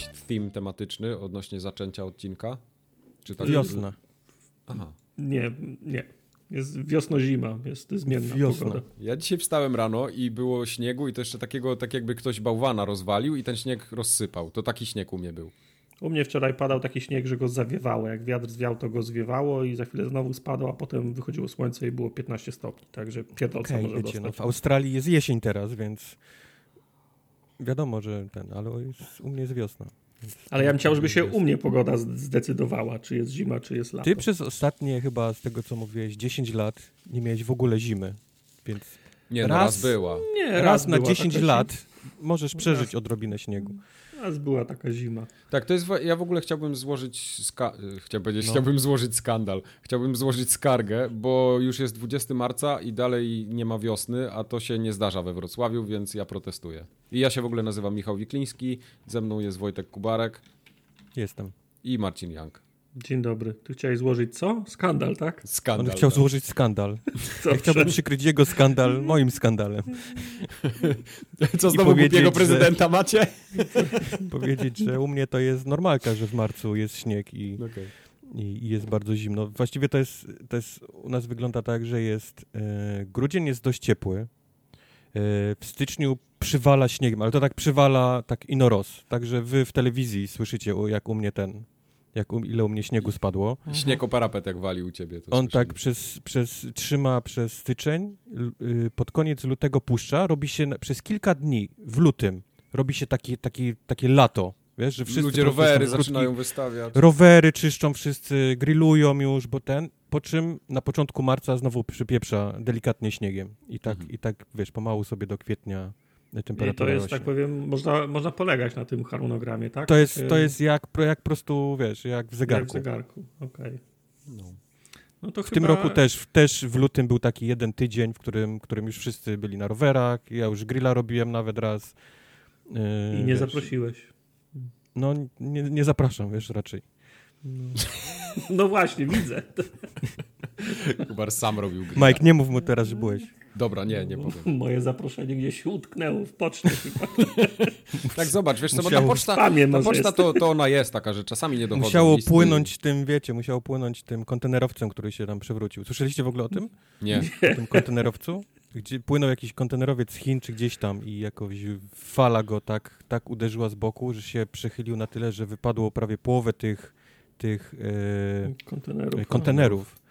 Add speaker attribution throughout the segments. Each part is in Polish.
Speaker 1: jakiś theme tematyczny odnośnie zaczęcia odcinka?
Speaker 2: Czy tak Wiosna.
Speaker 3: Aha. Nie, nie. Jest wiosno-zima, jest zmienna Wiosna. pogoda.
Speaker 1: Ja dzisiaj wstałem rano i było śniegu i to jeszcze takiego, tak jakby ktoś bałwana rozwalił i ten śnieg rozsypał. To taki śnieg u mnie był.
Speaker 3: U mnie wczoraj padał taki śnieg, że go zawiewało. Jak wiatr zwiał, to go zwiewało i za chwilę znowu spadał, a potem wychodziło słońce i było 15 stopni. Także pierdolca okay, może wiecie,
Speaker 2: no, W Australii jest jesień teraz, więc wiadomo, że ten, ale jest, u mnie jest wiosna.
Speaker 3: Ale ja bym chciał, żeby się u mnie pogoda zdecydowała, czy jest zima, czy jest lato.
Speaker 2: Ty przez ostatnie chyba, z tego co mówiłeś, 10 lat nie miałeś w ogóle zimy, więc...
Speaker 1: Nie, no raz, raz była.
Speaker 2: Nie, raz, raz na 10 lat możesz przeżyć raz. odrobinę śniegu.
Speaker 3: Raz była taka zima.
Speaker 1: Tak, to jest. Ja w ogóle chciałbym złożyć. Ska chciałbym powiedzieć, no. chciałbym złożyć skandal. Chciałbym złożyć skargę, bo już jest 20 marca i dalej nie ma wiosny, a to się nie zdarza we Wrocławiu, więc ja protestuję. I ja się w ogóle nazywam Michał Wikliński, ze mną jest Wojtek Kubarek.
Speaker 2: Jestem.
Speaker 1: I Marcin Jank.
Speaker 3: Dzień dobry. Ty chciałeś złożyć co? Skandal, tak?
Speaker 1: Skandal.
Speaker 2: On chciał tak. złożyć skandal. ja chciałbym przykryć jego skandal moim skandalem.
Speaker 1: Co znowu głupiego prezydenta że... macie?
Speaker 2: powiedzieć, że u mnie to jest normalka, że w marcu jest śnieg i, okay. i, i, jest bardzo zimno. Właściwie to jest, to jest, u nas wygląda tak, że jest, e, grudzień jest dość ciepły, e, w styczniu przywala śniegiem, ale to tak przywala tak inoros. Także wy w telewizji słyszycie, jak u mnie ten jak u, ile u mnie śniegu spadło.
Speaker 1: Śnieg o parapet jak wali u ciebie.
Speaker 2: On tak przez, przez, trzyma przez styczeń, y, pod koniec lutego puszcza, robi się przez kilka dni w lutym, robi się taki, taki, takie lato. Wiesz, że wszyscy
Speaker 1: Ludzie rowery zaczynają wystawiać.
Speaker 2: Rowery czyszczą wszyscy, grillują już, bo ten, po czym na początku marca znowu przypieprza delikatnie śniegiem. I tak, mhm. i tak wiesz, pomału sobie do kwietnia temperatura
Speaker 3: I to jest, rośnie. tak powiem, można, można polegać na tym harmonogramie, tak?
Speaker 2: To jest, to jest jak, jak po prostu, wiesz, jak w zegarku. Jak
Speaker 3: w zegarku, okej. Okay. No.
Speaker 2: No w chyba... tym roku też, też w lutym był taki jeden tydzień, w którym, którym już wszyscy byli na rowerach. Ja już grilla robiłem nawet raz.
Speaker 3: Yy, I nie wiesz, zaprosiłeś.
Speaker 2: No, nie, nie zapraszam, wiesz, raczej.
Speaker 3: No, no właśnie, widzę.
Speaker 1: Kubar sam robił grilla.
Speaker 2: Mike, nie mów mu teraz, że byłeś.
Speaker 1: Dobra, nie, nie powiem.
Speaker 3: Moje zaproszenie gdzieś utknęło w poczcie
Speaker 1: tak, zobacz, wiesz co, bo ta poczta, ta poczta to, to ona jest taka, że czasami nie dochodzą
Speaker 2: Musiało listy. płynąć tym, wiecie, musiało płynąć tym kontenerowcem, który się tam przewrócił. Słyszeliście w ogóle o tym?
Speaker 1: Nie.
Speaker 2: O tym kontenerowcu? Gdzie płynął jakiś kontenerowiec z Chin czy gdzieś tam i jakoś fala go tak, tak uderzyła z boku, że się przechylił na tyle, że wypadło prawie połowę tych, tych e, kontenerów. kontenerów.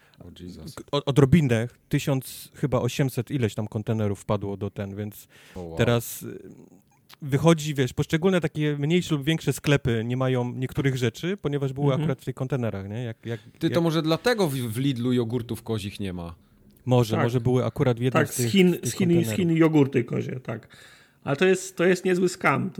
Speaker 2: Oh, odrobinę, tysiąc, chyba 800 ileś tam kontenerów wpadło do ten, więc oh, wow. teraz y, wychodzi, wiesz, poszczególne takie mniejsze lub większe sklepy nie mają niektórych rzeczy, ponieważ były -hmm. akurat w tych kontenerach, nie? Jak, jak,
Speaker 1: Ty, to jak... może dlatego w, w Lidlu jogurtów kozich nie ma?
Speaker 2: Może, tak. może były akurat w jednym
Speaker 3: tak, z tych, z Chin, z Chin, z Chin jogurty kozie, tak. Ale to jest, to jest niezły skam.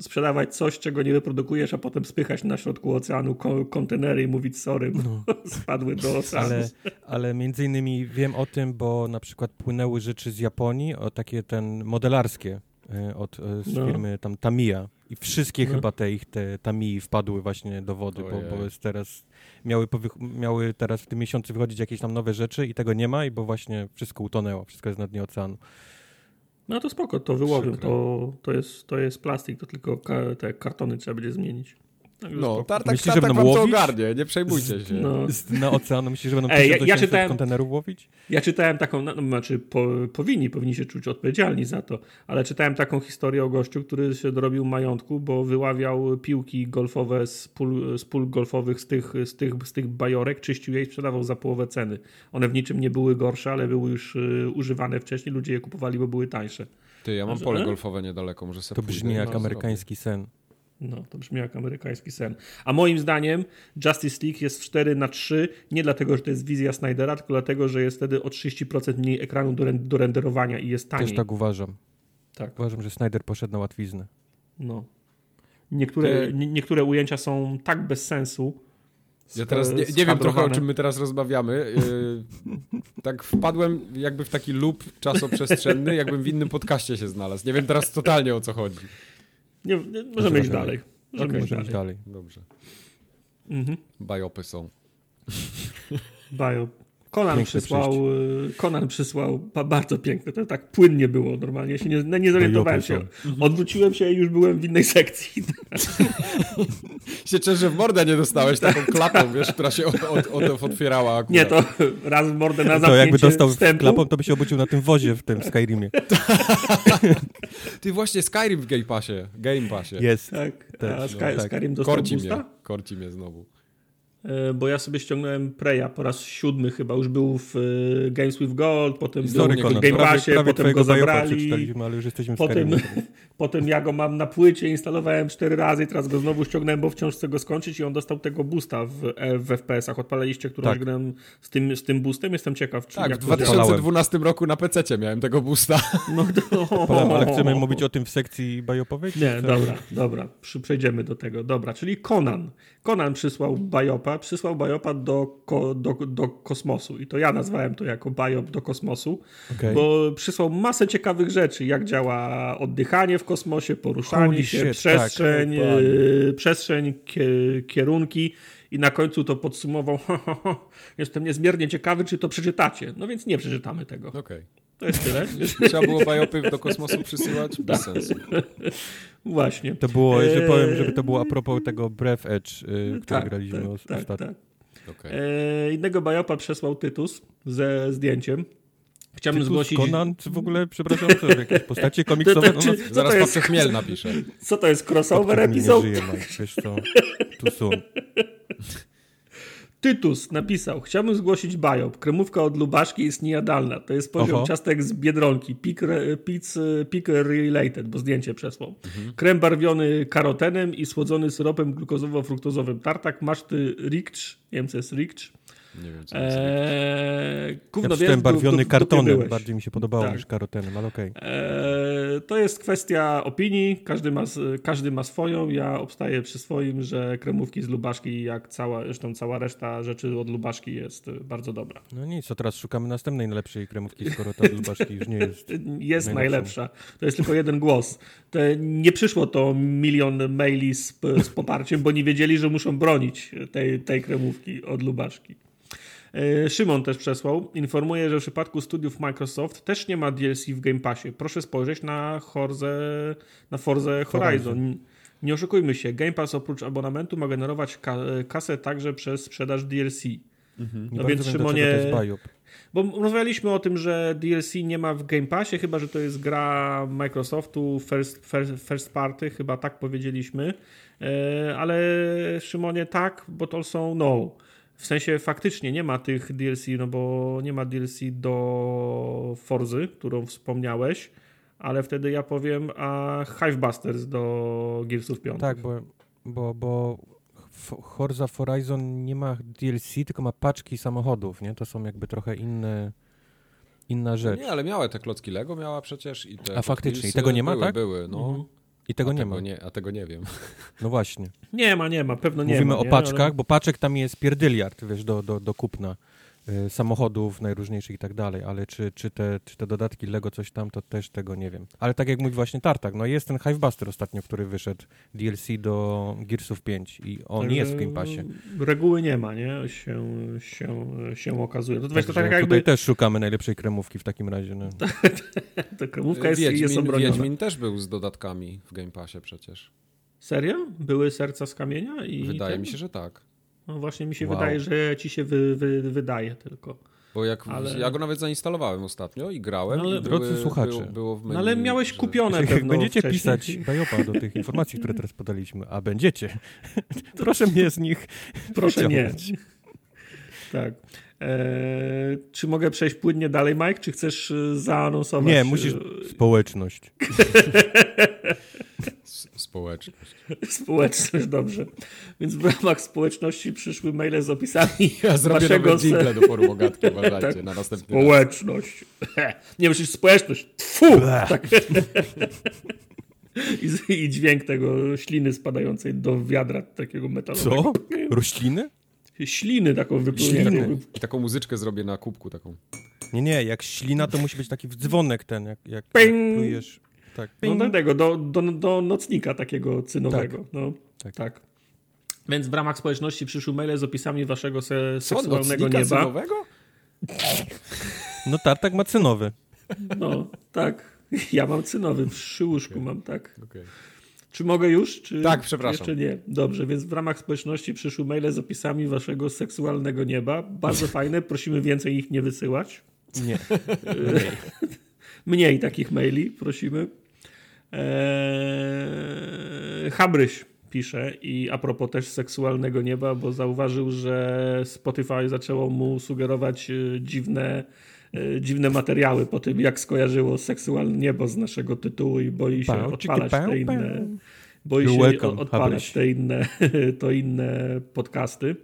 Speaker 3: sprzedawać coś, czego nie wyprodukujesz, a potem spychać na środku oceanu kontenery i mówić sorry, bo no. spadły do oceanu.
Speaker 2: Ale, ale między innymi wiem o tym, bo na przykład płynęły rzeczy z Japonii, o takie ten modelarskie e, od e, z no. firmy tam Tamiya. I wszystkie no. chyba te ich te Tamii wpadły właśnie do wody, bo, bo jest teraz miały, miały teraz w tym miesiącu wychodzić jakieś tam nowe rzeczy i tego nie ma i bo właśnie wszystko utonęło, wszystko jest na dnie oceanu.
Speaker 3: No to spoko, to wyłowią. To, to, jest, to jest plastik, to tylko ka te kartony trzeba będzie zmienić.
Speaker 1: Także no, tartak, Myślisz, tartak że będą to ogarnie, nie przejmujcie się. No.
Speaker 2: Na oceanu myślisz, że będą Ej, ja, ja czytałem, kontenerów łowić?
Speaker 3: Ja czytałem taką, no, znaczy po, powinni, powinni się czuć odpowiedzialni za to, ale czytałem taką historię o gościu, który się dorobił majątku, bo wyławiał piłki golfowe z pól, z pól golfowych z tych, z, tych, z tych bajorek, czyścił je i sprzedawał za połowę ceny. One w niczym nie były gorsze, ale były już y, używane wcześniej, ludzie je kupowali, bo były tańsze.
Speaker 1: Ty, ja mam pole golfowe niedaleko, może sobie
Speaker 2: To brzmi jak no, amerykański sen.
Speaker 3: No, to brzmi jak amerykański sen. A moim zdaniem Justice League jest 4 na 3 nie dlatego, że to jest wizja Snydera, tylko dlatego, że jest wtedy o 30% mniej ekranu do, do renderowania i jest taniej.
Speaker 2: Też tak uważam. Tak. Uważam, że Snyder poszedł na łatwiznę.
Speaker 3: No. Niektóre, nie, niektóre ujęcia są tak bez sensu.
Speaker 1: Ja teraz nie, nie wiem trochę o czym my teraz rozmawiamy. Yy, tak wpadłem jakby w taki loop czasoprzestrzenny, jakbym w innym podcaście się znalazł. Nie wiem teraz totalnie o co chodzi.
Speaker 3: Nie, nie, możemy iść dalej.
Speaker 2: Możemy, okay, iść dalej. dalej.
Speaker 1: Dobrze. Mhm. Biopy są.
Speaker 3: Bio. Konan przysłał, Konan przysłał bardzo piękne, to tak płynnie było normalnie, ja się nie, nie zorientowałem się. Odwróciłem się i już byłem w innej sekcji.
Speaker 1: się cieszę, że w mordę nie dostałeś taką klapą, wiesz, która się od, od, od otwierała akurat.
Speaker 3: Nie, to raz w mordę na
Speaker 2: To jakby dostał wstępu. klapą, to by się obudził na tym wozie w tym Skyrimie.
Speaker 1: Ty właśnie Skyrim w Game Passie, Game Passie.
Speaker 2: Jest.
Speaker 3: Tak, a Sky, no, tak. Skyrim dostał korci
Speaker 1: mnie, korci mnie znowu.
Speaker 3: E, bo ja sobie ściągnąłem Preya po raz siódmy chyba, już był w e, Games with Gold, potem był w Game Passie, potem go zabrali.
Speaker 2: ale już jesteśmy w
Speaker 3: potem, potem ja go mam na płycie, instalowałem cztery razy i teraz go znowu ściągnąłem, bo wciąż chcę go skończyć i on dostał tego boosta w, e, w FPS-ach. Odpalaliście którąś tak. grę z tym, z tym boostem? Jestem ciekaw. Czy
Speaker 1: tak, w 2012 roku na PC miałem tego boosta.
Speaker 2: No, to... ale chcemy mówić o tym w sekcji bajopowej?
Speaker 3: Nie, dobra, dobra, przejdziemy do tego. Dobra, czyli Conan. Conan przysłał bajopa, przysłał bajopa do, ko, do, do kosmosu i to ja nazwałem to jako bajop do kosmosu, okay. bo przysłał masę ciekawych rzeczy, jak działa oddychanie w kosmosie, poruszanie Holy się, shit, przestrzeń, tak. yy, przestrzeń, kierunki i na końcu to podsumował jestem niezmiernie ciekawy, czy to przeczytacie. No więc nie przeczytamy tego.
Speaker 1: Okay.
Speaker 3: To jest tyle.
Speaker 1: Trzeba było bajopy do kosmosu przysyłać? Bez tak. sensu.
Speaker 3: Właśnie.
Speaker 2: To było, że eee, powiem, żeby to było a propos tego Breath Edge, yy, który tak, graliśmy tak, ostatnio. Tak, tak.
Speaker 3: Okay. Eee, innego bajopa przesłał Tytus ze zdjęciem.
Speaker 2: Chciałbym Tytus, zgłosić... Conan, czy w ogóle, przepraszam, co, jakieś postacie komiksowe? To, to,
Speaker 1: czy, no, zaraz to jest... Chmiel napisze.
Speaker 3: Co to jest, crossover epizod?
Speaker 2: Nie żyje, Mike, wiesz co, tu są.
Speaker 3: Tytus napisał, chciałbym zgłosić bajop. Kremówka od Lubaszki jest niejadalna. To jest poziom Oho. ciastek z Biedronki. Pik, pik, related, bo zdjęcie przesłał. Mhm. Krem barwiony karotenem i słodzony syropem glukozowo-fruktozowym. Tartak maszty Rikcz. Nie wiem, co jest Rikcz.
Speaker 1: Nie wiem, co jest eee,
Speaker 2: ja barwiony du, kartonem, bardziej mi się podobało tak. niż karotenem, ale okej. Okay.
Speaker 3: Eee, to jest kwestia opinii, każdy ma, każdy ma swoją, ja obstaję przy swoim, że kremówki z Lubaszki, jak cała, zresztą cała reszta rzeczy od Lubaszki jest bardzo dobra.
Speaker 2: No nic, to teraz szukamy następnej najlepszej kremówki, skoro ta od Lubaszki już nie jest
Speaker 3: Jest najlepsza, to jest tylko jeden głos. To nie przyszło to milion maili z, z poparciem, bo nie wiedzieli, że muszą bronić tej, tej kremówki od Lubaszki. E, Szymon też przesłał. Informuje, że w przypadku studiów Microsoft też nie ma DLC w Game Passie. Proszę spojrzeć na Forza, na Forza Horizon. Nie oszukujmy się, Game Pass oprócz abonamentu ma generować kasę także przez sprzedaż DLC.
Speaker 2: Mhm. No więc Szymonie,
Speaker 3: bo rozmawialiśmy o tym, że DLC nie ma w Game Passie, chyba że to jest gra Microsoftu first, first, first party, chyba tak powiedzieliśmy. E, ale Szymonie tak, bo to są no. W sensie faktycznie nie ma tych DLC, no bo nie ma DLC do Forzy, którą wspomniałeś, ale wtedy ja powiem, a Hivebusters do Gearsów 5.
Speaker 2: Tak, bo, bo, bo Forza Horizon nie ma DLC, tylko ma paczki samochodów, nie? To są jakby trochę inne inna rzecz.
Speaker 1: Nie, ale miała te klocki Lego, miała przecież i te
Speaker 2: A faktycznie, i tego nie ma,
Speaker 1: były,
Speaker 2: tak?
Speaker 1: Były, no. Mhm.
Speaker 2: I tego
Speaker 1: a
Speaker 2: nie
Speaker 1: tego
Speaker 2: ma.
Speaker 1: Nie, a tego nie wiem.
Speaker 2: No właśnie.
Speaker 3: Nie ma, nie ma, pewno nie
Speaker 2: Mówimy
Speaker 3: ma.
Speaker 2: Mówimy o paczkach, ale... bo paczek tam jest pierdyliard, wiesz, do, do, do kupna. Y, samochodów najróżniejszych i tak dalej, ale czy, czy, te, czy te dodatki Lego coś tam, to też tego nie wiem. Ale tak jak mówi właśnie Tartak, no jest ten Hivebuster ostatnio, który wyszedł, DLC do Gearsów 5 i on nie jest w Game Passie.
Speaker 3: Reguły nie ma, nie? Się, się, się okazuje. To,
Speaker 2: to tak jakby... Tutaj też szukamy najlepszej kremówki w takim razie. No.
Speaker 3: to kremówka jest, Wiedźmin, jest obroniona.
Speaker 1: Wiedźmin też był z dodatkami w Game Passie przecież.
Speaker 3: Serio? Były serca z kamienia? I
Speaker 1: Wydaje ten? mi się, że tak.
Speaker 3: No właśnie mi się wow. wydaje, że ci się wy, wy, wydaje tylko.
Speaker 1: Bo jak ale... ja go nawet zainstalowałem ostatnio i grałem. No ale, i
Speaker 2: drodzy były, słuchacze,
Speaker 1: było, było menu,
Speaker 3: no ale miałeś
Speaker 1: że...
Speaker 3: kupione Jak
Speaker 2: będziecie wcześniej. pisać bajopa do tych informacji, które teraz podaliśmy, a będziecie, proszę mnie z nich
Speaker 3: Proszę nie. Tak. Eee, czy mogę przejść płynnie dalej, Mike, czy chcesz e, zaanonsować?
Speaker 2: Nie, musisz e, społeczność.
Speaker 1: Społeczność.
Speaker 3: Społeczność, dobrze. Więc w ramach społeczności przyszły maile z opisami
Speaker 1: Ja zrobię waszego... jingle do forum Ogatki, uważajcie, tak. na następny
Speaker 3: Społeczność. Raz. Nie, myślisz społeczność. Tfu! Tak. I, I, dźwięk tego śliny spadającej do wiadra takiego metalowego.
Speaker 2: Co? Rośliny?
Speaker 3: Śliny taką wypłyniętą.
Speaker 1: I taką muzyczkę zrobię na kubku taką.
Speaker 2: Nie, nie, jak ślina to musi być taki dzwonek ten, jak, jak, jak plujesz. Tak.
Speaker 3: No do tego, do, do, do nocnika takiego cynowego. Tak. No, tak. tak. Więc w ramach społeczności przyszły maile z opisami waszego se seksualnego nieba.
Speaker 1: Cynowego?
Speaker 2: No tartak ma cynowy.
Speaker 3: No, tak. Ja mam cynowy, przy łóżku okay. mam, tak.
Speaker 1: Okay.
Speaker 3: Czy mogę już? Czy
Speaker 1: tak, przepraszam.
Speaker 3: Jeszcze nie. Dobrze, więc w ramach społeczności przyszły maile z opisami waszego seksualnego nieba. Bardzo fajne, prosimy więcej ich nie wysyłać.
Speaker 2: Nie.
Speaker 3: Mniej. Mniej takich maili, prosimy. Eee, Habryś pisze i a propos też seksualnego nieba, bo zauważył, że Spotify zaczęło mu sugerować e, dziwne, e, dziwne materiały po tym, jak skojarzyło seksualne niebo z naszego tytułu i boi się odpalać te inne boi się welcome, odpalać te inne, to inne podcasty.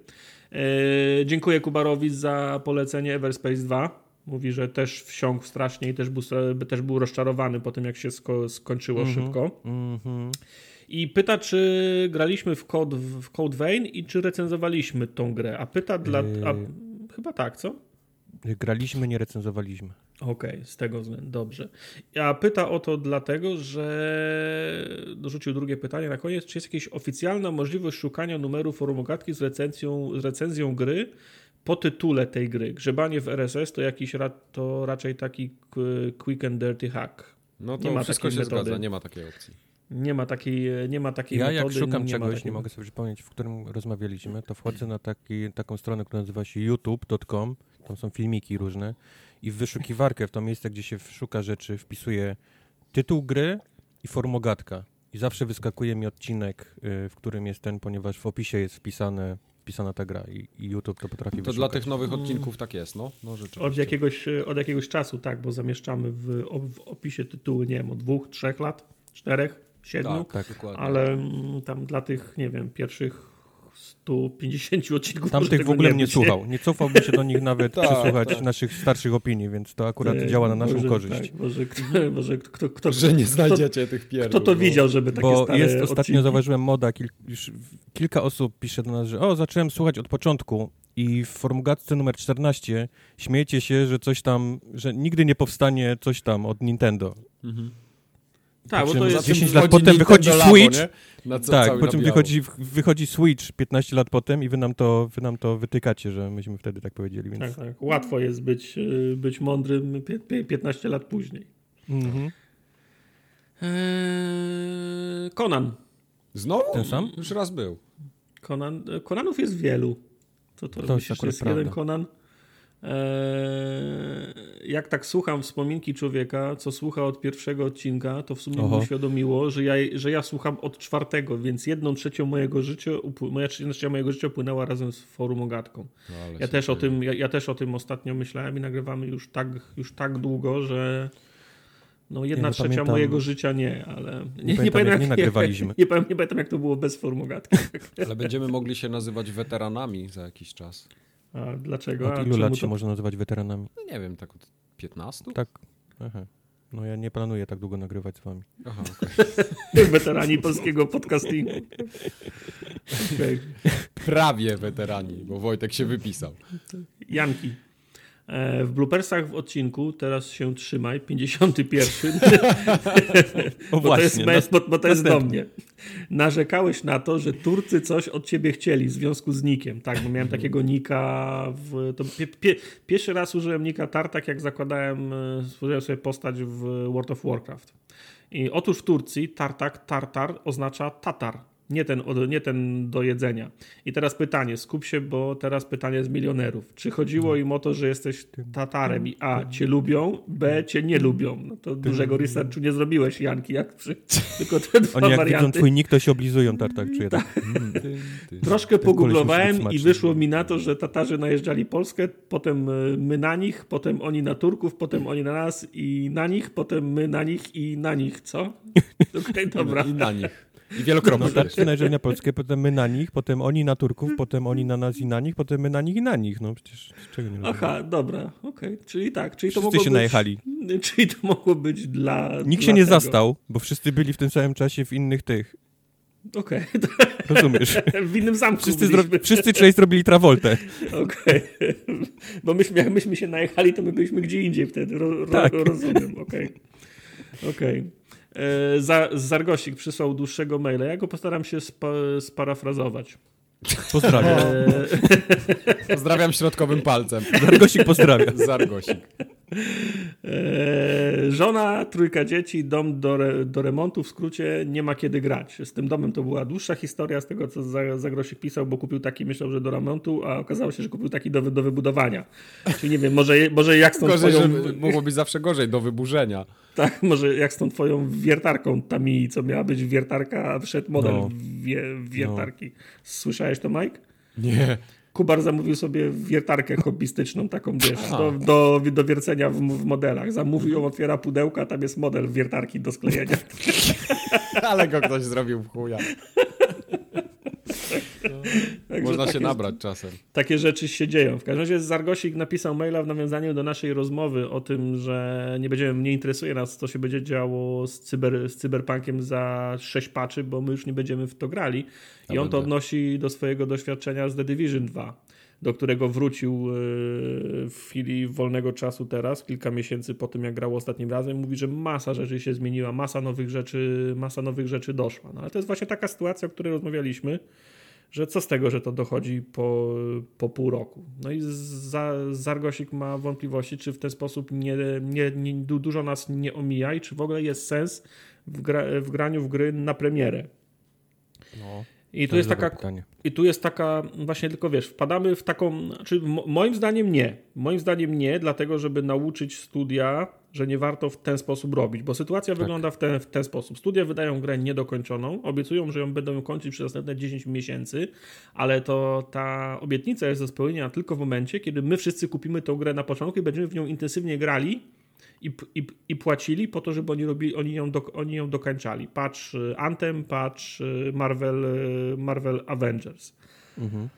Speaker 3: E, dziękuję Kubarowi za polecenie Everspace 2. Mówi, że też wsiąkł strasznie i też był, też był rozczarowany po tym, jak się sko skończyło mm -hmm, szybko. Mm -hmm. I pyta, czy graliśmy w Code, w Code Vein i czy recenzowaliśmy tą grę. A pyta dla... A, yy. chyba tak, co?
Speaker 2: Graliśmy, nie recenzowaliśmy.
Speaker 3: Okej, okay, z tego względu, dobrze. A pyta o to dlatego, że dorzucił drugie pytanie na koniec. Czy jest jakaś oficjalna możliwość szukania numeru formogatki z recenzją, z recenzją gry po tytule tej gry? Grzebanie w RSS to jakiś to raczej taki quick and dirty hack.
Speaker 1: No to nie ma wszystko się metody. zgadza, nie ma takiej opcji.
Speaker 3: Nie ma takiej, nie ma takiej
Speaker 2: ja
Speaker 3: metody.
Speaker 2: Ja jak szukam nie czegoś, nie mogę sobie przypomnieć, w którym rozmawialiśmy, to wchodzę na taki, taką stronę, która nazywa się youtube.com, tam są filmiki różne i w wyszukiwarkę, w to miejsce, gdzie się szuka rzeczy, wpisuje tytuł gry i formogatka. I zawsze wyskakuje mi odcinek, y, w którym jest ten, ponieważ w opisie jest wpisane, wpisana ta gra i, i YouTube to potrafi To
Speaker 1: wyszukać. dla tych nowych odcinków tak jest, no. no
Speaker 3: od, jakiegoś, od jakiegoś czasu, tak, bo zamieszczamy w, w opisie tytuły, nie wiem, od dwóch, trzech lat, czterech, siedmiu,
Speaker 1: tak, tak, dokładnie.
Speaker 3: ale mm, tam dla tych, nie wiem, pierwszych 150 odcinków.
Speaker 2: Tamtych w ogóle nie, nie słuchał. Nie cofałby się do nich nawet tak, przesłuchać tak. naszych starszych opinii, więc to akurat nie, działa na naszą może, korzyść. Tak,
Speaker 3: może, kto, może kto, kto,
Speaker 1: Że nie znajdziecie tych pierdów.
Speaker 3: Kto to widział, żeby takie
Speaker 2: bo
Speaker 3: stare
Speaker 2: jest
Speaker 3: odcinki?
Speaker 2: Ostatnio zauważyłem moda, kil, już kilka osób pisze do nas, że o, zacząłem słuchać od początku i w formugatce numer 14 śmiejecie się, że coś tam, że nigdy nie powstanie coś tam od Nintendo. Mhm.
Speaker 3: Tak, bo to jest
Speaker 2: 10 lat potem wychodzi Labo, Switch. tak, po czym wychodzi, wychodzi Switch 15 lat potem i wy nam, to, wy nam to wytykacie, że myśmy wtedy tak powiedzieli. Więc...
Speaker 3: Tak, tak. Łatwo jest być, y, być mądrym 15 lat później. Mhm. Eee, Conan.
Speaker 1: Znowu?
Speaker 2: Ten sam?
Speaker 1: Już raz był.
Speaker 3: Conan, Conanów jest wielu. To, to, to myślisz, jest, jest jeden Conan? Eee, jak tak słucham wspominki człowieka, co słucha od pierwszego odcinka, to w sumie Oho. mi uświadomiło, że ja, że ja słucham od czwartego, więc jedną trzecią mojego życia, moja trzecia mojego życia płynęła razem z forum ogatką. No, ja, też o tym, ja, ja, też o tym ostatnio myślałem i nagrywamy już tak, już tak długo, że no jedna nie, trzecia pamiętam, mojego życia nie, ale
Speaker 2: nie, nie, nie pamiętam, jak, jak nie nagrywaliśmy.
Speaker 3: Nie, nie, nie pamiętam jak to było bez formogatki.
Speaker 1: ale będziemy mogli się nazywać weteranami za jakiś czas.
Speaker 3: A dlaczego?
Speaker 2: Od ilu lat się to... można nazywać weteranami?
Speaker 1: No nie wiem, tak od 15?
Speaker 2: Tak. Aha. No ja nie planuję tak długo nagrywać z wami.
Speaker 3: Aha, okay. Weterani polskiego podcastingu.
Speaker 1: Okay. Prawie weterani, bo Wojtek się wypisał.
Speaker 3: Janki. E, w bloopersach w odcinku, teraz się trzymaj, 51.
Speaker 2: o bo, to jest,
Speaker 3: bo, bo to jest do mnie. Narzekałeś na to, że Turcy coś od ciebie chcieli w związku z nikiem. Tak, bo miałem takiego nika. W, pie, pie, pierwszy raz użyłem nika Tartak, jak zakładałem, e, stworzyłem sobie postać w World of Warcraft. I otóż w Turcji Tartak, Tartar oznacza Tatar nie ten, nie ten do jedzenia. I teraz pytanie, skup się, bo teraz pytanie z milionerów. Czy chodziło im o to, że jesteś Tatarem i A, cię lubią, B, cię nie lubią? No to dużego researchu nie zrobiłeś, Janki, jak przy, tylko te dwa
Speaker 2: Oni jak
Speaker 3: warianty.
Speaker 2: widzą twój nick, to się oblizują, Tartak, czuję tak.
Speaker 3: Mm, Troszkę pogooglowałem i wyszło mi na to, że Tatarzy najeżdżali Polskę, potem e, my na nich, potem oni na Turków, potem oni na nas i na nich, potem my na nich i na nich, co? Okej, okay, dobra.
Speaker 1: I na nich. I wielokrotnie. No,
Speaker 2: tak, najpierw na Polskę, potem my na nich, potem oni na Turków, potem oni na nas i na nich, potem my na nich i na nich. No przecież czego nie
Speaker 3: Aha, dobra, okej. Okay. Czyli tak, czyli
Speaker 2: wszyscy
Speaker 3: to mogło
Speaker 2: się
Speaker 3: być,
Speaker 2: najechali.
Speaker 3: Czyli to mogło być dla.
Speaker 2: Nikt
Speaker 3: dla
Speaker 2: się nie
Speaker 3: tego.
Speaker 2: zastał, bo wszyscy byli w tym samym czasie w innych tych.
Speaker 3: Okej.
Speaker 2: Okay. Rozumiesz?
Speaker 3: w innym zamku.
Speaker 2: Wszyscy, zro... wszyscy trzej zrobili trawoltę.
Speaker 3: Okej. Okay. Bo myśmy, jak myśmy się najechali, to my byliśmy gdzie indziej wtedy. Ro, tak. Rozumiem, okej. Okay. Okej. Okay. E, Zargosik przysłał dłuższego maila. Ja go postaram się spa, sparafrazować.
Speaker 2: Pozdrawiam.
Speaker 1: Pozdrawiam środkowym palcem.
Speaker 2: Zargosik pozdrawia.
Speaker 1: Zargosik.
Speaker 3: Eee, żona, trójka dzieci, dom do, re, do remontu, w skrócie nie ma kiedy grać. Z tym domem to była dłuższa historia z tego, co Zagrosik pisał, bo kupił taki, myślał, że do remontu, a okazało się, że kupił taki do, do wybudowania. Czyli nie wiem, może, może jak z tą
Speaker 1: gorzej,
Speaker 3: twoją...
Speaker 1: Mogło być zawsze gorzej, do wyburzenia.
Speaker 3: Tak, może jak z tą twoją wiertarką Tami, co miała być wiertarka, a wszedł model no. wie, wiertarki. No. Słyszałeś to, Mike?
Speaker 1: Nie.
Speaker 3: Kubar zamówił sobie wiertarkę hobbystyczną, taką wiesz, do, do, do wiercenia w, w, modelach. Zamówił ją, otwiera pudełka, tam jest model wiertarki do sklejenia.
Speaker 1: Ale go ktoś zrobił w chuja. Można się nabrać czasem.
Speaker 3: Takie rzeczy się dzieją. W każdym razie Zargosik napisał maila w nawiązaniu do naszej rozmowy o tym, że nie będziemy, nie interesuje nas, co się będzie działo z, cyber, z cyberpunkiem za 6 patchy, bo my już nie będziemy w to grali. I on to odnosi do swojego doświadczenia z The Division 2 do którego wrócił e, w chwili wolnego czasu teraz, kilka miesięcy po tym, jak grał ostatnim razem. Mówi, że masa rzeczy się zmieniła, masa nowych rzeczy, masa nowych rzeczy doszła. No ale to jest właśnie taka sytuacja, o której rozmawialiśmy, że co z tego, że to dochodzi po, po pół roku. No i Zargosik ma wątpliwości, czy w ten sposób nie, nie, nie, dużo nas nie omija i czy w ogóle jest sens w, gra, w graniu w gry na premierę. No. I tu, jest taka, I tu jest taka, właśnie tylko wiesz, wpadamy w taką, czy moim zdaniem nie. Moim zdaniem nie, dlatego żeby nauczyć studia, że nie warto w ten sposób robić, bo sytuacja tak. wygląda w ten, w ten sposób. Studia wydają grę niedokończoną, obiecują, że ją będą kończyć przez następne 10 miesięcy, ale to ta obietnica jest do spełnienia tylko w momencie, kiedy my wszyscy kupimy tę grę na początku i będziemy w nią intensywnie grali i, i, i płacili po to, żeby oni, robili, oni, ją, do, oni ją dokańczali. Patrz y, Anthem, patrz y, Marvel, y, Marvel Avengers. Mhm.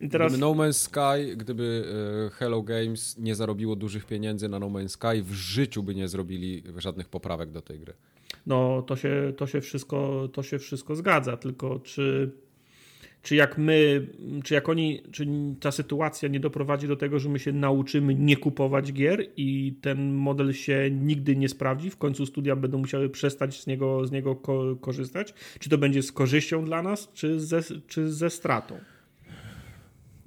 Speaker 1: I teraz... Gdyby No Man's Sky, gdyby Hello Games nie zarobiło dużych pieniędzy na No Man's Sky, w życiu by nie zrobili żadnych poprawek do tej gry.
Speaker 3: No, to się, to się, wszystko, to się wszystko zgadza, tylko czy czy jak my, czy jak oni, czy ta sytuacja nie doprowadzi do tego, że my się nauczymy nie kupować gier i ten model się nigdy nie sprawdzi, w końcu studia będą musiały przestać z niego, z niego ko korzystać? Czy to będzie z korzyścią dla nas, czy ze, czy ze stratą?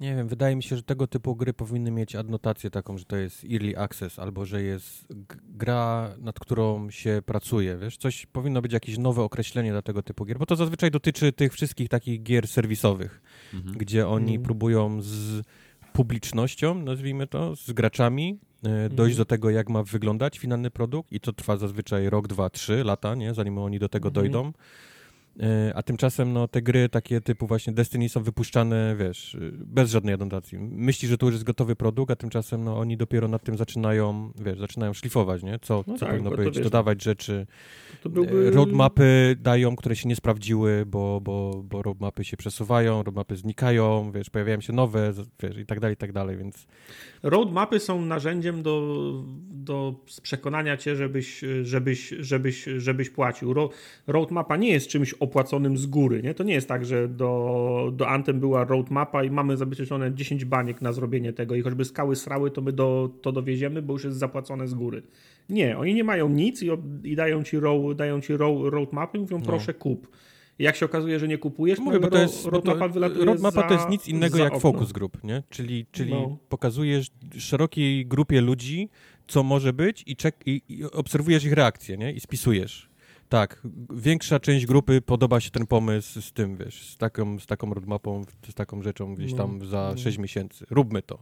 Speaker 2: Nie wiem, wydaje mi się, że tego typu gry powinny mieć adnotację taką, że to jest early access, albo że jest gra, nad którą się pracuje, wiesz, coś powinno być jakieś nowe określenie dla tego typu gier, bo to zazwyczaj dotyczy tych wszystkich takich gier serwisowych, mhm. gdzie oni mhm. próbują z publicznością, nazwijmy to, z graczami, e, dojść mhm. do tego, jak ma wyglądać finalny produkt i to trwa zazwyczaj rok, dwa, trzy lata, nie, zanim oni do tego mhm. dojdą. E, a tymczasem no, te gry takie typu właśnie Destiny są wypuszczane, wiesz, bez żadnej adnotacji. Myśli, że tu już jest gotowy produkt, a tymczasem no, oni dopiero nad tym zaczynają, wiesz, zaczynają szlifować, nie? Co, no co tak, powinno być, wiesz, dodawać rzeczy. Byłby... Roadmapy dają, które się nie sprawdziły, bo, bo, bo roadmapy się przesuwają, roadmapy znikają, wiesz, pojawiają się nowe, wiesz, i tak dalej, i tak dalej, więc...
Speaker 3: Roadmapy są narzędziem do, do przekonania cię, żebyś, żebyś, żebyś, żebyś płacił. Roadmapa nie jest czymś opłaconym z góry, nie? To nie jest tak, że do, do Anthem była roadmapa i mamy zabezpieczone 10 baniek na zrobienie tego i choćby skały srały, to my do, to dowieziemy, bo już jest zapłacone z góry. Nie, oni nie mają nic i, i dają ci, road, dają ci road, roadmapy i mówią no. proszę kup. Jak się okazuje, że nie kupujesz,
Speaker 2: Mówię, bo to jest, roadmapa, to, roadmapa za, to jest nic innego jak okno. focus group, nie? Czyli, czyli no. pokazujesz szerokiej grupie ludzi, co może być i, czek, i, i obserwujesz ich reakcję, nie? I spisujesz. Tak, większa część grupy podoba się ten pomysł z tym, wiesz, z taką, z taką roadmapą, z taką rzeczą gdzieś tam no, za no. 6 miesięcy. Róbmy to.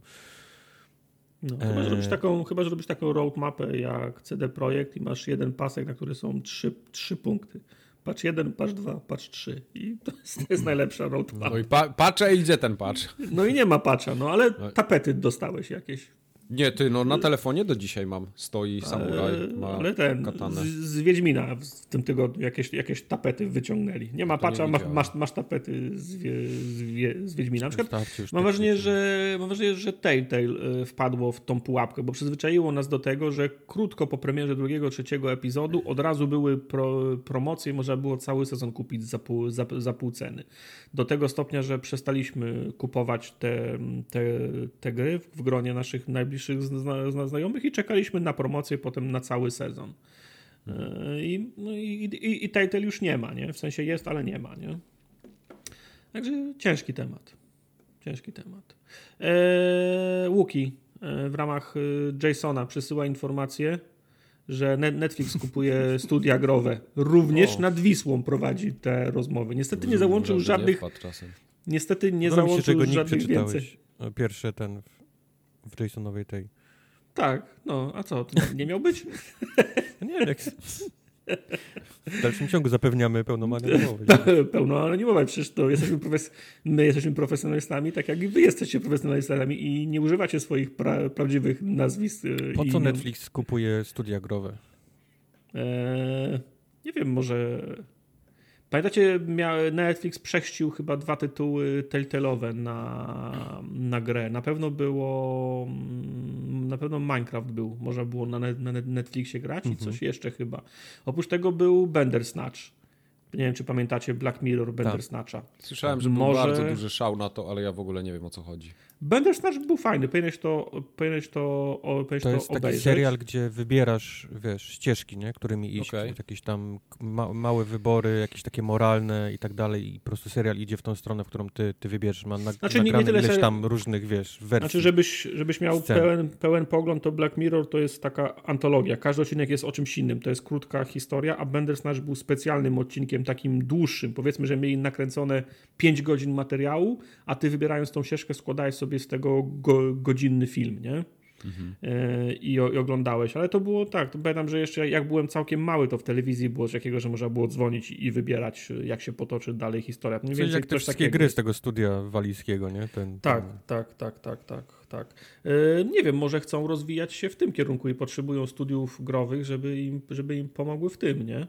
Speaker 3: No, chyba, że robisz e, taką, chyba, że robisz taką roadmapę jak CD Projekt i masz jeden pasek, na który są trzy, trzy punkty. Patrz jeden, patrz dwa, patrz trzy. I to jest, to jest najlepsza roadmap.
Speaker 1: No i pa patrzę i gdzie ten patch?
Speaker 3: No i nie ma patcha, no ale no tapety dostałeś jakieś.
Speaker 1: Nie, ty, no na telefonie do dzisiaj mam. Stoi samuraj, ma Ale ten, katanę.
Speaker 3: Z, z Wiedźmina w tym tygodniu jakieś, jakieś tapety wyciągnęli. Nie ma patcha, masz, masz, masz, tapety z, wie, z, wie, z Wiedźmina. Na przykład mam wrażenie, że, mam wrażenie, że Telltale e, wpadło w tą pułapkę, bo przyzwyczaiło nas do tego, że krótko po premierze drugiego, trzeciego epizodu od razu były pro, promocje, można było cały sezon kupić za pół, za, za pół ceny. Do tego stopnia, że przestaliśmy kupować te, te, te gry w gronie naszych najbliższych najbliższych zna, zna, znajomych i czekaliśmy na promocję potem na cały sezon. E, I, no i, i, i Telltale już nie ma, nie? W sensie jest, ale nie ma, nie? Także ciężki temat. ciężki temat. Eee, Łuki e, w ramach e, Jasona przesyła informację, że Netflix kupuje studia growe. Również o. nad Wisłą prowadzi te rozmowy. Niestety nie załączył żadnych. Niestety nie załączył się, żadnych więcej.
Speaker 2: Pierwsze ten w, Jasonowej tej.
Speaker 3: Tak, no a co? To nie miał być?
Speaker 2: nie, jak, w dalszym ciągu zapewniamy pełną anonimowość.
Speaker 3: pełną anonimowość, przecież to jesteśmy profes... my jesteśmy profesjonalistami, tak jak i wy jesteście profesjonalistami i nie używacie swoich pra... prawdziwych nazwisk.
Speaker 2: Y, po co Netflix kupuje studia growe?
Speaker 3: Eee, nie wiem, może Pamiętacie, Netflix przechścił chyba dwa tytuły Telltale'owe na, na grę. Na pewno było, mm, na pewno Minecraft był, można było na, na Netflixie grać i coś mhm. jeszcze chyba. Oprócz tego był Bandersnatch. Nie wiem, czy pamiętacie Black Mirror Bandersnatcha. Tak.
Speaker 1: Słyszałem, że Może... był bardzo duży szał na to, ale ja w ogóle nie wiem o co chodzi.
Speaker 3: Bandersnatch był fajny, powinieneś to, powinieneś to, powinieneś to, to
Speaker 2: jest obejrzeć. taki serial, gdzie wybierasz, wiesz, ścieżki, nie? którymi iść, okay. jakieś tam ma, małe wybory, jakieś takie moralne i tak dalej i po prostu serial idzie w tą stronę, w którą ty, ty wybierzesz. Ma na, znaczy, nie, nie tyle ileś tam różnych, wiesz, wersji.
Speaker 3: Znaczy, żebyś, żebyś miał pełen, pełen pogląd, to Black Mirror to jest taka antologia. Każdy odcinek jest o czymś innym. To jest krótka historia, a Bandersnatch był specjalnym odcinkiem, takim dłuższym. Powiedzmy, że mieli nakręcone 5 godzin materiału, a ty wybierając tą ścieżkę składałeś sobie sobie z tego go, godzinny film, nie? Mhm. E, I, I, oglądałeś, ale to było tak, to pamiętam, że jeszcze jak byłem całkiem mały, to w telewizji było coś takiego, że można było dzwonić i wybierać, jak się potoczy dalej historia.
Speaker 2: Mniej więcej jak te wszystkie takiego. gry z tego studia walijskiego, nie? Ten,
Speaker 3: tak, ten... tak, tak, tak, tak, tak. E, nie wiem, może chcą rozwijać się w tym kierunku i potrzebują studiów growych, żeby im, żeby im pomogły w tym, nie?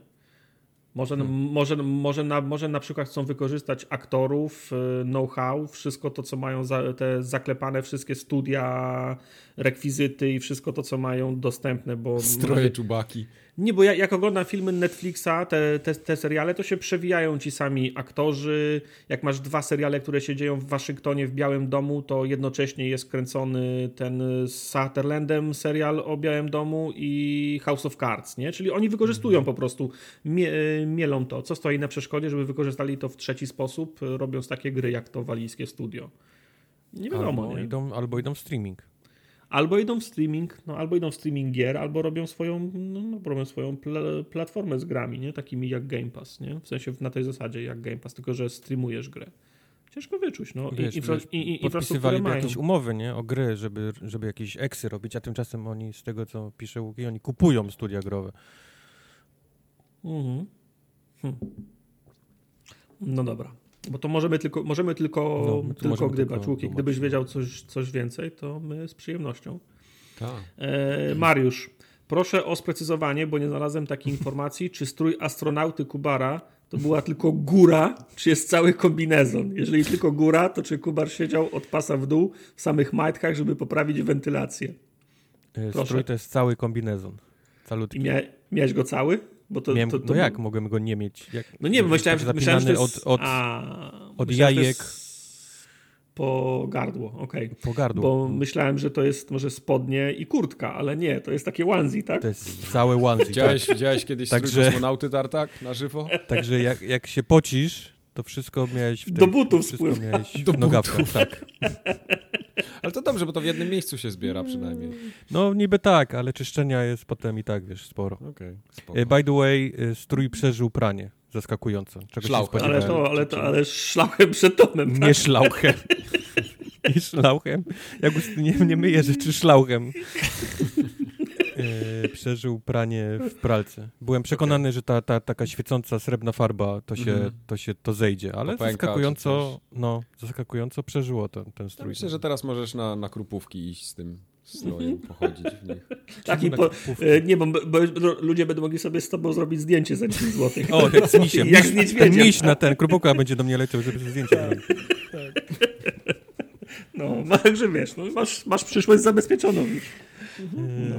Speaker 3: Może, hmm. może, może, na, może na przykład chcą wykorzystać aktorów, y, know-how, wszystko to, co mają za, te zaklepane, wszystkie studia, rekwizyty i wszystko to, co mają dostępne, bo...
Speaker 1: Stroje czubaki.
Speaker 3: Nie, bo ja, jak oglądam filmy Netflixa, te, te, te, seriale, to się przewijają ci sami aktorzy. Jak masz dwa seriale, które się dzieją w Waszyngtonie, w Białym Domu, to jednocześnie jest kręcony ten z Sutherlandem serial o Białym Domu i House of Cards, nie? Czyli oni wykorzystują po prostu, mie, mielą to. Co stoi na przeszkodzie, żeby wykorzystali to w trzeci sposób, robiąc takie gry jak to walijskie studio? Nie wiadomo,
Speaker 2: albo
Speaker 3: nie?
Speaker 2: Idą, albo idą w streaming
Speaker 3: albo idą w streaming, no, albo idą w streaming gier, albo robią swoją, no, no robią swoją pl platformę z grami, nie? takimi jak Game Pass, nie? w sensie na tej zasadzie jak Game Pass, tylko że streamujesz grę. Ciężko wyczuć, no.
Speaker 2: Wiesz, infra i, i, podpisywali jakieś umowy, nie? O gry, żeby, żeby jakieś eksy robić, a tymczasem oni, z tego co pisze Łuki, oni kupują studia growe.
Speaker 3: Mhm. Hm. No dobra. Bo to możemy tylko, możemy tylko, no, tylko możemy gdybać. Tylko Łuki, gdybyś wiedział coś, coś więcej, to my z przyjemnością.
Speaker 1: Tak.
Speaker 3: E, Mariusz, proszę o sprecyzowanie, bo nie znalazłem takiej informacji, czy strój astronauty Kubara to była tylko góra, czy jest cały kombinezon. Jeżeli tylko góra, to czy Kubar siedział od pasa w dół w samych majtkach, żeby poprawić wentylację?
Speaker 2: E, proszę. Strój to jest cały kombinezon. Calutki.
Speaker 3: I mia miałeś go cały?
Speaker 2: Bo to, Miałem, to, to, no jak mogłem go nie mieć? Jak,
Speaker 3: no nie, bo myślałem,
Speaker 2: tak
Speaker 3: myślałem, że
Speaker 2: to jest, od, od, a, od jajek.
Speaker 3: Po gardło, okej. Okay.
Speaker 2: Po gardło.
Speaker 3: Bo myślałem, że to jest może spodnie i kurtka, ale nie, to jest takie onesie, tak?
Speaker 2: To jest całe onesie.
Speaker 1: Widziałeś, tak. widziałeś kiedyś Także... kosmonauty tartak na żywo?
Speaker 2: Także jak, jak się pocisz, to wszystko miałeś w tej,
Speaker 3: Do butów
Speaker 2: wszystko miałeś Do w nogawkach, tak.
Speaker 1: Ale to dobrze, bo to w jednym miejscu się zbiera przynajmniej.
Speaker 2: No niby tak, ale czyszczenia jest potem i tak, wiesz, sporo.
Speaker 1: Okay,
Speaker 2: e, By the way, e, strój przeżył pranie. Zaskakująco.
Speaker 3: szlauchem. Ale, to, ale, to, ale szlauchem przed domem,
Speaker 2: tak? Nie szlauchem. nie szlauchem. Jak nie, nie myję rzeczy szlauchem. E, przeżył pranie w pralce. Byłem przekonany, okay. że ta, ta taka świecąca srebrna farba to się, mm. to, się to zejdzie, ale Popęka, zaskakująco, no, zaskakująco przeżyło ten, ten strój. Ja
Speaker 1: myślę, że teraz możesz na, na krupówki iść z tym strojem, mhm. pochodzić w nich.
Speaker 3: Taki po, e, nie, bo, bo, ludzie będą mogli sobie z tobą zrobić zdjęcie za 10 zł.
Speaker 2: O, jak z misiem. jak z niedźwiedziem. Ten miś na ten, krupówka będzie do mnie leciał, żeby zdjęcie zrobić. Tak.
Speaker 3: No, także wiesz, no, masz, masz przyszłość zabezpieczoną już. No.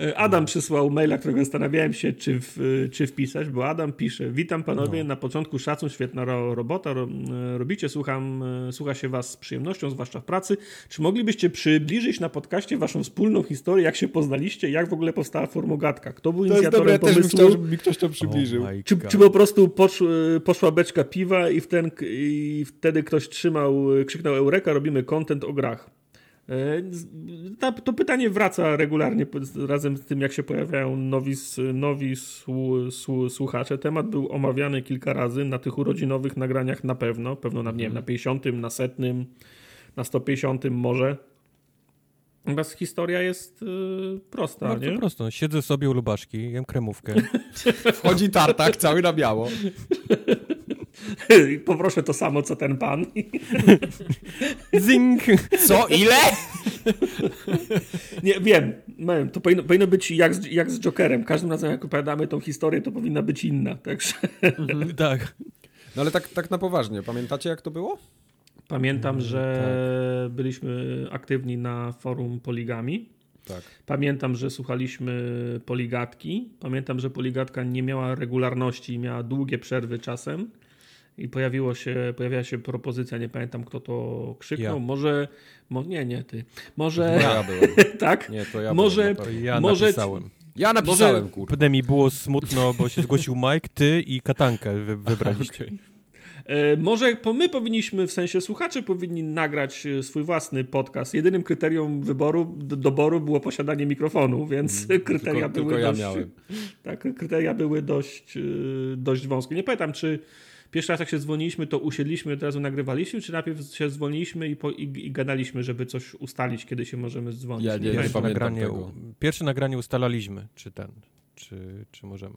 Speaker 3: E, Adam przysłał maila, którego zastanawiałem się, czy, w, czy wpisać, bo Adam pisze: Witam panowie, no. na początku szacun, świetna robota ro, e, robicie, słucham, e, słucha się was z przyjemnością, zwłaszcza w pracy. Czy moglibyście przybliżyć na podcaście waszą wspólną historię, jak się poznaliście, jak w ogóle powstała formogatka? Kto był to inicjatorem jest dobre, pomysłu? Ja też
Speaker 1: bym chciał, żeby mi ktoś to przybliżył. Oh
Speaker 3: czy, czy, po prostu posz, poszła beczka piwa i, w ten, i wtedy ktoś trzymał, krzyknął Eureka, robimy content o grach. E, to pytanie wraca regularnie razem z tym, jak się pojawiają nowi, nowi słuchacze. Temat był omawiany kilka razy na tych urodzinowych nagraniach na pewno. Pewno na, nie wiem, na 50, na setnym, na 150 może. Natomiast historia jest yy, prosta,
Speaker 2: Bardzo
Speaker 3: nie?
Speaker 2: prosto. Siedzę sobie u lubaszki, jem kremówkę.
Speaker 1: Wchodzi tartak cały na biało.
Speaker 3: Poproszę to samo, co ten pan.
Speaker 2: Zing!
Speaker 1: Co? Ile?
Speaker 3: Nie, wiem. To powinno, powinno być jak z, jak z Jokerem. Każdym razem, jak opowiadamy tą historię, to powinna być inna. Także...
Speaker 2: Mhm, tak.
Speaker 1: No ale tak, tak na poważnie. Pamiętacie, jak to było?
Speaker 3: Pamiętam, że tak. byliśmy aktywni na forum Poligami.
Speaker 1: Tak.
Speaker 3: Pamiętam, że słuchaliśmy poligatki. Pamiętam, że poligatka nie miała regularności, miała długie przerwy czasem i pojawiło się, pojawiła się propozycja, nie pamiętam kto to krzyknął, ja. może, mo, nie, nie ty, może...
Speaker 1: Ja byłem.
Speaker 3: tak?
Speaker 1: Nie, to ja
Speaker 3: może,
Speaker 1: byłem,
Speaker 2: ja może, napisałem.
Speaker 1: Ja napisałem, kurde.
Speaker 2: Potem mi było smutno, bo się zgłosił Mike, ty i Katankę wy, wybraliście. Okay.
Speaker 3: E, może my powinniśmy, w sensie słuchacze powinni nagrać e, swój własny podcast. Jedynym kryterium wyboru, doboru było posiadanie mikrofonu, więc mm, kryteria
Speaker 1: tylko,
Speaker 3: były
Speaker 1: tylko
Speaker 3: dość,
Speaker 1: miałem.
Speaker 3: Tak, kryteria były dość, e, dość wąskie. Nie pamiętam, czy pierwszy raz jak się dzwoniliśmy, to usiedliśmy i od razu nagrywaliśmy, czy najpierw się dzwoniliśmy i, po, i, i gadaliśmy, żeby coś ustalić, kiedy się możemy dzwonić?
Speaker 1: Ja nie, nie, nie nagranie, tego.
Speaker 2: Pierwsze nagranie ustalaliśmy, czy ten, czy, czy możemy.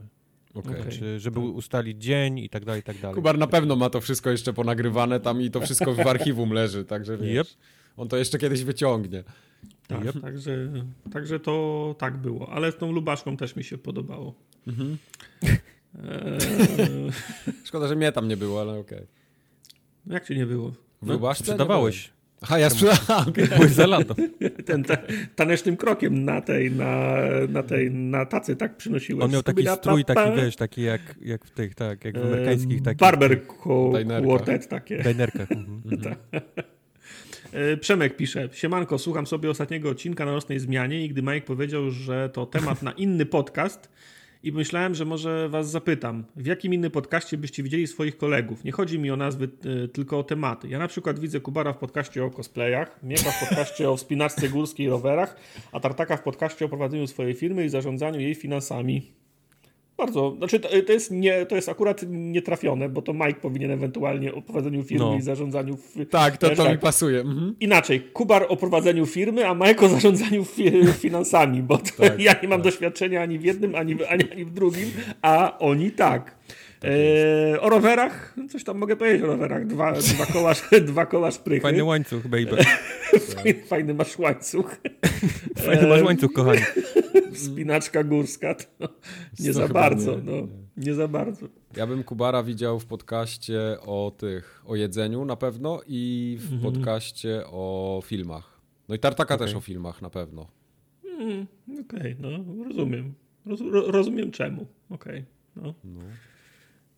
Speaker 2: Okay. Czy, żeby ustalić dzień i tak dalej, i tak dalej.
Speaker 1: Kubar na pewno ma to wszystko jeszcze ponagrywane tam i to wszystko w archiwum leży, także wiesz, yep. on to jeszcze kiedyś wyciągnie.
Speaker 3: Tak, yep. także, także to tak było, ale z tą Lubaszką też mi się podobało. Mhm.
Speaker 1: Eee... Szkoda, że mnie tam nie było, ale okej. Okay.
Speaker 3: Jak ci nie było?
Speaker 1: W Lubaszce?
Speaker 2: Sprzedawałeś.
Speaker 1: Aha, ja sprzedałem. Okay.
Speaker 2: Byłeś za lato.
Speaker 3: Ten ta, tanecznym krokiem na tej, na, na tej, na tacy tak przynosiłeś.
Speaker 2: On miał taki strój, taki wiesz, taki jak, jak w tych, tak, jak w amerykańskich takich.
Speaker 3: Barber quartet takie.
Speaker 2: Dajnerkach. Mhm.
Speaker 3: E, Przemek pisze, siemanko, słucham sobie ostatniego odcinka na nocnej zmianie i gdy Mike powiedział, że to temat na inny podcast, i myślałem, że może was zapytam, w jakim innym podcaście byście widzieli swoich kolegów? Nie chodzi mi o nazwy, y, tylko o tematy. Ja na przykład widzę Kubara w podcaście o cosplayach, Mieka w podcaście o wspinaczce górskiej i rowerach, a Tartaka w podcaście o prowadzeniu swojej firmy i zarządzaniu jej finansami. Bardzo. Znaczy, to, to, jest nie, to jest akurat nietrafione, bo to Mike powinien ewentualnie o prowadzeniu firmy no. i zarządzaniu.
Speaker 1: Tak, to, to tak. mi pasuje. Mhm.
Speaker 3: Inaczej, Kubar o prowadzeniu firmy, a Mike o zarządzaniu fi finansami, bo tak, ja nie mam tak. doświadczenia ani w jednym, ani w, ani, ani w drugim, a oni tak. Tak e, o rowerach, coś tam mogę powiedzieć o rowerach. Dwa, dwa, koła, dwa koła szprychy.
Speaker 2: Fajny łańcuch, baby.
Speaker 3: fajny, fajny masz łańcuch.
Speaker 2: Fajny masz łańcuch, kochani.
Speaker 3: Spinaczka górska, to nie za bardzo. Nie, no, nie. nie za bardzo.
Speaker 1: Ja bym Kubara widział w podcaście o tych, o jedzeniu na pewno i w mhm. podcaście o filmach. No i Tartaka okay. też o filmach na pewno.
Speaker 3: Mm, Okej, okay, no rozumiem. Roz, rozumiem czemu. Okej. Okay, no. no.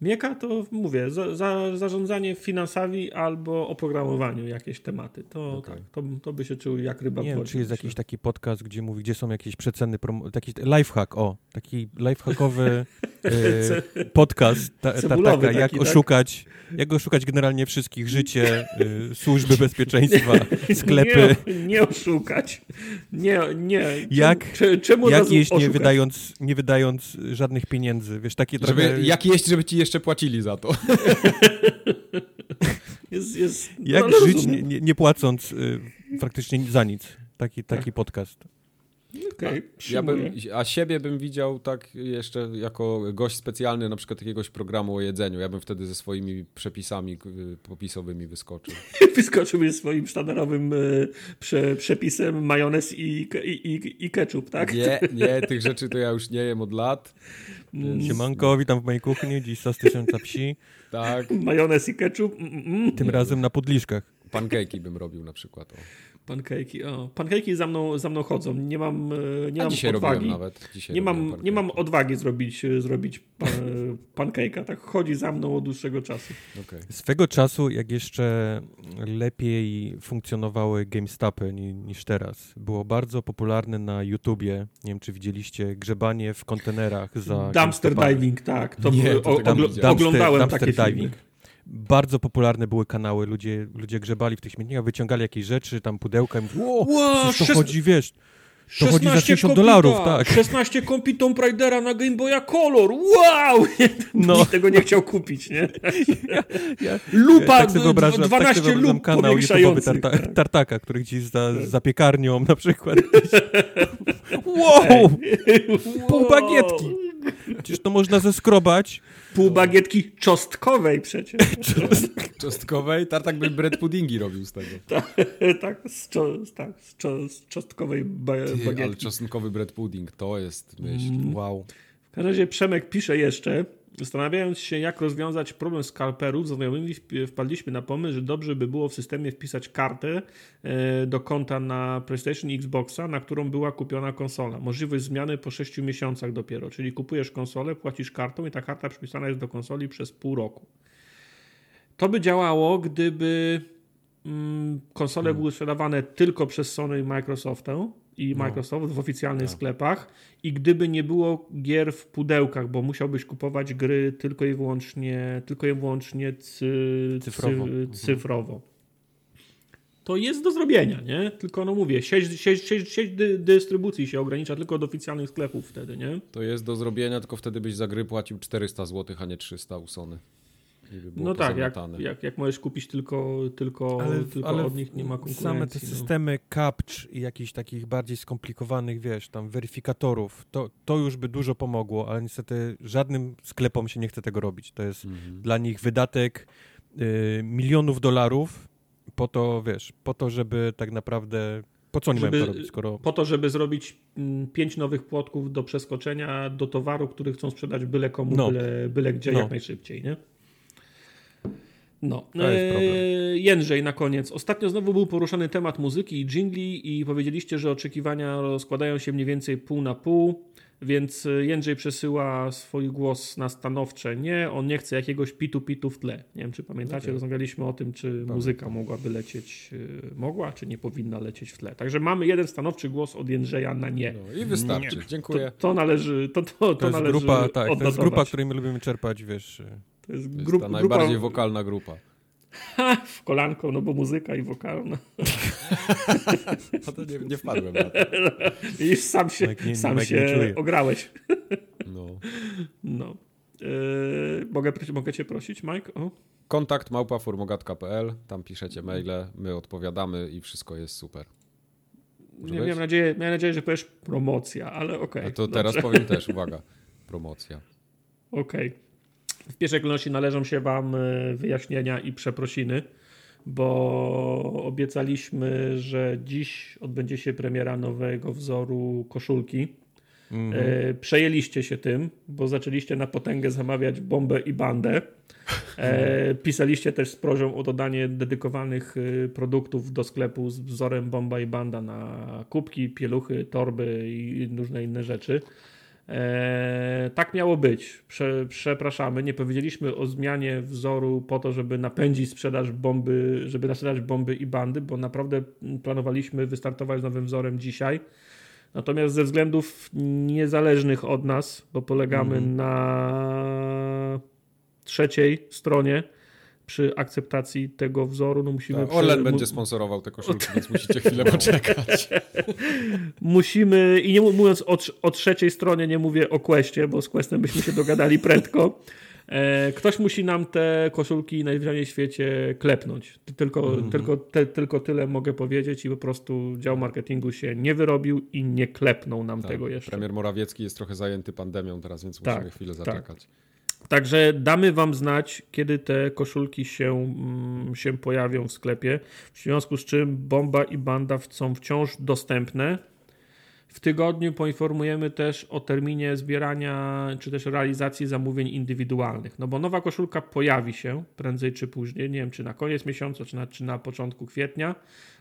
Speaker 3: Mieka to mówię, za, za, zarządzanie finansami albo oprogramowaniu jakieś tematy. To, okay. tak, to, to by się czuł jak ryba
Speaker 2: Nie wiem, czy jest jakiś taki podcast, gdzie mówi, gdzie są jakieś przeceny, taki lifehack, o, taki lifehackowy y, podcast, ta, ta, taka, taki, jak tak? oszukać, jak oszukać generalnie wszystkich, życie, y, służby bezpieczeństwa, sklepy.
Speaker 3: Nie, nie oszukać. Nie, nie.
Speaker 2: Jak, czemu, czemu jak jeść nie wydając, nie wydając żadnych pieniędzy, wiesz, takie
Speaker 1: żeby, trochę... Jak jeść, żeby ci jeszcze jeszcze płacili za to.
Speaker 3: jest, jest,
Speaker 2: Jak no, żyć nie, nie, nie, płacąc y, praktycznie za nic? Taki, taki tak. podcast.
Speaker 3: Okay,
Speaker 1: ja bym, a siebie bym widział tak jeszcze jako gość specjalny na przykład jakiegoś programu o jedzeniu. Ja bym wtedy ze swoimi przepisami y, popisowymi wyskoczył.
Speaker 3: Wyskoczył ze swoim sztandarowym y, prze, przepisem majonez i, i, i, i ketchup, tak?
Speaker 1: Nie, nie, tych rzeczy to ja już nie jem od lat.
Speaker 2: Więc... Siemanko, witam w mojej kuchni, dziś sos tysiąca psi.
Speaker 1: Tak.
Speaker 3: Majonez i ketchup. Mm,
Speaker 2: mm. Tym razem na podliszkach.
Speaker 1: Pankejki bym robił na przykład. O.
Speaker 3: Pankejki, o. Pankejki za mną, za mną chodzą. Nie mam, e, nie
Speaker 1: A
Speaker 3: mam
Speaker 1: dzisiaj
Speaker 3: odwagi.
Speaker 1: nawet. Dzisiaj
Speaker 3: nie, mam, nie mam odwagi zrobić, e, zrobić pan, pankejka. Tak chodzi za mną od dłuższego czasu.
Speaker 1: Okej.
Speaker 2: Swego czasu, jak jeszcze lepiej funkcjonowały GameStopy ni, niż teraz, było bardzo popularne na YouTubie, nie wiem czy widzieliście, grzebanie w kontenerach za
Speaker 3: Dumpster
Speaker 2: GameStopami.
Speaker 3: diving, tak. To
Speaker 1: Nie, to
Speaker 3: o, ogl-
Speaker 1: widziałem.
Speaker 3: oglądałem
Speaker 2: dumpster
Speaker 3: takie filmy.
Speaker 2: diving. Bardzo popularne były kanały, ludzie, ludzie grzebali w tych śmietnikach, wyciągali jakieś rzeczy, tam pudełka i mówili,
Speaker 3: Wow,
Speaker 2: przecież to chodzi, wiesz, to chodzi za
Speaker 3: 16
Speaker 2: 60
Speaker 3: kompita,
Speaker 2: dolarów, tak.
Speaker 3: 16 kompi Tomb Raidera na Game Boya Color. Wow!
Speaker 2: No.
Speaker 3: Nikt tego nie chciał kupić, nie?
Speaker 2: Ja,
Speaker 3: Lupa,
Speaker 2: tak sobie wyobrażam,
Speaker 3: 12
Speaker 2: tak
Speaker 3: lup
Speaker 2: kanał YouTube'owy tarta,
Speaker 3: tak.
Speaker 2: Tartaka, który gdzieś za, za piekarnią na przykład. wow! Pół bagietki. Przecież to można zeskrobać.
Speaker 3: Pół bagietki czosnkowej przecież.
Speaker 1: Czostkowej? Tartak by bread puddingi robił z tego.
Speaker 3: tak, z, czo, tak, z, czo, z czosnkowej ba,
Speaker 1: Ty, ale
Speaker 3: bagietki.
Speaker 1: czosnkowy bread pudding, to jest myśl.
Speaker 3: Mm.
Speaker 2: Wow.
Speaker 3: W każdym razie Przemek pisze jeszcze, zastanawiając się jak rozwiązać problem skalperów, znajomymi wp- wpadliśmy na pomysł, że dobrze by było w systemie wpisać kartę e, do konta na PlayStation i Xboxa, na którą była kupiona konsola. Możliwość zmiany po 6 miesiącach dopiero, czyli kupujesz konsolę, płacisz kartą i ta karta przypisana jest do konsoli przez pół roku. To by działało, gdyby mm, konsole były sprzedawane tylko przez Sony i Microsoftę i
Speaker 1: No.
Speaker 3: Microsoft w oficjalnych
Speaker 1: Tak.
Speaker 3: sklepach i gdyby nie było gier w pudełkach, bo musiałbyś kupować gry tylko i wyłącznie, tylko i wyłącznie cy,
Speaker 2: Cyfrowo.
Speaker 3: Cy,
Speaker 2: Mhm.
Speaker 3: cyfrowo. To jest do zrobienia, nie? Tylko no mówię, sieć, sieć, sieć, sieć dy, dystrybucji się ogranicza tylko do oficjalnych sklepów wtedy, nie?
Speaker 1: To jest do zrobienia, tylko wtedy byś za gry płacił 400 zł, a nie 300 u Sony. Było
Speaker 3: No tak, jak, jak, jak możesz kupić tylko, tylko,
Speaker 2: Ale,
Speaker 3: tylko
Speaker 2: ale
Speaker 3: od nich nie ma konkurencji.
Speaker 2: same te
Speaker 3: no.
Speaker 2: systemy captch i jakichś takich bardziej skomplikowanych, wiesz, tam weryfikatorów, to, to już by dużo pomogło, ale niestety żadnym sklepom się nie chce tego robić. To jest
Speaker 1: Mhm.
Speaker 2: dla nich wydatek y, milionów dolarów po to, wiesz, po to, żeby tak naprawdę, po co oni
Speaker 3: Żeby-
Speaker 2: mają to robić, skoro...
Speaker 3: Po to, żeby zrobić mm, pięć nowych płotków do przeskoczenia do towaru, który chcą sprzedać byle komu,
Speaker 2: No.
Speaker 3: byle, byle gdzie,
Speaker 2: No.
Speaker 3: jak najszybciej, nie? No.
Speaker 2: To jest problem.
Speaker 3: Eee, Jędrzej na koniec. Ostatnio znowu był poruszany temat muzyki i jingli i powiedzieliście, że oczekiwania rozkładają się mniej więcej pół na pół, więc e, Jędrzej przesyła swój głos na stanowcze nie. On nie chce jakiegoś pitu-pitu w tle. Nie wiem, czy pamiętacie,
Speaker 1: Okej.
Speaker 3: rozmawialiśmy o tym, czy muzyka mogłaby lecieć, e, mogła, czy nie powinna lecieć w tle. Także mamy jeden stanowczy głos od Jędrzeja na nie.
Speaker 1: No i wystarczy.
Speaker 3: To,
Speaker 1: Dziękuję.
Speaker 3: to należy, to, to, to,
Speaker 2: To jest
Speaker 3: należy
Speaker 2: grupa, tak, to jest grupa, której my lubimy czerpać, wiesz...
Speaker 3: To jest
Speaker 1: To jest
Speaker 3: grup,
Speaker 1: ta
Speaker 3: grupa
Speaker 1: najbardziej wokalna grupa.
Speaker 3: w kolanko, no bo muzyka i wokalna.
Speaker 1: A to nie, nie wpadłem na to.
Speaker 3: I sam się,
Speaker 2: Mike nie-
Speaker 3: sam
Speaker 2: Mike
Speaker 3: się ograłeś.
Speaker 1: No.
Speaker 3: No. Yy, mogę, mogę cię prosić, Mike? O?
Speaker 1: Kontakt małpa formogatka.pl, tam piszecie maile, my odpowiadamy i wszystko jest super. Może
Speaker 3: Nie,
Speaker 1: być?
Speaker 3: miałem, nadzieję, miałem nadzieję, że powiesz promocja, ale okej.
Speaker 1: A to
Speaker 3: dobrze.
Speaker 1: teraz powiem też, uwaga, promocja.
Speaker 3: Okej. W pierwszej kolejności należą się Wam e, wyjaśnienia i przeprosiny, bo obiecaliśmy, że dziś odbędzie się premiera nowego wzoru koszulki.
Speaker 2: Mhm.
Speaker 3: E, przejęliście się tym, bo zaczęliście na potęgę zamawiać bombę i bandę. E, pisaliście też z prośbą o dodanie dedykowanych e, produktów do sklepu z wzorem bomba i banda na kubki, pieluchy, torby i różne inne rzeczy. E, tak miało być. Prze, przepraszamy, nie powiedzieliśmy o zmianie wzoru po to, żeby napędzić sprzedaż bomby, żeby naprzedać bomby i bandy, bo naprawdę planowaliśmy wystartować z nowym wzorem dzisiaj. Natomiast ze względów niezależnych od nas, bo polegamy
Speaker 2: Mhm.
Speaker 3: na trzeciej stronie przy akceptacji tego wzoru, no musimy...
Speaker 1: Tak,
Speaker 3: prze-
Speaker 1: Orlen będzie sponsorował te koszulki, więc musicie chwilę poczekać.
Speaker 3: musimy, i nie mó- mówiąc o, o trzeciej stronie, nie mówię o Questie, bo z Questem byśmy się dogadali prędko. E, ktoś musi nam te koszulki najwyżej w świecie klepnąć. Tylko, tylko, te, tylko tyle mogę powiedzieć i po prostu dział marketingu się nie wyrobił i nie klepnął nam
Speaker 1: Tak,
Speaker 3: tego jeszcze.
Speaker 1: Premier Morawiecki jest trochę zajęty pandemią teraz, więc
Speaker 3: Tak,
Speaker 1: musimy chwilę
Speaker 3: tak. Także damy Wam znać, kiedy te koszulki się, mm, się pojawią w sklepie. W związku z czym Bomba i Banda są wciąż dostępne. W tygodniu poinformujemy też o terminie zbierania czy też realizacji zamówień indywidualnych. No bo nowa koszulka pojawi się prędzej czy później, nie wiem czy na koniec miesiąca, czy na, czy na początku kwietnia.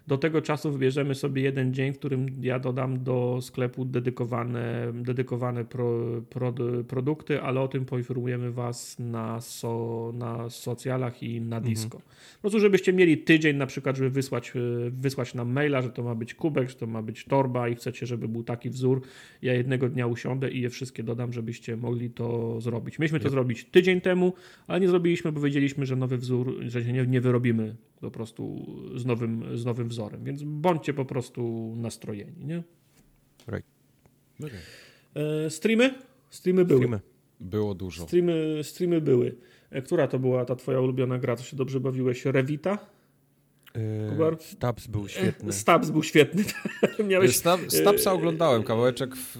Speaker 3: Do tego czasu wybierzemy sobie jeden dzień, w którym ja dodam do sklepu dedykowane, dedykowane pro, pro, produkty, ale o tym poinformujemy Was na, so, na socjalach i na mhm. disco. Mhm. Po prostu, żebyście mieli tydzień na przykład, żeby wysłać, wysłać nam maila, że to ma być kubek, że to ma być torba i chcecie, żeby był taki wzór. Ja jednego dnia usiądę i je wszystkie dodam, żebyście mogli to zrobić. Mieliśmy to zrobić tydzień temu, ale nie zrobiliśmy, bo wiedzieliśmy, że nowy wzór, że nie, nie wyrobimy po prostu z nowym, z nowym wzorem. Więc bądźcie po prostu nastrojeni, nie?
Speaker 2: Right.
Speaker 3: Okay. E, streamy? Streamy były. Streamy.
Speaker 1: Było dużo.
Speaker 3: Streamy, streamy były. E, która to była ta twoja ulubiona gra, co się dobrze bawiłeś? Revita?
Speaker 2: Yy, Stabs był świetny.
Speaker 3: Stabs był świetny.
Speaker 1: Miałeś... Stab, Stabsa oglądałem kawałeczek, w,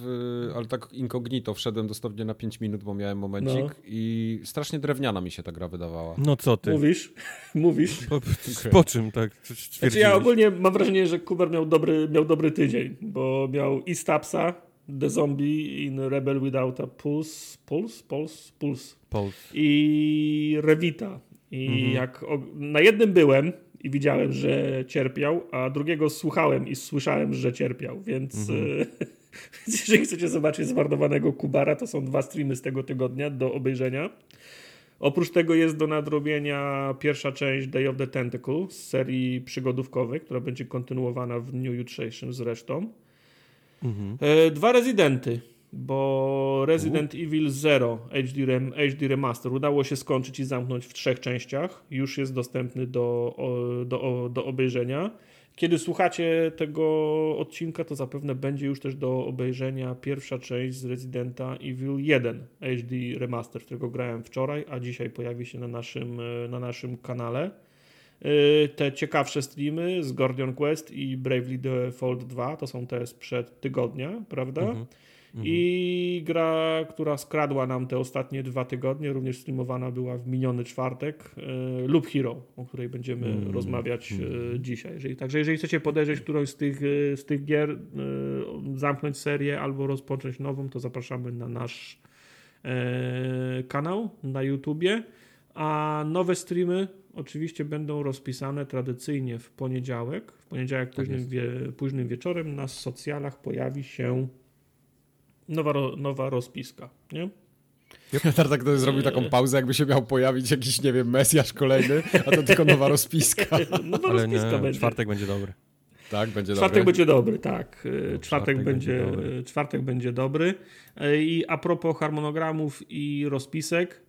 Speaker 1: ale tak incognito wszedłem dosłownie na 5 minut, bo miałem momencik no. i strasznie drewniana mi się ta gra wydawała.
Speaker 2: No co ty?
Speaker 3: Mówisz? Mówisz?
Speaker 2: Po, po czym tak
Speaker 3: znaczy ja ogólnie mam wrażenie, że Kuber miał dobry, miał dobry tydzień, bo miał i Stabsa, The Zombie in Rebel Without a Pulse, Pulse, Pulse, Pulse,
Speaker 2: Pulse.
Speaker 3: i Revita. I mhm. jak na jednym byłem, i widziałem, że cierpiał, a drugiego słuchałem i słyszałem, że cierpiał, więc mhm. jeżeli chcecie zobaczyć zmarnowanego Kubara, to są dwa streamy z tego tygodnia do obejrzenia. Oprócz tego jest do nadrobienia pierwsza część Day of the Tentacle z serii przygodówkowej, która będzie kontynuowana w dniu jutrzejszym zresztą. Mhm. E, dwa rezydenty bo Resident U. Evil Zero HD, Rem, HD Remaster udało się skończyć i zamknąć w trzech częściach. Już jest dostępny do, do, do obejrzenia. Kiedy słuchacie tego odcinka, to zapewne będzie już też do obejrzenia pierwsza część z Residenta Evil 1 HD Remaster, którego grałem wczoraj, a dzisiaj pojawi się na naszym, na naszym kanale. Y, te ciekawsze streamy z Guardian Quest i Bravely Default 2 to są te sprzed tygodnia, prawda? Mhm. Mhm. I gra, która skradła nam te ostatnie dwa tygodnie, również streamowana była w miniony czwartek, y, lub Hero, o której będziemy mhm. rozmawiać y, dzisiaj. Jeżeli, także jeżeli chcecie podejrzeć którąś z tych, y, z tych gier, zamknąć serię albo rozpocząć nową, to zapraszamy na nasz kanał na YouTubie. A nowe streamy oczywiście będą rozpisane tradycyjnie w poniedziałek. W poniedziałek tak późnym, wie, późnym wieczorem na socjalach pojawi się nowa, nowa rozpiska, nie?
Speaker 1: Tartak to zrobił taką pauzę, jakby się miał pojawić jakiś, nie wiem, Mesjasz kolejny, a to tylko nowa rozpiska.
Speaker 3: nowa Ale rozpiska
Speaker 2: nie,
Speaker 3: będzie.
Speaker 2: czwartek będzie dobry.
Speaker 1: Tak, będzie
Speaker 3: czwartek
Speaker 1: dobry.
Speaker 3: będzie dobry, tak. No, czwartek, czwartek, będzie, będzie dobry. czwartek będzie dobry. I a propos harmonogramów i rozpisek,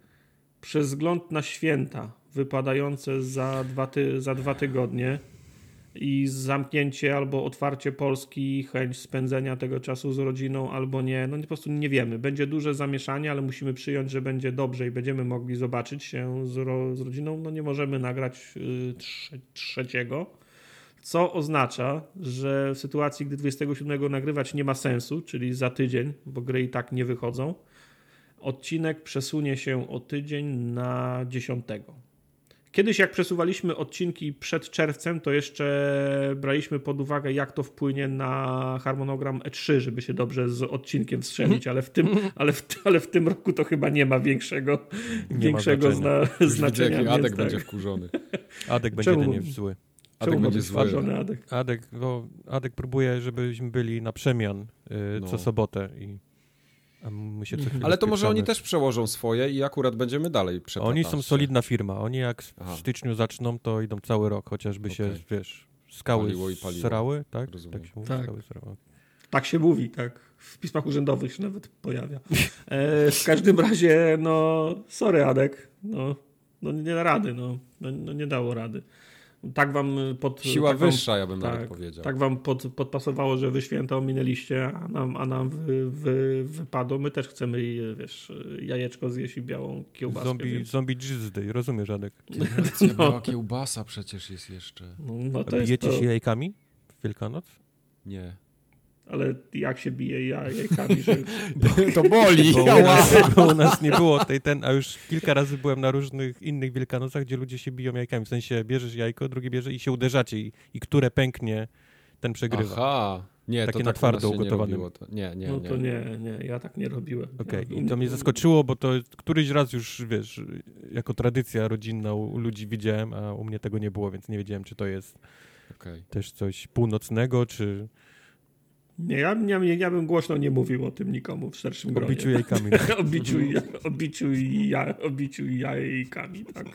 Speaker 3: przez wzgląd na święta wypadające za dwa, ty, za dwa tygodnie, i zamknięcie albo otwarcie Polski, chęć spędzenia tego czasu z rodziną albo nie, no po prostu nie wiemy. Będzie duże zamieszanie, ale musimy przyjąć, że będzie dobrze i będziemy mogli zobaczyć się z, ro, z rodziną. No nie możemy nagrać y, trze, trzeciego, co oznacza, że w sytuacji, gdy 27 nagrywać nie ma sensu, czyli za tydzień, bo gry i tak nie wychodzą, odcinek przesunie się o tydzień na 10. Kiedyś jak przesuwaliśmy odcinki przed czerwcem, to jeszcze braliśmy pod uwagę, jak to wpłynie na harmonogram E3, żeby się dobrze z odcinkiem strzelić, ale w tym, ale w, ale w tym roku to chyba nie ma większego, nie większego ma znaczenia. Zna, znaczenia.
Speaker 1: Widzę, Adek tak. będzie wkurzony.
Speaker 2: Adek będzie Czemu? nie zły.
Speaker 3: Adek będzie zły.
Speaker 2: Adek? Adek, bo Adek próbuje, żebyśmy byli na przemian yy, no. co sobotę i
Speaker 1: ale to może oni też przełożą swoje i akurat będziemy dalej przeplatać.
Speaker 2: Oni są solidna firma. Oni jak w Aha. styczniu zaczną, to idą cały rok, chociażby okay. się, wiesz, skały paliło i paliło. srały, tak?
Speaker 3: Tak się mówi, tak. Skały srały. Tak się mówi, tak. W pismach urzędowych się nawet pojawia. E, w każdym razie, no, sorry Adek, no, no nie da rady, no, no, no nie dało rady tak wam pod...
Speaker 1: Siła
Speaker 3: tak
Speaker 1: wyższa, ja bym tak, nawet powiedział.
Speaker 3: Tak wam pod, podpasowało, że wy święta ominęliście, a nam, a nam wy, wy, wypadło. My też chcemy, wiesz, jajeczko zjeść i białą kiełbaskę.
Speaker 2: Zombie, więc... zombie Jesus Day, rozumiesz, Radek?
Speaker 1: no. Biała kiełbasa przecież jest jeszcze.
Speaker 3: No, no to
Speaker 2: Bijecie
Speaker 3: to...
Speaker 2: się jajkami w Wielkanoc?
Speaker 1: Nie
Speaker 3: ale jak się bije jajkami, że...
Speaker 1: to boli.
Speaker 2: Bo u, nas, bo u nas nie było tej ten, a już kilka razy byłem na różnych innych Wielkanocach, gdzie ludzie się biją jajkami. W sensie bierzesz jajko, drugi bierze i się uderzacie i, i które pęknie, ten przegrywa.
Speaker 1: Aha. Nie,
Speaker 2: Takie
Speaker 1: to
Speaker 2: na
Speaker 1: tak
Speaker 2: twardo ugotowane.
Speaker 1: Nie, nie, nie,
Speaker 3: No to nie, nie, ja tak nie robiłem.
Speaker 2: Okej,
Speaker 3: ja,
Speaker 2: i to mnie zaskoczyło, bo to któryś raz już, wiesz, jako tradycja rodzinna u, ludzi widziałem, a u mnie tego nie było, więc nie wiedziałem, czy to jest
Speaker 1: Okej.
Speaker 2: też coś północnego, czy
Speaker 3: Nie, ja, ja, ja bym głośno nie mówił o tym nikomu w szerszym gronie.
Speaker 2: biciu jajkami.
Speaker 3: o biciu, i- o biciu, i ja, o biciu i jajkami, tak.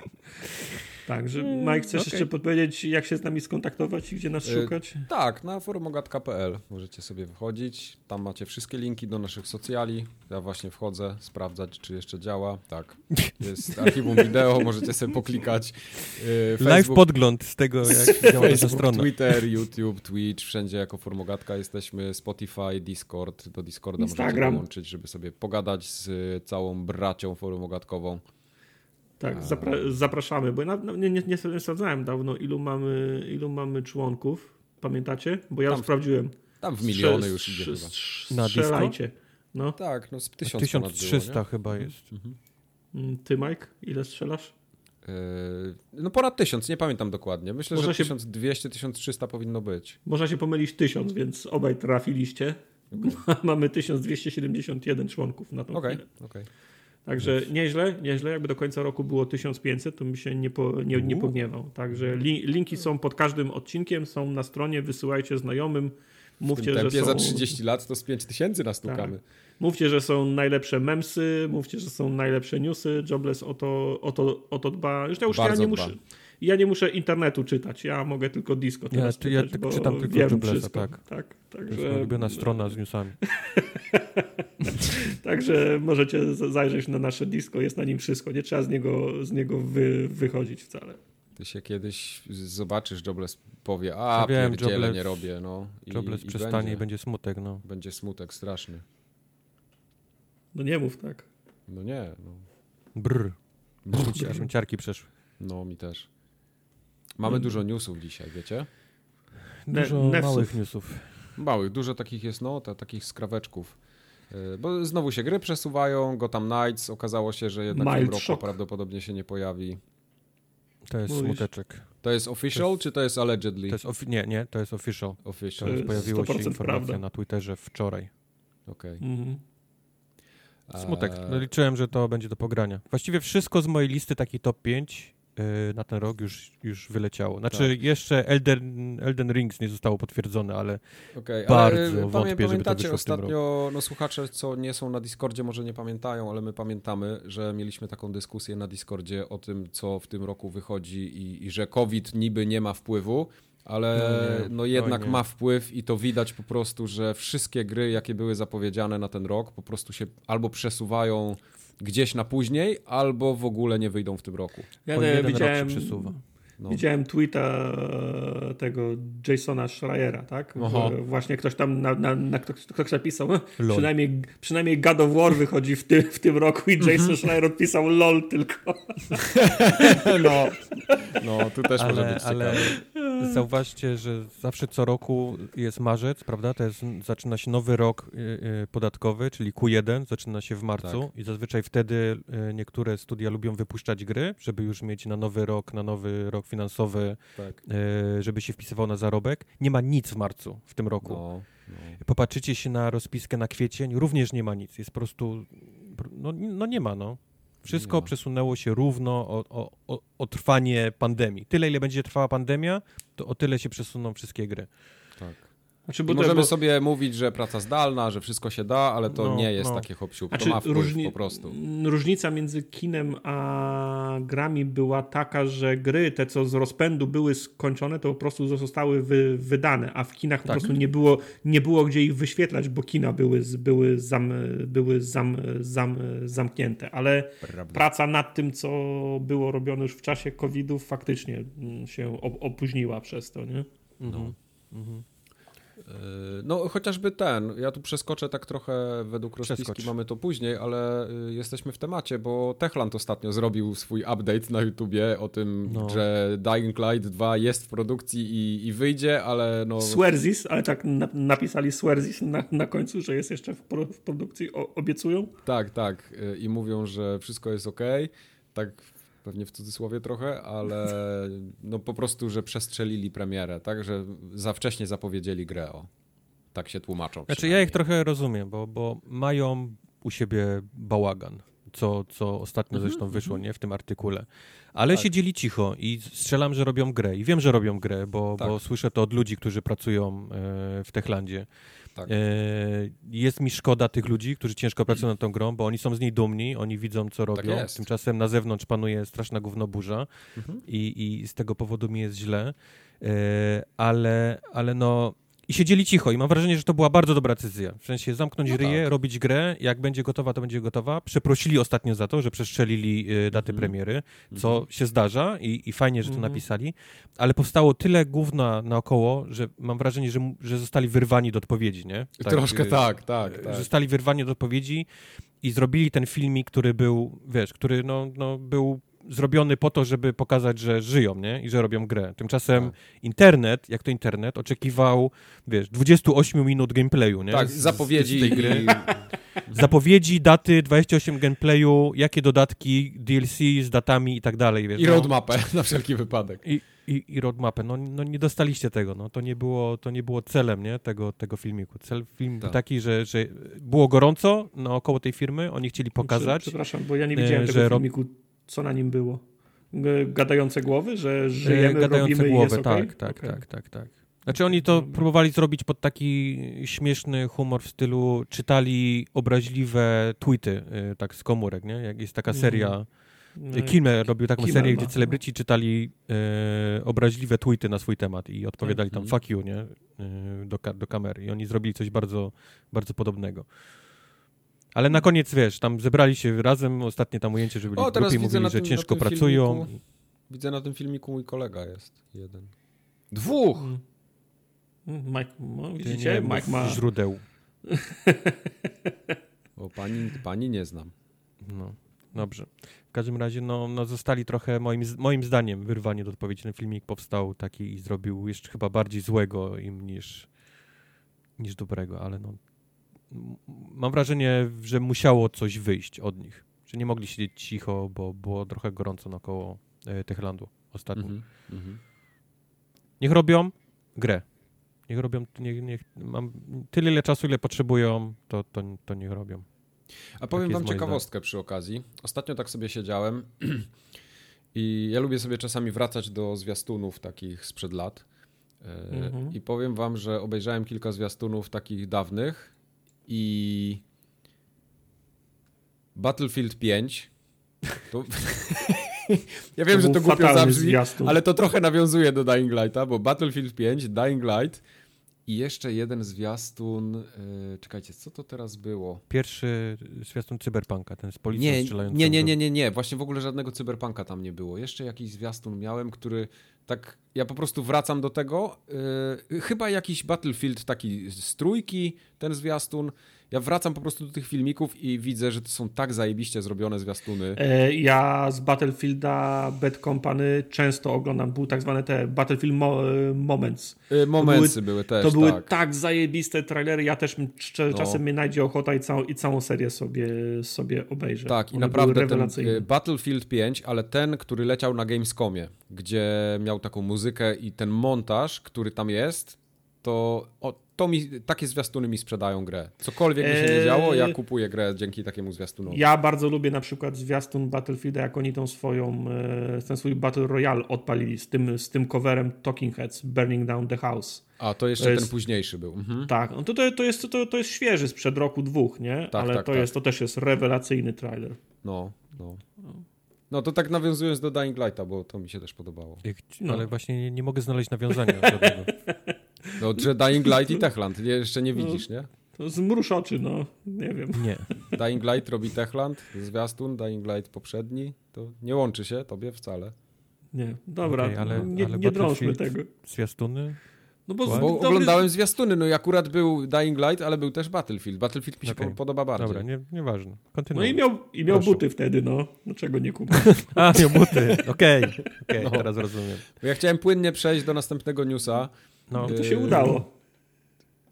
Speaker 3: Także, Mike, chcesz
Speaker 2: okej.
Speaker 3: jeszcze podpowiedzieć, jak się z nami skontaktować i gdzie nas
Speaker 1: Y,
Speaker 3: szukać?
Speaker 1: Tak, na forumogat.pl możecie sobie wychodzić. Tam macie wszystkie linki do naszych socjali. Ja właśnie wchodzę, sprawdzać, czy jeszcze działa. Tak. Jest archiwum wideo, możecie sobie poklikać. Y,
Speaker 2: Live podgląd z tego, jak działa nasza
Speaker 1: Facebook,
Speaker 2: strona.
Speaker 1: Twitter, YouTube, Twitch, wszędzie jako Formogatka jesteśmy, Spotify, Discord, do Discorda
Speaker 3: Instagram.
Speaker 1: możecie dołączyć, żeby sobie pogadać z całą bracią forumogatkową.
Speaker 3: Tak, zapra zapraszamy, bo ja nie, nie, nie sprawdzałem dawno, ilu mamy, ilu mamy członków. Pamiętacie? Bo ja
Speaker 1: Tam-
Speaker 3: sprawdziłem.
Speaker 1: Tam w miliony już idzie chyba.
Speaker 3: Strzelajcie. No,
Speaker 1: Tak, no z tysiąc ponad
Speaker 2: 1300
Speaker 1: było,
Speaker 2: chyba jest.
Speaker 3: Mm, ty Mike, ile strzelasz?
Speaker 1: Yy, No ponad tysiąc, nie pamiętam dokładnie. Myślę,
Speaker 3: Można
Speaker 1: że
Speaker 3: się-
Speaker 1: 1200-1300 powinno być.
Speaker 3: Można się pomylić tysiąc, więc obaj trafiliście. Mamy 1271 członków na tą
Speaker 1: Okej,
Speaker 3: chwilę.
Speaker 1: okej.
Speaker 3: Także nieźle, nieźle. Jakby do końca roku było 1500, to bym się nie, po, nie, nie pogniewał. Także li, linki są pod każdym odcinkiem, są na stronie, wysyłajcie znajomym.
Speaker 1: W tym
Speaker 3: Mówcie, że
Speaker 1: tempie
Speaker 3: są,
Speaker 1: za 30 lat to z 5000 nastukamy.
Speaker 3: mówcie, że są najlepsze memsy, mówcie, że są najlepsze newsy. Jobless o to, o to, o to dba. Już ja, już ja nie muszę. Ja nie muszę internetu czytać, ja mogę tylko disco
Speaker 2: Ja-
Speaker 3: teraz
Speaker 2: ja
Speaker 3: czytać,
Speaker 2: tak
Speaker 3: bo
Speaker 2: czytam tylko
Speaker 3: wiem
Speaker 2: Joblessa,
Speaker 3: wszystko.
Speaker 2: tak.
Speaker 3: tak
Speaker 2: To jest
Speaker 3: także,
Speaker 2: ulubiona strona z newsami.
Speaker 3: Także możecie zajrzeć na nasze disco, jest na nim wszystko. Nie trzeba z niego, z niego wy, wychodzić wcale.
Speaker 1: Ty się kiedyś zobaczysz, Jobless powie, a
Speaker 2: Ja wiem, Jobless-
Speaker 1: nie robię, no. I,
Speaker 2: Jobless
Speaker 1: i
Speaker 2: przestanie
Speaker 1: będzie,
Speaker 2: i będzie smutek, no.
Speaker 1: będzie smutek straszny.
Speaker 3: No nie mów tak.
Speaker 1: No nie, no.
Speaker 2: Brr. Mi- Aż mi ciarki przeszły.
Speaker 1: No, mi też. Mamy dużo newsów dzisiaj, wiecie?
Speaker 3: Ne-
Speaker 2: Dużo
Speaker 3: newsów.
Speaker 2: małych newsów.
Speaker 1: Małych, dużo takich jest, no, te, takich skraweczków. Yy, Bo znowu się gry przesuwają, Gotham Knights okazało się, że jednak w
Speaker 3: Mild
Speaker 1: roku
Speaker 3: shock.
Speaker 1: prawdopodobnie się nie pojawi.
Speaker 2: To jest
Speaker 3: Mówisz.
Speaker 2: smuteczek.
Speaker 1: To jest official,
Speaker 2: To jest-
Speaker 1: czy to jest allegedly?
Speaker 2: To jest ofi- nie, nie, to jest official.
Speaker 1: Official,
Speaker 2: To
Speaker 3: jest
Speaker 2: pojawiło się
Speaker 3: 100%
Speaker 2: informacja
Speaker 3: prawda.
Speaker 2: na Twitterze wczoraj.
Speaker 1: okej.
Speaker 3: Mhm.
Speaker 2: Smutek.
Speaker 1: Eee,
Speaker 2: No, liczyłem, że to będzie do pogrania. Właściwie wszystko z mojej listy, taki top 5 yy, na ten rok już, już wyleciało. Znaczy
Speaker 1: Tak.
Speaker 2: jeszcze Elden, Elden Rings nie zostało potwierdzone, ale
Speaker 1: Okej,
Speaker 2: Bardzo
Speaker 1: ale
Speaker 2: wątpię,
Speaker 1: pamię,
Speaker 2: żeby to
Speaker 1: pamiętacie
Speaker 2: tym
Speaker 1: ostatnio, no słuchacze, co nie są na Discordzie, może nie pamiętają, ale my pamiętamy, że mieliśmy taką dyskusję na Discordzie o tym, co w tym roku wychodzi i, i że COVID niby nie ma wpływu, ale
Speaker 2: No nie,
Speaker 1: no
Speaker 2: oj
Speaker 1: jednak
Speaker 2: nie.
Speaker 1: ma wpływ i to widać po prostu, że wszystkie gry, jakie były zapowiedziane na ten rok, po prostu się albo przesuwają gdzieś na później, albo w ogóle nie wyjdą w tym roku.
Speaker 3: Ja
Speaker 2: o
Speaker 3: nie,
Speaker 2: jeden
Speaker 3: widziałem,
Speaker 2: rok się przesuwa.
Speaker 1: No.
Speaker 3: widziałem tweeta e, tego Jasona Schreiera, tak?
Speaker 1: Aha.
Speaker 3: Właśnie ktoś tam na, na, na ktoś, ktoś napisał,
Speaker 2: Lol.
Speaker 3: przynajmniej, przynajmniej God of War wychodzi w, ty, w tym roku i Jason Schreier odpisał LOL tylko.
Speaker 1: no, no, tu też może
Speaker 2: Ale,
Speaker 1: być
Speaker 2: ale
Speaker 1: ciekawe.
Speaker 2: zauważcie, że zawsze co roku jest marzec, prawda? To jest, zaczyna się nowy rok y, y, podatkowy, czyli Q1, zaczyna się w marcu
Speaker 1: Tak.
Speaker 2: i zazwyczaj wtedy y, niektóre studia lubią wypuszczać gry, żeby już mieć na nowy rok, na nowy rok finansowy,
Speaker 1: Tak.
Speaker 2: y, żeby się wpisywał na zarobek. Nie ma nic w marcu w tym roku.
Speaker 1: No, no.
Speaker 2: Popatrzycie się na rozpiskę na kwiecień, również nie ma nic. Jest po prostu, no, no nie ma, no. Wszystko przesunęło się równo o, o, o, o trwanie pandemii. Tyle, ile będzie trwała pandemia, to o tyle się przesuną wszystkie gry.
Speaker 1: tak.
Speaker 3: Znaczy, bo
Speaker 1: możemy
Speaker 3: bo,
Speaker 1: sobie mówić, że praca zdalna, że wszystko się da, ale to
Speaker 2: No,
Speaker 1: nie jest
Speaker 2: no.
Speaker 1: takie hop siup.
Speaker 3: Znaczy,
Speaker 1: to ma wpływ
Speaker 3: różni-
Speaker 1: po prostu.
Speaker 3: Różnica między kinem a grami była taka, że gry, te co z rozpędu były skończone, to po prostu zostały wy, wydane, a w kinach po
Speaker 2: Tak.
Speaker 3: prostu nie było, nie było gdzie ich wyświetlać, bo kina były, były, zam, były zam, zam, zamknięte. Ale
Speaker 1: Prawda.
Speaker 3: praca nad tym, co było robione już w czasie COVID-u, faktycznie mm, się op- opóźniła przez to, nie?
Speaker 2: Mhm. Mhm.
Speaker 1: Yy, No chociażby ten, ja tu przeskoczę tak trochę według rozpiski,
Speaker 2: Przeskocz.
Speaker 1: mamy to później, ale y, jesteśmy w temacie, bo Techland ostatnio zrobił swój update na YouTubie o tym,
Speaker 2: No.
Speaker 1: że Dying Light 2 jest w produkcji i, i wyjdzie, ale no...
Speaker 3: Swerzis, ale tak na, napisali Swerzis na, na końcu, że jest jeszcze w, pro, w produkcji, o, obiecują.
Speaker 1: Tak, tak. y, I mówią, że wszystko jest ok. Tak pewnie w cudzysłowie trochę, ale no po prostu, że przestrzelili premierę, tak? Że za wcześnie zapowiedzieli grę o. tak się tłumaczą.
Speaker 2: Znaczy ja ich trochę rozumiem, bo, bo mają u siebie bałagan, co, co ostatnio mhm, zresztą wyszło, mhm. nie, w tym artykule. Ale tak. siedzieli cicho i strzelam, że robią grę. I wiem, że robią grę, bo, tak. bo słyszę to od ludzi, którzy pracują e, w Techlandzie. Tak. E, jest mi szkoda tych ludzi, którzy ciężko pracują nad tą grą, bo oni są z niej dumni, oni widzą, co tak robią. Tymczasem na zewnątrz panuje straszna gównoburza mhm. i, i z tego powodu mi jest źle. E, ale, ale no i siedzieli cicho i mam wrażenie, że to była bardzo dobra decyzja. W sensie zamknąć no ryję, tak. robić grę, jak będzie gotowa, to będzie gotowa. Przeprosili ostatnio za to, że przestrzelili y, daty mm. premiery, co mm. się zdarza i, i fajnie, że to mm. napisali, ale powstało tyle gówna naokoło, że mam wrażenie, że, że zostali wyrwani do odpowiedzi, nie?
Speaker 1: Tak, Troszkę y, tak, tak, tak.
Speaker 2: Zostali wyrwani do odpowiedzi i zrobili ten filmik, który był, wiesz, który no, no był zrobiony po to, żeby pokazać, że żyją, nie? I że robią grę. Tymczasem tak. internet, jak to internet, oczekiwał, wiesz, 28 minut gameplayu, nie?
Speaker 1: Tak, z, zapowiedzi z tej gry.
Speaker 2: zapowiedzi, daty, 28 gameplayu, jakie dodatki, DLC z datami i tak dalej, wiesz.
Speaker 1: I no. roadmapę na wszelki wypadek.
Speaker 2: I, i, i roadmapę. No, no nie dostaliście tego, no. To nie było, to nie było celem, nie? Tego, tego filmiku. Cel film tak. taki, że, że było gorąco naokoło tej firmy, oni chcieli pokazać.
Speaker 3: Przepraszam, bo ja nie widziałem e, tego filmiku co na nim było? Gadające głowy, że żyjemy, Gadające robimy głowy, jest
Speaker 2: tak, okay? tak, okay. tak, tak, tak. Znaczy oni to próbowali zrobić pod taki śmieszny humor w stylu czytali obraźliwe tweety, y, tak z komórek, nie? Jak jest taka seria, mm. Kimmel robił taką Kimmel serię, ma. gdzie celebryci czytali e, obraźliwe tweety na swój temat i odpowiadali tam mm. fuck you, nie? E, do, do kamery. I oni zrobili coś bardzo, bardzo podobnego. Ale na koniec, wiesz, tam zebrali się razem, ostatnie tam ujęcie, że byli o, w grupie mówili, że ciężko pracują.
Speaker 1: Filmiku, widzę na tym filmiku mój kolega jest jeden. Dwóch! Mm.
Speaker 3: Mike, no, widzicie? Nie, Mike ma...
Speaker 2: źródeł.
Speaker 1: o, pani, pani nie znam.
Speaker 2: No, dobrze. W każdym razie, no, no zostali trochę, moim, moim zdaniem, wyrwani do odpowiedzi. Ten filmik powstał taki i zrobił jeszcze chyba bardziej złego im niż, niż dobrego, ale no mam wrażenie, że musiało coś wyjść od nich. Że nie mogli siedzieć cicho, bo było trochę gorąco naokoło e, Techlandu ostatnio. Mm -hmm. Niech robią grę. Niech robią, niech, niech, mam tyle ile czasu, ile potrzebują, to, to, to niech robią.
Speaker 1: A powiem tak wam ciekawostkę przy okazji. Ostatnio tak sobie siedziałem i ja lubię sobie czasami wracać do zwiastunów takich sprzed lat. Mm -hmm. I powiem wam, że obejrzałem kilka zwiastunów takich dawnych i Battlefield 5 to... ja wiem, to że to głupio zabrzmi, ale to trochę nawiązuje do Dying Lighta, bo Battlefield 5, Dying Light i jeszcze jeden zwiastun. Yy, czekajcie, co to teraz było?
Speaker 2: Pierwszy zwiastun Cyberpunka, ten z policją
Speaker 1: nie,
Speaker 2: strzelającą.
Speaker 1: Nie, nie, nie, nie, nie. Właśnie w ogóle żadnego Cyberpunka tam nie było. Jeszcze jakiś zwiastun miałem, który tak. Ja po prostu wracam do tego. Yy, chyba jakiś Battlefield taki z trójki, ten zwiastun ja wracam po prostu do tych filmików i widzę, że to są tak zajebiście zrobione zwiastuny.
Speaker 3: E, ja z Battlefielda Bad Company często oglądam, były tak zwane te Battlefield mo e, Moments.
Speaker 1: E, momentsy były, były, też,
Speaker 3: To były tak. tak zajebiste trailery, ja też no. czasem mnie najdzie ochota i całą, i całą serię sobie, sobie obejrzę.
Speaker 1: Tak, One i naprawdę ten Battlefield 5, ale ten, który leciał na Gamescomie, gdzie miał taką muzykę i ten montaż, który tam jest, to o, to mi, takie zwiastuny mi sprzedają grę. Cokolwiek by się nie działo, ja eee, kupuję grę dzięki takiemu zwiastunowi.
Speaker 3: Ja bardzo lubię na przykład zwiastun Battlefielda, jak oni tą swoją, e, ten swój Battle Royale odpalili z tym, z tym coverem Talking Heads, Burning Down the House.
Speaker 1: A, to jeszcze to jest, ten późniejszy był. Mhm.
Speaker 3: Tak, no to, to, to, jest, to, to jest świeży sprzed roku, dwóch, nie? Tak, Ale tak, to, tak. Jest, to też jest rewelacyjny trailer.
Speaker 1: No, no. No to tak nawiązując do Dying Lighta, bo to mi się też podobało.
Speaker 2: No. Ale właśnie nie, nie mogę znaleźć nawiązania
Speaker 1: No, że Dying Light i Techland, jeszcze nie no, widzisz, nie?
Speaker 3: To zmrusz oczy, no, nie wiem.
Speaker 2: Nie.
Speaker 1: Dying Light robi Techland, zwiastun, Dying Light poprzedni, to nie łączy się tobie wcale.
Speaker 3: Nie, dobra, okay, ale, nie, ale nie drążmy tego.
Speaker 2: Zwiastuny?
Speaker 1: No bo, bo dobry... oglądałem zwiastuny, no i akurat był Dying Light, ale był też Battlefield. Battlefield mi się okay. podoba bardziej.
Speaker 2: Dobra, nie, nieważne.
Speaker 3: No i miał, i miał buty wtedy, no. Dlaczego nie kupić?
Speaker 2: A, miał buty, okej. Okay. okay. no. teraz rozumiem.
Speaker 1: Bo ja chciałem płynnie przejść do następnego newsa.
Speaker 3: No. To się udało.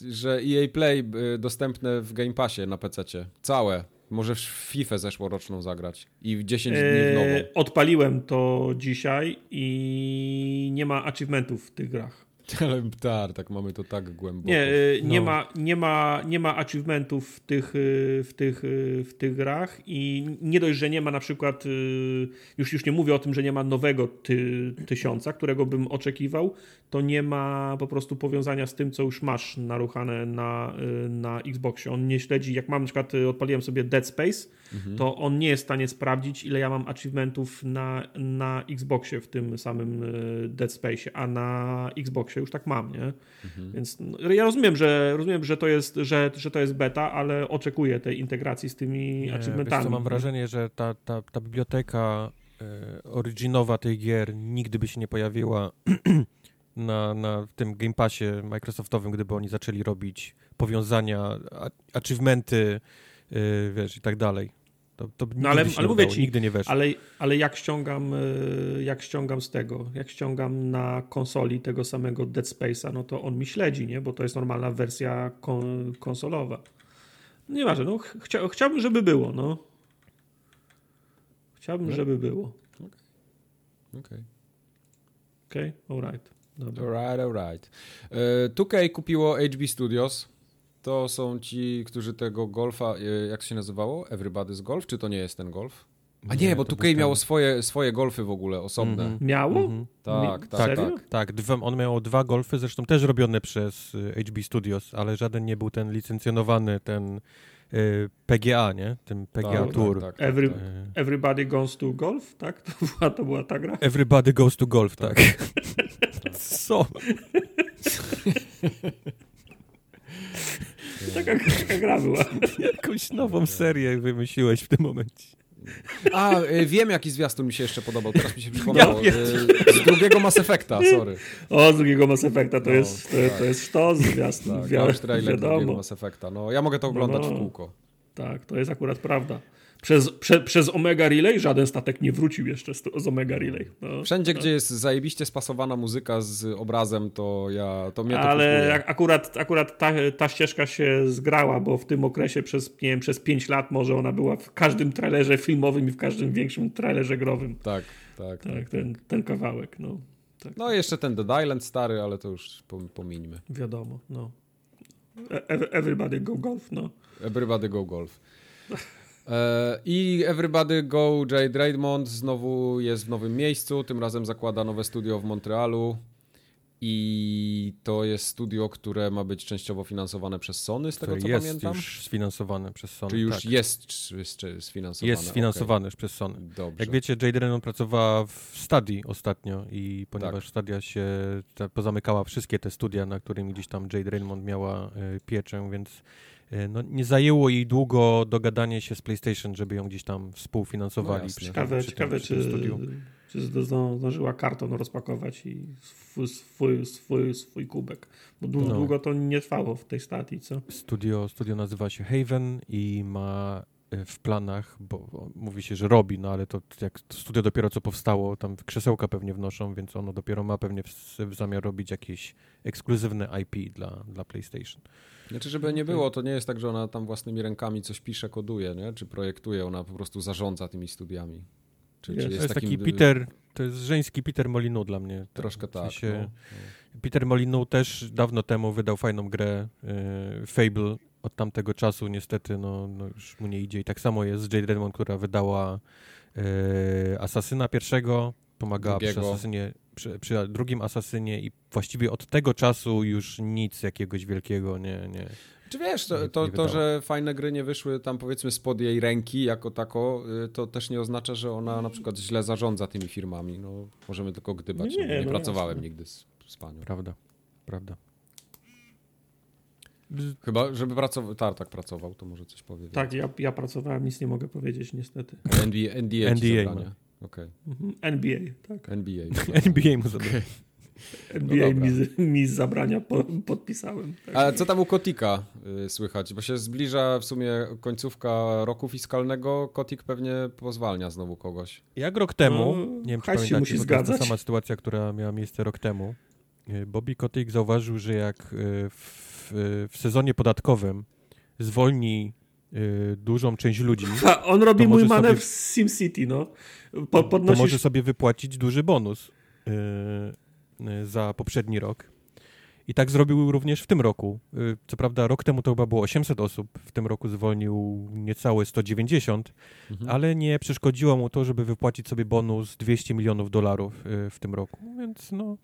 Speaker 1: Że EA Play y, dostępne w Game Passie na PC. Całe. Możesz w FIFA zeszłoroczną zagrać i w 10 dni w nową.
Speaker 3: Odpaliłem to dzisiaj i nie ma achievementów w tych grach.
Speaker 1: Ale tar, tak mamy to tak głęboko.
Speaker 3: Nie, y, nie, no. ma, nie, ma, nie ma achievementów w tych, y, w, tych, y, w tych grach i nie dość, że nie ma na przykład, już, już nie mówię o tym, że nie ma nowego ty, tysiąca, którego bym oczekiwał, to nie ma po prostu powiązania z tym, co już masz naruchane na, na Xboxie. On nie śledzi, jak mam na przykład, odpaliłem sobie Dead Space, mhm. to on nie jest w stanie sprawdzić, ile ja mam achievementów na, na Xboxie w tym samym Dead Space, a na Xboxie już tak mam, nie? Mhm. Więc no, ja rozumiem, że rozumiem, że to jest, że, że to jest beta, ale oczekuję tej integracji z tymi nie, achievementami.
Speaker 2: Co, mam wrażenie, że ta, ta, ta biblioteka e, originowa tej gier nigdy by się nie pojawiła na, na tym Game Passie Microsoftowym, gdyby oni zaczęli robić powiązania, achievementy, e, wiesz, i tak dalej. To, to no ale, ale mówię ci, nigdy nie weszło.
Speaker 3: Ale, ale jak ściągam, e, jak ściągam z tego, jak ściągam na konsoli tego samego Dead Space'a, no to on mi śledzi, nie? Bo to jest normalna wersja kon, konsolowa. Nieważne, no chcia, chciałbym, żeby było, no. Chciałbym, no. żeby było. Okej.
Speaker 1: Okay.
Speaker 3: Okej, okay. alright.
Speaker 1: Alright, alright. Uh, 2K kupiło HB Studios to są ci, którzy tego golfa, e, jak się nazywało? Everybody's Golf? Czy to nie jest ten golf? A nie, nie bo 2K miało swoje, swoje golfy w ogóle, osobne. Mm
Speaker 3: -hmm. Miało? Mm -hmm.
Speaker 1: Tak, tak, Serio?
Speaker 2: tak. Tak, dwa, on miał dwa golfy, zresztą też robione przez HB e, Studios, ale żaden nie był ten licencjonowany, ten y, PGA, nie? Ten PGA tak, Tour. Tak,
Speaker 3: tak, Every, tak. everybody Goes to Golf, tak? To była, to była ta gra?
Speaker 2: Everybody Goes to Golf, tak. tak. Co?
Speaker 3: Taka, taka gra była.
Speaker 2: Jakąś nową serię wymyśliłeś w tym momencie.
Speaker 1: A, y, wiem jaki zwiastun mi się jeszcze podobał, teraz mi się przypomniało. Ja y, z drugiego Mass Effecta, sorry.
Speaker 3: O, z drugiego Mass Effecta, to, no, jest, to, tak. to jest sztos zwiastun. Tak,
Speaker 1: ja już trailer drugiego Mass Effecta. No, ja mogę to oglądać no, no. w kółko.
Speaker 3: Tak, to jest akurat prawda. Przez, prze, przez Omega Relay żaden statek nie wrócił jeszcze z, z Omega Relay. No,
Speaker 1: Wszędzie, no. gdzie jest zajebiście spasowana muzyka z obrazem, to ja to mnie to
Speaker 3: Ale akurat, akurat ta, ta ścieżka się zgrała, bo w tym okresie przez, nie wiem, przez 5 lat może ona była w każdym trailerze filmowym i w każdym większym trailerze growym.
Speaker 1: Tak, tak.
Speaker 3: tak, tak. Ten, ten kawałek, no. Tak.
Speaker 1: No jeszcze ten The Island stary, ale to już pomińmy.
Speaker 3: Wiadomo, no. E, everybody go golf, no.
Speaker 1: Everybody go golf. E, I Everybody Go Jade Raymond znowu jest w nowym miejscu, tym razem zakłada nowe studio w Montrealu i to jest studio, które ma być częściowo finansowane przez Sony, z tego co
Speaker 2: jest
Speaker 1: pamiętam.
Speaker 2: już sfinansowane przez Sony.
Speaker 1: Czy już
Speaker 2: tak.
Speaker 1: jest sfinansowane?
Speaker 2: Jest sfinansowane okay. przez Sony. Dobrze. Jak wiecie, Jade Raymond pracowała w Stadii ostatnio i ponieważ tak. Stadia się pozamykała wszystkie te studia, na którymi gdzieś tam Jade Raymond miała y, pieczę, więc E, no, nie zajęło jej długo dogadanie się z PlayStation, żeby ją gdzieś tam współfinansowali. No przy,
Speaker 3: ciekawe, przy ciekawe tym, czy, czy zdążyła karton rozpakować i swój, swój, swój, swój kubek. Bo długo, no. długo to nie trwało w tej stacji, co?
Speaker 2: Studio, studio nazywa się Haven i ma e, w planach, bo mówi się, że robi, no ale to jak studio dopiero co powstało, tam krzesełka pewnie wnoszą, więc ono dopiero ma pewnie w, w zamiar robić jakieś ekskluzywne IP dla, dla PlayStation.
Speaker 1: Znaczy, żeby nie było, to nie jest tak, że ona tam własnymi rękami coś pisze, koduje, nie? czy projektuje, ona po prostu zarządza tymi studiami.
Speaker 2: Czy, czy jest, to jest takim... taki Peter, to jest żeński Peter Molinu dla mnie.
Speaker 1: Troszkę tak. W sensie no,
Speaker 2: no. Peter Molinu też dawno temu wydał fajną grę y, Fable. Od tamtego czasu niestety no, no, już mu nie idzie. I tak samo jest z Jade Redmond, która wydała y, Asasyna pierwszego, pomagała Drugiego. przy Asasynie przy, przy, drugim Asasynie i właściwie od tego czasu już nic jakiegoś wielkiego nie... nie
Speaker 1: czy wiesz, to, to, to, że fajne gry nie wyszły tam powiedzmy spod jej ręki jako tako, y, to też nie oznacza, że ona na przykład źle zarządza tymi firmami. No, możemy tylko gdybać. Nie, no, nie no pracowałem jasne. nigdy z, z panią.
Speaker 2: Prawda, prawda.
Speaker 1: Chyba, żeby pracował, Tartak pracował, to może coś powie.
Speaker 3: Tak, ja, ja pracowałem, nic nie mogę powiedzieć niestety.
Speaker 1: NDA, NDA, NDA Okay.
Speaker 3: Mhm. NBA, tak.
Speaker 1: NBA.
Speaker 2: NBA mu zabrania.
Speaker 3: NBA no mi, mi zabrania, po, podpisałem.
Speaker 1: Tak. A co tam u Kotika y, słychać? Bo się zbliża w sumie końcówka roku fiskalnego. Kotik pewnie pozwalnia znowu kogoś.
Speaker 2: Jak rok temu, no, nie wiem czy pamiętacie, musi zgadzać. to jest ta sama sytuacja, która miała miejsce rok temu. Y, Bobby Kotik zauważył, że jak y, w, w sezonie podatkowym zwolni y, dużą część ludzi.
Speaker 3: on robi mój manewr sobie, w SimCity, no.
Speaker 2: Po, podnosisz... To może sobie wypłacić duży bonus y, y, za poprzedni rok. I tak zrobił również w tym roku. Y, co prawda rok temu to chyba było 800 osób, w tym roku zwolnił niecałe 190, mhm. ale nie przeszkodziło mu to, żeby wypłacić sobie bonus 200 milionów dolarów y, w tym roku. Więc no,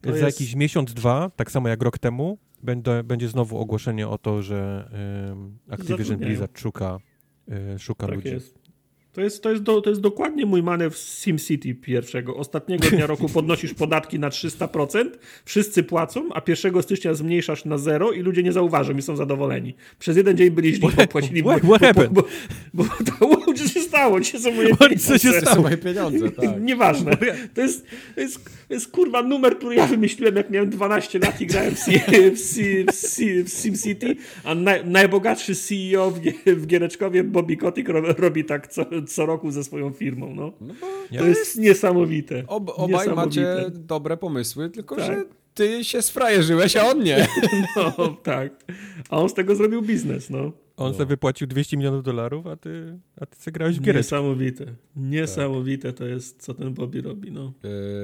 Speaker 2: to za jest... jakiś miesiąc, dwa, tak samo jak rok temu, będzie, będzie znowu ogłoszenie o to, że y, Activision Blizzard szuka, y, szuka tak ludzi.
Speaker 3: Jest. To jest, to, jest do, to jest dokładnie mój manewr z SimCity pierwszego. Ostatniego dnia roku podnosisz podatki na 300%, wszyscy płacą, a 1 stycznia zmniejszasz na zero i ludzie nie zauważą i są zadowoleni. Przez jeden dzień byli źli, bo płacili... What,
Speaker 2: what?
Speaker 3: Bo, bo, bo, się stało? Gdzie są moje
Speaker 1: pieniądze? Co się stało? moje pieniądze, tak.
Speaker 3: Nieważne. To jest, to, jest, to jest kurwa numer, który ja wymyśliłem, jak miałem 12 lat i grałem w, w, w, w SimCity, a naj, najbogatszy CEO w, w Giereczkowie, Bobby Kotick, robi tak co, co roku ze swoją firmą. No. no to jest, jest niesamowite.
Speaker 1: Ob, obaj niesamowite. macie dobre pomysły, tylko tak. że ty się sfrajerzyłeś, a on nie.
Speaker 3: No, tak. A on z tego zrobił biznes, no.
Speaker 2: On
Speaker 3: no.
Speaker 2: sobie wypłacił 200 milionów dolarów, a ty, a ty sobie grałeś w gierę.
Speaker 3: Niesamowite. Niesamowite tak. to jest, co ten Bobby robi, no.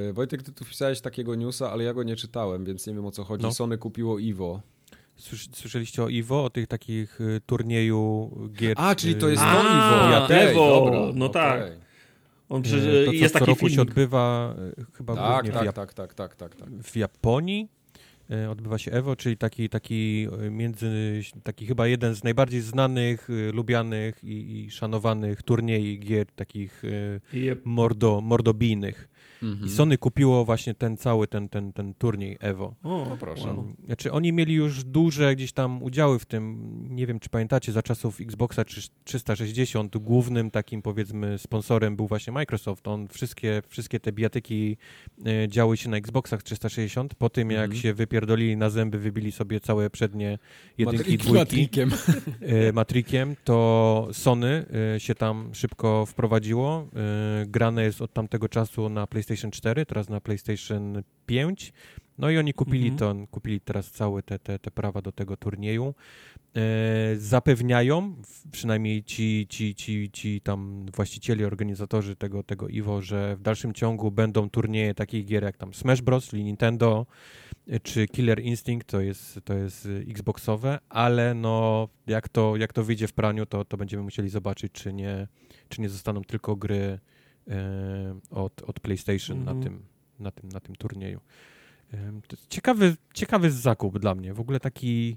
Speaker 1: Yy, Wojtek, ty tu wpisałeś takiego newsa, ale ja go nie czytałem, więc nie wiem o co chodzi. No. Sony kupiło Iwo.
Speaker 2: Słyszeliście o Iwo, o tych takich y, turnieju gier?
Speaker 1: A, czyli to jest y, to Iwo.
Speaker 3: Ja Evo, no okay. tak.
Speaker 2: On przecież y, to, co jest co taki roku się odbywa chyba
Speaker 1: tak,
Speaker 2: głównie
Speaker 1: tak,
Speaker 2: w, Jap
Speaker 1: tak, tak, tak, tak, tak.
Speaker 2: w Japonii. Odbywa się Evo, czyli taki, taki między, taki chyba jeden z najbardziej znanych, lubianych i, i szanowanych turniej gier takich yep. mordo, mordobijnych. Mhm. I Sony kupiło właśnie ten cały ten, ten, ten turniej Evo.
Speaker 1: O, no proszę.
Speaker 2: Wow. Znaczy oni mieli już duże gdzieś tam udziały w tym, nie wiem czy pamiętacie, za czasów Xboxa 360 głównym takim powiedzmy sponsorem był właśnie Microsoft. On wszystkie, wszystkie te bijatyki e, działy się na Xboxach 360. Po tym jak mhm. się wypierdolili na zęby, wybili sobie całe przednie jedynki i dwójki.
Speaker 1: Matrikiem.
Speaker 2: E, matrikiem, to Sony e, się tam szybko wprowadziło. E, grane jest od tamtego czasu na PlayStation PlayStation 4, teraz na PlayStation 5. No i oni kupili mhm. to, kupili teraz całe te, te, te prawa do tego turnieju. E, zapewniają, przynajmniej ci, ci, ci, ci tam właściciele, organizatorzy tego, tego Iwo, że w dalszym ciągu będą turnieje takich gier jak tam Smash Bros, czyli Nintendo, e, czy Killer Instinct, to jest, to jest Xboxowe, ale no jak to, jak to wyjdzie w praniu, to, to będziemy musieli zobaczyć, czy nie, czy nie zostaną tylko gry E, od, od PlayStation mm. na, mhm. tym, na, tym, na tym turnieju. Ciekawy, ciekawy zakup dla mnie. W ogóle taki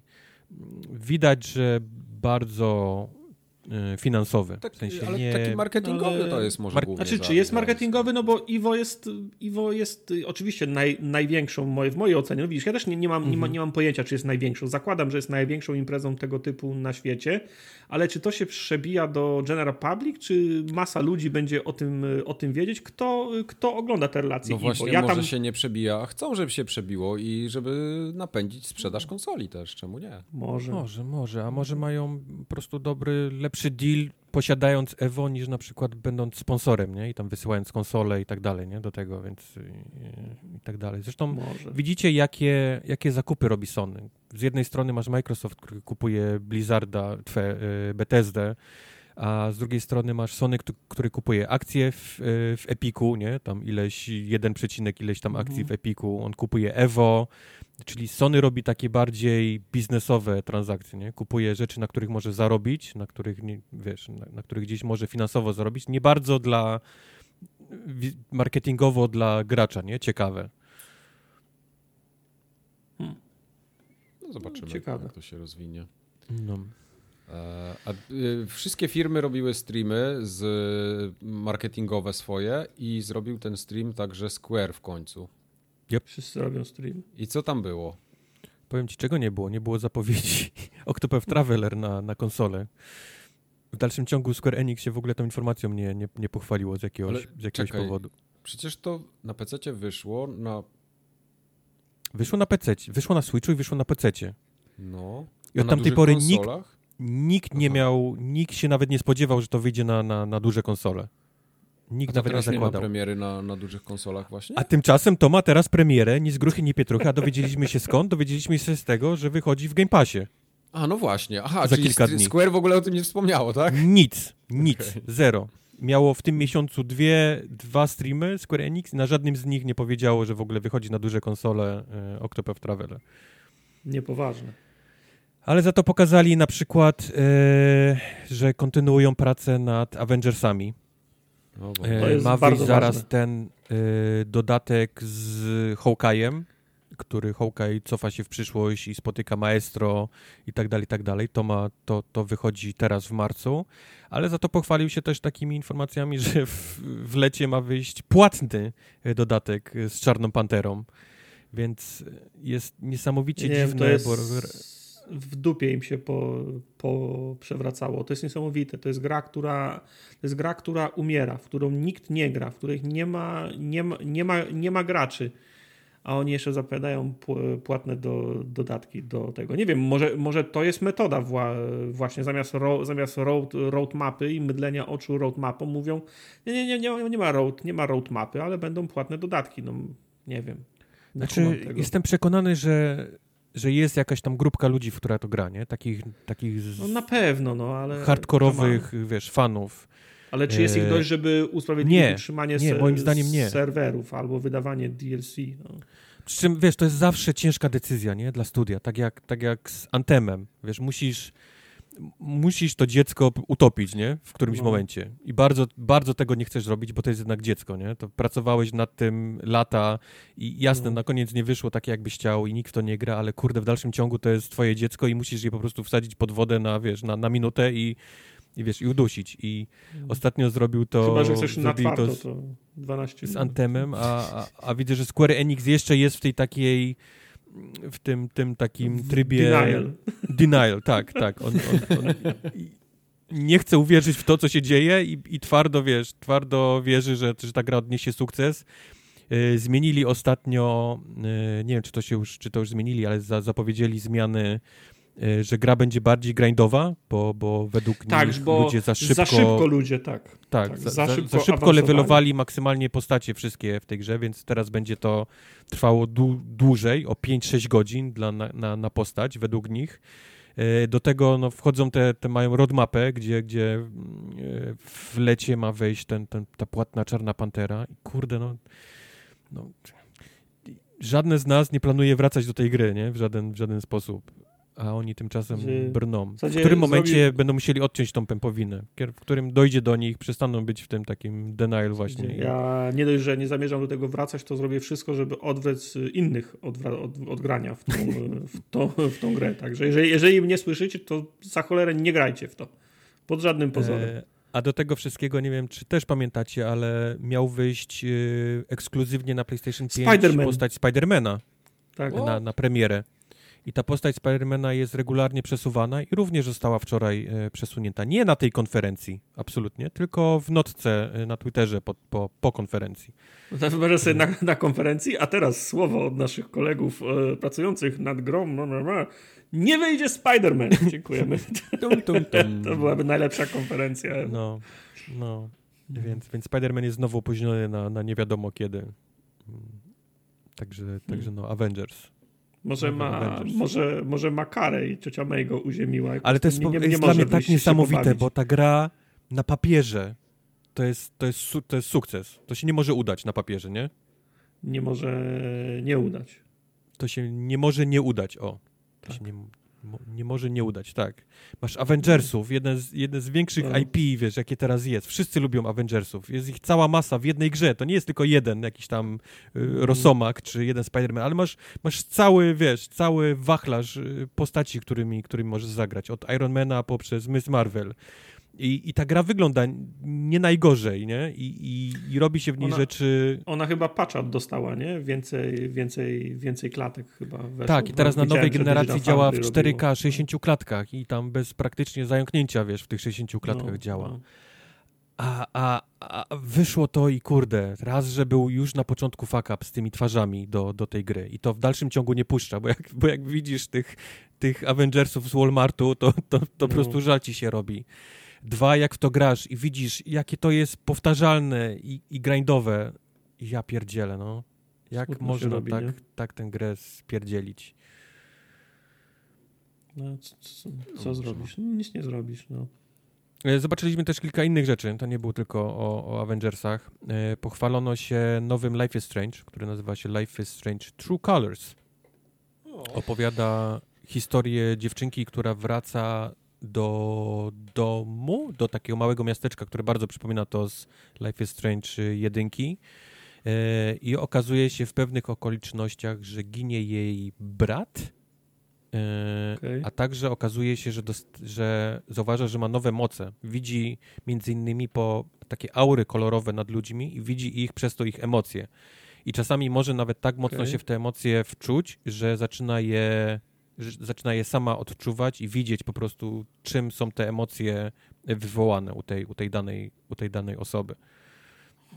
Speaker 2: widać, że bardzo finansowy.
Speaker 1: Tak,
Speaker 2: w sensie
Speaker 1: ale nie... taki marketingowy ale... to jest może Mar
Speaker 3: Znaczy, czy jest marketingowy? No bo Iwo jest, Iwo jest y, oczywiście naj, największą, w mojej ocenie, no widzisz, ja też nie, nie, mam, nie, ma, mhm. nie mam pojęcia, czy jest największą. Zakładam, że jest największą imprezą tego typu na świecie, ale czy to się przebija do general public, czy masa ludzi będzie o tym, o tym wiedzieć? Kto, kto ogląda te relacje
Speaker 1: No właśnie, ja może tam... się nie przebija. Chcą, żeby się przebiło i żeby napędzić sprzedaż konsoli też, czemu nie?
Speaker 2: Może. Może, może, a może mają po prostu dobry, lepszy lepszy deal posiadając Evo niż na przykład będąc sponsorem, nie? I tam wysyłając konsole i tak dalej, nie? Do tego, więc i, i tak dalej. Zresztą Może. widzicie, jakie, jakie zakupy robi Sony. Z jednej strony masz Microsoft, który kupuje Blizzarda, twe, y, Bethesdę, a z drugiej strony masz Sony, który kupuje akcje w, y, w Epiku, nie? Tam ileś, jeden przecinek ileś tam akcji mhm. w Epiku. On kupuje Evo, Czyli Sony robi takie bardziej biznesowe transakcje, nie? Kupuje rzeczy, na których może zarobić, na których, nie, wiesz, na, na których gdzieś może finansowo zarobić. Nie bardzo dla marketingowo dla gracza, nie? Ciekawe.
Speaker 1: Hmm. No zobaczymy, Ciekawe. jak to się rozwinie. No. E, a, y, wszystkie firmy robiły streamy z marketingowe swoje i zrobił ten stream także Square w końcu.
Speaker 3: Yep. Wszyscy robią stream.
Speaker 1: I co tam było?
Speaker 2: Powiem ci, czego nie było. Nie było zapowiedzi Octopath Traveler na, na konsolę. W dalszym ciągu Square Enix się w ogóle tą informacją nie, nie, nie pochwaliło z jakiegoś, z jakiegoś czekaj, powodu.
Speaker 1: Przecież to na PC wyszło na...
Speaker 2: Wyszło na PC, wyszło na Switchu i wyszło na PC.
Speaker 1: No.
Speaker 2: I od tamtej pory nikt, nikt nie miał, nikt się nawet nie spodziewał, że to wyjdzie na, na, na duże konsole. Nikt nawet nie zakładał.
Speaker 1: nie ma premiery na, na dużych konsolach właśnie?
Speaker 2: A tymczasem to ma teraz premierę, ni z gruchy, ni pietruchy, a dowiedzieliśmy się skąd? Dowiedzieliśmy się z tego, że wychodzi w Game Passie.
Speaker 1: A, no właśnie. Aha, Za kilka dni. Square w ogóle o tym nie wspomniało, tak?
Speaker 2: Nic, nic, okay. zero. Miało w tym miesiącu dwie, dwa streamy Square Enix, na żadnym z nich nie powiedziało, że w ogóle wychodzi na duże konsole e, Octopath Traveler.
Speaker 3: Niepoważne.
Speaker 2: Ale za to pokazali na przykład, e, że kontynuują pracę nad Avengersami.
Speaker 3: No,
Speaker 2: e, ma wyjść zaraz ważne. ten e, dodatek z Hawkeye'em, który Hawkeye cofa się w przyszłość i spotyka Maestro i tak dalej, i tak dalej. To, ma, to, to wychodzi teraz w marcu, ale za to pochwalił się też takimi informacjami, że w, w lecie ma wyjść płatny dodatek z Czarną Panterą, więc jest niesamowicie Nie, dziwne,
Speaker 3: jest... bo w dupie im się po, po przewracało. To jest niesamowite. To jest gra, która to jest gra, która umiera, w którą nikt nie gra, w której nie ma, nie ma, nie ma, nie ma graczy a oni jeszcze zapowiadają płatne do, dodatki do tego. Nie wiem, może, może to jest metoda wła, właśnie zamiast, ro, zamiast road, roadmapy i mydlenia oczu roadmapą mówią nie, nie, nie, nie, nie ma road, nie ma roadmapy, ale będą płatne dodatki. No nie wiem.
Speaker 2: Nie znaczy, jestem przekonany, że że jest jakaś tam grupka ludzi, w która to gra, nie? Takich, takich z...
Speaker 3: no na pewno, no ale...
Speaker 2: Hardkorowych, wiesz, fanów.
Speaker 3: Ale czy jest ich e, dość, żeby usprawiedliwić nie, utrzymanie nie, moim zdaniem nie. serwerów albo wydawanie DLC? No.
Speaker 2: Przy czym, wiesz, to jest zawsze ciężka decyzja, nie? Dla studia. Tak jak, tak jak z Antemem. Wiesz, musisz musisz to dziecko utopić, nie? W którymś no. momencie. I bardzo, bardzo tego nie chcesz robić, bo to jest jednak dziecko, nie? To pracowałeś nad tym lata i jasne, no. na koniec nie wyszło tak, jakbyś chciał i nikt w to nie gra, ale kurde, w dalszym ciągu to jest twoje dziecko i musisz je po prostu wsadzić pod wodę na, wiesz, na, na minutę i i wiesz, i udusić. I mm. ostatnio zrobił to...
Speaker 3: Chyba, że chcesz na twardo, to, z, to 12
Speaker 2: Z Antemem, a, a, a, widzę, że Square Enix jeszcze jest w tej takiej w tym, tym takim trybie...
Speaker 3: Denial.
Speaker 2: Denial, tak, tak. On, on, on nie chce uwierzyć w to, co się dzieje i, i twardo, wiesz, twardo wierzy, że, że ta gra odniesie sukces. Yy, zmienili ostatnio, yy, nie wiem, czy to się już, czy to już zmienili, ale za, zapowiedzieli zmiany że gra będzie bardziej grindowa, bo, bo według tak, nich bo ludzie za szybko...
Speaker 3: Za szybko ludzie, tak.
Speaker 2: Tak, tak za, za, szybko, za szybko levelowali maksymalnie postacie wszystkie w tej grze, więc teraz będzie to trwało dłużej, o 5-6 godzin dla, na, na, na, postać według nich. Y, do tego no, wchodzą te, te mają roadmapę, gdzie, gdzie y, w lecie ma wejść ten, ten, ta płatna Czarna Pantera i kurde, no, no żadne z nas nie planuje wracać do tej gry, nie? W żaden, w żaden sposób a oni tymczasem brną. W, w którym momencie zrobi... będą musieli odciąć tą pępowinę, w którym dojdzie do nich, przestaną być w tym takim denial właśnie.
Speaker 3: Ja nie dość, że nie zamierzam do tego wracać, to zrobię wszystko, żeby odwlec innych od, od, od grania w tą, w, to, w tą grę. Także jeżeli, jeżeli mnie słyszycie, to za cholerę nie grajcie w to. Pod żadnym pozorem. E,
Speaker 2: a do tego wszystkiego, nie wiem, czy też pamiętacie, ale miał wyjść e, ekskluzywnie na PlayStation 5 Spider postać Spidermana tak. na, na premierę. I ta postać Spidermana jest regularnie przesuwana i również została wczoraj e, przesunięta. Nie na tej konferencji, absolutnie, tylko w notce e, na Twitterze po, po, po konferencji.
Speaker 3: Wyobrażę sobie na, na, konferencji, a teraz słowo od naszych kolegów e, pracujących nad grą. No, no, no. Nie wyjdzie Spider-Man. Dziękujemy. tum, tum, tum. To byłaby najlepsza konferencja.
Speaker 2: No, no. Więc, więc Spider-Man jest znowu opóźniony na, na nie wiadomo kiedy. Mm. Także, także no, Avengers.
Speaker 3: Może ma, może, może ma karę i ciocia May go uziemiła.
Speaker 2: Ale to jest, nie, nie, nie dla mnie tak niesamowite, bo ta gra na papierze to jest, to, jest, to jest sukces. To się nie może udać na papierze, nie?
Speaker 3: Nie może nie udać.
Speaker 2: To się nie może nie udać, o. To tak. się nie, nie może nie udać, tak. Masz Avengersów, jeden z, jeden z większych no. IP, wiesz, jakie teraz jest. Wszyscy lubią Avengersów. Jest ich cała masa w jednej grze. To nie jest tylko jeden jakiś tam y, mhm. Rosomak czy jeden Spider-Man, ale masz, masz cały, wiesz, cały wachlarz y, postaci, którymi, którymi możesz zagrać. Od Ironmana poprzez Miss Marvel. I, I ta gra wygląda nie najgorzej, nie? I, i, i robi się w niej
Speaker 3: ona,
Speaker 2: rzeczy...
Speaker 3: Ona chyba patchat dostała, nie? Więcej, więcej, więcej klatek chyba weszło.
Speaker 2: Tak, i teraz na nowej generacji działa w 4K, 60 klatkach i tam bez praktycznie zająknięcia, wiesz, w tych 60 klatkach no, działa. No. A, a, a wyszło to i kurde, raz, że był już na początku fuck up z tymi twarzami do, do tej gry i to w dalszym ciągu nie puszcza, bo jak, bo jak widzisz tych, tych Avengersów z Walmartu, to, to, to no. po prostu żal ci się robi. Dwa, jak w to grasz i widzisz, jakie to jest powtarzalne i, i grindowe, ja pierdzielę, no. Jak Smutno można robi, tak, tak tę grę spierdzielić?
Speaker 3: No, co, co, co zrobisz? No, nic nie zrobisz, no.
Speaker 2: E, zobaczyliśmy też kilka innych rzeczy, to nie było tylko o, o Avengersach. E, pochwalono się nowym Life is Strange, który nazywa się Life is Strange True Colors. Opowiada historię dziewczynki, która wraca do domu, do takiego małego miasteczka, które bardzo przypomina to z Life is Strange jedynki. E, I okazuje się w pewnych okolicznościach, że ginie jej brat, e, okay. a także okazuje się, że, że zauważa, że ma nowe moce. Widzi między innymi po takie aury kolorowe nad ludźmi i widzi ich przez to ich emocje. I czasami może nawet tak mocno okay. się w te emocje wczuć, że zaczyna je zaczyna je sama odczuwać i widzieć po prostu, czym są te emocje wywołane u tej, u tej, danej, u tej danej osoby.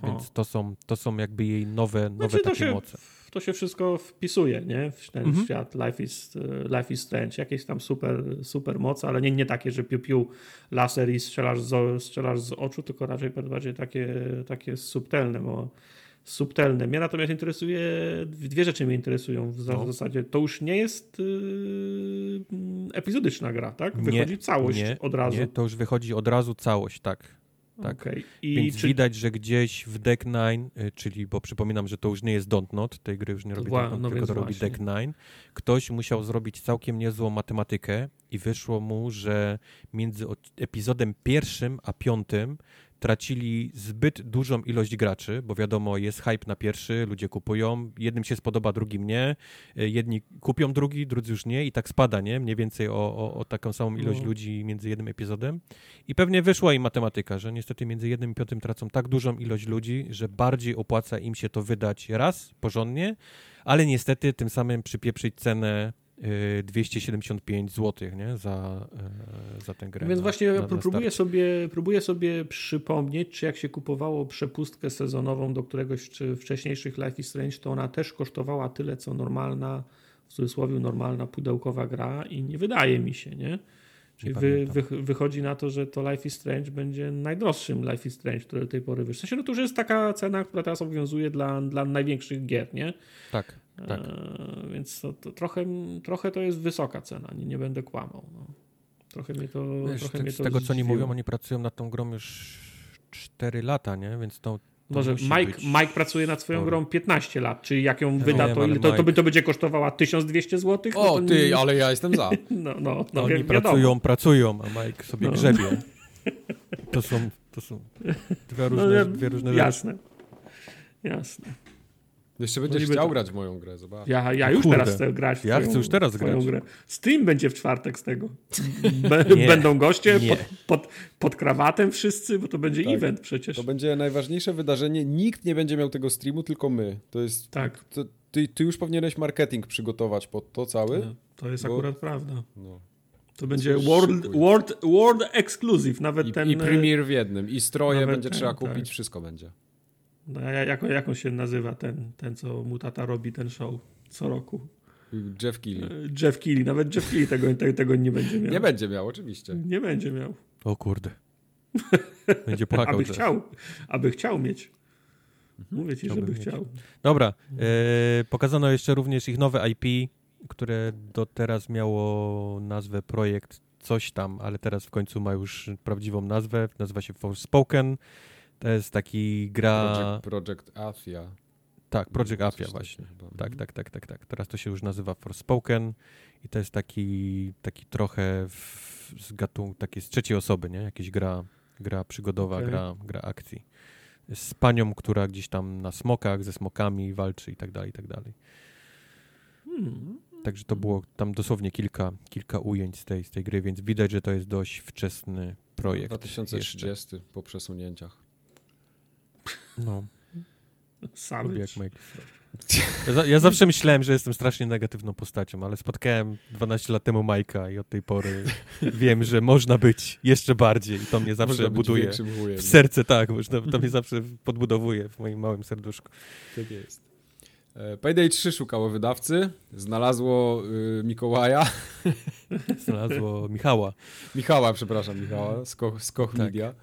Speaker 2: Więc to są, to są jakby jej nowe, nowe znaczy, takie
Speaker 3: się,
Speaker 2: moce.
Speaker 3: To się wszystko wpisuje, nie? W ten mhm. świat Life is, Life is Strange. Jakieś tam super, super moce, ale nie, nie takie, że piu-piu laser i strzelasz z, strzelasz z oczu, tylko raczej bardziej takie, takie subtelne, bo subtelne. Mnie natomiast interesuje, dwie rzeczy mnie interesują w, no. zasadzie. To już nie jest yy, epizodyczna gra, tak? Wychodzi
Speaker 2: nie,
Speaker 3: całość
Speaker 2: nie,
Speaker 3: od razu.
Speaker 2: Nie, to już wychodzi od razu całość, tak. Tak. Okay. I Więc czy... widać, że gdzieś w Deck 9, y, czyli, bo przypominam, że to już nie jest Dontnod, tej gry już nie robi Dontnod, no tylko to robi Deck 9, ktoś musiał zrobić całkiem niezłą matematykę i wyszło mu, że między epizodem pierwszym a piątym tracili zbyt dużą ilość graczy, bo wiadomo, jest hype na pierwszy, ludzie kupują, jednym się spodoba, drugim nie, e, jedni kupią drugi, drudzy już nie i tak spada, nie? Mniej więcej o, o, o taką samą ilość no. ludzi między jednym epizodem. I pewnie wyszła im matematyka, że niestety między jednym i piątym tracą tak dużą ilość ludzi, że bardziej opłaca im się to wydać raz, porządnie, ale niestety tym samym przypieprzyć cenę 275 zł nie? Za, e, za tę grę.
Speaker 3: Więc na, właśnie na, próbuję, sobie, próbuję sobie przypomnieć, czy jak się kupowało przepustkę sezonową do któregoś czy wcześniejszych Life is Strange, to ona też kosztowała tyle, co normalna, w cudzysłowie normalna pudełkowa gra i nie wydaje mi się, nie? Czyli wy, wy, wychodzi na to, że to Life is Strange będzie najdroższym Life is Strange, który do tej pory wyszedł. W sensie, no to już jest taka cena, która teraz obowiązuje dla, dla największych gier, nie?
Speaker 2: Tak. Tak.
Speaker 3: E, więc to, to, trochę, trochę to jest wysoka cena, nie, nie będę kłamał. No. Trochę mnie to. Wiesz, trochę mnie
Speaker 2: z tego, co oni mówią, oni pracują nad tą grą już 4 lata, nie? Więc to.
Speaker 3: to Może Mike, Mike pracuje nad swoją grą 15 lat, czyli jak ją wyda, to, to, to, by, to będzie kosztowała 1200 zł?
Speaker 1: No o, ty, nie... ale ja jestem za.
Speaker 3: No, no, no,
Speaker 2: oni pracują, pracują, a Mike sobie no. grzebie. To są, to są dwie różne, no, dwie różne
Speaker 3: jasne. rzeczy. Jasne. Jasne.
Speaker 1: Jeszcze będziesz chciał to... grać w moją grę, zobacz.
Speaker 3: Ja, ja już Kurde. teraz chcę grać w
Speaker 2: Ja twoją, chcę już teraz grać. Grę.
Speaker 3: Steam będzie w czwartek z tego. Będą goście pod, pod, pod, krawatem wszyscy, bo to będzie tak. event przecież.
Speaker 1: To będzie najważniejsze wydarzenie. Nikt nie będzie miał tego streamu, tylko my. To jest... Tak. To, ty, ty, już powinieneś marketing przygotować pod to cały. No,
Speaker 3: to jest bo... akurat prawda. No. To będzie world, world, world exclusive, nawet
Speaker 1: I,
Speaker 3: ten...
Speaker 1: I premier w jednym, i stroje będzie ten, trzeba kupić, tak. wszystko będzie.
Speaker 3: No, jak, jak on się nazywa ten, ten, co mu tata robi ten show co roku?
Speaker 1: Jeff Keighley. E,
Speaker 3: Jeff Keighley. Nawet Jeff Keighley tego, tego, tego nie będzie miał.
Speaker 1: Nie będzie miał, oczywiście.
Speaker 3: Nie będzie miał.
Speaker 2: O kurde. Będzie płakał.
Speaker 3: aby, chciał, aby chciał mieć. Mhm. Mówię ci, Chciałbym żeby mieć. chciał.
Speaker 2: Dobra. E, pokazano jeszcze również ich nowe IP, które do teraz miało nazwę projekt coś tam, ale teraz w końcu ma już prawdziwą nazwę. Nazywa się Forspoken. To jest taki gra...
Speaker 1: Project, Project Athia.
Speaker 2: Tak, Project Athia właśnie. Tak, tak, tak, tak, tak. Teraz to się już nazywa Forspoken i to jest taki, taki trochę w, z gatunku, taki z trzeciej osoby, nie? Jakaś gra, gra przygodowa, okay. gra, gra akcji. Z panią, która gdzieś tam na smokach, ze smokami walczy i tak dalej, i tak dalej. Hmm. Także to było tam dosłownie kilka, kilka ujęć z tej, z tej gry, więc widać, że to jest dość wczesny projekt.
Speaker 1: 2030 jeszcze. po przesunięciach.
Speaker 2: No.
Speaker 3: Sam jak Mike.
Speaker 2: Ja, ja, zawsze myślałem, że jestem strasznie negatywną postacią, ale spotkałem 12 lat temu Majka i od tej pory wiem, że można być jeszcze bardziej i to mnie zawsze buduje w serce, tak, to, to mnie zawsze podbudowuje w moim małym serduszku.
Speaker 1: Tak jest. E, Payday 3 szukało wydawcy, znalazło y, Mikołaja.
Speaker 2: Znalazło Michała.
Speaker 1: Michała, przepraszam, Michała z Koch, z Koch tak. Media.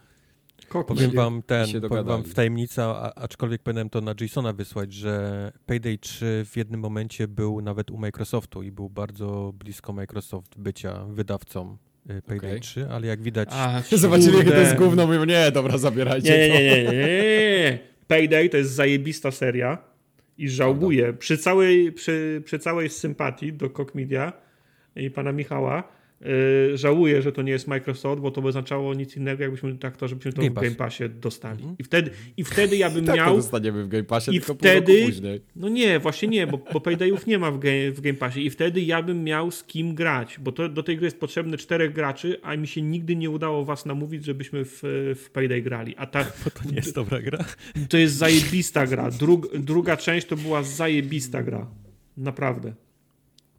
Speaker 2: Powiem wam ten, powiem wam w tajemnica, aczkolwiek powinienem to na Jasona wysłać, że Payday 3 w jednym momencie był nawet u Microsoftu i był bardzo blisko Microsoft bycia wydawcą y, Payday okay. 3, ale jak widać...
Speaker 1: A, Zobaczyli, jakie to jest gówno, mówią, nie, dobra, zabierajcie
Speaker 3: nie, nie, nie, nie, nie, nie. Payday to jest zajebista seria I żałuję, przy całej, przy, przy całej sympatii do Cock Media i pana Michała, Yy, żałuję, że to nie jest Microsoft, bo to by oznaczało nic innego, jakbyśmy tak to, żebyśmy to Game w Game Passie dostali. Mm. I, wtedy, I wtedy ja bym
Speaker 1: tak
Speaker 3: miał.
Speaker 1: To dostaniemy w Game Passie,
Speaker 3: i
Speaker 1: tylko
Speaker 3: wtedy,
Speaker 1: później.
Speaker 3: No nie, właśnie nie, bo, bo Paydayów nie ma w game, w game Passie. I wtedy ja bym miał z kim grać, bo to, do tej gry jest potrzebne czterech graczy, a mi się nigdy nie udało was namówić, żebyśmy w, w Payday grali. A ta,
Speaker 2: bo to nie jest dobra gra.
Speaker 3: To jest zajebista gra. Drug, druga część to była zajebista gra. Naprawdę.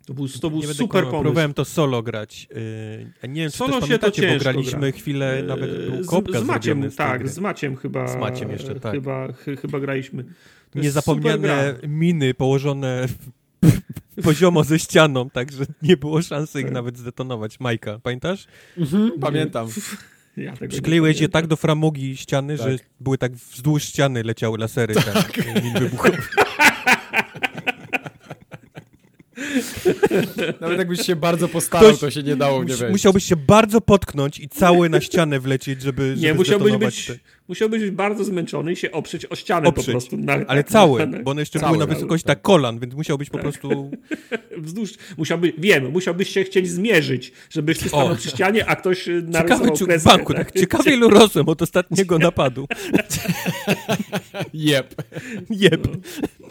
Speaker 3: To był, to był super pomysł.
Speaker 2: Próbowałem to solo grać. Yy, nie wiem, czy solo się to ciężko bo graliśmy gra. chwilę, yy, nawet był kopka
Speaker 3: z, z Maciem, tak, z Maciem chyba.
Speaker 2: Z Maciem jeszcze, tak.
Speaker 3: Chyba, ch, chyba graliśmy.
Speaker 2: Niezapomniane miny położone poziomo ze ścianą, tak, że nie było szansy ich tak. nawet zdetonować. Majka, pamiętasz?
Speaker 1: Mhm, pamiętam.
Speaker 3: Ja
Speaker 2: Przykleiłeś je tak do framugi ściany, tak. że były tak wzdłuż ściany leciały lasery tak, tak.
Speaker 1: Nawet jakbyś się bardzo postarał, Ktoś, to się nie dało nie wejść.
Speaker 2: Musiałbyś się bardzo potknąć i cały na ścianę wlecieć, żeby, żeby
Speaker 3: Nie, musiałbyś być, te... musiałbyś być bardzo zmęczony i się oprzeć o ścianę oprzeć. po prostu.
Speaker 2: Na, Ale tak, cały, na, bo one jeszcze cały, były na wysokości tak. tak kolan, więc musiałbyś po tak. prostu...
Speaker 3: Wzdłuż, musiałby, wiem, musiałbyś się chcieć zmierzyć, żebyś ty stanął przy ścianie, a ktoś narysował
Speaker 2: Ciekawy, kreskę. Banku, tak? tak? Ciekawie ilu rosłem od ostatniego napadu.
Speaker 1: Jep.
Speaker 2: Jep. No.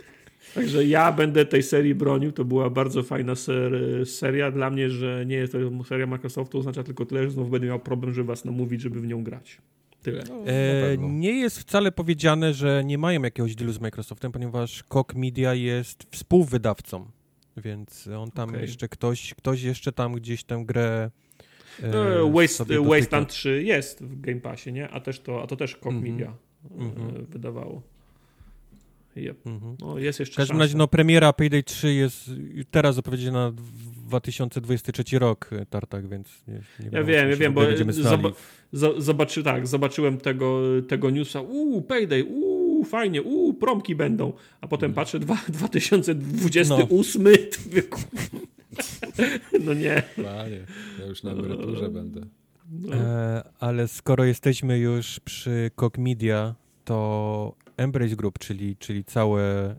Speaker 3: Także ja będę tej serii bronił. To była bardzo fajna ser seria. Dla mnie, że nie jest to seria Microsoftu, oznacza tylko tyle, że znowu będę miał problem, żeby was namówić, żeby w nią grać. Tyle. No,
Speaker 2: e, nie jest wcale powiedziane, że nie mają jakiegoś dealu z Microsoftem, ponieważ Koch Media jest współwydawcą, więc on tam okay. jeszcze ktoś, ktoś jeszcze tam gdzieś tę grę
Speaker 3: e, no, Waste, Wasteland 3 jest w Game Passie, nie? A, też to, a to też Koch mm -hmm. Media mm -hmm. wydawało. Yep. Mhm. No, jest jeszcze
Speaker 2: w każdym razie no, premiera Payday 3 jest teraz zapowiedziana na 2023 rok e, Tartak, więc nie, nie
Speaker 3: Ja wiem, ja wiem, bo zob zobaczy, tak, zobaczyłem tego, tego newsa, uuu, Payday, uuu, fajnie, uuu, promki będą, a potem hmm. patrzę, dwa, 2028, no. no nie.
Speaker 1: Panie, ja już na emeryturze no. będę.
Speaker 2: No. E, ale skoro jesteśmy już przy Cock Media, to Embrace Group, czyli, czyli całe e,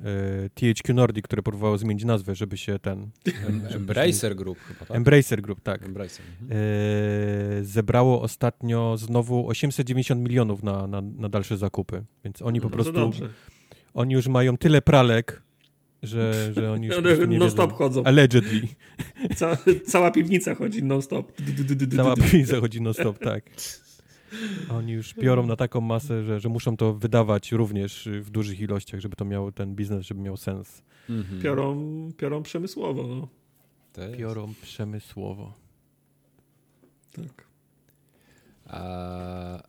Speaker 2: THQ Nordic, które próbowało zmienić nazwę, żeby się ten...
Speaker 1: Embracer Group chyba, tak?
Speaker 2: Embracer Group, tak. Embracer. Mhm. E, zebrało ostatnio znowu 890 milionów na, na, na dalsze zakupy, więc oni po no prostu... Oni już mają tyle pralek, że, że oni już
Speaker 3: non stop chodzą.
Speaker 2: Allegedly.
Speaker 3: Ca cała piwnica chodzi non stop.
Speaker 2: Cała piwnica chodzi non stop, tak. Oni już biorą na taką masę, że, że muszą to wydawać również w dużych ilościach, żeby to miało ten biznes, żeby miał sens.
Speaker 3: Mhm. Piorą, piorą przemysłowo. No.
Speaker 2: Piorą przemysłowo.
Speaker 3: Tak.
Speaker 1: A...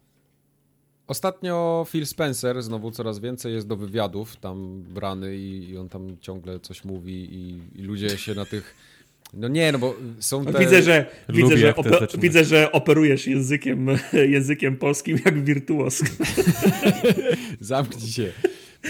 Speaker 1: Ostatnio Phil Spencer znowu coraz więcej jest do wywiadów tam brany i, i on tam ciągle coś mówi i, i ludzie się na tych no nie, no bo są te...
Speaker 3: Widzę, że, widzę, że, ope- widzę, że operujesz językiem, językiem polskim jak wirtuos.
Speaker 1: Zamknij się.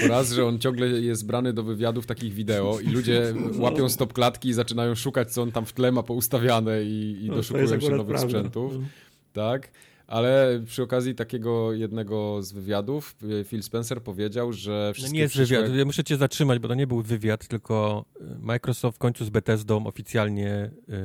Speaker 1: Po raz, że on ciągle jest brany do wywiadów takich wideo i ludzie łapią stop klatki i zaczynają szukać, co on tam w tle ma poustawiane i, i no, doszukują się nowych prawda. sprzętów. No. Tak? Ale przy okazji takiego jednego z wywiadów e, Phil Spencer powiedział, że
Speaker 2: wszystkie no nie jest przyszłe... wywiad, ja muszę cię zatrzymać, bo to nie był wywiad, tylko e, Microsoft w końcu z Bethesdą oficjalnie yy,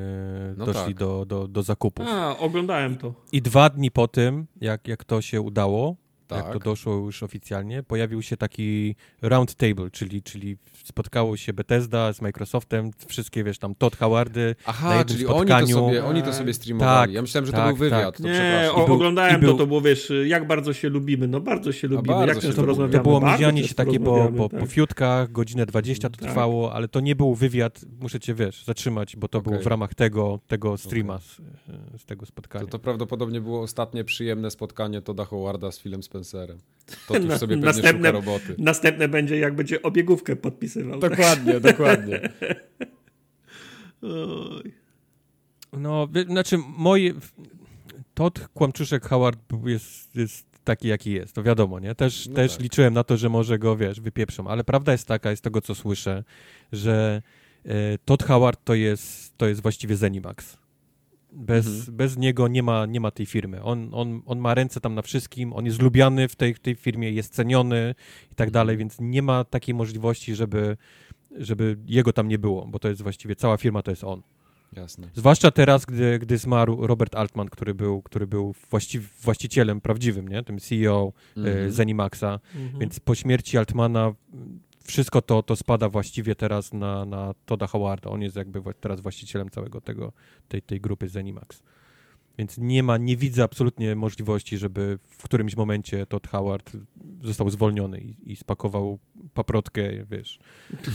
Speaker 2: no doszli tak. do, do, do zakupów.
Speaker 3: A, oglądałem to.
Speaker 2: I dwa dni po tym, jak, jak to się udało, tak. jak to tak. doszło już oficjalnie, pojawił się taki round table, czyli, czyli spotkało się Bethesda z Microsoftem, wszystkie, wiesz, tam Todd Howardy
Speaker 1: Aha,
Speaker 2: na
Speaker 1: czyli
Speaker 2: spotkaniu.
Speaker 1: Oni to sobie, oni to sobie streamowali. Tak, ja myślałem, że to tak, był wywiad. Tak.
Speaker 3: Nie, o, był, oglądałem był, to, to było, wiesz, jak bardzo się lubimy. No bardzo się lubimy, bardzo jak często
Speaker 2: to,
Speaker 3: rozmawiamy.
Speaker 2: To było mizianie się takie po, po, tak. po fiutkach, godzinę 20 to tak. trwało, ale to nie był wywiad, muszę cię, wiesz, zatrzymać, bo to okay. było w ramach tego, tego streama okay. z, z, tego spotkania.
Speaker 1: To, to prawdopodobnie było ostatnie przyjemne spotkanie Todda Howarda z Philem Spencerem. To już sobie pewnie następne, szuka roboty.
Speaker 3: Następne będzie, jak będzie obiegówkę podpisywał.
Speaker 1: Dokładnie, dokładnie.
Speaker 2: No, znaczy moje... Todd Kłamczuszek Howard jest, jest taki, jaki jest, to wiadomo, nie? Też, no też tak. liczyłem na to, że może go, wiesz, wypieprzą, ale prawda jest taka, z tego, co słyszę, że e, Todd Howard to jest, to jest właściwie Zenimax Bez, mhm. bez niego nie ma, nie ma tej firmy. On, on, on ma ręce tam na wszystkim, on jest lubiany w tej, w tej firmie, jest ceniony i tak dalej, więc nie ma takiej możliwości, żeby, żeby jego tam nie było, bo to jest właściwie cała firma to jest on.
Speaker 1: Jasne.
Speaker 2: Zwłaszcza teraz, gdy, gdy zmarł Robert Altman, który był, który był właści, właścicielem prawdziwym, nie? tym CEO mm-hmm. Zenimaxa, mm-hmm. więc po śmierci Altmana wszystko to, to spada właściwie teraz na, na Toda Howarda. On jest jakby teraz właścicielem całego tego, tej, tej grupy Zenimax. Więc nie ma, nie widzę absolutnie możliwości, żeby w którymś momencie Todd Howard został zwolniony i, i spakował paprotkę, wiesz,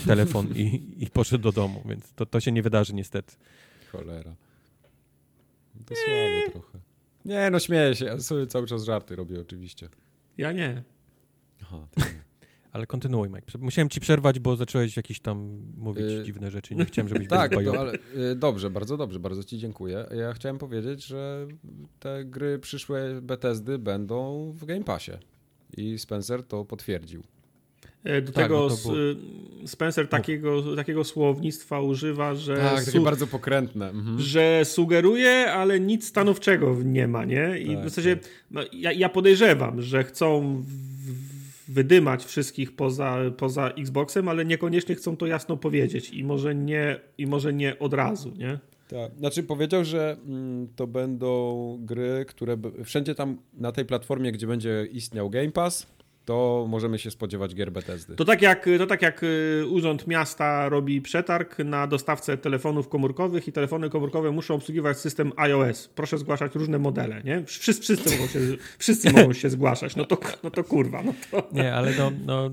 Speaker 2: telefon i, i poszedł do domu, więc to, to się nie wydarzy niestety.
Speaker 1: Cholera. To słabo trochę. Nie, no śmieję się, ja sobie cały czas żarty robię oczywiście.
Speaker 3: Ja nie.
Speaker 2: Aha, Ale kontynuuj, Mike. Musiałem ci przerwać, bo zacząłeś jakieś tam mówić yy... dziwne rzeczy. Nie chciałem, żebyś
Speaker 1: Tak, no, ale yy, dobrze, bardzo dobrze, bardzo ci dziękuję. Ja chciałem powiedzieć, że te gry przyszłe Bethesdy będą w Game Passie. I Spencer to potwierdził.
Speaker 3: E, do tak, tego no było... Spencer takiego, takiego słownictwa używa, że.
Speaker 1: Tak, takie bardzo pokrętne. Mhm.
Speaker 3: Że sugeruje, ale nic stanowczego nie ma, nie? I tak, w zasadzie tak. no, ja, ja podejrzewam, że chcą wydymać wszystkich poza, poza Xboxem, ale niekoniecznie chcą to jasno powiedzieć i może nie, i może nie od razu, nie?
Speaker 1: Tak, znaczy powiedział, że mm, to będą gry, które wszędzie tam na tej platformie, gdzie będzie istniał Game Pass, to możemy się spodziewać gier Bethesdy.
Speaker 3: To tak jak, to tak jak y, Urząd Miasta robi przetarg na dostawcę telefonów komórkowych i telefony komórkowe muszą obsługiwać system iOS. Proszę zgłaszać różne modele, nie? Wszyscy, wszyscy, mogą, się, wszyscy mogą się zgłaszać. No to, no to kurwa. No to...
Speaker 2: Nie, ale no, no...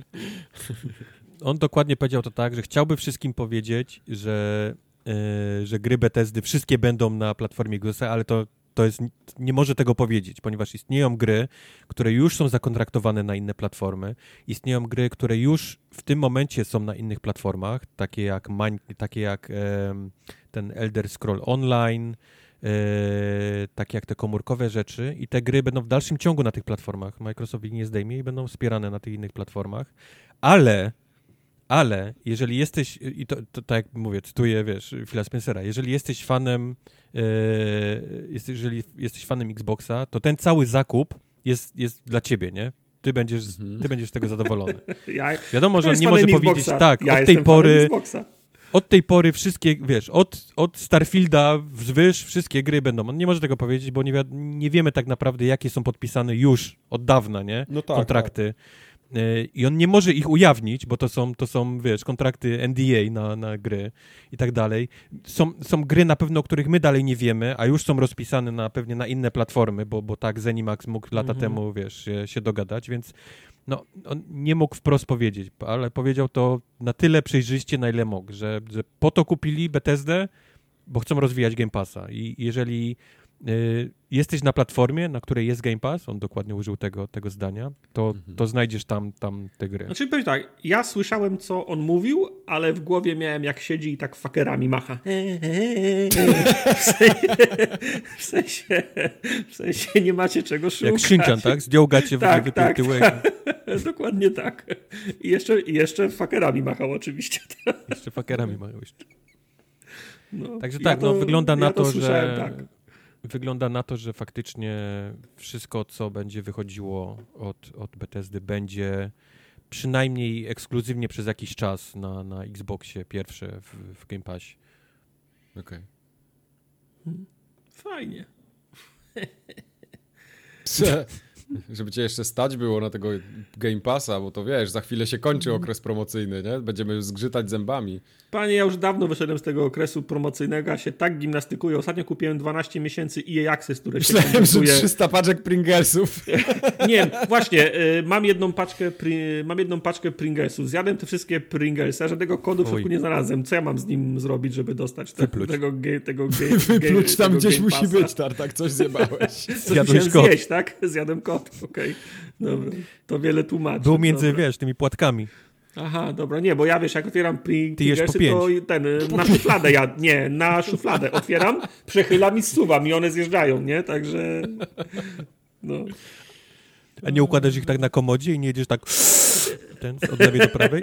Speaker 2: On dokładnie powiedział to tak, że chciałby wszystkim powiedzieć, że, yy, że gry Bethesdy wszystkie będą na platformie Xboxa, ale to to jest, nie może tego powiedzieć, ponieważ istnieją gry, które już są zakontraktowane na inne platformy, istnieją gry, które już w tym momencie są na innych platformach, takie jak, takie jak ten Elder Scroll Online, e, takie jak te komórkowe rzeczy i te gry będą w dalszym ciągu na tych platformach. Microsoft ich nie zdejmie i będą wspierane na tych innych platformach, ale ale jeżeli jesteś, i to, to tak jak mówię, cytuję, wiesz, Phila Spencera, jeżeli jesteś fanem, jest, jeżeli jesteś fanem Xboxa, to ten cały zakup jest, jest dla ciebie, nie? Ty będziesz, mhm. ty będziesz z tego zadowolony. Ja, Wiadomo, że on nie może Xboxa. powiedzieć, tak, ja od tej pory... Od tej pory wszystkie, wiesz, od, od Starfielda wzwyż wszystkie gry będą. On nie może tego powiedzieć, bo nie, nie wiemy tak naprawdę, jakie są podpisane już od dawna, nie? No tak, kontrakty. Tak. I on nie może ich ujawnić, bo to są, to są wiesz, kontrakty NDA na, na gry i tak dalej. Są, są gry na pewno, o których my dalej nie wiemy, a już są rozpisane na pewnie na inne platformy, bo, bo tak Zenimax mógł lata mhm. temu, wiesz, się, się dogadać, więc no, on nie mógł wprost powiedzieć, ale powiedział to na tyle przejrzyście, na ile mógł, że, że po to kupili Bethesdę, bo chcą rozwijać Game Passa i jeżeli jesteś na platformie, na której jest Game Pass, on dokładnie użył tego, tego zdania, to, mhm. to znajdziesz tam, tam te gry.
Speaker 3: Znaczy powiem tak, ja słyszałem co on mówił, ale w głowie miałem jak siedzi i tak fakerami macha. W sensie, w sensie, w sensie nie macie czego szukać.
Speaker 2: Jak Shinkan, tak? Zdjął gacie, tak, tak, tyłek. Tak.
Speaker 3: Dokładnie tak. I jeszcze, i jeszcze fakerami machał oczywiście.
Speaker 2: Jeszcze fakerami machał jeszcze. No, Także tak, ja to, no wygląda na ja to, to że... Tak wygląda na to, że faktycznie wszystko, co będzie wychodziło od, od Bethesdy, będzie przynajmniej ekskluzywnie przez jakiś czas na, na Xboxie pierwsze w, w Game Passie.
Speaker 1: Okej.
Speaker 3: Okay. Fajnie.
Speaker 1: Żeby cię jeszcze stać było na tego Game Passa, bo to wiesz, za chwilę się kończy okres promocyjny, nie? Będziemy zgrzytać zębami.
Speaker 3: Panie, ja już dawno wyszedłem z tego okresu promocyjnego, a się tak gimnastykuję. Ostatnio kupiłem 12 miesięcy EA Access, które
Speaker 1: się Myślałem, że 300 paczek Pringlesów.
Speaker 3: Nie, właśnie, y, mam jedną paczkę mam jedną paczkę Pringlesów. Zjadłem te wszystkie Pringlesy, a żadnego kodu w środku nie znalazłem. Co ja mam z nim zrobić, żeby dostać te, tego, tego, tego
Speaker 1: Wypluć tam gdzieś musi być, Tartak, coś zjebałeś.
Speaker 3: Zjadłeś kod. zjeść, tak? Zjadłem kod, okej. Okay. Dobra, to wiele tłumaczy.
Speaker 2: Był między, dobra. wiesz, tymi płatkami.
Speaker 3: Aha, dobra, nie, bo ja wiesz, jak otwieram pri, to ten, na szufladę ja, nie, na szufladę otwieram, przechylam i zsuwam i one zjeżdżają, nie, także no.
Speaker 2: A nie układasz ich tak na komodzie i nie jedziesz tak ten, od lewej do prawej?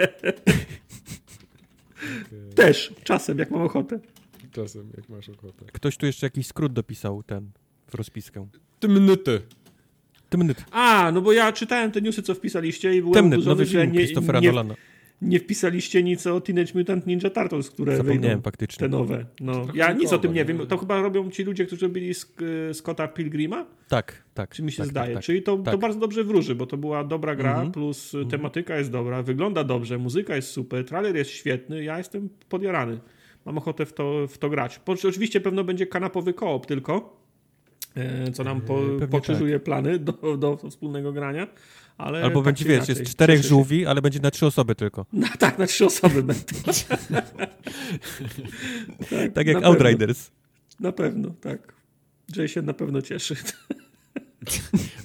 Speaker 3: Też, czasem, jak mam ochotę.
Speaker 1: czasem, jak masz ochotę.
Speaker 2: Ktoś tu jeszcze jakiś skrót dopisał, ten, w rozpiskę.
Speaker 1: Tymnyty.
Speaker 2: Tymnyt.
Speaker 3: A, no bo ja czytałem te newsy, co wpisaliście i byłem
Speaker 2: Temnyt,
Speaker 3: oburzony,
Speaker 2: nowy
Speaker 3: że
Speaker 2: film
Speaker 3: nie,
Speaker 2: Christophera
Speaker 3: nie,
Speaker 2: Nolana.
Speaker 3: nie wpisaliście nic o Teenage Mutant Ninja Turtles, które
Speaker 2: Zapomniałem
Speaker 3: wyjdą.
Speaker 2: faktycznie.
Speaker 3: Te nowe. No. Ja nic o tym nie wiem. To chyba robią ci ludzie, którzy robili Sk- Scotta Pilgrima?
Speaker 2: Tak, tak.
Speaker 3: Czy mi się
Speaker 2: tak,
Speaker 3: zdaje.
Speaker 2: Tak, tak.
Speaker 3: Czyli to, to
Speaker 2: Tak.
Speaker 3: bardzo dobrze wróży, bo to była dobra gra,
Speaker 2: Mhm.
Speaker 3: plus y, tematyka jest dobra, wygląda dobrze, muzyka jest super, trailer jest świetny, ja jestem podjarany. Mam ochotę w to, w to grać. Oczywiście pewno będzie kanapowy koop tylko, co nam po,
Speaker 2: Pewnie
Speaker 3: pokrzyżuje plany do, do wspólnego grania. Ale
Speaker 2: Albo
Speaker 3: tak
Speaker 2: będzie, wiesz, jest czterech
Speaker 3: cieszę się.
Speaker 2: żółwi, ale będzie na trzy osoby tylko.
Speaker 3: No, tak, na trzy osoby będą.
Speaker 2: Tak jak
Speaker 3: na
Speaker 2: Outriders.
Speaker 3: Pewno, na pewno, tak. Jay się na pewno cieszy.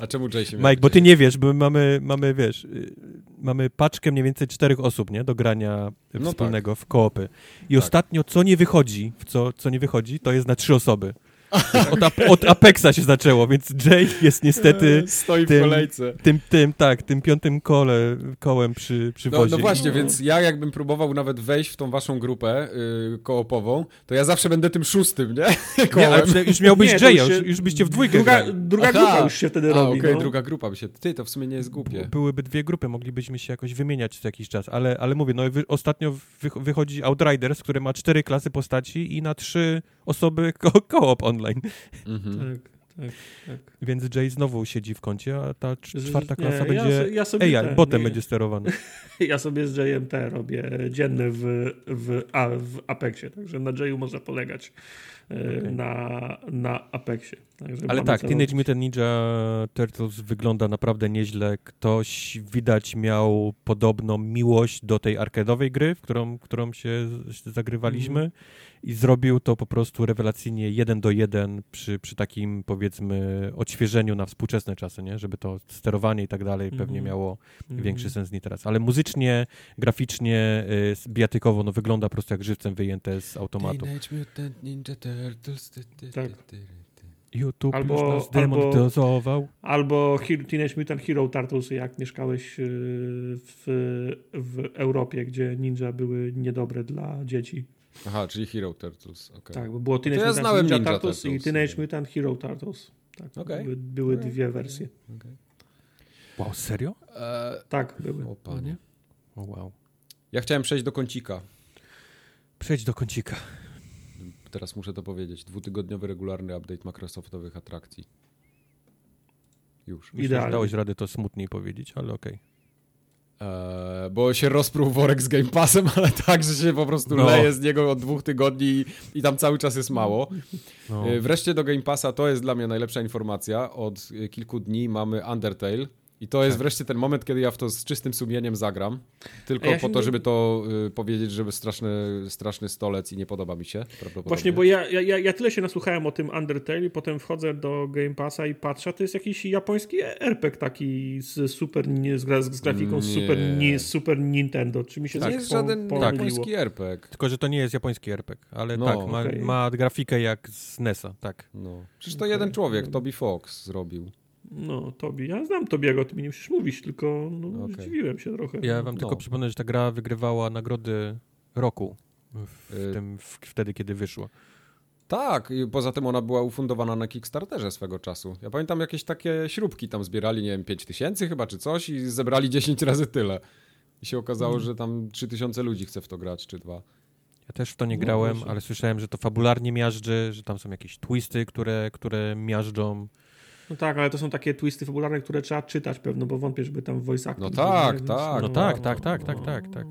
Speaker 1: A czemu Jay się
Speaker 2: Mike, bo ty nie wiesz, bo my mamy, mamy wiesz, y, mamy paczkę mniej więcej czterech osób, nie? Do grania
Speaker 1: No
Speaker 2: wspólnego w koopy. I
Speaker 1: Tak.
Speaker 2: ostatnio, co nie wychodzi, w co, co nie wychodzi, to jest na trzy osoby. Od, Ap- od Apexa się zaczęło, więc Jay jest niestety
Speaker 1: Stoi w
Speaker 2: tym-
Speaker 1: kolejce.
Speaker 2: tym, tym, tak, tym piątym kole, kołem przy, przy
Speaker 1: No,
Speaker 2: wozie.
Speaker 1: no właśnie,
Speaker 3: No.
Speaker 1: więc ja jakbym próbował nawet wejść w tą waszą grupę y, koopową, to ja zawsze będę tym szóstym, nie?
Speaker 2: Nie,
Speaker 1: Kołem.
Speaker 2: ale już miałbyś Jaya,
Speaker 3: już
Speaker 2: już,
Speaker 3: się-
Speaker 2: już byście w dwójkę
Speaker 3: Druga,
Speaker 2: grali.
Speaker 3: druga
Speaker 1: Aha.
Speaker 3: grupa już się wtedy
Speaker 1: A,
Speaker 3: robi.
Speaker 1: okej,
Speaker 3: no.
Speaker 1: druga grupa by się... Ty, to w sumie nie jest głupie.
Speaker 2: Byłyby dwie grupy, moglibyśmy się jakoś wymieniać co jakiś czas, ale, ale mówię, no wy, ostatnio wy, wychodzi Outriders, który ma cztery klasy postaci i na trzy osoby ko- koop online.
Speaker 1: Mhm.
Speaker 3: Tak, tak, tak.
Speaker 2: Więc Jay znowu siedzi w kącie, a ta czwarta
Speaker 3: nie,
Speaker 2: klasa
Speaker 3: ja
Speaker 2: będzie
Speaker 3: so- ja sobie
Speaker 2: AI,
Speaker 3: ten,
Speaker 2: botem
Speaker 3: nie.
Speaker 2: będzie sterowany.
Speaker 3: Ja sobie z Jayem te robię dzienny w, w, a, w Apexie, także na Jayu można polegać e,
Speaker 2: Okej.
Speaker 3: na, na Apexie. Także
Speaker 2: Ale tak, Teenage
Speaker 3: robić.
Speaker 2: Mutant Ninja Turtles wygląda naprawdę nieźle. Ktoś widać miał podobną miłość do tej arcade'owej gry, w którą, którą się zagrywaliśmy
Speaker 3: Mhm.
Speaker 2: I zrobił to po prostu rewelacyjnie jeden do jeden przy, przy takim powiedzmy odświeżeniu na współczesne czasy, nie? Żeby to sterowanie i tak dalej pewnie
Speaker 3: Mhm.
Speaker 2: miało
Speaker 3: Mhm.
Speaker 2: większy sens niż teraz. Ale muzycznie, graficznie, y, bijatykowo, no wygląda po prostu jak żywcem wyjęte z automatu.
Speaker 1: Teenage Mutant Ninja Turtles. ty, ty,
Speaker 3: Tak.
Speaker 2: YouTube
Speaker 3: Albo-
Speaker 2: już nas demonetyzował.
Speaker 3: Albo Hero, Teenage Mutant Hero Turtles, jak mieszkałeś e, w, w Europie, gdzie ninja były niedobre dla dzieci.
Speaker 1: Aha, czyli Hero Turtles, okej.
Speaker 3: Tak, bo było Teenage
Speaker 1: ja
Speaker 3: Mutant
Speaker 1: znałem
Speaker 3: Ninja,
Speaker 1: Ninja
Speaker 3: Turtles, i. Teenage Mutant Hero Turtles. Tak,
Speaker 1: Okej.
Speaker 3: były, były
Speaker 1: Okej.
Speaker 3: dwie wersje.
Speaker 1: Okej.
Speaker 2: Wow, serio?
Speaker 1: Eee,
Speaker 3: Tak, były.
Speaker 1: o panie.
Speaker 2: O wow.
Speaker 1: Ja chciałem przejść do kącika.
Speaker 2: Przejdź do kącika.
Speaker 1: Teraz muszę to powiedzieć. Dwutygodniowy regularny update Microsoftowych atrakcji. Już.
Speaker 2: Myślę, że
Speaker 3: Idealnie.
Speaker 2: dałeś radę to smutniej powiedzieć, ale okej.
Speaker 1: Eee, bo się rozpruł worek z Game Passem, ale tak, że się po prostu
Speaker 2: No.
Speaker 1: leje z niego od dwóch tygodni i, i tam cały czas jest mało.
Speaker 2: No.
Speaker 1: Eee, wreszcie do Game Passa to jest dla mnie najlepsza informacja. Od e, kilku dni mamy Undertale. I to jest
Speaker 2: Tak.
Speaker 1: wreszcie ten moment, kiedy ja w to z czystym sumieniem zagram. Tylko
Speaker 3: ja
Speaker 1: po to,
Speaker 3: nie-
Speaker 1: żeby to y, powiedzieć, żeby straszny, straszny stolec i nie podoba mi się.
Speaker 3: Właśnie, bo ja, ja, ja- ja tyle się nasłuchałem o tym Undertale i potem wchodzę do Game Passa i patrzę, to jest jakiś japoński RPG taki z super, nie, z, z grafiką z
Speaker 1: Nie.
Speaker 3: super, nie, super Nintendo. Czy mi się
Speaker 1: To
Speaker 3: tak
Speaker 1: nie jest
Speaker 3: po-
Speaker 1: żaden
Speaker 3: pomyliło?
Speaker 1: japoński RPG.
Speaker 2: Tylko, że to nie jest japoński RPG, ale
Speaker 1: No,
Speaker 2: tak, ma,
Speaker 3: okej.
Speaker 2: ma grafikę jak z NES-a, tak.
Speaker 1: No. Przecież to
Speaker 3: Okej.
Speaker 1: jeden człowiek, Toby Fox zrobił.
Speaker 3: No, Tobi. Ja znam Tobiego, ty mi nie musisz mówić, tylko no,
Speaker 1: Okej.
Speaker 3: zdziwiłem się trochę.
Speaker 2: Ja wam
Speaker 1: No.
Speaker 2: tylko przypomnę, że ta gra wygrywała nagrody roku w
Speaker 1: Y-
Speaker 2: tym, w, wtedy, kiedy wyszła.
Speaker 1: Tak, i poza tym ona była ufundowana na Kickstarterze swego czasu. Ja pamiętam jakieś takie śrubki tam zbierali, nie wiem, 5 tysięcy chyba czy coś i zebrali 10 razy tyle. I się okazało,
Speaker 3: Mhm.
Speaker 1: że tam 3000 ludzi chce w to grać, czy dwa.
Speaker 2: Ja też w to nie
Speaker 3: No
Speaker 2: grałem,
Speaker 3: właśnie.
Speaker 2: ale słyszałem, że to fabularnie miażdży, że tam są jakieś twisty, które, które miażdżą.
Speaker 3: No tak, ale to są takie twisty fabularne, które trzeba czytać pewno, bo wątpię, żeby tam w voice acting
Speaker 1: No tak, tak.
Speaker 2: No tak, tak, tak, tak, tak, tak.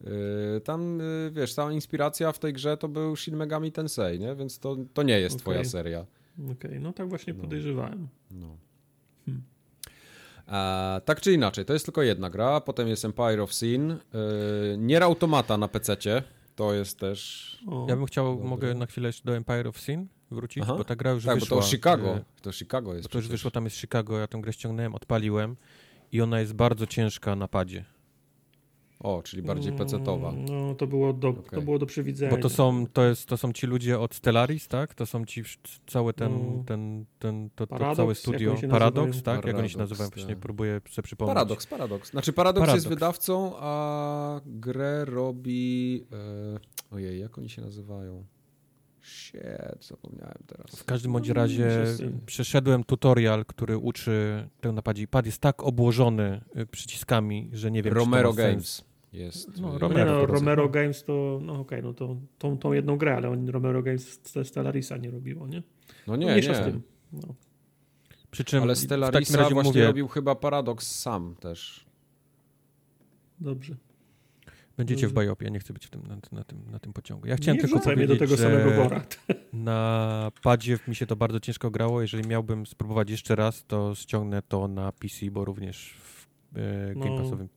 Speaker 1: Yy, tam, yy, wiesz, cała inspiracja w tej grze to był Shin Megami Tensei, nie? Więc to, to nie jest
Speaker 3: Okej.
Speaker 1: twoja seria.
Speaker 3: Okej, no tak właśnie
Speaker 1: No.
Speaker 3: podejrzewałem.
Speaker 1: No.
Speaker 3: Hmm.
Speaker 1: E, tak czy inaczej, to jest tylko jedna gra, potem jest Empire of Sin, yy, Nier Automata na PC-cie, to jest też...
Speaker 3: O,
Speaker 2: Ja bym chciał,
Speaker 1: Dobra.
Speaker 2: mogę na chwilę jeszcze do Empire of Sin wrócić,
Speaker 1: Aha.
Speaker 2: bo ta gra już
Speaker 1: tak,
Speaker 2: wyszła.
Speaker 1: bo to Chicago,
Speaker 2: y,
Speaker 1: to Chicago jest
Speaker 2: Bo to już wyszło, tam jest Chicago, ja tę grę ściągnąłem, odpaliłem i ona jest bardzo ciężka na padzie.
Speaker 1: O, czyli bardziej PC-towa.
Speaker 3: No, to było do, okay. to było do przewidzenia.
Speaker 2: Bo to są, to, jest, to są ci ludzie od Stellaris, tak? To są ci, cały ten, no. ten, ten to, to całe studio. Paradox, tak? Paradox, jak oni się nazywają? Właśnie tak. próbuję sobie przypomnieć.
Speaker 1: Paradox, Paradox. Znaczy Paradox, Paradox. jest wydawcą, a grę robi... E... Ojej, jak oni się nazywają? Shit, zapomniałem teraz.
Speaker 2: W każdym bądź razie przeszedłem tutorial, który uczy ten napadzi. Pad jest tak obłożony y, przyciskami, że nie wiem,
Speaker 1: Romero
Speaker 2: czy to
Speaker 1: Games. Sens. Jest.
Speaker 3: No, Romero, no, Romero Games to, no okej, okay, no to tą, tą jedną grę, ale oni Romero Games Stellarisa nie robiło, nie?
Speaker 1: No nie, nie. z tym. No.
Speaker 2: Przy czym
Speaker 1: ale Stellarisa właśnie mówię... robił chyba Paradox sam też.
Speaker 3: Dobrze.
Speaker 2: Będziecie w Biopie, ja nie chcę być w tym, na, na, tym, na tym pociągu. Ja chciałem
Speaker 3: nie
Speaker 2: tylko powiedzieć,
Speaker 3: do tego samego wora.
Speaker 2: Na padzie mi się to bardzo ciężko grało. Jeżeli miałbym spróbować jeszcze raz, to ściągnę to na PC, bo również w e, Game no. Passowym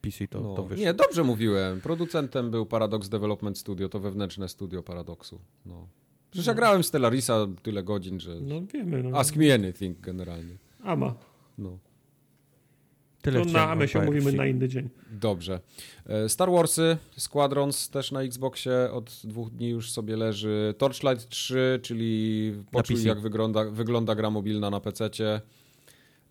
Speaker 2: PC to, no. to wyszło.
Speaker 1: Nie, dobrze mówiłem. Producentem był Paradox Development Studio, to wewnętrzne studio Paradoxu. No. Przecież no. ja grałem Stellarisa tyle godzin, że...
Speaker 3: No wiemy. No.
Speaker 1: Ask me anything generalnie.
Speaker 3: Ama.
Speaker 1: No.
Speaker 3: Tyle to na Amę mówimy na inny dzień.
Speaker 1: Dobrze. E, Star Warsy, Squadrons też na Xboxie od dwóch dni już sobie leży. Torchlight 3, czyli poczuj jak wygląda, wygląda gra mobilna na PC-cie.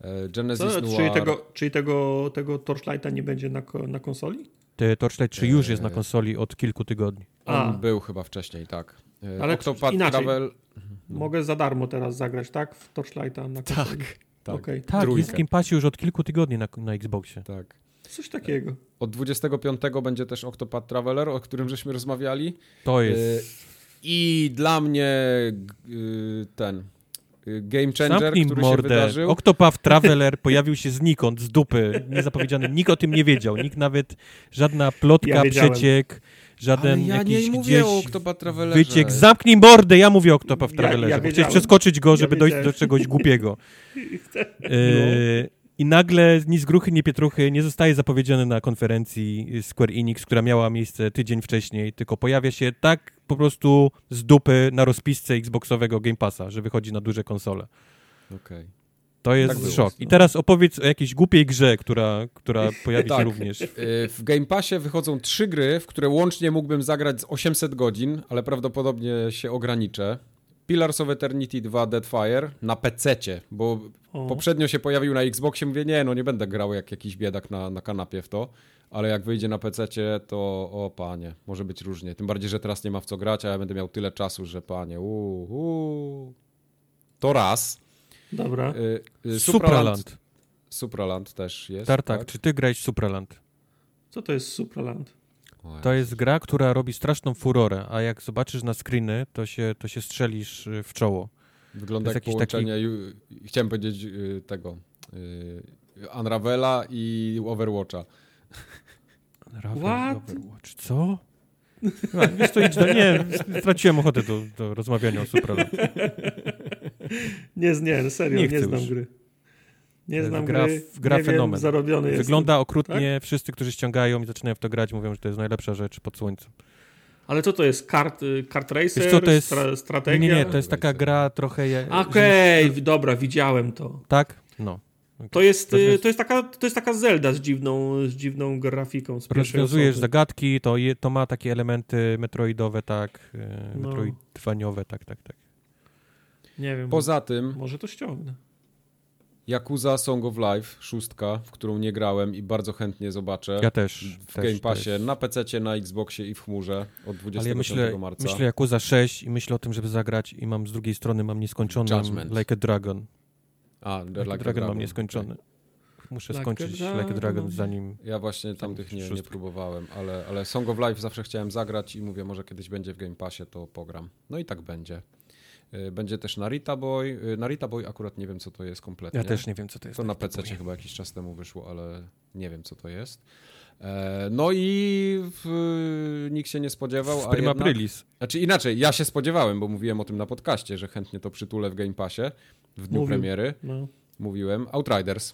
Speaker 1: E, Genesis Co?
Speaker 3: Noir. Czyli, tego, czyli tego, tego Torchlighta nie będzie na, na konsoli?
Speaker 2: Te Torchlight 3 już jest na konsoli od kilku tygodni.
Speaker 1: On A. był chyba wcześniej, tak.
Speaker 3: E, Ale Octopath inaczej. Travel... Mogę za darmo teraz zagrać, tak? W Torchlighta na konsoli.
Speaker 1: Tak. Tak,
Speaker 2: okay. tak jest w Game Passie już od kilku tygodni na, na Xboxie.
Speaker 1: Tak.
Speaker 3: Coś takiego.
Speaker 1: Od 25 będzie też Octopath Traveler, o którym żeśmy rozmawiali.
Speaker 2: To jest... Y,
Speaker 1: I dla mnie y, ten y, Game Changer, Zamknij który mordę. się wydarzył.
Speaker 2: Octopath Traveler pojawił się znikąd, z dupy, niezapowiedziany. Nikt o tym nie wiedział. Nikt nawet, żadna plotka, ja przeciek, żaden ja jakiś nie mówię o Octopath Travelerze. wyciek. Zamknij mordę, ja mówię o Octopath Travelerze. Ja, ja Chcesz przeskoczyć go, żeby ja dojść do czegoś głupiego. E, I nagle ni z gruchy, ni pietruchy nie zostaje zapowiedziany na konferencji Square Enix, która miała miejsce tydzień wcześniej, tylko pojawia się tak po prostu z dupy na rozpisce Xboxowego Game Passa, że wychodzi na duże konsole.
Speaker 1: Okej. Okay.
Speaker 2: To jest tak szok. I teraz opowiedz o jakiejś głupiej grze, która, która pojawi tak. się również. Y,
Speaker 1: w Game Passie wychodzą trzy gry, w które łącznie mógłbym zagrać z 800 godzin, ale prawdopodobnie się ograniczę. Pillars of Eternity 2 Deadfire na PC-cie, bo o. poprzednio się pojawił na Xboxie, mówię, nie, no nie będę grał jak jakiś biedak na, na kanapie w to, ale jak wyjdzie na PC-cie, to o panie, może być różnie. Tym bardziej, że teraz nie ma w co grać, a ja będę miał tyle czasu, że panie, uuu. To raz.
Speaker 3: Dobra.
Speaker 2: Y, y, Supraland.
Speaker 1: Supraland też jest.
Speaker 2: Tartak, tak? czy ty grałeś Supraland?
Speaker 3: Co to jest Supraland?
Speaker 2: To jest gra, która robi straszną furorę, a jak zobaczysz na screeny, to się, to się strzelisz y, w czoło.
Speaker 1: Wygląda jak połączenie, taki... chciałem powiedzieć tego, Unravela i Overwatcha.
Speaker 2: Unravel Overwatch, co? No, wiesz co, idź do... Nie, straciłem ochotę do, do rozmawiania o Supraland.
Speaker 3: Nie, nie, serio, nie, nie znam już. gry. Nie znam gra, gry,
Speaker 2: gra
Speaker 3: nie
Speaker 2: fenomen.
Speaker 3: Wiem, zarobiony
Speaker 2: Wygląda jestem. okrutnie, tak? wszyscy, którzy ściągają i zaczynają w to grać, mówią, że to jest najlepsza rzecz pod słońcem.
Speaker 3: Ale co to jest? Kart, y, kart racer? co, to jest... Stra strategia?
Speaker 2: Nie, nie, to jest taka gra trochę...
Speaker 3: Okej, okay, dobra, widziałem to.
Speaker 2: Tak? No.
Speaker 3: To jest, y, to, jest taka, to jest taka Zelda z dziwną, z dziwną grafiką. Z
Speaker 2: Rozwiązujesz zagadki, to, je, to ma takie elementy metroidowe, tak, y, no. metroidwaniowe, tak, tak, tak.
Speaker 3: Nie wiem.
Speaker 1: Poza tym...
Speaker 3: Może to ściągnę.
Speaker 1: Yakuza Song of Life, szóstka, w którą nie grałem i bardzo chętnie zobaczę.
Speaker 2: Ja też.
Speaker 1: W
Speaker 2: też,
Speaker 1: Game Passie, też. na PC, na Xboxie i w chmurze od 25
Speaker 2: ja myślę,
Speaker 1: marca.
Speaker 2: Myślę Yakuza 6 i myślę o tym, żeby zagrać i mam z drugiej strony mam nieskończony Judgment. Like a Dragon.
Speaker 1: A,
Speaker 2: Like, like a Dragon, mam nieskończony. Okay. Muszę like skończyć Like a Dragon zanim...
Speaker 1: Ja właśnie tamtych nie, nie próbowałem, ale, ale Song of Life zawsze chciałem zagrać i mówię, może kiedyś będzie w Game Passie, to pogram. No i tak będzie. Y, będzie też Narita Boy. Y, Narita Boy akurat nie wiem, co to jest kompletnie.
Speaker 2: Ja też nie wiem, co to jest.
Speaker 1: To na PC chyba jakiś czas temu wyszło, ale nie wiem, co to jest. E, no i w, nikt się nie spodziewał.
Speaker 2: W a jednak, Aprilis.
Speaker 1: Znaczy inaczej, ja się spodziewałem, bo mówiłem o tym na podcaście, że chętnie to przytulę w Game Passie w dniu Mówił. premiery. No. Mówiłem. Outriders.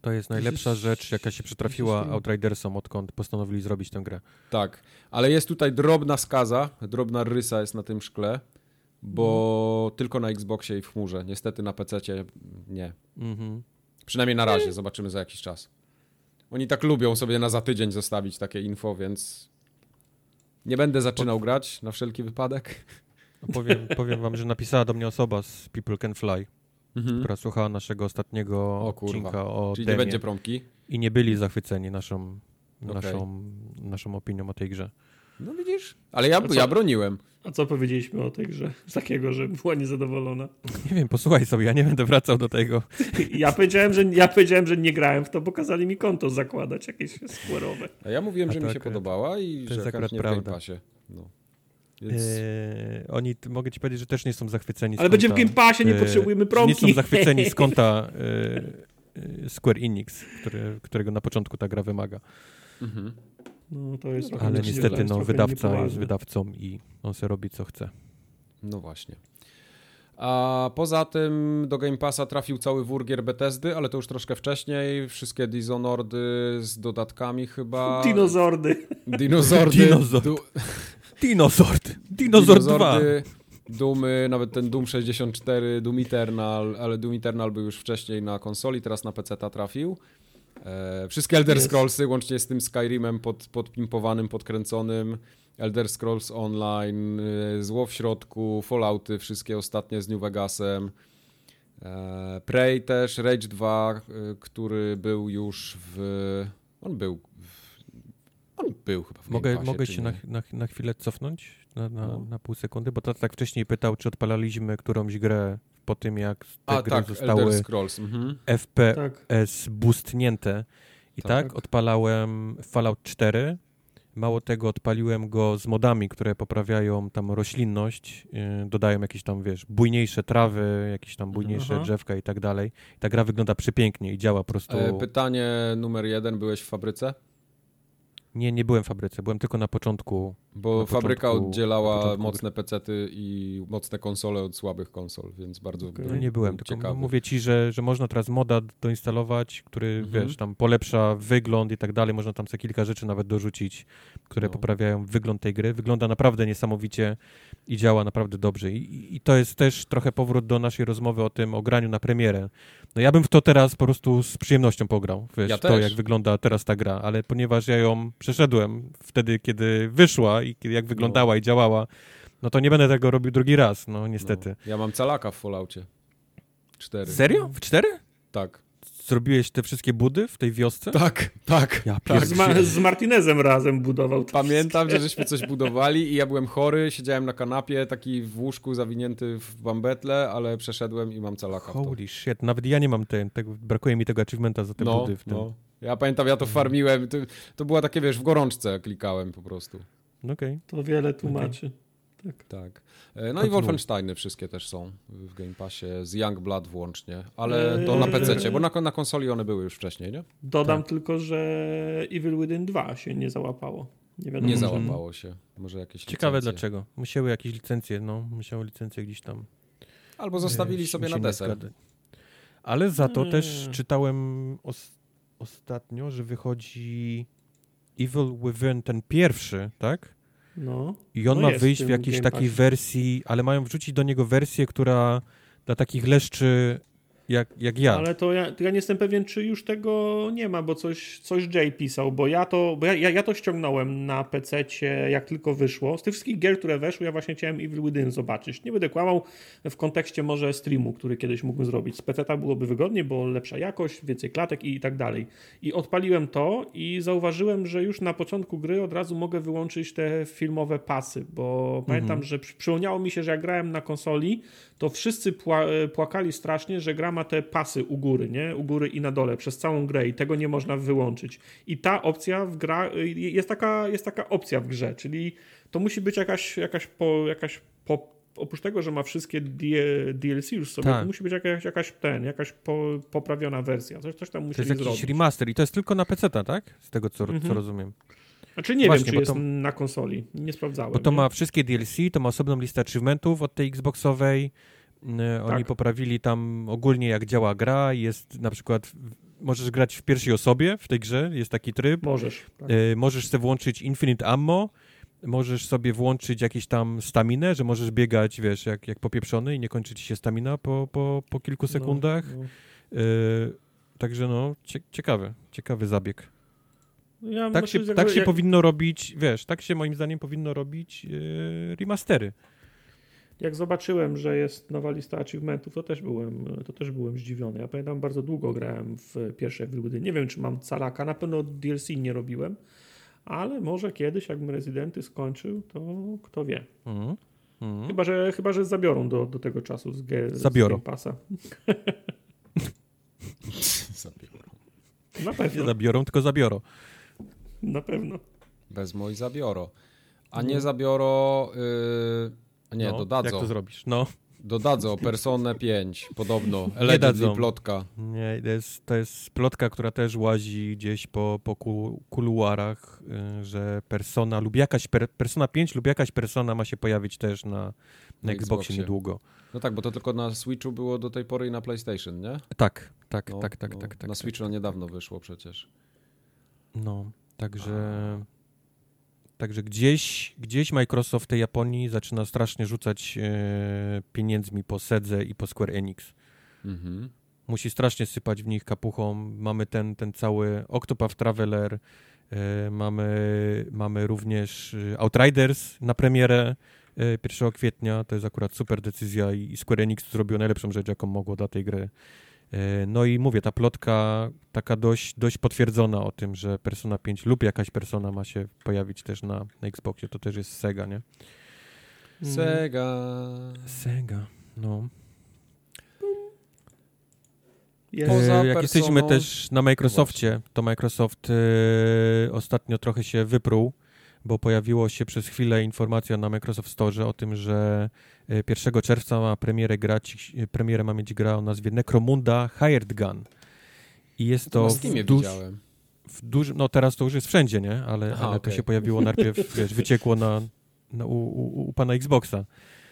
Speaker 2: To jest najlepsza rzecz, jaka się przytrafiła Outridersom, odkąd postanowili zrobić tę grę.
Speaker 1: Tak, ale jest tutaj drobna skaza, drobna rysa jest na tym szkle bo no. tylko na Xboxie i w chmurze. Niestety na PC nie. Mhm. Przynajmniej na razie, zobaczymy za jakiś czas. Oni tak lubią sobie na za tydzień zostawić takie info, więc nie będę zaczynał grać na wszelki wypadek.
Speaker 2: No powiem, powiem wam, że napisała do mnie osoba z People Can Fly,
Speaker 1: Mhm.
Speaker 2: która słuchała naszego ostatniego
Speaker 1: O
Speaker 2: odcinka o
Speaker 1: Czyli
Speaker 2: demie
Speaker 1: nie będzie promki.
Speaker 2: i nie byli zachwyceni naszą,
Speaker 1: Okej.
Speaker 2: naszą, naszą opinią o tej grze.
Speaker 1: No widzisz? Ale ja, ja broniłem.
Speaker 3: A co powiedzieliśmy o tej grze? Takiego, że była niezadowolona.
Speaker 2: Nie wiem, posłuchaj sobie, ja nie będę wracał do tego.
Speaker 3: Ja powiedziałem, że, ja powiedziałem, że nie grałem w to, bo kazali mi konto zakładać, jakieś square'owe.
Speaker 1: A ja mówiłem,
Speaker 2: A
Speaker 1: że mi się podobała i
Speaker 2: to
Speaker 1: że
Speaker 2: jest akurat
Speaker 1: chętnie w Game
Speaker 2: prawda.
Speaker 1: No. Więc...
Speaker 2: Eee, oni, mogę ci powiedzieć, że też nie są zachwyceni
Speaker 3: Ale będzie w Game Passie, nie
Speaker 2: eee,
Speaker 3: potrzebujemy promki.
Speaker 2: Nie są zachwyceni z konta eee, Square Enix, który, którego na początku ta gra wymaga.
Speaker 1: Mhm.
Speaker 3: No, to jest trochę
Speaker 2: Ale
Speaker 3: nie-
Speaker 2: niestety no, wydawca jest wydawcą i on sobie robi co chce.
Speaker 1: No właśnie. A poza tym do Game Passa trafił cały wór gier Bethesdy, ale to już troszkę wcześniej. Wszystkie Dishonoredy z dodatkami chyba.
Speaker 3: Dinozordy.
Speaker 1: Dinozordy.
Speaker 2: Dinozord.
Speaker 1: Du-
Speaker 2: Dinozord! Dinozord 2!
Speaker 1: Dinozordy, Doomy, nawet ten Doom 64, Doom Eternal, ale Doom Eternal był już wcześniej na konsoli, teraz na PC trafił. E, wszystkie Elder. Scrollsy, łącznie z tym Skyrimem pod, podpimpowanym, podkręconym, Elder Scrolls Online, e, Zło w środku, Fallouty, wszystkie ostatnie z New Vegasem. E, Prey też, Rage 2, e, który był już w... On był w, On był chyba w
Speaker 2: Mogę,
Speaker 1: Passie,
Speaker 2: mogę się na, na, na chwilę cofnąć? Na, na,
Speaker 1: No.
Speaker 2: na pół sekundy? Bo to tak wcześniej pytał, czy odpalaliśmy którąś grę po tym, jak te
Speaker 1: A
Speaker 2: gry
Speaker 1: tak,
Speaker 2: zostały.
Speaker 1: Mhm.
Speaker 3: Tak.
Speaker 2: FPS boostnięte. I tak,
Speaker 1: Tak.
Speaker 2: odpalałem Fallout 4. Mało tego, odpaliłem go z modami, które poprawiają tam roślinność, yy, dodają jakieś tam, wiesz, bujniejsze trawy, jakieś tam bujniejsze
Speaker 3: Aha.
Speaker 2: drzewka i tak dalej. I ta gra wygląda przepięknie i działa po prostu.
Speaker 1: E, pytanie numer jeden, byłeś w fabryce?
Speaker 2: Nie, nie byłem w fabryce, byłem tylko na początku.
Speaker 1: Bo
Speaker 2: Na
Speaker 1: fabryka oddzielała
Speaker 2: początku
Speaker 1: mocne pecety i mocne konsole od słabych konsol, więc bardzo
Speaker 3: Okej.
Speaker 2: No nie byłem, tylko
Speaker 1: ciekawy.
Speaker 2: mówię ci, że, że można teraz moda doinstalować, który,
Speaker 1: Mhm.
Speaker 2: wiesz, tam polepsza wygląd i tak dalej. Można tam sobie kilka rzeczy nawet dorzucić, które
Speaker 1: No.
Speaker 2: poprawiają wygląd tej gry. Wygląda naprawdę niesamowicie i działa naprawdę dobrze. I, i- to jest też trochę powrót do naszej rozmowy o tym, o graniu na premierę. No ja bym w to teraz po prostu z przyjemnością pograł, wiesz,
Speaker 1: Ja
Speaker 2: to
Speaker 1: też.
Speaker 2: jak wygląda teraz ta gra, ale ponieważ ja ją przeszedłem wtedy, kiedy wyszła i jak wyglądała i działała, no to nie będę tego robił drugi raz, no niestety.
Speaker 1: No. Ja mam calaka w Falloutie. Cztery.
Speaker 2: Serio? W cztery?
Speaker 1: Tak.
Speaker 2: Zrobiłeś te wszystkie budy w tej wiosce?
Speaker 1: Tak, tak.
Speaker 2: Ja
Speaker 3: Tak, z, Ma- z Martinezem razem budował
Speaker 1: Pamiętam, że żeśmy coś budowali i ja byłem chory, siedziałem na kanapie, taki w łóżku zawinięty w bambetle, ale przeszedłem i mam calaka.
Speaker 2: Holy shit, nawet ja nie mam ten, tego, brakuje mi tego achievementa za te
Speaker 1: No,
Speaker 2: budy w tym.
Speaker 1: no. Ja pamiętam, ja to farmiłem, to, to była takie, wiesz, w gorączce klikałem po prostu.
Speaker 2: No Okej.
Speaker 3: To wiele tłumaczy.
Speaker 1: Tak. E, No i. Wolfensteiny wszystkie też są w Game Passie, z Youngblood włącznie, ale to na
Speaker 3: Eee.
Speaker 1: PC, bo na, na konsoli one były już wcześniej, nie?
Speaker 3: Dodam
Speaker 2: Tak.
Speaker 3: tylko, że Evil Within 2 się nie załapało. Nie wiadomo.
Speaker 1: Nie załapało się. Może jakieś
Speaker 2: Ciekawe
Speaker 1: licencje.
Speaker 2: dlaczego. Musiały jakieś licencje, no, musiały licencje gdzieś tam.
Speaker 1: Albo zostawili
Speaker 2: e,
Speaker 1: sobie na deser.
Speaker 2: Ale za to też
Speaker 3: Hmm.
Speaker 2: czytałem os ostatnio, że wychodzi Evil Within ten pierwszy, tak?
Speaker 3: No.
Speaker 2: I on
Speaker 3: No
Speaker 2: ma wyjść
Speaker 3: w
Speaker 2: jakiejś takiej wersji, ale mają wrzucić do niego wersję, która dla takich leszczy jak, jak ja.
Speaker 3: Ale to ja, to ja nie jestem pewien, czy już tego nie ma, bo coś, coś Jay pisał, bo ja to, bo ja, ja, ja to ściągnąłem na PC, jak tylko wyszło. Z tych wszystkich gier, które weszły, ja właśnie chciałem Evil Within zobaczyć. Nie będę kłamał w kontekście może streamu, który kiedyś mógłbym zrobić. Z PC byłoby wygodnie, bo lepsza jakość, więcej klatek i, i tak dalej. I odpaliłem to i zauważyłem, że już na początku gry od razu mogę wyłączyć te filmowe pasy, bo pamiętam, że przy- przypomniało mi się, że jak grałem na konsoli, to wszyscy pła płakali strasznie, że gra ma te pasy u góry, nie? U góry i na dole przez całą grę i tego nie można wyłączyć. I ta opcja w gra jest taka, jest taka opcja w grze, czyli to musi być jakaś, jakaś, po, jakaś po, oprócz tego, że ma wszystkie DLC już sobie,
Speaker 2: Tak.
Speaker 3: to musi być jakaś, jakaś ten, jakaś po, poprawiona wersja. Coś, coś tam
Speaker 2: To
Speaker 3: musieli
Speaker 2: jest jakiś
Speaker 3: zrobić.
Speaker 2: remaster i to jest tylko na PC, tak? Z tego, co, co
Speaker 3: Mhm.
Speaker 2: rozumiem.
Speaker 3: Znaczy nie
Speaker 2: Właśnie,
Speaker 3: wiem, czy jest
Speaker 2: to-
Speaker 3: na konsoli. Nie sprawdzałem.
Speaker 2: Bo to
Speaker 3: nie?
Speaker 2: ma wszystkie DLC, to ma osobną listę achievementów od tej Xboxowej. Yy, Oni
Speaker 3: Tak.
Speaker 2: poprawili tam ogólnie jak działa gra. Jest na przykład, możesz grać w pierwszej osobie w tej grze, jest taki tryb.
Speaker 3: Możesz. Tak.
Speaker 2: Yy, możesz sobie włączyć Infinite Ammo, możesz sobie włączyć jakieś tam staminę, że możesz biegać, wiesz, jak, jak popieprzony i nie kończy ci się stamina po, po, po kilku sekundach.
Speaker 3: No, no.
Speaker 2: Także no, cie, ciekawy, ciekawy zabieg. Ja tak się, tak się jak... powinno robić, wiesz, tak się moim zdaniem powinno robić yy, remastery.
Speaker 3: Jak zobaczyłem, że jest nowa lista achievementów, to też byłem, to też byłem zdziwiony. Ja pamiętam, bardzo długo grałem w pierwsze Evil Nie wiem, czy mam calaka, na pewno DLC nie robiłem, ale może kiedyś, jakbym Rezydenty skończył, to kto wie. Mm. Mm. Chyba, że, chyba, że zabiorą do, do tego czasu z, ge,
Speaker 2: zabiorą.
Speaker 3: z Game Passa.
Speaker 1: zabiorą.
Speaker 2: Na pewno. Nie zabiorą, tylko zabiorą.
Speaker 3: Na pewno.
Speaker 1: Wezmą i zabiorą. A nie zabiorą... Yy nie,
Speaker 2: no,
Speaker 1: dodadzą.
Speaker 2: Jak to zrobisz? No.
Speaker 1: Dodadzą Personę 5, podobno. Nie dadzą. plotka.
Speaker 2: Nie, to jest, to jest plotka, która też łazi gdzieś po, po kuluarach, y, że Persona lub jakaś, per, Persona 5 lub jakaś Persona ma się pojawić też na, na, na Xboxie, Xboxie niedługo.
Speaker 1: No tak, bo to tylko na Switchu było do tej pory i na PlayStation, nie?
Speaker 2: Tak, tak, no, tak, tak, no, tak, tak.
Speaker 1: Na Switchu
Speaker 2: tak.
Speaker 1: niedawno wyszło przecież.
Speaker 2: No, także... Także gdzieś, gdzieś Microsoft w tej Japonii zaczyna strasznie rzucać e, pieniędzmi po Sedze i po Square Enix. Mhm. Musi strasznie sypać w nich kapuchą. Mamy ten, ten cały Octopath Traveler, e, mamy, mamy również e, Outriders na premierę 1 e, kwietnia. To jest akurat super decyzja i Square Enix zrobił najlepszą rzecz, jaką mogło dla tej gry. E, no i mówię, ta plotka taka dość, dość potwierdzona o tym, że Persona 5 lub jakaś Persona ma się pojawić też na, na Xboxie, to też jest Sega, nie?
Speaker 1: Sega.
Speaker 2: Sega, no. E, jak jesteśmy też na Microsoftie, to Microsoft e, ostatnio trochę się wypruł bo pojawiło się przez chwilę informacja na Microsoft Store o tym, że 1 e, czerwca ma premierę grać, e, premierę ma mieć gra o nazwie Necromunda Hired Gun. I jest to,
Speaker 1: to w, duż,
Speaker 2: w dużym, no teraz to już jest wszędzie, nie? Ale, Aha, ale okay. to się pojawiło najpierw, wiesz, wyciekło na, na u, u, u pana Xboxa.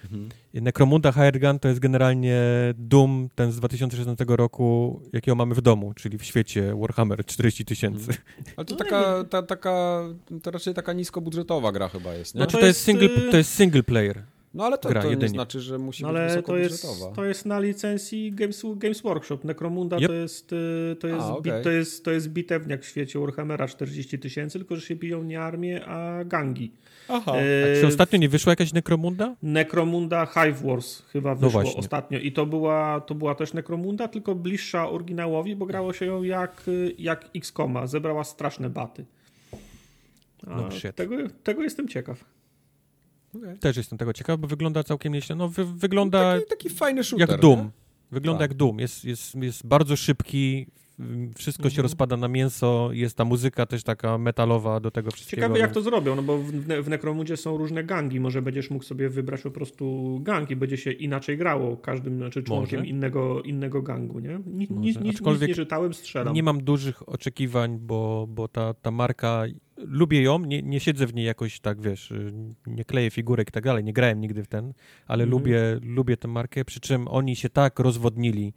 Speaker 2: Mhm. Necromunda Hired Gun to jest generalnie Doom, ten z 2016 roku, jakiego mamy w domu, czyli w świecie Warhammer 40 tysięcy. Mhm.
Speaker 1: Ale to taka, ta, taka, to raczej taka niskobudżetowa gra chyba jest, nie?
Speaker 2: Znaczy to jest, single, y- to jest single player.
Speaker 1: No ale to, gra, to nie znaczy, że musi no, być ale
Speaker 3: to jest, to jest na licencji Games, Games Workshop. Necromunda yep. to, jest, y, to, jest, A, okay. to, jest, to jest bitewniak w świecie Warhammera 40 tysięcy, tylko że się biją nie armie, a gangi.
Speaker 2: Aha. E, czy ostatnio nie wyszła jakaś Necromunda?
Speaker 3: Necromunda Hive Wars chyba no wyszło no ostatnio i to była, to była też Necromunda, tylko bliższa oryginałowi, bo grało się ją jak, jak X-Koma. Zebrała straszne baty. No, tego, tego jestem ciekaw.
Speaker 2: Okay. Też jestem tego ciekaw, bo wygląda całkiem nieźle. No, wy, wygląda
Speaker 1: no, taki, taki, fajny shooter,
Speaker 2: jak Doom. Nie? Wygląda tak. jak Doom. Jest, jest, jest bardzo szybki, wszystko mhm. się rozpada na mięso, jest ta muzyka też taka metalowa do tego wszystkiego.
Speaker 3: Ciekawe jak to zrobią, no bo w, w Necromudzie są różne gangi, może będziesz mógł sobie wybrać po prostu gang i będzie się inaczej grało każdym, znaczy członkiem innego, innego gangu, nie? Ni, nic, nic nie czytałem, strzelam.
Speaker 2: Nie mam dużych oczekiwań, bo, bo ta, ta marka lubię ją, nie, nie siedzę w niej jakoś tak, wiesz, nie kleję figurek i tak dalej, nie grałem nigdy w ten, ale mhm. lubię, lubię tę markę, przy czym oni się tak rozwodnili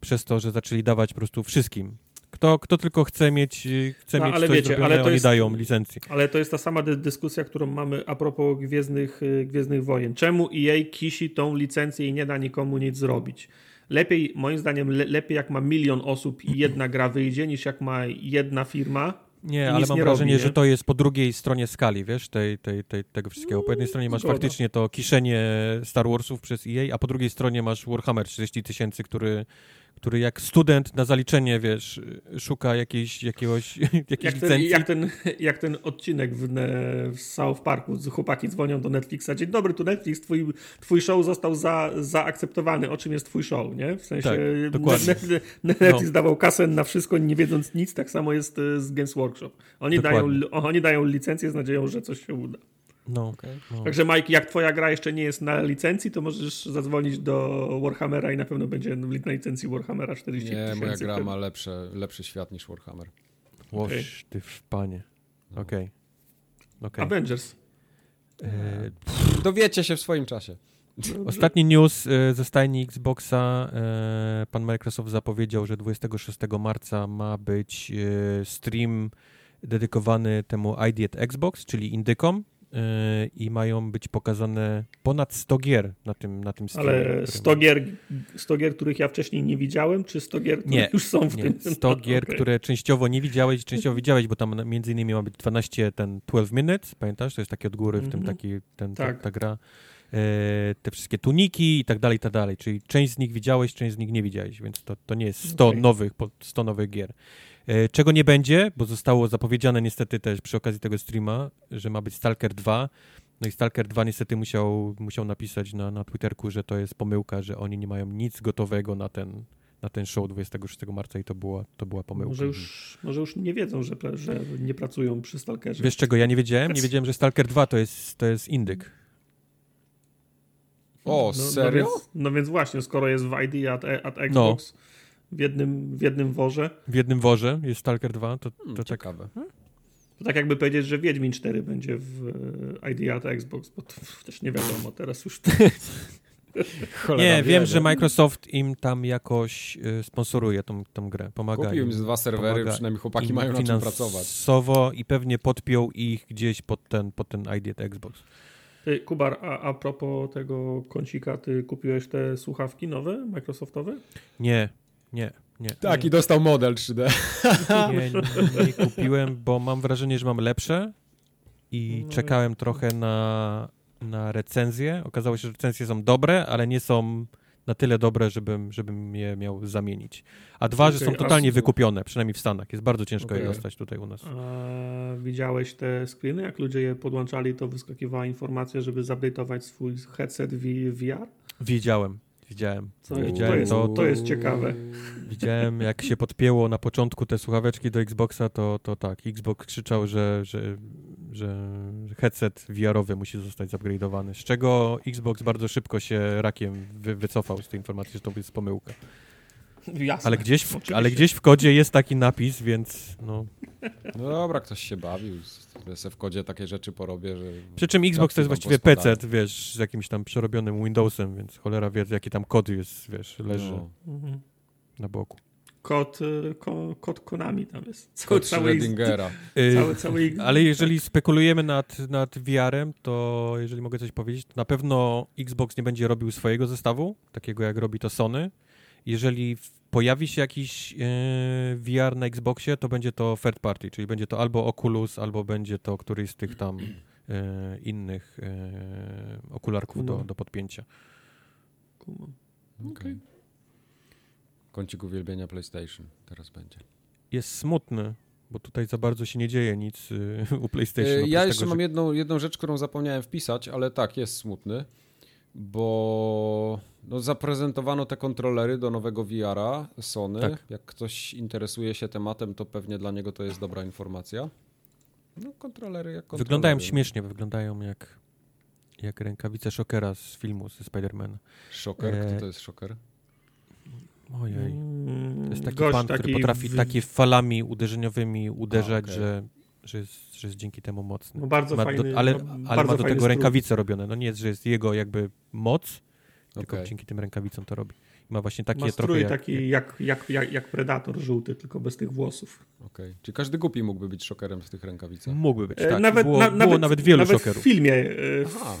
Speaker 2: przez to, że zaczęli dawać po prostu wszystkim. Kto, kto tylko chce mieć, chce no, mieć ale coś wiecie, zrobione, ale to oni jest, dają licencję.
Speaker 3: Ale to jest ta sama dy dyskusja, którą mamy a propos Gwiezdnych, y, Gwiezdnych Wojen. Czemu EA kisi tą licencję i nie da nikomu nic zrobić? Lepiej, moim zdaniem, le lepiej jak ma milion osób i jedna gra wyjdzie, niż jak ma jedna firma
Speaker 2: nie, ale mam nie wrażenie, robi, że to jest po drugiej stronie skali, wiesz, tej, tej, tej, tego wszystkiego. Po jednej stronie masz Zgoda. faktycznie to kiszenie Star Warsów przez EA, a po drugiej stronie masz Warhammer 30 tysięcy, który który jak student na zaliczenie, wiesz, szuka jakiejś, jakiegoś, jakiejś jak licencji.
Speaker 3: Ten, jak, ten, jak ten odcinek w, w South Parku, chłopaki dzwonią do Netflixa, dzień dobry, tu Netflix, twój, twój show został za, zaakceptowany, o czym jest twój show, nie? W sensie tak, dokładnie. Netflix no. dawał kasę na wszystko, nie wiedząc nic, tak samo jest e, z Games Workshop. Oni, dają, oni dają licencję z nadzieją, że coś się uda.
Speaker 2: No, okay. no.
Speaker 3: Także Mike, jak twoja gra jeszcze nie jest na licencji, to możesz zadzwonić do Warhammera i na pewno będzie na licencji Warhammera 40
Speaker 1: Nie, moja gra ma lepsze, lepszy świat niż Warhammer.
Speaker 2: Łoż, okay. ty w panie. No. Okej. Okay. okay.
Speaker 3: Avengers.
Speaker 1: E... Dowiecie się w swoim czasie.
Speaker 2: Ostatni news e, ze stajni Xboxa. E, pan Microsoft zapowiedział, że 26 marca ma być e, stream dedykowany temu ID at Xbox, czyli indykom i mają być pokazane ponad 100 gier na tym, na tym
Speaker 3: streamie. Ale 100 gier, 100 gier, których ja wcześniej nie widziałem, czy 100 gier, które
Speaker 2: nie,
Speaker 3: już są w
Speaker 2: nie,
Speaker 3: tym?
Speaker 2: 100 no, gier, okay. które częściowo nie widziałeś, częściowo widziałeś, bo tam między innymi ma być 12 ten 12 minutes, pamiętasz? To jest takie od góry w tym mhm. taki, ten, tak. ta, ta gra. E, te wszystkie tuniki i tak dalej, i tak dalej. Czyli część z nich widziałeś, część z nich nie widziałeś, więc to, to nie jest 100 okay. nowych, 100 nowych gier. E, czego nie będzie, bo zostało zapowiedziane niestety też przy okazji tego streama, że ma być Stalker 2. No i Stalker 2 niestety musiał, musiał napisać na, na Twitterku, że to jest pomyłka, że oni nie mają nic gotowego na ten, na ten show 26 marca i to była, to była pomyłka.
Speaker 3: Może już, może już nie wiedzą, że, że nie pracują przy Stalkerze.
Speaker 2: Wiesz czego ja nie wiedziałem? Nie wiedziałem, że Stalker 2 to jest, to jest indyk.
Speaker 1: O, no, serio?
Speaker 3: No więc, no więc, właśnie, skoro jest w ID at, at Xbox no. W, jednym, w jednym worze.
Speaker 2: W jednym worze jest Stalker 2, to, to hmm, tak- ciekawe.
Speaker 3: Tak, to tak jakby powiedzieć, że Wiedźmin 4 będzie w e, ID at Xbox, bo to też nie wiadomo, teraz już...
Speaker 2: nie, wiem, że Microsoft im tam jakoś y, sponsoruje tą, tą grę, pomaga
Speaker 1: Kupił im dwa serwery, przynajmniej chłopaki mają na czym pracować.
Speaker 2: i pewnie podpiął ich gdzieś pod ten, pod ten ID at Xbox.
Speaker 3: Ty, Kubar, a, a propos tego kącika, ty kupiłeś te słuchawki nowe, Microsoftowe?
Speaker 2: Nie, nie, nie.
Speaker 1: Tak,
Speaker 2: nie.
Speaker 1: i dostał model 3D.
Speaker 2: Nie, nie, nie, kupiłem, bo mam wrażenie, że mam lepsze i no czekałem trochę na, na recenzję. Okazało się, że recenzje są dobre, ale nie są na tyle dobre, żebym, żebym je miał zamienić. A dwa, okay, że są totalnie wykupione, przynajmniej w Stanach. Jest bardzo ciężko okay. je dostać tutaj u nas.
Speaker 3: A widziałeś te screeny? Jak ludzie je podłączali, to wyskakiwała informacja, żeby zupdate'ować swój headset VR?
Speaker 2: Widziałem. Widziałem.
Speaker 3: Co, widziałem to, jest, to, to jest ciekawe.
Speaker 2: Widziałem, jak się podpięło na początku te słuchaweczki do Xboxa, to, to tak, Xbox krzyczał, że, że, że headset VR-owy musi zostać zupgrade'owany, z czego Xbox bardzo szybko się rakiem wy, wycofał z tej informacji, że to jest pomyłka.
Speaker 3: Jasne,
Speaker 2: ale, gdzieś w, ale gdzieś w kodzie jest taki napis, więc no...
Speaker 1: No dobra, ktoś się bawił, sobie w kodzie takie rzeczy porobię, że...
Speaker 2: Przy czym Xbox to jest właściwie PC, wiesz, z jakimś tam przerobionym Windowsem, więc cholera wie, jaki tam kod jest, wiesz, leży no. Mhm. na boku.
Speaker 3: Kod, y, ko, kod Konami tam jest.
Speaker 1: Cały, kod cały.
Speaker 2: Cały, cały... Ale jeżeli spekulujemy nad, nad VR-em, to jeżeli mogę coś powiedzieć, to na pewno Xbox nie będzie robił swojego zestawu, takiego jak robi to Sony. Jeżeli pojawi się jakiś yy, e, VR na Xboxie, to będzie to third party, czyli będzie to albo Oculus, albo będzie to któryś z tych tam yy, innych yy, okularków do, do podpięcia.
Speaker 1: Okej. Okay. Kącik uwielbienia PlayStation teraz będzie.
Speaker 2: Jest smutny, bo tutaj za bardzo się nie dzieje nic u PlayStation.
Speaker 1: Ja jeszcze tego, mam że... jedną, jedną rzecz, którą zapomniałem wpisać, ale tak, jest smutny bo no, zaprezentowano te kontrolery do nowego VR-a Sony. Tak. Jak ktoś interesuje się tematem, to pewnie dla niego to jest dobra informacja. No, kontrolery jak kontrolery.
Speaker 2: Wyglądają śmiesznie, wyglądają jak, jak rękawice Shockera z filmu ze Spider-Man.
Speaker 1: Shocker? E... Kto to jest Shocker?
Speaker 2: Ojej. To jest taki Gość pan, taki który potrafi w... taki falami uderzeniowymi uderzać, A, okay. że że jest, że jest dzięki temu mocny.
Speaker 3: No bardzo
Speaker 2: ma
Speaker 3: fajny,
Speaker 2: do, ale, no, ale ma do tego rękawice robione. No nie jest, że jest jego jakby moc, tylko okay. dzięki tym rękawicom to robi. ma właśnie takie ma
Speaker 3: trochę
Speaker 2: jak,
Speaker 3: taki jak, jak, jak, jak Predator żółty, tylko bez tych włosów.
Speaker 1: Okej. Okay. Czyli każdy głupi mógłby być szokerem w tych rękawicach?
Speaker 2: Mógłby być, e, tak. Nawet, było, na, było nawet, nawet wielu nawet szokerów.
Speaker 3: w filmie e, Aha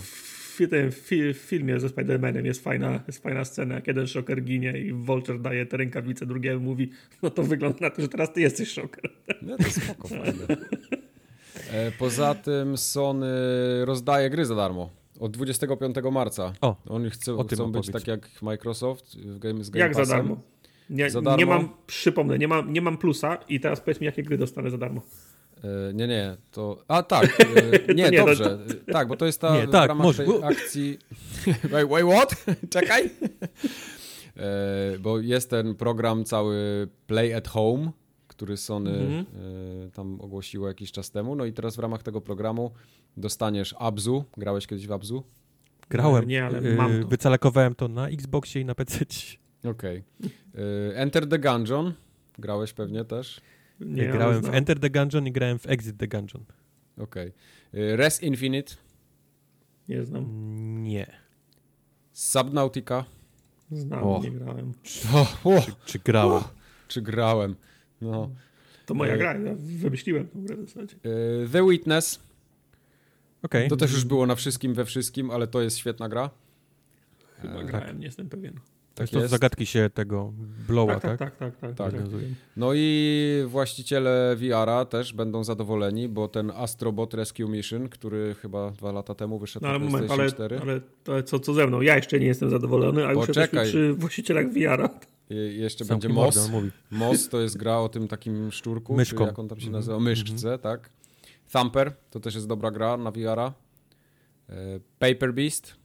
Speaker 3: w, w filmie ze Spider-Manem jest fajna, jest fajna scena, jak jeden szoker ginie i Vulture daje te rękawice drugiemu mówi, no to wygląda na to, że teraz ty jesteś szoker.
Speaker 1: No to spoko, fajne. E, poza tym Sony rozdaje gry za darmo. Od 25 marca.
Speaker 2: O,
Speaker 1: Oni chcą, chcą być tak jak Microsoft w game, z
Speaker 3: Game Jak Passem. za darmo? Nie, za darmo? nie mam, przypomnę, nie mam, nie mam plusa i teraz powiedz mi, jakie gry dostanę za darmo.
Speaker 1: E, nie, nie, to... A tak, e, nie, nie, dobrze. No, tak, bo to jest ta nie, tak, w ramach może. tej akcji... wait, wait, what? Czekaj. Bo jest ten program cały Play at Home, który Sony mhm. y, tam ogłosiło jakiś czas temu. No i teraz w ramach tego programu dostaniesz Abzu. Grałeś kiedyś w Abzu?
Speaker 2: Grałem. Nie, ale mam to. Wycalakowałem to na Xboxie i na PC.
Speaker 1: Okej. Okay. Enter the Gungeon. Grałeś pewnie też?
Speaker 2: Nie, grałem w Enter the Gungeon i grałem w Exit the Gungeon.
Speaker 1: Okej. Okay. Res Infinite?
Speaker 3: Nie znam.
Speaker 2: Nie.
Speaker 1: Subnautica?
Speaker 3: Znam, o. nie grałem.
Speaker 2: O, Czy, czy grałem?
Speaker 1: Czy grałem? No.
Speaker 3: To moja e... gra, ja wymyśliłem tę grę w zasadzie.
Speaker 1: E... The Witness.
Speaker 2: Okay.
Speaker 1: To też już było na wszystkim we wszystkim, ale to jest świetna gra.
Speaker 3: Chyba grałem, nie jestem pewien.
Speaker 2: To jest zagadki się tego blowa,
Speaker 3: tak? Tak, tak, tak. tak, tak.
Speaker 1: No i właściciele VR-a też będą zadowoleni, bo ten Astrobot Rescue Mission, który chyba dwa lata temu wyszedł no, na PlayStation
Speaker 3: ale,
Speaker 1: 4.
Speaker 3: Ale to, co, co ze mną? Ja jeszcze nie jestem zadowolony, a już Poczekaj. przy właścicielach VR-a.
Speaker 1: Jeszcze Sam będzie MOS. MOS to jest gra o tym takim szczurku, Myszką. jak on tam się mhm. nazywa? Myszce, mm -hmm. tak. Thumper to też jest dobra gra na VR-a. E, Paper Beast.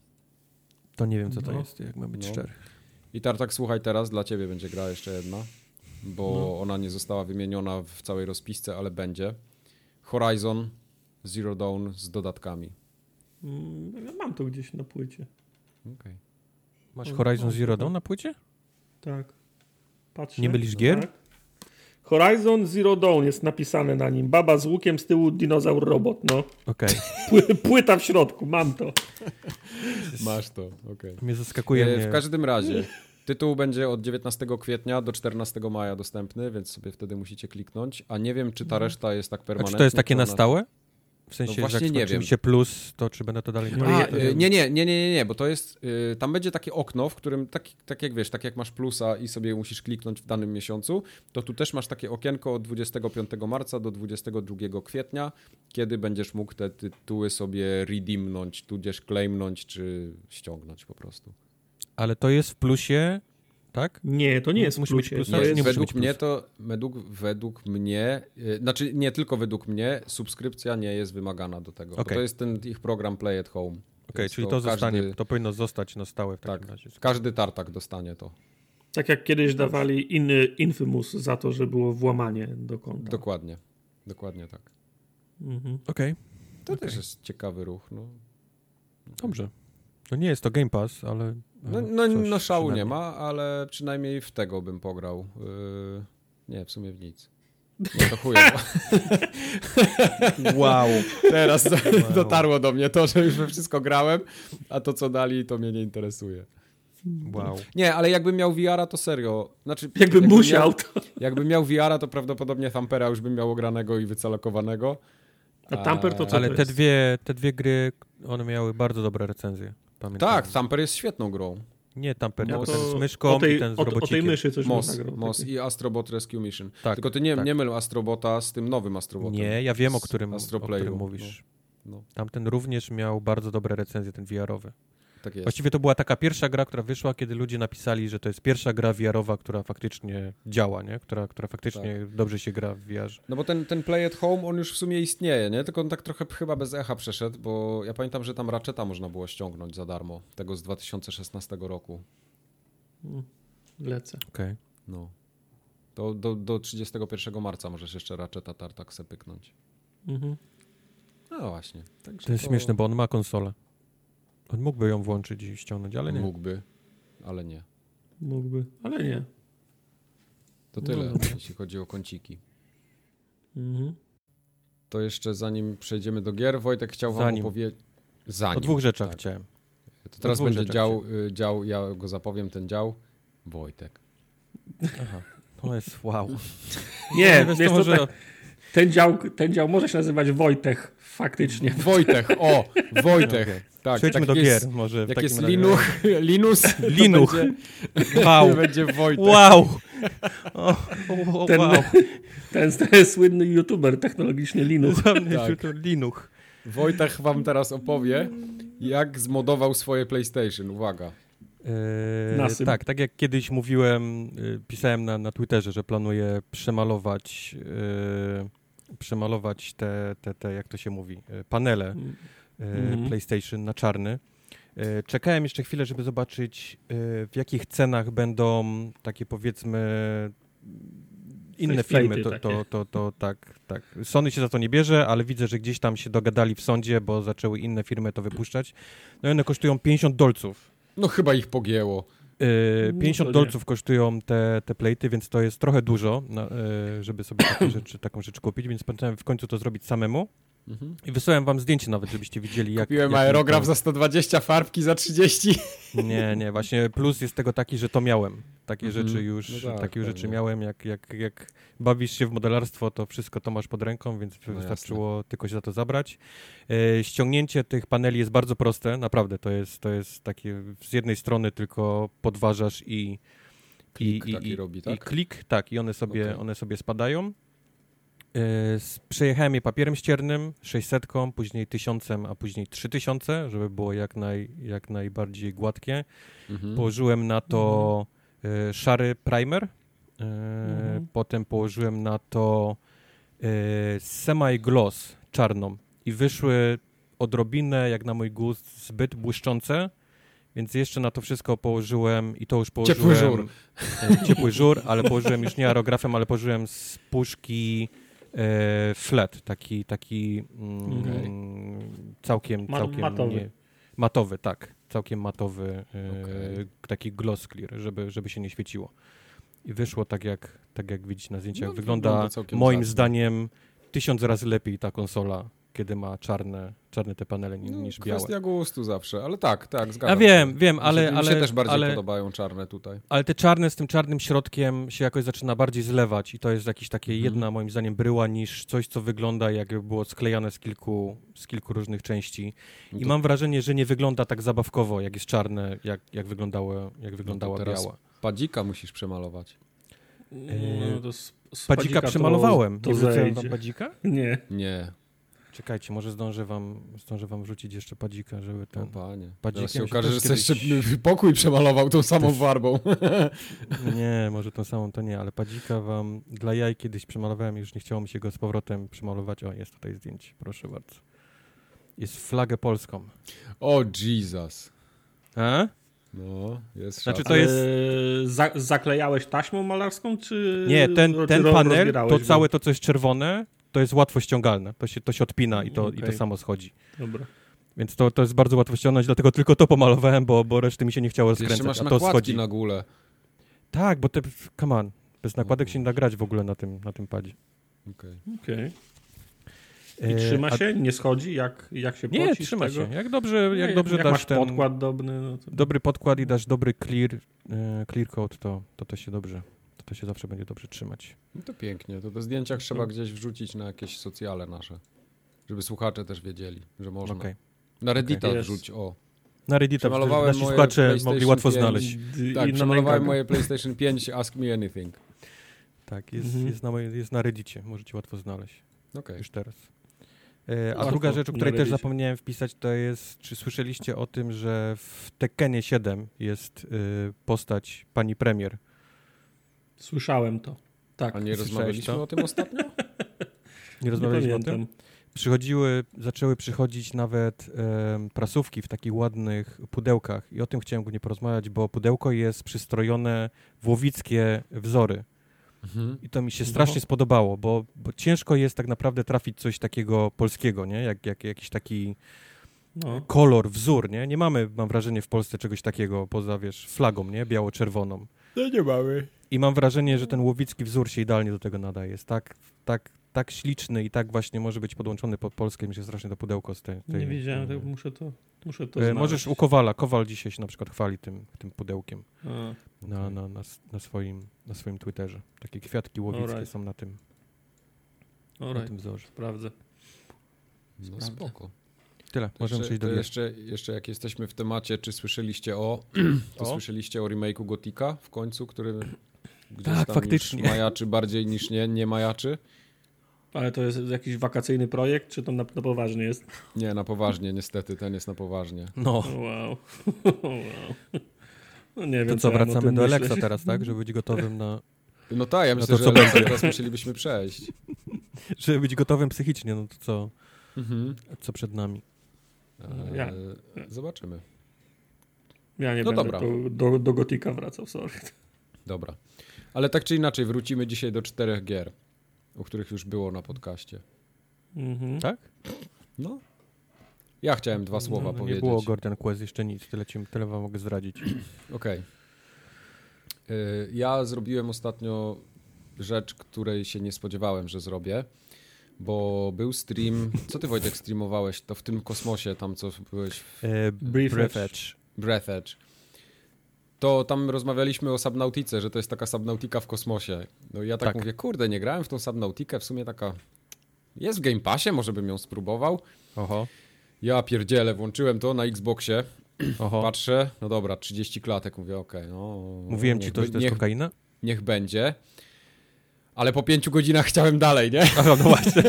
Speaker 2: To nie wiem, co to no. jest, jak mam być no. szczery.
Speaker 1: I Tartak, słuchaj teraz, dla ciebie będzie gra jeszcze jedna, bo no. ona nie została wymieniona w całej rozpisce, ale będzie. Horizon Zero Dawn z dodatkami.
Speaker 3: Mm, mam to gdzieś na płycie.
Speaker 1: Okay.
Speaker 2: Masz Horizon Zero Dawn na płycie?
Speaker 3: Tak. Patrzę.
Speaker 2: Nie byliś gier? Tak.
Speaker 3: Horizon Zero Dawn jest napisane na nim. Baba z łukiem, z tyłu dinozaur robot, no.
Speaker 2: Okej.
Speaker 3: Okay. Płyta w środku, mam to.
Speaker 1: Masz to, okej. Okay.
Speaker 2: Mnie zaskakuje. E,
Speaker 1: mnie. W każdym razie, tytuł będzie od 19 kwietnia do 14 maja dostępny, więc sobie wtedy musicie kliknąć. A nie wiem, czy ta reszta jest tak permanentna.
Speaker 2: A czy to jest takie na stałe? W sensie,
Speaker 1: no właśnie
Speaker 2: że
Speaker 1: nie wiem.
Speaker 2: się plus, to czy będę to dalej...
Speaker 1: A, y, nie, nie, nie, nie, nie, bo to jest, y, tam będzie takie okno, w którym, tak, tak jak wiesz, tak jak masz plusa i sobie musisz kliknąć w danym miesiącu, to tu też masz takie okienko od 25 marca do 22 kwietnia, kiedy będziesz mógł te tytuły sobie redeemnąć, tudzież claimnąć, czy ściągnąć po prostu.
Speaker 2: Ale to jest w plusie tak?
Speaker 3: Nie, to nie jest
Speaker 2: musi plusie.
Speaker 3: być
Speaker 2: plusa.
Speaker 1: Nie, nie według mnie to, według, według mnie, yy, znaczy nie tylko według mnie, subskrypcja nie jest wymagana do tego. Okay. to jest ten ich program Play at Home. Okej,
Speaker 2: okay, czyli to, to zostanie, to powinno zostać na stałe w takim
Speaker 1: tak,
Speaker 2: razie.
Speaker 1: Każdy tartak dostanie to.
Speaker 3: Tak jak kiedyś dawali inny Infamous za to, że było włamanie do konta.
Speaker 1: Dokładnie, dokładnie tak.
Speaker 2: Mhm. Okej. Okay.
Speaker 1: To okay. też jest ciekawy ruch. No.
Speaker 2: Dobrze. No nie jest to Game Pass, ale
Speaker 1: no, no, no szału nie ma, ale przynajmniej w tego bym pograł. Yy, nie, w sumie w nic. No to chujowo.
Speaker 2: wow.
Speaker 1: Teraz wow. dotarło do mnie to, że już we wszystko grałem, a to co dali to mnie nie interesuje.
Speaker 2: Wow.
Speaker 1: Nie, ale jakbym miał VR-a, to serio. Znaczy,
Speaker 3: jakbym jakby musiał, miał, to.
Speaker 1: Jakbym miał VR-a, to prawdopodobnie Thumpera już bym miał ogranego i wycalokowanego.
Speaker 3: A Thumper to co
Speaker 2: Ale
Speaker 3: to
Speaker 2: te, dwie, te dwie gry, one miały bardzo dobre recenzje.
Speaker 1: Pamiętam. Tak, Thumper jest świetną grą.
Speaker 2: Nie Thumper, no ten z myszką tej, i ten z
Speaker 3: o, o tej myszy coś
Speaker 1: Mos, Mos i Astrobot Rescue Mission. Tak, Tylko ty nie, tak. nie myl Astrobota z tym nowym Astrobotem.
Speaker 2: Nie, ja wiem, o którym, o którym mówisz. No. No. Tamten również miał bardzo dobre recenzje, ten VR-owy. Tak jest. Właściwie to była taka pierwsza gra, która wyszła, kiedy ludzie napisali, że to jest pierwsza gra VR-owa, która faktycznie działa, nie? Która, która faktycznie tak. dobrze się gra w VR.
Speaker 1: No bo ten, ten Play at Home, on już w sumie istnieje, nie? Tylko on tak trochę chyba bez echa przeszedł, bo ja pamiętam, że tam Ratcheta można było ściągnąć za darmo, tego z 2016 roku.
Speaker 3: Hmm. Lecę.
Speaker 2: Okej. Okay.
Speaker 1: No. To do, do 31 marca możesz jeszcze Ratcheta Tartak se pyknąć. Mhm. No właśnie.
Speaker 2: Także to jest to... śmieszne, bo on ma konsolę. On mógłby ją włączyć i ściągnąć, ale nie.
Speaker 1: Mógłby, ale nie.
Speaker 3: Mógłby, ale nie.
Speaker 1: To tyle, no, jeśli chodzi o kąciki. Mhm. To jeszcze zanim przejdziemy do gier, Wojtek chciał wam opowiedzieć...
Speaker 2: Zanim. O dwóch rzeczach tak. chciałem.
Speaker 1: To teraz będzie dział, y, dział, ja go zapowiem, ten dział. Wojtek.
Speaker 2: Aha. To jest wow.
Speaker 3: Nie, wiesz, to może... Tak, ten, dział, ten dział może się nazywać Wojtek, faktycznie.
Speaker 1: Wojtek, o, Wojtek. Okay.
Speaker 2: Tak, Przejdźmy tak do jest, gier może.
Speaker 1: Jak jest Linux, Linus,
Speaker 2: Linux.
Speaker 1: Będzie, wow. będzie Wojtek.
Speaker 2: Wow. O,
Speaker 3: o, ten, wow. Ten, ten słynny youtuber technologicznie Linux.
Speaker 2: tak. Linux.
Speaker 1: Wojtek wam teraz opowie, jak zmodował swoje PlayStation. Uwaga.
Speaker 2: Eee, tak, tak jak kiedyś mówiłem, y, pisałem na, na Twitterze, że planuję przemalować, yy, przemalować te, te, te, jak to się mówi, y, panele. Mm mm. PlayStation na czarny. E, czekałem jeszcze chwilę, żeby zobaczyć, e, w jakich cenach będą takie powiedzmy inne filmy. To, to, to, to, tak, tak. Sony się za to nie bierze, ale widzę, że gdzieś tam się dogadali w sądzie, bo zaczęły inne firmy to wypuszczać. No i one kosztują 50 dolców.
Speaker 1: No chyba ich pogięło.
Speaker 2: 50 no dolców kosztują te, te plejty, więc to jest trochę dużo, żeby sobie takie rzeczy, taką rzecz kupić, więc postanowiłem w końcu to zrobić samemu. Mhm. I wysłałem wam zdjęcie nawet, żebyście widzieli jak...
Speaker 1: Kupiłem
Speaker 2: jak
Speaker 1: aerograf to... za 120, farbki za 30.
Speaker 2: Nie, nie, właśnie plus jest tego taki, że to miałem. Takie mhm. rzeczy już, no tak, takie rzeczy miałem, jak, jak, jak bawisz się w modelarstwo, to wszystko to masz pod ręką, więc no wystarczyło jasne. tylko się za to zabrać. E, ściągnięcie tych paneli jest bardzo proste, naprawdę, to jest, to jest takie z jednej strony tylko podważasz i
Speaker 1: klik i, i, robi, tak?
Speaker 2: I klik, tak, i one sobie, okay. one sobie spadają. Yy, przejechałem je papierem ściernym, 600, później 1000, a później 3000, żeby było jak, naj, jak najbardziej gładkie. Mhm. Położyłem na to mhm. szary primer, yy, mhm. potem położyłem na to semi-gloss czarną i wyszły odrobinę, jak na mój gust, zbyt błyszczące, więc jeszcze na to wszystko położyłem i to już położyłem...
Speaker 1: Ciepły żur.
Speaker 2: Ciepły żur, ale położyłem już nie aerografem, ale położyłem z puszki flat, taki, taki mm, okay. całkiem, całkiem
Speaker 3: matowy. Nie,
Speaker 2: matowy, tak, całkiem matowy, e, okay. taki gloss clear, żeby, żeby się nie świeciło. I wyszło tak jak, tak jak widzicie na zdjęciach. No, wygląda, wygląda moim zdaniem tysiąc razy lepiej ta konsola kiedy ma czarne, czarne te panele niż, no, niż białe.
Speaker 1: Kwestia gustu zawsze, ale tak, tak, zgadzam
Speaker 2: Ja wiem, się. wiem, ale... ale
Speaker 1: mi się też bardziej ale, podobają czarne tutaj.
Speaker 2: Ale te czarne z tym czarnym środkiem się jakoś zaczyna bardziej zlewać i to jest jakieś takie mhm. jedna, moim zdaniem, bryła niż coś, co wygląda jakby było sklejane z kilku, z kilku różnych części. I to... mam wrażenie, że nie wygląda tak zabawkowo, jak jest czarne, jak, jak, wyglądało, jak wyglądała no biała.
Speaker 1: Padzika musisz przemalować.
Speaker 2: No, to z, z padzika, padzika przemalowałem.
Speaker 3: To, to
Speaker 2: nie wam padzika?
Speaker 3: Nie.
Speaker 1: Nie.
Speaker 2: Czekajcie, może zdążę wam, zdążę wam wrzucić jeszcze padzika, żeby ten... O
Speaker 1: panie. Padzikiem się okaże, że kiedyś... jeszcze pokój przemalował tą samą farbą.
Speaker 2: nie, może tą samą to nie, ale padzika wam dla jaj kiedyś przemalowałem i już nie chciało mi się go z powrotem przemalować. O, jest tutaj zdjęcie, proszę bardzo. Jest flagę polską.
Speaker 1: O, Jesus.
Speaker 2: A?
Speaker 1: No, jest
Speaker 2: Znaczy to jest...
Speaker 3: Za, zaklejałeś taśmą malarską, czy...
Speaker 2: Nie, ten, ten panel, to całe to, co jest czerwone, to jest łatwo ściągalne. To się, to się odpina i to, okay. i to samo schodzi.
Speaker 3: Dobra.
Speaker 2: Więc to, to jest bardzo łatwo ściągnąć, dlatego tylko to pomalowałem, bo, bo reszty mi się nie chciało skręcać. Jeszcze
Speaker 1: masz
Speaker 2: a to
Speaker 1: schodzi na górę.
Speaker 2: Tak, bo te, come on, bez nakładek się nie da grać w ogóle na tym, na tym padzie.
Speaker 3: Okej. Okay. okay. I trzyma się? Nie schodzi? Jak, jak się
Speaker 2: Nie, trzyma
Speaker 3: tego?
Speaker 2: się. Jak dobrze, jak dobrze jak dasz masz ten...
Speaker 3: podkład dobry. No to...
Speaker 2: Dobry podkład i dasz dobry clear, clear code, to, to to się dobrze to się zawsze będzie dobrze trzymać.
Speaker 1: No to pięknie. To do zdjęciach trzeba gdzieś wrzucić na jakieś socjale nasze, żeby słuchacze też wiedzieli, że można. Okay. Na Reddita okay. wrzuć, o.
Speaker 2: Na Reddita nasi słuchacze mogli łatwo 5, znaleźć.
Speaker 1: Tak, przemalowałem moje PlayStation 5 Ask Me Anything.
Speaker 2: Tak, jest, mhm. jest, na, jest na Reddicie, możecie łatwo znaleźć.
Speaker 1: Okay.
Speaker 2: Już teraz. E, a druga rzecz, o której też zapomniałem wpisać, to jest, czy słyszeliście o tym, że w Tekkenie 7 jest y, postać pani premier,
Speaker 3: Słyszałem to. Tak.
Speaker 1: A nie rozmawialiśmy to? o tym ostatnio?
Speaker 2: nie rozmawialiśmy o tym? Przychodziły, zaczęły przychodzić nawet e, prasówki w takich ładnych pudełkach i o tym chciałem nie porozmawiać, bo pudełko jest przystrojone w łowickie wzory. Mhm. I to mi się strasznie no. spodobało, bo, bo, ciężko jest tak naprawdę trafić coś takiego polskiego, nie? Jak, jak jakiś taki no. kolor, wzór, nie? Nie mamy, mam wrażenie, w Polsce czegoś takiego poza, wiesz, flagą, nie? Biało-czerwoną.
Speaker 1: No nie mamy.
Speaker 2: I mam wrażenie, że ten łowicki wzór się idealnie do tego nadaje. Jest tak, tak, tak śliczny i tak właśnie może być podłączony pod Polskę. Mi się strasznie to pudełko z tej... tej
Speaker 3: nie wiedziałem, tak muszę to, muszę to e,
Speaker 2: Możesz u Kowala. Kowal dzisiaj się na przykład chwali tym, tym pudełkiem A, na, na, na, na, swoim, na swoim Twitterze. Takie kwiatki łowickie Alright. są na tym,
Speaker 3: Alright. na tym wzorze. Sprawdzę.
Speaker 1: No spoko.
Speaker 2: Tyle, to możemy przejść do
Speaker 1: jeszcze, jeszcze jak jesteśmy w temacie, czy słyszeliście o, to o? słyszeliście o remake'u Gotika w końcu, który
Speaker 2: gdzieś tak, tam faktycznie.
Speaker 1: majaczy bardziej niż nie, nie majaczy?
Speaker 3: Ale to jest jakiś wakacyjny projekt, czy to na, na poważnie jest?
Speaker 1: Nie, na poważnie, niestety, ten jest na poważnie.
Speaker 2: No.
Speaker 3: Wow. wow. No nie wiem,
Speaker 2: to co, co wracamy ja do Alexa teraz, tak? Żeby być gotowym na...
Speaker 1: No tak, ja myślę, to, że będzie. teraz musielibyśmy przejść.
Speaker 2: Żeby być gotowym psychicznie, no to co, mhm. co przed nami?
Speaker 1: E, ja. Zobaczymy.
Speaker 3: Ja nie no będę dobra. Do, do, do Gotika wracał, sorry.
Speaker 1: Dobra. Ale tak czy inaczej, wrócimy dzisiaj do czterech gier, o których już było na podcaście.
Speaker 2: Mhm. Tak?
Speaker 1: No. Ja chciałem dwa słowa no, no, powiedzieć.
Speaker 2: Nie było Gordon Quest jeszcze nic, tyle, ci, tyle wam mogę zdradzić.
Speaker 1: Okej. Okay. Ja zrobiłem ostatnio rzecz, której się nie spodziewałem, że zrobię bo był stream. Co ty Wojtek streamowałeś? To w tym kosmosie tam co byłeś.
Speaker 2: E,
Speaker 3: Brief
Speaker 2: Breath
Speaker 3: Edge.
Speaker 1: Breath Edge. To tam rozmawialiśmy o Subnautice, że to jest taka Subnautica w kosmosie. No i ja tak,
Speaker 2: Tak.
Speaker 1: mówię, kurde, nie grałem w tą Subnautikę, w sumie taka... Jest w Game Passie, może bym ją spróbował.
Speaker 2: Oho,
Speaker 1: Ja pierdzielę, włączyłem to na Xboxie,
Speaker 2: oho.
Speaker 1: patrzę, no dobra, 30 klatek, mówię, okej, no...
Speaker 2: Mówiłem ci to, że to jest
Speaker 1: niech,
Speaker 2: kokaina?
Speaker 1: niech będzie. Ale po pięciu godzinach chciałem dalej, nie?
Speaker 2: Aha, no właśnie.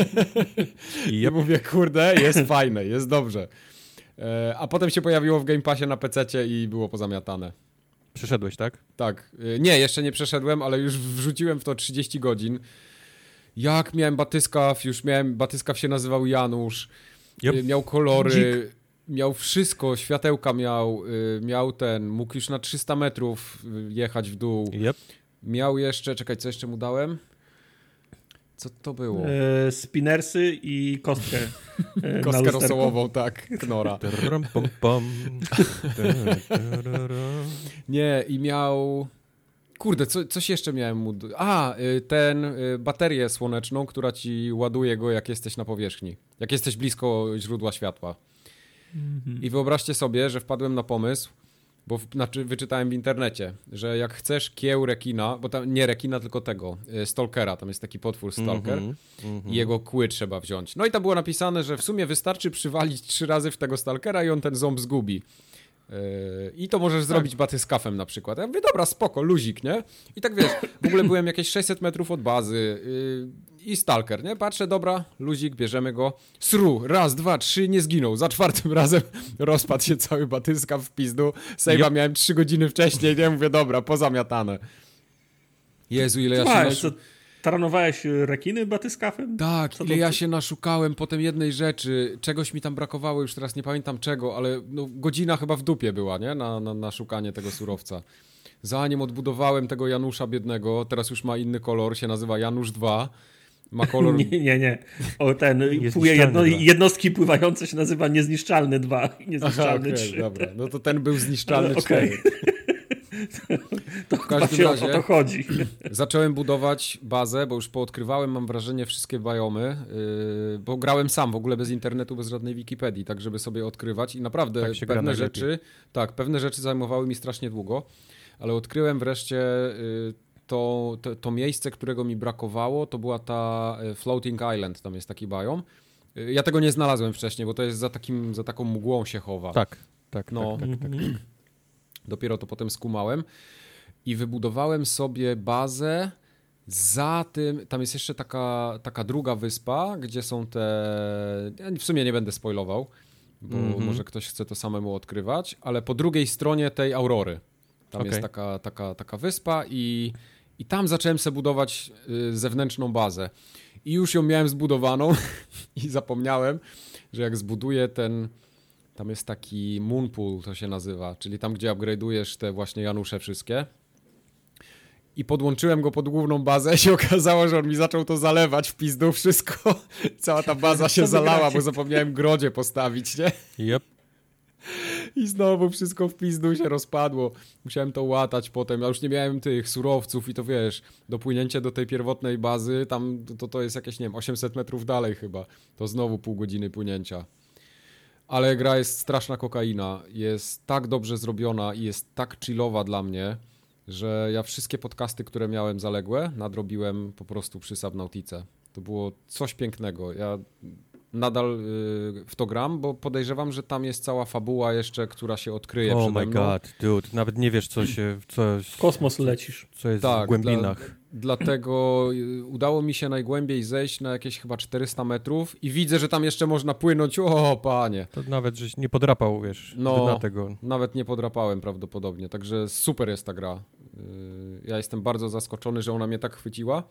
Speaker 1: I mówię, kurde, jest fajne, jest dobrze. E, a potem się pojawiło w Game Passie na PC i było pozamiatane.
Speaker 2: Przeszedłeś, tak?
Speaker 1: Tak. Y, Nie, jeszcze nie przeszedłem, ale już wrzuciłem w to 30 godzin. Jak miałem batyskaw, już miałem, batyskaw się nazywał Janusz,
Speaker 2: Yep.
Speaker 1: y, miał kolory, miał wszystko, światełka miał, miał ten, mógł już na 300 metrów jechać w dół.
Speaker 2: Yep.
Speaker 1: Miał jeszcze, czekaj, co jeszcze mu dałem? Co to było?
Speaker 3: E, spinersy i kostkę. e,
Speaker 1: Kostkę rosołową, tak, knora. Nie, i miał. Kurde, co, coś jeszcze miałem mu. A, y, ten y, baterię słoneczną, która ci ładuje go, jak jesteś na powierzchni. Jak jesteś blisko źródła światła. I wyobraźcie sobie, że wpadłem na pomysł, bo w, znaczy wyczytałem w internecie, że jak chcesz kieł rekina, bo tam nie rekina, tylko tego, y, stalkera, tam jest taki potwór stalker.
Speaker 2: Mhm, mhm.
Speaker 1: I jego kły trzeba wziąć. No i tam było napisane, że w sumie wystarczy przywalić trzy razy w tego stalkera i on ten ząb zgubi. Yy, I to możesz zrobić batyskafem na przykład. Ja mówię, dobra, spoko, luzik, nie? I tak wiesz, w ogóle byłem jakieś 600 metrów od bazy yy, i stalker, nie? Patrzę, dobra, luzik, bierzemy go. Sru, raz, dwa, trzy, nie zginął. Za czwartym razem rozpadł się cały batyskaw w pizdu. Sejwa
Speaker 2: Yep.
Speaker 1: miałem trzy godziny wcześniej, nie? Mówię, dobra, pozamiatane. Jezu, ile ja się nasz...
Speaker 3: co, taranowałeś rekiny batyskafem?
Speaker 1: Tak,
Speaker 3: Co
Speaker 1: ile
Speaker 3: to-
Speaker 1: ja się naszukałem potem jednej rzeczy, czegoś mi tam brakowało, już teraz nie pamiętam czego, ale no, godzina chyba w dupie była, nie? Na, na, na szukanie tego surowca. Zanim odbudowałem tego Janusza biednego, teraz już ma inny kolor, się nazywa Janusz 2. Ma kolor...
Speaker 3: Nie, nie, nie. O, ten
Speaker 2: Niezniszczalny
Speaker 3: jedno, jednostki pływające się nazywa Niezniszczalny 2 i
Speaker 1: Aha,
Speaker 3: Niezniszczalny
Speaker 1: okej,
Speaker 3: 3.
Speaker 1: dobra. No to ten był zniszczalny. 4.
Speaker 3: To
Speaker 1: W każdym
Speaker 3: się o
Speaker 1: razie-
Speaker 3: to chodzi.
Speaker 1: Zacząłem budować bazę, bo już poodkrywałem, mam wrażenie, wszystkie biomy, yy, bo grałem sam w ogóle bez internetu, bez żadnej Wikipedii, tak żeby sobie odkrywać i naprawdę
Speaker 2: Tak
Speaker 1: pewne rzeczy, tak, pewne rzeczy zajmowały mi strasznie długo, ale odkryłem wreszcie yy, to, to, to miejsce, którego mi brakowało, to była ta yy, Floating Island, tam jest taki biom. Yy, Ja tego nie znalazłem wcześniej, bo to jest za, takim, za taką mgłą się chowa.
Speaker 2: Tak, tak,
Speaker 1: No.
Speaker 2: tak, tak, tak.
Speaker 1: Dopiero to potem skumałem i wybudowałem sobie bazę za tym, tam jest jeszcze taka, taka druga wyspa, gdzie są te, ja w sumie nie będę spoilował, bo
Speaker 2: Mhm.
Speaker 1: może ktoś chce to samemu odkrywać, ale po drugiej stronie tej Aurory, tam
Speaker 2: Okej.
Speaker 1: jest taka, taka, taka wyspa i, i tam zacząłem sobie budować y, zewnętrzną bazę. I już ją miałem zbudowaną i zapomniałem, że jak zbuduję ten, tam jest taki moonpool, to się nazywa, czyli tam, gdzie upgrade'ujesz te właśnie Janusze wszystkie. I podłączyłem go pod główną bazę i się okazało, że on mi zaczął to zalewać w pizdu wszystko. Cała ta baza się zalała, bo zapomniałem grodzie postawić, nie?
Speaker 2: Yep.
Speaker 1: I znowu wszystko w pizdu się rozpadło. Musiałem to łatać potem. Ja już nie miałem tych surowców i to wiesz, dopłynięcie do tej pierwotnej bazy, tam to, to jest jakieś, nie wiem, 800 metrów dalej chyba. To znowu pół godziny płynięcia. Ale gra jest straszna kokaina. Jest tak dobrze zrobiona i jest tak chillowa dla mnie, że ja wszystkie podcasty, które miałem zaległe, nadrobiłem po prostu przy Subnautice. To było coś pięknego. Ja nadal y, w to gram, bo podejrzewam, że tam jest cała fabuła jeszcze, która się odkryje
Speaker 2: Oh
Speaker 1: przede
Speaker 2: my
Speaker 1: mną.
Speaker 2: god, dude, nawet nie wiesz, co się, co,
Speaker 3: W kosmos lecisz.
Speaker 2: co jest
Speaker 1: Tak,
Speaker 2: w głębinach.
Speaker 1: Dlatego y, udało mi się najgłębiej zejść na jakieś chyba 400 metrów i widzę, że tam jeszcze można płynąć. O, panie.
Speaker 2: To nawet, żeś nie podrapał, wiesz,
Speaker 1: No.
Speaker 2: tego.
Speaker 1: Nawet nie podrapałem prawdopodobnie, także super jest ta gra. Y, Ja jestem bardzo zaskoczony, że ona mnie tak chwyciła,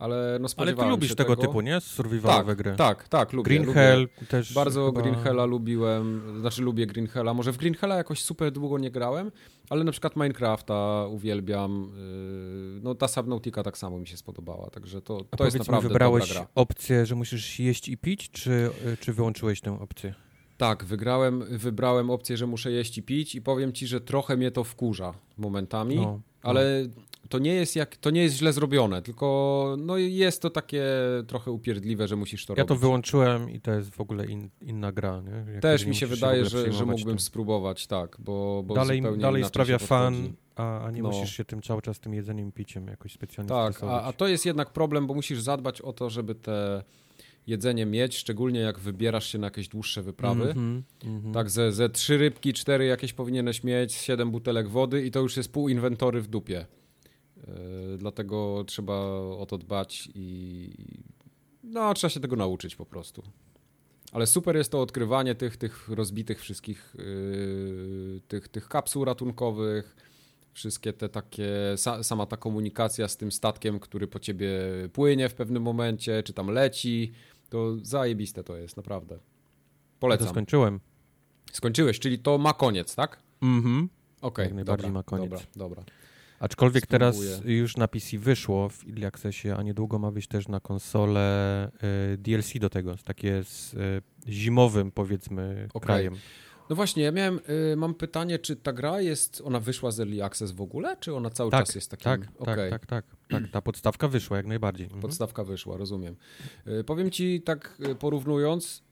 Speaker 1: ale no
Speaker 2: Ale ty lubisz tego,
Speaker 1: tego
Speaker 2: typu, nie? Survivalowe
Speaker 1: tak,
Speaker 2: gry.
Speaker 1: Tak, tak, lubię.
Speaker 2: Green
Speaker 1: lubię.
Speaker 2: Hell też
Speaker 1: Bardzo
Speaker 2: chyba...
Speaker 1: Green Hella lubiłem, znaczy lubię Green Hella. Może w Green Hella jakoś super długo nie grałem, ale na przykład Minecrafta uwielbiam. Yy, No ta Subnautica tak samo mi się spodobała, także to, to jest
Speaker 2: powiedz mi,
Speaker 1: naprawdę
Speaker 2: wybrałeś opcję, że musisz jeść i pić, czy, y, czy wyłączyłeś tę opcję?
Speaker 1: Tak, wygrałem, wybrałem opcję, że muszę jeść i pić i powiem ci, że trochę mnie to wkurza momentami,
Speaker 2: No,
Speaker 1: ale to nie jest jak, to nie jest źle zrobione, tylko no jest to takie trochę upierdliwe, że musisz to
Speaker 2: ja
Speaker 1: robić.
Speaker 2: Ja to wyłączyłem i to jest w ogóle in, inna gra, nie?
Speaker 1: Jak Też mi się wydaje, że, że mógłbym tym. spróbować, tak, bo, bo
Speaker 2: dalej, dalej sprawia
Speaker 1: fan,
Speaker 2: a, a nie no. musisz się tym cały czas tym jedzeniem piciem jakoś specjalnie
Speaker 1: Tak, a, a to jest jednak problem, bo musisz zadbać o to, żeby te jedzenie mieć, szczególnie jak wybierasz się na jakieś dłuższe wyprawy. Mm -hmm, mm -hmm. Tak, ze, ze trzy rybki, cztery jakieś powinieneś mieć, siedem butelek wody i to już jest pół inwentory w dupie. Yy, dlatego trzeba o to dbać i no, trzeba się tego nauczyć po prostu. Ale super jest to odkrywanie tych, tych rozbitych wszystkich yy, tych, tych kapsuł ratunkowych, wszystkie te takie, sa, sama ta komunikacja z tym statkiem, który po ciebie płynie w pewnym momencie, czy tam leci, to zajebiste to jest, naprawdę. Polecam.
Speaker 2: Ja to skończyłem.
Speaker 1: Skończyłeś, czyli to ma koniec, tak?
Speaker 2: Mhm.
Speaker 1: Okej,
Speaker 2: okay, najbardziej ma koniec.
Speaker 1: Dobra, dobra.
Speaker 2: Aczkolwiek Spróbuję. teraz już na PC wyszło w Early Accessie, a niedługo ma wyjść też na konsolę y, DLC do tego, takie z y, zimowym powiedzmy okay. krajem.
Speaker 1: No właśnie, ja miałem, y, mam pytanie, czy ta gra jest, ona wyszła z Early Access w ogóle, czy ona cały
Speaker 2: tak,
Speaker 1: czas jest takim...
Speaker 2: Tak, okay. tak, tak, tak, tak, ta podstawka wyszła jak najbardziej. Mhm.
Speaker 1: Podstawka wyszła, rozumiem. Powiem ci tak porównując,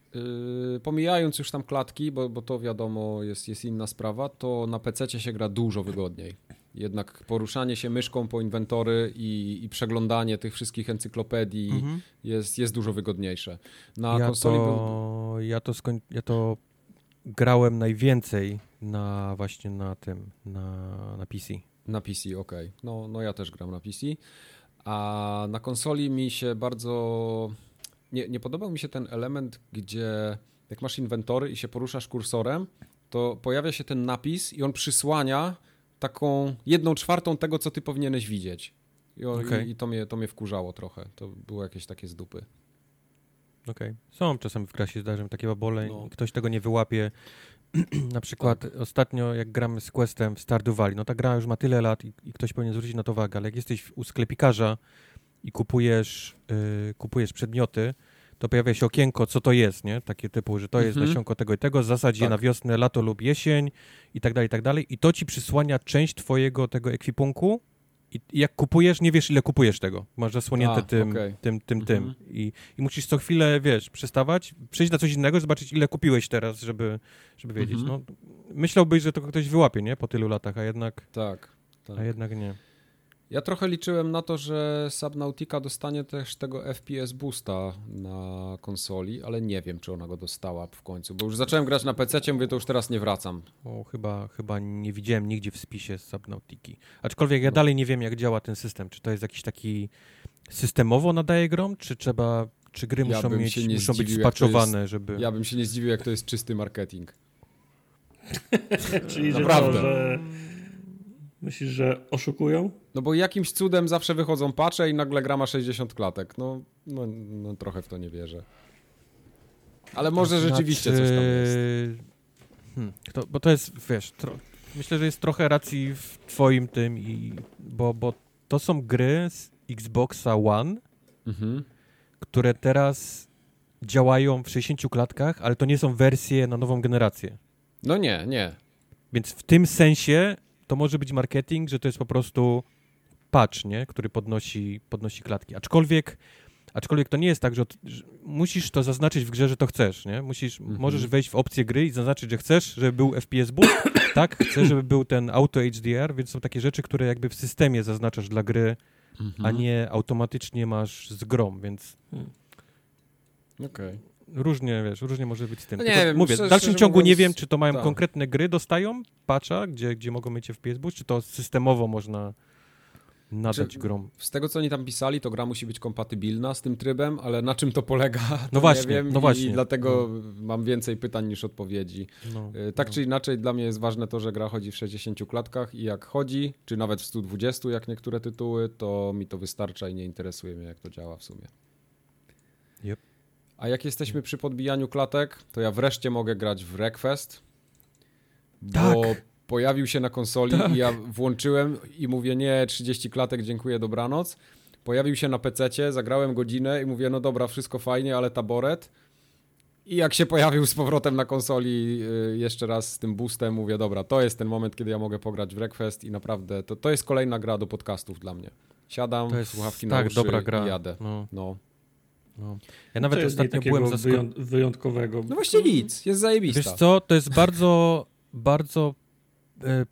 Speaker 1: pomijając już tam klatki, bo, bo to wiadomo jest, jest inna sprawa, to na PC się gra dużo wygodniej. Jednak poruszanie się myszką po inwentory i, i przeglądanie tych wszystkich encyklopedii mhm. jest, jest dużo wygodniejsze.
Speaker 2: Na ja konsoli. To, ja, to skoń, ja to grałem najwięcej na właśnie na tym, na, na PC.
Speaker 1: Na PC, ok. No, no ja też gram na PC. A na konsoli mi się bardzo. Nie, nie podobał mi się ten element, gdzie jak masz inwentory i się poruszasz kursorem, to pojawia się ten napis i on przysłania taką jedną czwartą tego, co ty powinieneś widzieć. I, okay. i, i to, mnie, to mnie wkurzało trochę. To było jakieś takie zdupy.
Speaker 2: Okej. Okay. Są czasem w klasie zdarzeń takie babole no. ktoś tego nie wyłapie. na przykład tak. ostatnio jak gramy z Questem w Stardew Valley, no ta gra już ma tyle lat i, i, ktoś powinien zwrócić na to uwagę, ale jak jesteś u sklepikarza i kupujesz, yy, kupujesz przedmioty, to pojawia się okienko, co to jest, nie? Takie typu, że to jest mhm. nasionko tego i tego, zasadź tak. je na wiosnę, lato lub jesień i tak dalej, i tak dalej. I to ci przysłania część twojego tego ekwipunku, i jak kupujesz, nie wiesz ile kupujesz tego. Masz zasłonięte A, tym, okay. tym, tym, tym. Mhm. I, I musisz co chwilę, wiesz, przestawać, przejść na coś innego, zobaczyć ile kupiłeś teraz, żeby, żeby wiedzieć. Mhm. No, myślałbyś, że to ktoś wyłapie, nie? Po tylu latach, a jednak...
Speaker 1: Tak, tak.
Speaker 2: A jednak nie.
Speaker 1: Ja trochę liczyłem na to, że Subnautica dostanie też tego FPS boosta na konsoli, ale nie wiem, czy ona go dostała w końcu, bo już zacząłem grać na PC, mówię, to już teraz nie wracam.
Speaker 2: O, chyba, chyba nie widziałem nigdzie w spisie Subnautiki. Aczkolwiek ja no. dalej nie wiem, jak działa ten system. Czy to jest jakiś taki systemowo nadaje grom, czy trzeba, czy gry ja muszą, mieć, muszą być spaczowane, żeby...
Speaker 1: Ja bym się nie zdziwił, jak to jest czysty marketing.
Speaker 3: Czyli, Naprawdę. Że, to, że Myślisz, że oszukują?
Speaker 1: No bo jakimś cudem zawsze wychodzą pacze i nagle gra ma 60 klatek. No, no, no trochę w to nie wierzę. Ale może znaczy... rzeczywiście coś tam jest.
Speaker 2: Hmm, to, bo to jest, wiesz, tro... myślę, że jest trochę racji w twoim tym, i, bo, bo to są gry z Xboxa One, mhm. które teraz działają w 60 klatkach, ale to nie są wersje na nową generację.
Speaker 1: No nie, nie.
Speaker 2: Więc w tym sensie to może być marketing, że to jest po prostu patch, nie? który podnosi, podnosi klatki. Aczkolwiek, aczkolwiek to nie jest tak, że, że musisz to zaznaczyć w grze, że to chcesz. Nie? Musisz, mhm. Możesz wejść w opcję gry i zaznaczyć, że chcesz, żeby był FPS boost. tak, chcesz, żeby był ten auto HDR, więc są takie rzeczy, które jakby w systemie zaznaczasz dla gry, mhm. a nie automatycznie masz z grom, więc... Hmm.
Speaker 1: Okej. Okay
Speaker 2: różnie, wiesz, różnie może być z tym. No nie wiem, mówię, w dalszym ciągu mówiąc, nie wiem, czy to mają tak. konkretne gry, dostają patcha, gdzie, gdzie mogą mieć FPS boost, czy to systemowo można nadać czy, grom.
Speaker 1: Z tego, co oni tam pisali, to gra musi być kompatybilna z tym trybem, ale na czym to polega, to
Speaker 2: no właśnie,
Speaker 1: wiem
Speaker 2: no właśnie.
Speaker 1: i dlatego no. mam więcej pytań niż odpowiedzi. No, e, tak no. czy inaczej, dla mnie jest ważne to, że gra chodzi w 60 klatkach i jak chodzi, czy nawet w 120, jak niektóre tytuły, to mi to wystarcza i nie interesuje mnie, jak to działa w sumie. A jak jesteśmy przy podbijaniu klatek, to ja wreszcie mogę grać w Request, bo tak. pojawił się na konsoli tak. i ja włączyłem i mówię nie, 30 klatek, dziękuję, dobranoc. Pojawił się na PC, zagrałem godzinę i mówię, no dobra, wszystko fajnie, ale taboret. I jak się pojawił z powrotem na konsoli y, jeszcze raz z tym boostem, mówię, dobra, to jest ten moment, kiedy ja mogę pograć w Wreckfest i naprawdę to, to jest kolejna gra do podcastów dla mnie. Siadam,
Speaker 2: To jest
Speaker 1: słuchawki
Speaker 2: tak
Speaker 1: na uszy
Speaker 2: dobra gra.
Speaker 1: i jadę.
Speaker 2: No,
Speaker 1: No.
Speaker 2: No. Ja nawet ostatnio byłem zaskoczony.
Speaker 3: wyją- wyjątkowego.
Speaker 1: no właśnie nic, jest zajebista.
Speaker 2: Wiesz co, to jest bardzo, bardzo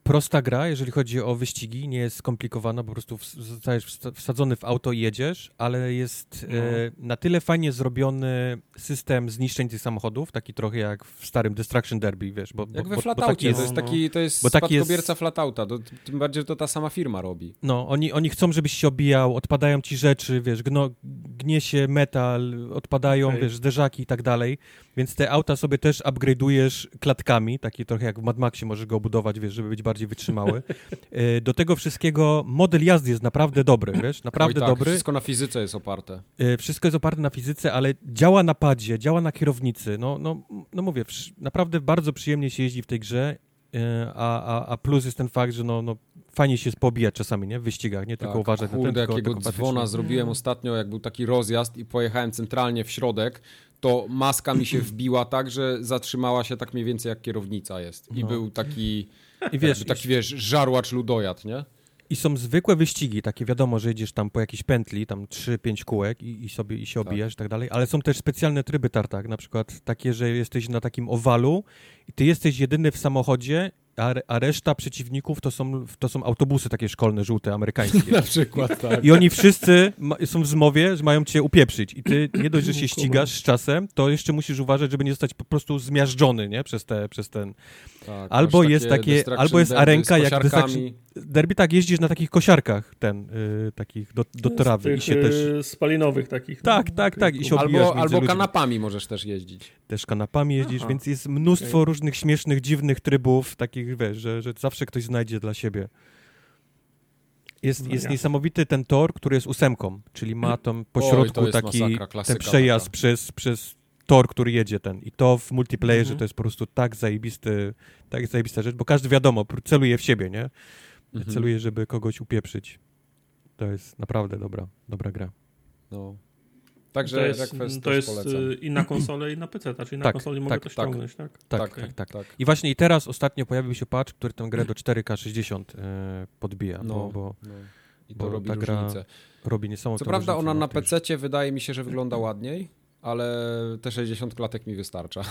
Speaker 2: prosta gra, jeżeli chodzi o wyścigi, nie jest skomplikowana, po prostu zostajesz wsadzony w auto i jedziesz, ale jest
Speaker 3: No.
Speaker 2: e, na tyle fajnie zrobiony system zniszczeń tych samochodów, taki trochę jak w starym Destruction Derby, wiesz, bo,
Speaker 1: Jak
Speaker 2: bo,
Speaker 1: we
Speaker 2: bo, taki jest,
Speaker 1: to jest taki, to jest
Speaker 2: Bo taki jest-
Speaker 1: spadkobierca Flatauta, to, tym bardziej, że to ta sama firma robi.
Speaker 2: No, oni, oni chcą, żebyś się obijał, odpadają ci rzeczy, wiesz, gno, gnie się metal, odpadają,
Speaker 3: Okej.
Speaker 2: wiesz, zderzaki i tak dalej, więc te auta sobie też upgrade'ujesz klatkami, takie trochę jak w Mad Maxie możesz go budować, wiesz, żeby być bardziej wytrzymały. E, Do tego wszystkiego model jazdy jest naprawdę dobry, wiesz, naprawdę
Speaker 1: tak,
Speaker 2: dobry.
Speaker 1: Wszystko na fizyce jest oparte.
Speaker 2: E, Wszystko jest oparte na fizyce, ale działa na padzie, działa na kierownicy. No, no, no mówię, naprawdę bardzo przyjemnie się jeździ w tej grze, e, a, a, a plus jest ten fakt, że no, no, fajnie się pobijać czasami, nie? W wyścigach, nie tylko
Speaker 1: Tak,
Speaker 2: uważać na ten,
Speaker 1: Kurde,
Speaker 2: tylko,
Speaker 1: jakiego
Speaker 2: tylko
Speaker 1: dzwona zrobiłem ostatnio, jak był taki rozjazd i pojechałem centralnie w środek, to maska mi się wbiła tak, że zatrzymała się tak mniej więcej jak kierownica jest. I
Speaker 2: No.
Speaker 1: był taki,
Speaker 2: I wiesz,
Speaker 1: taki wiesz, żarłacz ludojad, nie?
Speaker 2: i są zwykłe wyścigi, takie wiadomo, że jedziesz tam po jakiejś pętli, tam 3-5 kółek i, i sobie i się
Speaker 1: Tak.
Speaker 2: obijasz i tak dalej, ale są też specjalne tryby tartak, na przykład takie, że jesteś na takim owalu i ty jesteś jedyny w samochodzie, a, re- a reszta przeciwników to są, to są autobusy takie szkolne, żółte, amerykańskie.
Speaker 1: Na przykład, tak.
Speaker 2: I oni wszyscy ma, są w zmowie, że mają cię upieprzyć. I ty nie dość, że się ścigasz z czasem, to jeszcze musisz uważać, żeby nie zostać po prostu zmiażdżony, nie? Przez, te, przez ten...
Speaker 1: tak.
Speaker 2: Albo jest takie- albo jest arenka jak. Derby tak, jeździsz na takich kosiarkach, ten, y, takich do, do trawy
Speaker 3: Tych,
Speaker 2: i się też...
Speaker 3: e, spalinowych takich. no.
Speaker 2: Tak, tak, tak. I się
Speaker 1: Albo, albo
Speaker 2: ludźmi.
Speaker 1: kanapami możesz też jeździć.
Speaker 2: Też kanapami jeździsz,
Speaker 3: Aha.
Speaker 2: więc jest mnóstwo różnych śmiesznych, dziwnych trybów, takich, wiesz, że, że zawsze ktoś znajdzie dla siebie. Jest,
Speaker 3: No
Speaker 2: jest niesamowity ten tor, który jest ósemką, czyli ma tam po
Speaker 1: Oj,
Speaker 2: taki
Speaker 1: masakra,
Speaker 2: ten przejazd
Speaker 1: taka.
Speaker 2: przez, przez tor, który jedzie ten. I to w multiplayerze
Speaker 3: Mhm.
Speaker 2: to jest po prostu tak zajebisty, tak zajebista rzecz, bo każdy wiadomo, celuje w siebie, nie?
Speaker 1: Mhm.
Speaker 2: Celuje, żeby kogoś upieprzyć. To jest naprawdę dobra, dobra gra.
Speaker 1: No. Także
Speaker 3: to jest, to jest
Speaker 1: polecam.
Speaker 3: e, i na konsolę, i na PC, czyli na
Speaker 2: Tak,
Speaker 3: konsoli mogę
Speaker 2: tak,
Speaker 3: to
Speaker 1: tak.
Speaker 3: ściągnąć, tak?
Speaker 2: Tak,
Speaker 1: Tak,
Speaker 2: tak, tak.
Speaker 1: tak.
Speaker 2: I właśnie i teraz ostatnio pojawił się patch, który tę grę do 4K 60 e, podbija,
Speaker 1: No.
Speaker 2: bo, bo
Speaker 1: No. I to
Speaker 2: bo
Speaker 1: robi
Speaker 2: ta gra
Speaker 1: różnicę.
Speaker 2: robi niesamowitą
Speaker 1: Co prawda ona na PC wydaje mi się, że wygląda ładniej, ale te 60 klatek mi wystarcza.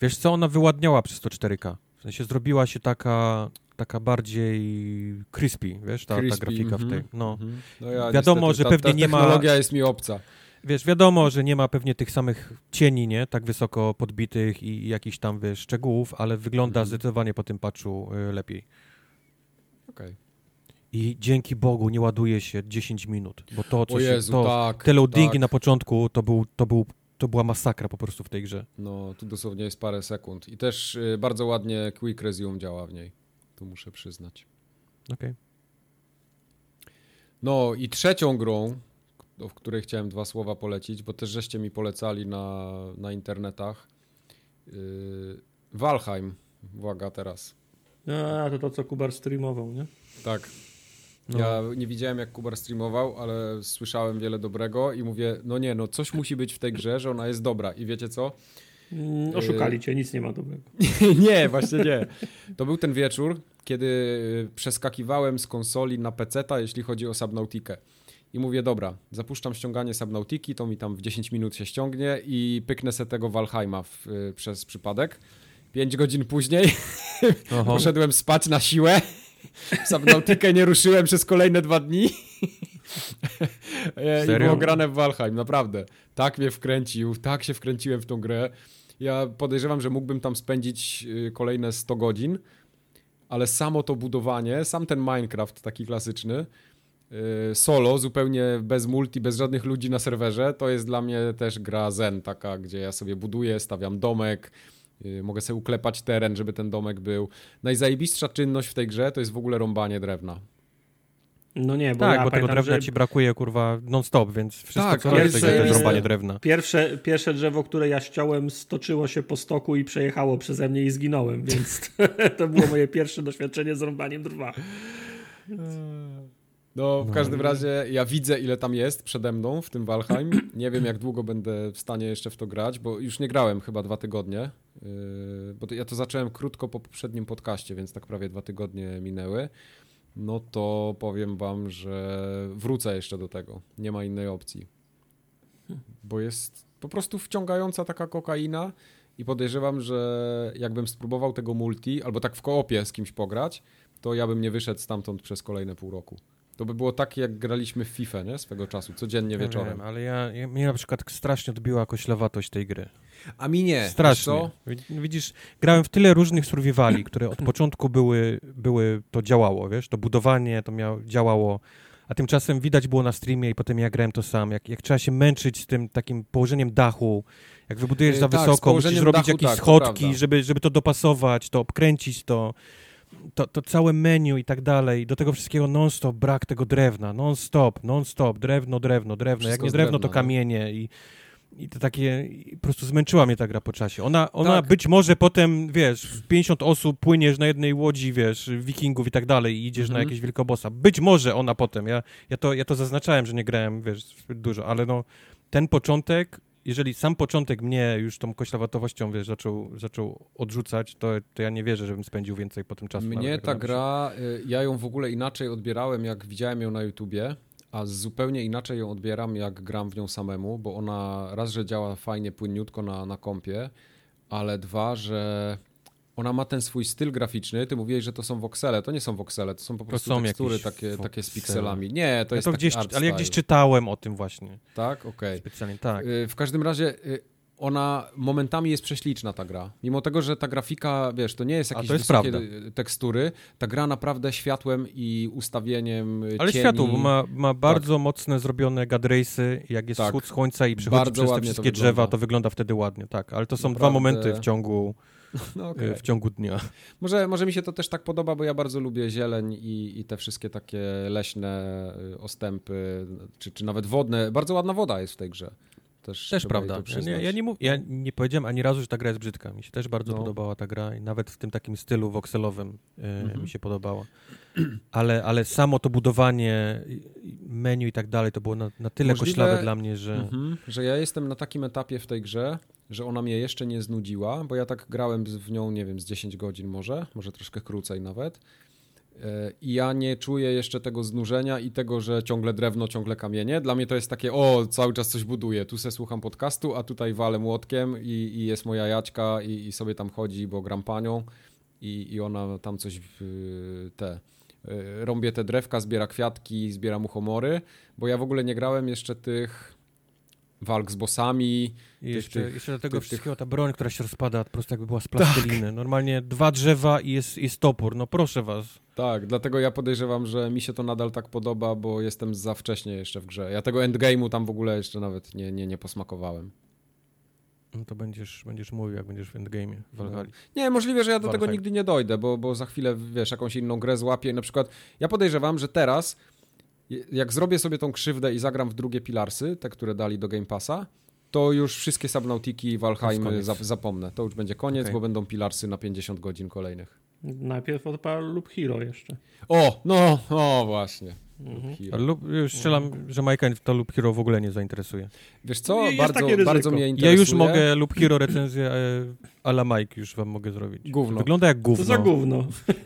Speaker 2: Wiesz co, ona wyładniała przez to 4K. W sensie zrobiła się taka, taka bardziej crispy, wiesz, ta, ta
Speaker 1: Crispy,
Speaker 2: grafika w
Speaker 1: mhm.
Speaker 2: tej. No.
Speaker 1: Mhm. No ja
Speaker 2: Wiadomo,
Speaker 1: niestety,
Speaker 2: że
Speaker 1: ta,
Speaker 2: pewnie
Speaker 1: ta
Speaker 2: nie ma-
Speaker 1: technologia jest mi obca.
Speaker 2: Wiesz, wiadomo, że nie ma pewnie tych samych cieni, nie, tak wysoko podbitych i, i jakichś tam, wiesz, szczegółów, ale wygląda
Speaker 1: Mhm.
Speaker 2: zdecydowanie po tym patchu y, lepiej.
Speaker 1: Okej.
Speaker 2: I dzięki Bogu nie ładuje się 10 minut, bo to, co
Speaker 1: O
Speaker 2: się,
Speaker 1: Jezu,
Speaker 2: to,
Speaker 1: tak.
Speaker 2: te loadingi
Speaker 1: tak.
Speaker 2: na początku, to, był, to, był, to była masakra po prostu w tej grze.
Speaker 1: No, tu dosłownie jest parę sekund. I też y, bardzo ładnie Quick Resume działa w niej. Muszę przyznać.
Speaker 2: Okej.
Speaker 1: No i trzecią grą, o której chciałem dwa słowa polecić, bo też żeście mi polecali na, na internetach. Yy, Valheim. Uwaga teraz.
Speaker 3: A, to to, co Kubar streamował, nie?
Speaker 1: Tak.
Speaker 2: No.
Speaker 1: Ja nie widziałem jak Kubar streamował, ale słyszałem wiele dobrego i mówię, no nie, no coś musi być w tej grze, że ona jest dobra. I wiecie co?
Speaker 3: Mm, Oszukali cię, nic nie ma dobrego.
Speaker 1: nie, właśnie nie. To był ten wieczór, kiedy przeskakiwałem z konsoli na PC-ta, jeśli chodzi o Subnautikę. I mówię, dobra, zapuszczam ściąganie Subnautiki, to mi tam w 10 minut się ściągnie i pyknę se tego Valheima w, y, przez przypadek. 5 godzin później poszedłem spać na siłę. Subnautikę nie ruszyłem przez kolejne dwa dni. E, I
Speaker 2: Serio?
Speaker 1: było grane w Valheim, naprawdę. Tak mnie wkręcił, tak się wkręciłem w tą grę. Ja podejrzewam, że mógłbym tam spędzić y, kolejne 100 godzin, ale samo to budowanie, sam ten Minecraft taki klasyczny, y, solo, zupełnie bez multi, bez żadnych ludzi na serwerze, to jest dla mnie też gra zen, taka, gdzie ja sobie buduję, stawiam domek, y, mogę sobie uklepać teren, żeby ten domek był. Najzajebistsza czynność w tej grze to jest w ogóle rąbanie drewna.
Speaker 3: No nie, bo
Speaker 2: Tak,
Speaker 3: ja
Speaker 2: bo tego
Speaker 3: pamiętam,
Speaker 2: drewna
Speaker 3: że
Speaker 2: ci brakuje, kurwa, non-stop, więc wszystko,
Speaker 1: Tak,
Speaker 2: co
Speaker 1: ale jest
Speaker 2: to jest rąbanie drewna.
Speaker 3: pierwsze, pierwsze drzewo, które ja ściąłem, stoczyło się po stoku i przejechało przeze mnie i zginąłem, więc to było moje pierwsze doświadczenie z rąbaniem drwa.
Speaker 1: No, w każdym razie ja widzę, ile tam jest przede mną w tym Valheim. Nie wiem, jak długo będę w stanie jeszcze w to grać, bo już nie grałem chyba dwa tygodnie. Yy, bo ja to zacząłem krótko po poprzednim podcaście, więc tak prawie dwa tygodnie minęły. No to powiem wam, że wrócę jeszcze do tego. Nie ma innej opcji. Bo jest po prostu wciągająca taka kokaina i podejrzewam, że jakbym spróbował tego multi, albo tak w koopie z kimś pograć, to ja bym nie wyszedł stamtąd przez kolejne pół roku. To by było takie, jak graliśmy w FIFA, nie? Swego czasu, codziennie wieczorem.
Speaker 2: Wiem, ale ja, ja, mnie na przykład strasznie odbiła koślawatość tej gry.
Speaker 1: A mi nie.
Speaker 2: Strasznie. Widzisz, grałem w tyle różnych survivali, które od początku były, były, to działało, wiesz, to budowanie, to miało, działało, a tymczasem widać było na streamie i potem ja grałem to sam, jak, jak trzeba się męczyć z tym takim położeniem dachu, jak wybudujesz za tak, wysoko, musisz robić jakieś tak, schodki, żeby, żeby to dopasować, to obkręcić to, to, to całe menu i tak dalej, do tego wszystkiego non-stop brak tego drewna, non-stop, non-stop, drewno, drewno, drewno, Wszystko jak nie drewno, to no. kamienie i, i to takie, i po prostu zmęczyła mnie ta gra po czasie. Ona, ona tak. być może potem, wiesz, 50 osób płyniesz na jednej łodzi, wiesz, wikingów i tak dalej i idziesz mhm. na jakieś wielkobosa. Być może ona potem, ja, ja, to, ja to zaznaczałem, że nie grałem, wiesz, zbyt dużo, ale no, ten początek jeżeli sam początek mnie już tą koślawatowością, wiesz, zaczął, zaczął odrzucać, to, to ja nie wierzę, żebym spędził więcej po tym czasu.
Speaker 1: Mnie ta gra, y, ja ją w ogóle inaczej odbierałem, jak widziałem ją na YouTubie, a zupełnie inaczej ją odbieram, jak gram w nią samemu, bo ona raz, że działa fajnie, płynniutko na, na kompie, ale dwa, że ona ma ten swój styl graficzny. Ty mówiłeś, że to są voxele. To nie są voxele, to są po prostu to są tekstury takie, takie z pikselami. Nie, to ja jest to
Speaker 2: gdzieś, Ale ja gdzieś czytałem o tym właśnie.
Speaker 1: Tak? Okej. Okay.
Speaker 2: Specjalnie, tak.
Speaker 1: Y, w każdym razie y, ona momentami jest prześliczna, ta gra. Mimo tego, że ta grafika, wiesz, to nie jest jakieś jest wysokie prawda. tekstury, ta gra naprawdę światłem i ustawieniem
Speaker 2: Ale
Speaker 1: cieni...
Speaker 2: światło, bo ma, ma bardzo tak. mocne zrobione gadrace'y, jak jest tak. wschód słońca i przychodzi bardzo przez te wszystkie to drzewa, to wygląda wtedy ładnie, tak. Ale to są naprawdę... dwa momenty w ciągu no okay. w ciągu dnia.
Speaker 1: Może, może mi się to też tak podoba, bo ja bardzo lubię zieleń i, i te wszystkie takie leśne y, ostępy, czy, czy nawet wodne. Bardzo ładna woda jest w tej grze.
Speaker 2: Też, też prawda. Ja, ja, nie mów, ja nie powiedziałem ani razu, że ta gra jest brzydka. Mi się też bardzo no. podobała ta gra i nawet w tym takim stylu wokselowym mhm. mi się podobała. Ale, ale samo to budowanie menu i tak dalej, to było na, na tyle Możliwe, koślawe dla mnie, że... Mhm,
Speaker 1: że ja jestem na takim etapie w tej grze, że ona mnie jeszcze nie znudziła, bo ja tak grałem w nią, nie wiem, z 10 godzin może, może troszkę krócej nawet. E, I ja nie czuję jeszcze tego znużenia i tego, że ciągle drewno, ciągle kamienie. Dla mnie to jest takie, o, cały czas coś buduję. Tu se słucham podcastu, a tutaj walę młotkiem i, i jest moja jaćka i, i, sobie tam chodzi, bo gram panią i, i ona tam coś te e, rąbię te drewka, zbiera kwiatki, zbiera muchomory, bo ja w ogóle nie grałem jeszcze tych walk z bossami.
Speaker 2: I jeszcze, tych, jeszcze do tego tych, wszystkiego ta broń, która się rozpada po prostu jakby była z plasteliny. Tak. Normalnie dwa drzewa i jest, jest topór. No proszę was.
Speaker 1: Tak, dlatego ja podejrzewam, że mi się to nadal tak podoba, bo jestem za wcześnie jeszcze w grze. Ja tego endgame'u tam w ogóle jeszcze nawet nie, nie, nie posmakowałem.
Speaker 2: No to będziesz, będziesz mówił, jak będziesz w endgame'ie w Valhalla.
Speaker 1: Nie, możliwe, że ja do tego nigdy nie dojdę, bo, bo za chwilę, wiesz, jakąś inną grę złapię. Na przykład ja podejrzewam, że teraz jak zrobię sobie tą krzywdę i zagram w drugie Pilarsy, te, które dali do Game Passa, to już wszystkie Subnautiki i Valheimy zapomnę. To już będzie koniec, okay. bo będą Pilarsy na 50 godzin kolejnych.
Speaker 3: Najpierw odpal lub Hero jeszcze.
Speaker 1: O, no, o właśnie. Mhm.
Speaker 2: Lub, już strzelam, że Majka to lub Hero w ogóle nie zainteresuje.
Speaker 1: Wiesz co, bardzo, bardzo mnie interesuje.
Speaker 2: Ja już mogę lub Hero recenzję e, ala Mike już wam mogę zrobić.
Speaker 1: Gówno.
Speaker 2: Wygląda jak gówno.
Speaker 3: To za gówno.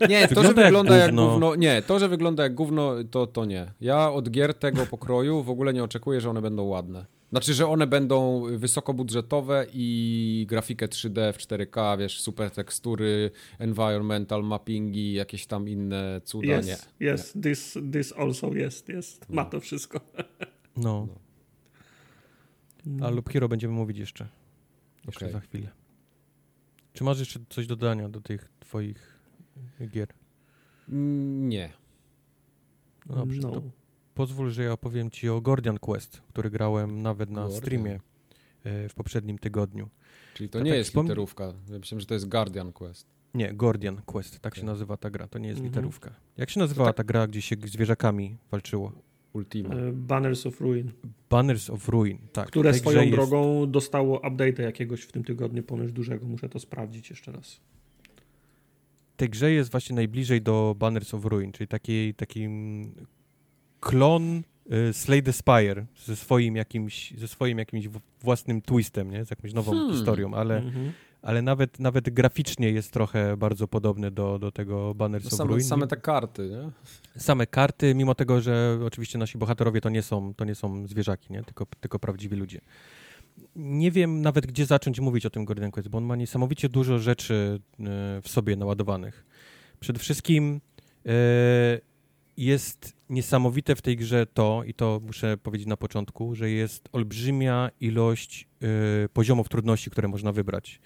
Speaker 1: Nie, to, wygląda że wygląda jak, jak gówno. Nie, to, że wygląda jak gówno, to, to nie. Ja od gier tego pokroju w ogóle nie oczekuję, że one będą ładne. Znaczy, że one będą wysokobudżetowe i grafikę 3D w 4K, wiesz, super tekstury, environmental mappingi, jakieś tam inne cuda,
Speaker 3: yes, nie. Yes, nie. This, this also jest, jest. Ma to wszystko.
Speaker 2: No. no. A lub Hero będziemy mówić jeszcze. Jeszcze okay. za chwilę. Czy masz jeszcze coś do dodania do tych twoich gier?
Speaker 1: Nie.
Speaker 2: No dobrze, no. to pozwól, że ja opowiem ci o Gordian Quest, który grałem nawet na Gordian. streamie e, w poprzednim tygodniu.
Speaker 1: Czyli to, to nie tak jest wspom... literówka. Ja myślałem, że to jest Guardian Quest.
Speaker 2: Nie, Gordian Quest, tak okay. się nazywa ta gra. To nie jest mhm. literówka. Jak się nazywała tak... ta gra, gdzie się zwierzakami walczyło?
Speaker 1: Ultima.
Speaker 3: E, Banners of Ruin.
Speaker 2: Banners of Ruin, tak.
Speaker 3: Które swoją drogą jest... dostało update'a jakiegoś w tym tygodniu, ponoć dużego. Muszę to sprawdzić jeszcze raz.
Speaker 2: Tej grze jest właśnie najbliżej do Banners of Ruin, czyli takiej, takim klon y, Slay the Spire ze swoim jakimś, ze swoim jakimś własnym twistem, nie? Z jakąś nową hmm. historią, ale, mhm. ale nawet, nawet graficznie jest trochę bardzo podobny do, do tego Banners no
Speaker 1: of same,
Speaker 2: Ruin.
Speaker 1: Same te karty, nie?
Speaker 2: Same karty, mimo tego, że oczywiście nasi bohaterowie to nie są, to nie są zwierzaki, nie? Tylko, tylko prawdziwi ludzie nie wiem nawet, gdzie zacząć mówić o tym Gordon Quest, bo on ma niesamowicie dużo rzeczy e, w sobie naładowanych. Przede wszystkim e, jest niesamowite w tej grze to, i to muszę powiedzieć na początku, że jest olbrzymia ilość e, poziomów trudności, które można wybrać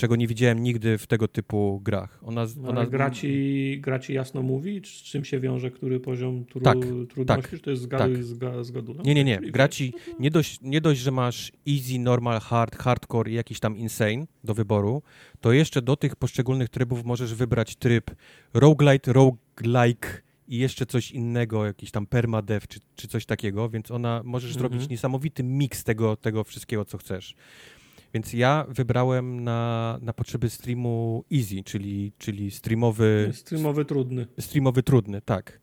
Speaker 2: czego nie widziałem nigdy w tego typu grach.
Speaker 3: Ona, no, ona... Gra, ci, gra ci jasno mówi, z czym się wiąże który poziom tru... tak, trudności? Tak, Czy to jest zgadu, tak. zga, zgadu?
Speaker 2: Nie, nie, nie. Gra ci nie dość, nie dość, że masz easy, normal, hard, hardcore i jakiś tam insane do wyboru, to jeszcze do tych poszczególnych trybów możesz wybrać tryb roguelite, roguelike i jeszcze coś innego, jakiś tam permadev czy, czy coś takiego, więc ona możesz mhm. zrobić niesamowity miks tego, tego wszystkiego, co chcesz. Więc ja wybrałem na, na potrzeby streamu easy, czyli, czyli streamowy...
Speaker 3: Streamowy trudny.
Speaker 2: Streamowy trudny, tak.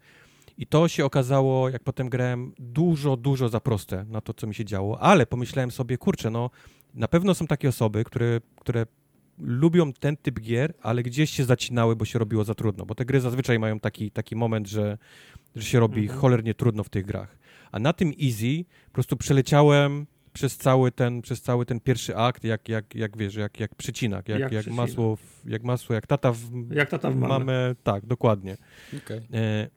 Speaker 2: I to się okazało, jak potem grałem, dużo, dużo za proste na to, co mi się działo, ale pomyślałem sobie, kurczę, no na pewno są takie osoby, które, które lubią ten typ gier, ale gdzieś się zacinały, bo się robiło za trudno, bo te gry zazwyczaj mają taki, taki moment, że, że się robi mhm. cholernie trudno w tych grach. A na tym easy po prostu przeleciałem przez cały ten, przez cały ten pierwszy akt, jak, jak, jak wiesz, jak, jak przycinak, jak, jak, jak masło, w, jak masło, jak tata w,
Speaker 3: jak tata w mamę. mamę
Speaker 2: tak, dokładnie. Okay. E,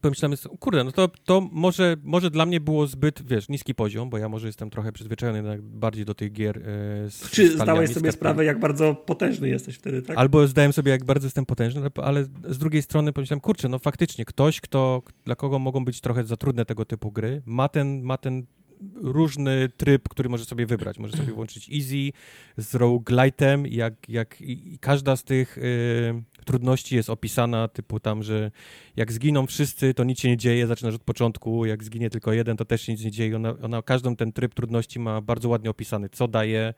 Speaker 2: pomyślałem, kurde, no to, to może, może dla mnie było zbyt, wiesz, niski poziom, bo ja może jestem trochę przyzwyczajony bardziej do tych gier e,
Speaker 3: z Czy zdałeś sobie sprawę, jak bardzo potężny jesteś wtedy, tak?
Speaker 2: Albo zdałem sobie, jak bardzo jestem potężny, ale z drugiej strony pomyślałem, kurczę, no faktycznie, ktoś, kto, dla kogo mogą być trochę za trudne tego typu gry, ma ten, ma ten różny tryb, który może sobie wybrać. Może sobie włączyć easy z roguelite'em, jak, jak i każda z tych y, trudności jest opisana, typu tam, że jak zginą wszyscy, to nic się nie dzieje, zaczynasz od początku, jak zginie tylko jeden, to też nic nie dzieje. Ona, ona każdą ten tryb trudności ma bardzo ładnie opisany, co daje,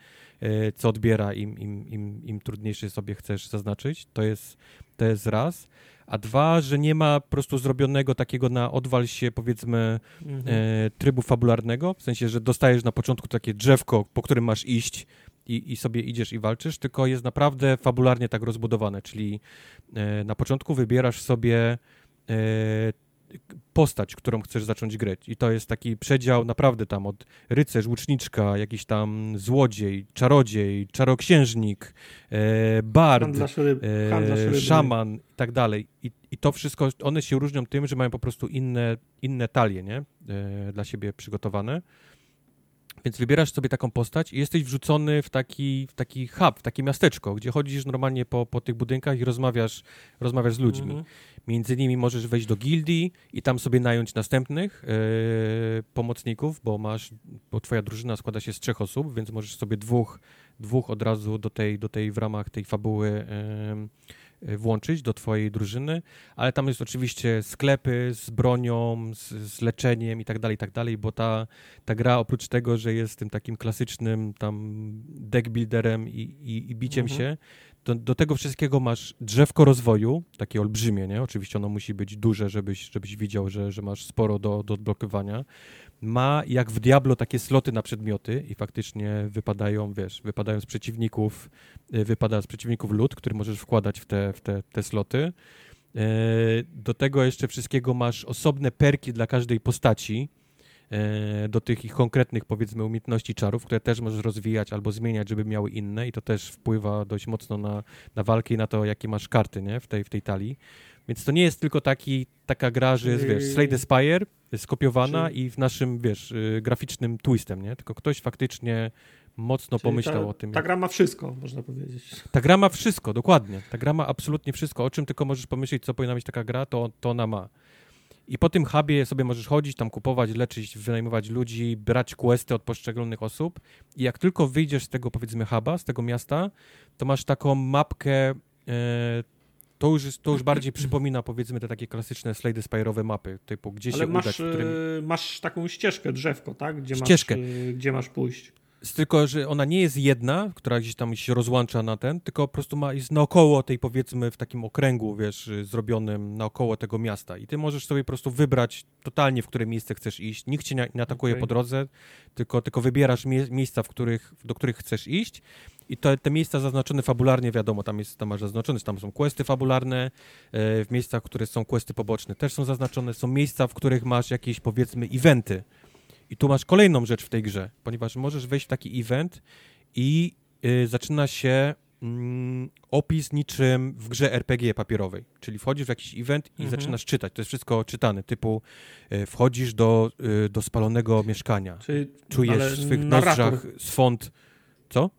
Speaker 2: co odbiera, im, im, im, im trudniejszy sobie chcesz zaznaczyć. To jest, to jest raz a dwa, że nie ma po prostu zrobionego takiego na odwal się, powiedzmy, mhm. e, trybu fabularnego, w sensie, że dostajesz na początku takie drzewko, po którym masz iść i, i sobie idziesz i walczysz, tylko jest naprawdę fabularnie tak rozbudowane, czyli e, na początku wybierasz sobie e, postać, którą chcesz zacząć grać. I to jest taki przedział naprawdę tam od rycerz, łuczniczka, jakiś tam złodziej, czarodziej, czaroksiężnik, e, bard, e, szaman i tak dalej. I, I to wszystko, one się różnią tym, że mają po prostu inne, inne talie, nie? E, dla siebie przygotowane. Więc wybierasz sobie taką postać i jesteś wrzucony w taki, w taki hub, w takie miasteczko, gdzie chodzisz normalnie po, po tych budynkach i rozmawiasz, rozmawiasz z ludźmi. Mhm. Między innymi możesz wejść do gildii i tam sobie nająć następnych yy, pomocników, bo masz, bo twoja drużyna składa się z trzech osób, więc możesz sobie dwóch, dwóch od razu do tej, do tej w ramach tej fabuły yy, włączyć do twojej drużyny, ale tam jest oczywiście sklepy z bronią, z, z leczeniem i tak dalej, i tak dalej, bo ta, ta gra oprócz tego, że jest tym takim klasycznym tam deck builderem i, i, i biciem mhm. się, do, do, tego wszystkiego masz drzewko rozwoju, takie olbrzymie, nie? Oczywiście ono musi być duże, żebyś, żebyś widział, że, że masz sporo do, do odblokowania. Ma jak w Diablo takie sloty na przedmioty i faktycznie wypadają, wiesz, wypadają z przeciwników, y, wypada z przeciwników lód, który możesz wkładać w te, w te, te sloty. Y, do tego jeszcze wszystkiego masz osobne perki dla każdej postaci, E, do tych ich konkretnych, powiedzmy, umiejętności czarów, które też możesz rozwijać albo zmieniać, żeby miały inne i to też wpływa dość mocno na, na walkę i na to, jakie masz karty, nie, w tej, w tej talii. Więc to nie jest tylko taki, taka gra, że jest, wiesz, Slay the Spire skopiowana i w naszym, wiesz, y, graficznym twistem, nie? Tylko ktoś faktycznie mocno Czyli pomyślał
Speaker 3: ta,
Speaker 2: o tym.
Speaker 3: Ta gra ma wszystko, można powiedzieć.
Speaker 2: Ta gra ma wszystko, dokładnie. Ta gra ma absolutnie wszystko. O czym tylko możesz pomyśleć, co powinna być taka gra, to, to ona ma. I po tym hubie sobie możesz chodzić, tam kupować, leczyć, wynajmować ludzi, brać questy od poszczególnych osób. I jak tylko wyjdziesz z tego, powiedzmy, huba, z tego miasta, to masz taką mapkę. E, to już, jest, to już bardziej przypomina, powiedzmy, te takie klasyczne slajdy Spire'owe mapy, typu gdzie
Speaker 3: Ale
Speaker 2: się
Speaker 3: masz,
Speaker 2: udać, w którym...
Speaker 3: E, masz taką ścieżkę, drzewko, tak? Gdzie ścieżkę. Masz, e, gdzie masz pójść.
Speaker 2: tylko, że ona nie jest jedna, która gdzieś tam się rozłącza na ten, tylko po prostu ma, jest naokoło tej, powiedzmy, w takim okręgu, wiesz, zrobionym naokoło tego miasta. I ty możesz sobie po prostu wybrać totalnie, w które miejsce chcesz iść. Nikt cię nie, nie atakuje okay. po drodze, tylko, tylko wybierasz mie miejsca, w których, do których chcesz iść. I to, te miejsca zaznaczone fabularnie, wiadomo, tam, jest, tam masz zaznaczone, tam są questy fabularne, e, w miejscach, które są questy poboczne też są zaznaczone, są miejsca, w których masz jakieś, powiedzmy, eventy i tu masz kolejną rzecz w tej grze, ponieważ możesz wejść w taki event i y, zaczyna się mm, opis niczym w grze RPG papierowej. Czyli wchodzisz w jakiś event i mhm. zaczynasz czytać. To jest wszystko czytane, typu y, wchodzisz do, do spalonego mieszkania. Czyli, czujesz w swych nozdrzach swąd... Co?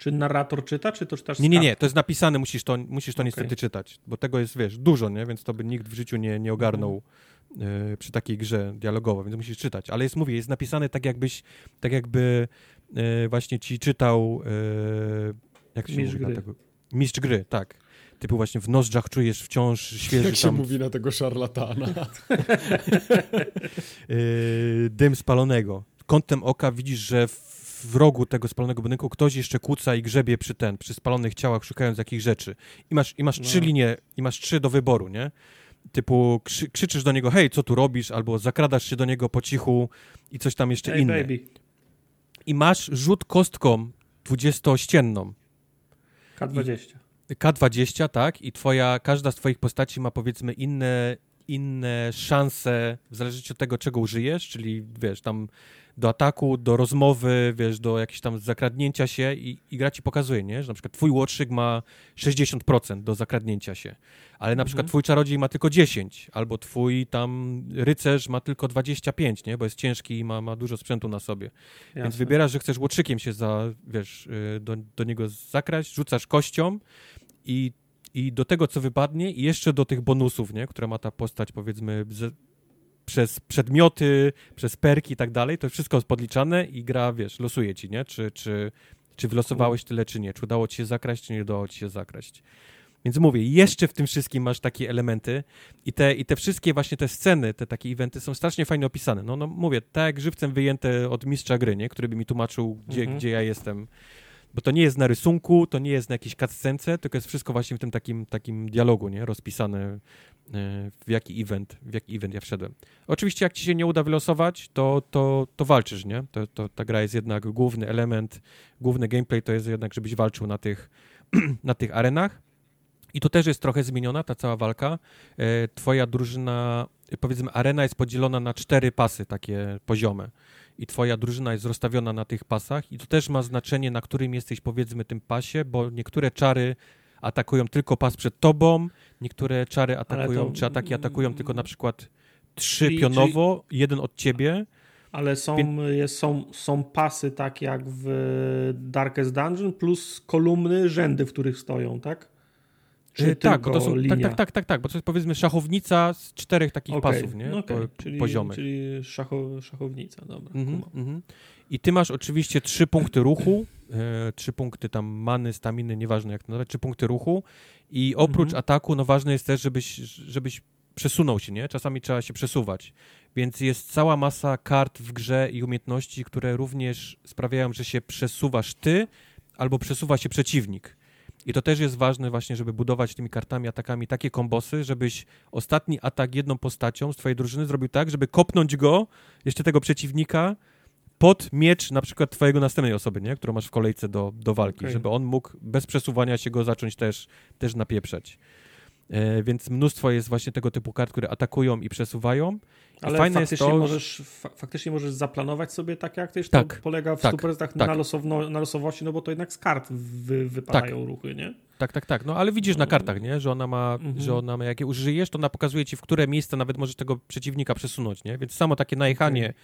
Speaker 3: Czy narrator czyta, czy to czytasz
Speaker 2: Nie, nie, nie, to jest napisane, musisz to, musisz to okay. niestety czytać, bo tego jest, wiesz, dużo, nie? Więc to by nikt w życiu nie, nie ogarnął mhm. E, przy takiej grze dialogowej, więc musisz czytać. Ale jest, mówię, jest napisane tak jakbyś, tak jakby e, właśnie ci czytał e, jak się Mistrz mówi gry. Tego? Mistrz gry, tak. Typu właśnie w nozdrzach czujesz wciąż świeży
Speaker 1: Jak się tam... mówi na tego szarlatana.
Speaker 2: dym spalonego. Kątem oka widzisz, że w rogu tego spalonego budynku ktoś jeszcze kłóca i grzebie przy ten, przy spalonych ciałach, szukając jakichś rzeczy. I masz, i masz no. trzy linie, i masz trzy do wyboru, nie? typu krzy, krzyczysz do niego, hej, co tu robisz, albo zakradasz się do niego po cichu i coś tam jeszcze hey, inne. Baby. I masz rzut kostką dwudziestościenną.
Speaker 3: K20.
Speaker 2: I, K20, tak, i twoja, każda z twoich postaci ma powiedzmy inne, inne szanse, w zależności od tego, czego użyjesz, czyli wiesz, tam do ataku, do rozmowy, wiesz, do jakiegoś tam zakradnięcia się i, i gra ci pokazuje, nie? Że na przykład twój łotrzyk ma 60% do zakradnięcia się, ale na mhm. przykład twój czarodziej ma tylko 10, albo twój tam rycerz ma tylko 25, nie? Bo jest ciężki i ma, ma dużo sprzętu na sobie. Jasne. Więc wybierasz, że chcesz łotrzykiem się za, wiesz, y, do, do niego zakraść, rzucasz kością i i do tego, co wypadnie, i jeszcze do tych bonusów, nie, które ma ta postać, powiedzmy, przez przedmioty, przez perki i tak dalej, to wszystko jest podliczane i gra, wiesz, losuje ci, nie? Czy, czy, czy wylosowałeś tyle, czy nie? Czy udało ci się zakraść, czy nie udało ci się zakraść? Więc mówię, jeszcze w tym wszystkim masz takie elementy i te, i te wszystkie właśnie te sceny, te takie eventy są strasznie fajnie opisane. No, no mówię, tak jak żywcem wyjęte od mistrza gry, nie? Który by mi tłumaczył, gdzie, mhm. gdzie ja jestem. Bo to nie jest na rysunku, to nie jest na jakiejś cutscence, tylko jest wszystko właśnie w tym takim, takim dialogu, nie? Rozpisane E, w jaki event, w jaki event ja wszedłem. Oczywiście jak ci się nie uda wylosować, to, to, to walczysz, nie? To, to, ta gra jest jednak główny element, główny gameplay to jest jednak, żebyś walczył na tych, na tych arenach. I to też jest trochę zmieniona, ta cała walka. E, twoja drużyna, powiedzmy, arena jest podzielona na cztery pasy takie poziome. I twoja drużyna jest rozstawiona na tych pasach i to też ma znaczenie, na którym jesteś, powiedzmy, tym pasie, bo niektóre czary atakują tylko pas przed tobą, niektóre czary atakują, to... czy ataki atakują tylko na przykład trzy czyli, pionowo, czyli... jeden od ciebie.
Speaker 3: Ale są, jest, są, są pasy tak jak w Darkest Dungeon plus kolumny, rzędy, w których stoją, tak?
Speaker 2: Czy tak, to są, tak, tak, tak, tak, tak, bo to jest powiedzmy szachownica z czterech takich okay. pasów, nie? Okay. Po, czyli, poziomy.
Speaker 3: Czyli szacho, szachownica, dobra. Mm -hmm,
Speaker 2: I ty masz oczywiście trzy punkty ruchu, e, trzy punkty tam many, staminy, nieważne jak to nazwać, trzy punkty ruchu i oprócz mm -hmm. ataku, no ważne jest też, żebyś, żebyś przesunął się, nie? Czasami trzeba się przesuwać. Więc jest cała masa kart w grze i umiejętności, które również sprawiają, że się przesuwasz ty albo przesuwa się przeciwnik. I to też jest ważne właśnie, żeby budować tymi kartami, atakami takie kombosy, żebyś ostatni atak jedną postacią z twojej drużyny zrobił tak, żeby kopnąć go, jeszcze tego przeciwnika, pod miecz na przykład twojego następnej osoby, nie? którą masz w kolejce do, do walki, okay. żeby on mógł bez przesuwania się go zacząć też, też napieprzeć. E, więc mnóstwo jest właśnie tego typu kart, które atakują i przesuwają.
Speaker 3: Ale fajne faktycznie, jest to, możesz, fa faktycznie możesz zaplanować sobie tak jak też tak, to polega w tak, 100% tak. na, losowno, na losowości, no bo to jednak z kart wy, wypadają tak. ruchy, nie?
Speaker 2: Tak, tak, tak. No ale widzisz na kartach, nie? Że ona ma, mhm. że ona ma, jak je użyjesz, to ona pokazuje ci, w które miejsce nawet możesz tego przeciwnika przesunąć, nie? Więc samo takie najechanie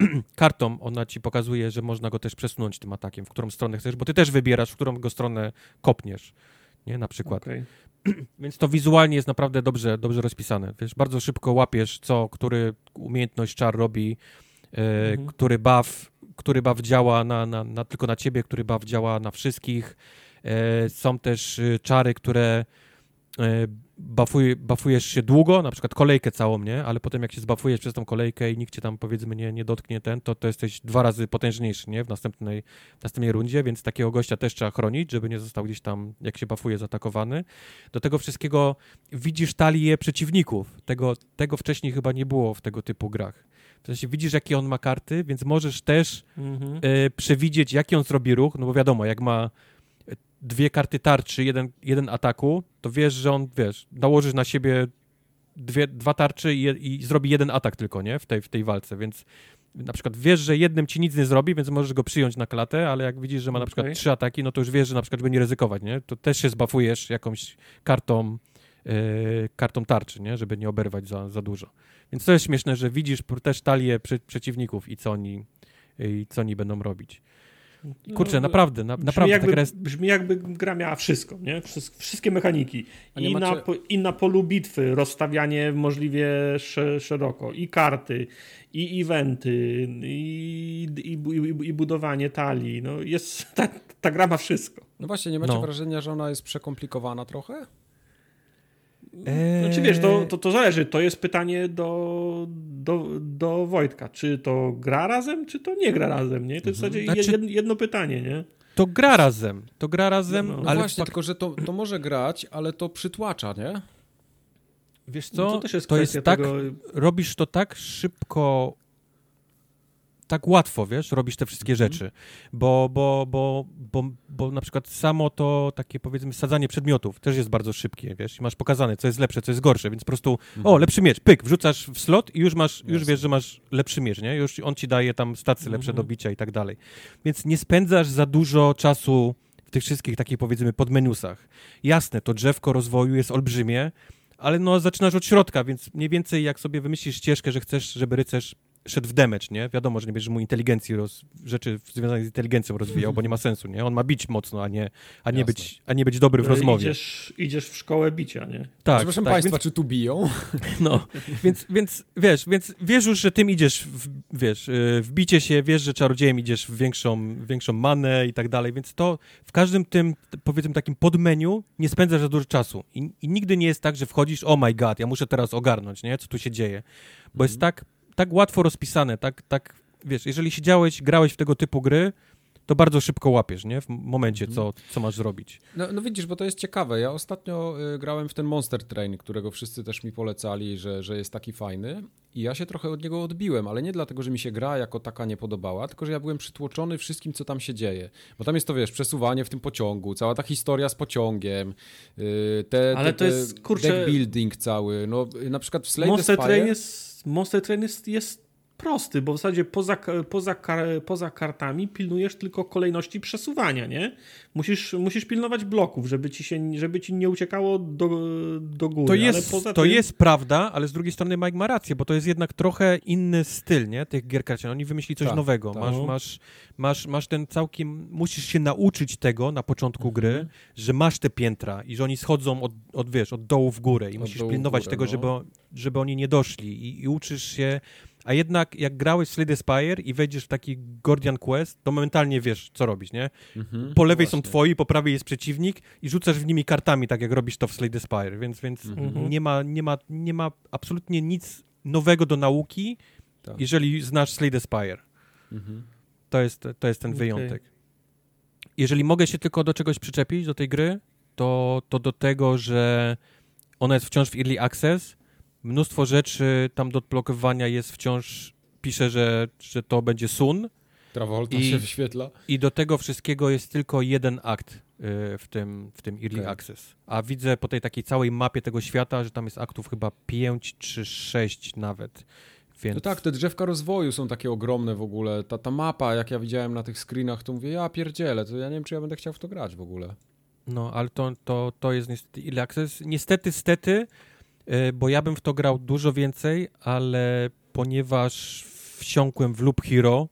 Speaker 2: okay. kartą, ona ci pokazuje, że można go też przesunąć tym atakiem, w którą stronę chcesz, bo ty też wybierasz, w którą go stronę kopniesz, nie? Na przykład. Okay. Więc to wizualnie jest naprawdę dobrze, dobrze rozpisane. Wiesz, bardzo szybko łapiesz, co, który umiejętność czar robi, e, mhm. który buff, który buff działa na, na, na, tylko na ciebie, który buff działa na wszystkich. E, są też y, czary, które e, bafuj, bafujesz się długo, na przykład kolejkę całą, nie? Ale potem jak się zbafujesz przez tą kolejkę i nikt cię tam powiedzmy nie, nie dotknie ten, to, to jesteś dwa razy potężniejszy, nie? W następnej, w następnej rundzie, więc takiego gościa też trzeba chronić, żeby nie został gdzieś tam, jak się bafuje, zaatakowany. Do tego wszystkiego widzisz talię przeciwników. Tego, tego wcześniej chyba nie było w tego typu grach. W sensie widzisz, jakie on ma karty, więc możesz też mhm. y, przewidzieć, jaki on zrobi ruch, no bo wiadomo, jak ma dwie karty tarczy, jeden, jeden ataku, to wiesz, że on, wiesz, nałożysz na siebie dwie, dwa tarczy i, i zrobi jeden atak tylko, nie? W tej, w tej walce, więc na przykład wiesz, że jednym ci nic nie zrobi, więc możesz go przyjąć na klatę, ale jak widzisz, że ma na przykład trzy ataki, no to już wiesz, że na przykład będzie ryzykować, nie? To też się zbafujesz jakąś kartą, yy, kartą tarczy, nie? Żeby nie oberwać za, za dużo. Więc to jest śmieszne, że widzisz też talię przeciwników i co oni, i co oni będą robić. Kurczę, no, naprawdę, na, naprawdę.
Speaker 3: Jakby, gra jest... Brzmi jakby gra miała wszystko, nie? Wszystkie mechaniki. I, macie... na, I na polu bitwy rozstawianie możliwie szeroko, i karty, i eventy, i, i, i, i budowanie talii. No jest, ta, ta gra ma wszystko.
Speaker 1: No właśnie, nie macie no. wrażenia, że ona jest przekomplikowana trochę?
Speaker 3: Eee... Znaczy wiesz, to, to, to, zależy. To jest pytanie do, do, do Wojtka. Czy to gra razem, czy to nie gra razem, nie? To jest mhm. w zasadzie znaczy... jedno, jedno, pytanie, nie?
Speaker 2: To gra razem. To gra razem, no,
Speaker 1: no. ale... właśnie, tylko że to, to może grać, ale to przytłacza, nie?
Speaker 2: Wiesz co, no to, też jest, to jest tak, tego... robisz to tak szybko tak łatwo, wiesz, robisz te wszystkie mhm. rzeczy, bo, bo, bo, bo, bo na przykład samo to takie powiedzmy sadzanie przedmiotów też jest bardzo szybkie, wiesz, i masz pokazane, co jest lepsze, co jest gorsze, więc po prostu, mhm. o, lepszy miecz, pyk, wrzucasz w slot i już masz, już wiesz, że masz lepszy miecz, nie, już on ci daje tam stacje lepsze mhm. do bicia i tak dalej, więc nie spędzasz za dużo czasu w tych wszystkich takich powiedzmy podmenusach. Jasne, to drzewko rozwoju jest olbrzymie, ale no zaczynasz od środka, więc mniej więcej jak sobie wymyślisz ścieżkę, że chcesz, żeby rycerz szedł w damage, nie? Wiadomo, że nie będziesz mu inteligencji, roz... rzeczy związane z inteligencją rozwijał, bo nie ma sensu, nie? On ma bić mocno, a nie, a nie, być, a nie być dobry w e, rozmowie.
Speaker 3: Idziesz, idziesz w szkołę bicia, nie?
Speaker 1: Tak. Proszę tak, Państwa, więc... czy tu biją?
Speaker 2: No, więc, więc wiesz, więc wiesz już, że tym idziesz, w, wiesz, e, w bicie się, wiesz, że czarodziejem idziesz w większą, większą manę i tak dalej, więc to w każdym tym, powiedzmy takim podmeniu nie spędzasz za dużo czasu I, i nigdy nie jest tak, że wchodzisz, oh my god, ja muszę teraz ogarnąć, nie? Co tu się dzieje? Bo jest mhm. tak tak łatwo rozpisane, tak, tak, wiesz, jeżeli siedziałeś, grałeś w tego typu gry, to bardzo szybko łapiesz, nie? W momencie, co, mhm. co masz zrobić.
Speaker 1: No, no widzisz, bo to jest ciekawe. Ja ostatnio y, grałem w ten Monster Train, którego wszyscy też mi polecali, że, że jest taki fajny. I ja się trochę od niego odbiłem, ale nie dlatego, że mi się gra jako taka nie podobała, tylko że ja byłem przytłoczony wszystkim, co tam się dzieje. Bo tam jest to, wiesz, przesuwanie w tym pociągu, cała ta historia z pociągiem, y, te, ale te, to jest, kurczę... deck building cały. No, na przykład w Slay
Speaker 3: Monster Train jest Monster Train jest, jest prosty, bo w zasadzie poza, poza, poza kartami pilnujesz tylko kolejności przesuwania, nie? Musisz, musisz pilnować bloków, żeby ci, się, żeby ci nie uciekało do, do góry.
Speaker 2: To, jest, to tym... jest prawda, ale z drugiej strony Mike ma rację, bo to jest jednak trochę inny styl, nie? Tych gier karcianych. Oni wymyślili coś tak, nowego. Tak. Masz, masz, masz, masz ten całkiem... Musisz się nauczyć tego na początku mhm. gry, że masz te piętra i że oni schodzą od, od wiesz, od dołu w górę i od musisz pilnować górę, tego, no. żeby, żeby oni nie doszli i, i uczysz się a jednak jak grałeś w Slade Spire i wejdziesz w taki Gordian Quest, to momentalnie wiesz, co robić, nie? Mhm, po lewej właśnie. są twoi, po prawej jest przeciwnik i rzucasz w nimi kartami, tak jak robisz to w Slade Spire, więc, więc mhm. nie, ma, nie, ma, nie ma absolutnie nic nowego do nauki, tak. jeżeli znasz Slade Spire. Mhm. To, jest, to jest ten okay. wyjątek. Jeżeli mogę się tylko do czegoś przyczepić, do tej gry, to, to do tego, że ona jest wciąż w Early Access, mnóstwo rzeczy tam do odblokowania jest wciąż, pisze, że, że to będzie Sun.
Speaker 1: Travolta I, się wyświetla.
Speaker 2: I do tego wszystkiego jest tylko jeden akt y, w tym, w tym Early okay. Access. A widzę po tej takiej całej mapie tego świata, że tam jest aktów chyba 5 czy 6 nawet. Więc...
Speaker 1: No tak, te drzewka rozwoju są takie ogromne w ogóle. Ta, ta mapa, jak ja widziałem na tych screenach, to mówię, ja pierdzielę, to ja nie wiem, czy ja będę chciał w to grać w ogóle.
Speaker 2: No, ale to, to, to jest niestety Early Access. Niestety, stety, bo ja bym w to grał dużo więcej, ale ponieważ wsiąkłem w Loop Hero,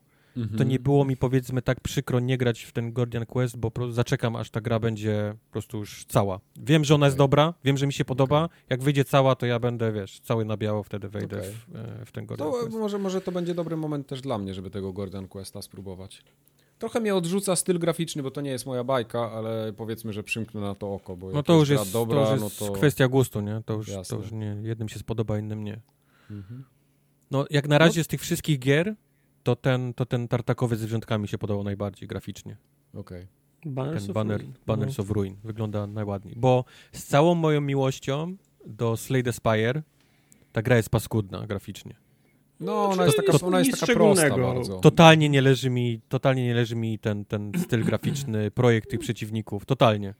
Speaker 2: to nie było mi powiedzmy tak przykro nie grać w ten Guardian Quest, bo zaczekam aż ta gra będzie po prostu już cała. Wiem, że ona okay. jest dobra, wiem, że mi się podoba. Okay. Jak wyjdzie cała, to ja będę, wiesz, cały na biało wtedy wejdę w, e, w, ten Guardian
Speaker 1: to
Speaker 2: Quest.
Speaker 1: Może, może to będzie dobry moment też dla mnie, żeby tego Guardian Questa spróbować. Trochę mnie odrzuca styl graficzny, bo to nie jest moja bajka, ale powiedzmy, że przymknę na to oko, bo
Speaker 2: no to już jest,
Speaker 1: dobra,
Speaker 2: to już jest
Speaker 1: no to...
Speaker 2: kwestia gustu, nie? To już, to już nie, jednym się spodoba, innym nie. Mhm. No jak na razie no. z tych wszystkich gier, to ten, to ten tartakowy z zwierzątkami się podobał najbardziej graficznie.
Speaker 1: Okej. Okay.
Speaker 2: Banners ten banner, of Banners no. of Ruin wygląda najładniej. Bo z całą moją miłością do Slay the Spire ta gra jest paskudna graficznie.
Speaker 1: No, ona jest taka, ona jest taka prosta bardzo.
Speaker 2: Totalnie nie leży mi, totalnie nie leży mi ten, ten styl graficzny, projekt tych przeciwników, totalnie.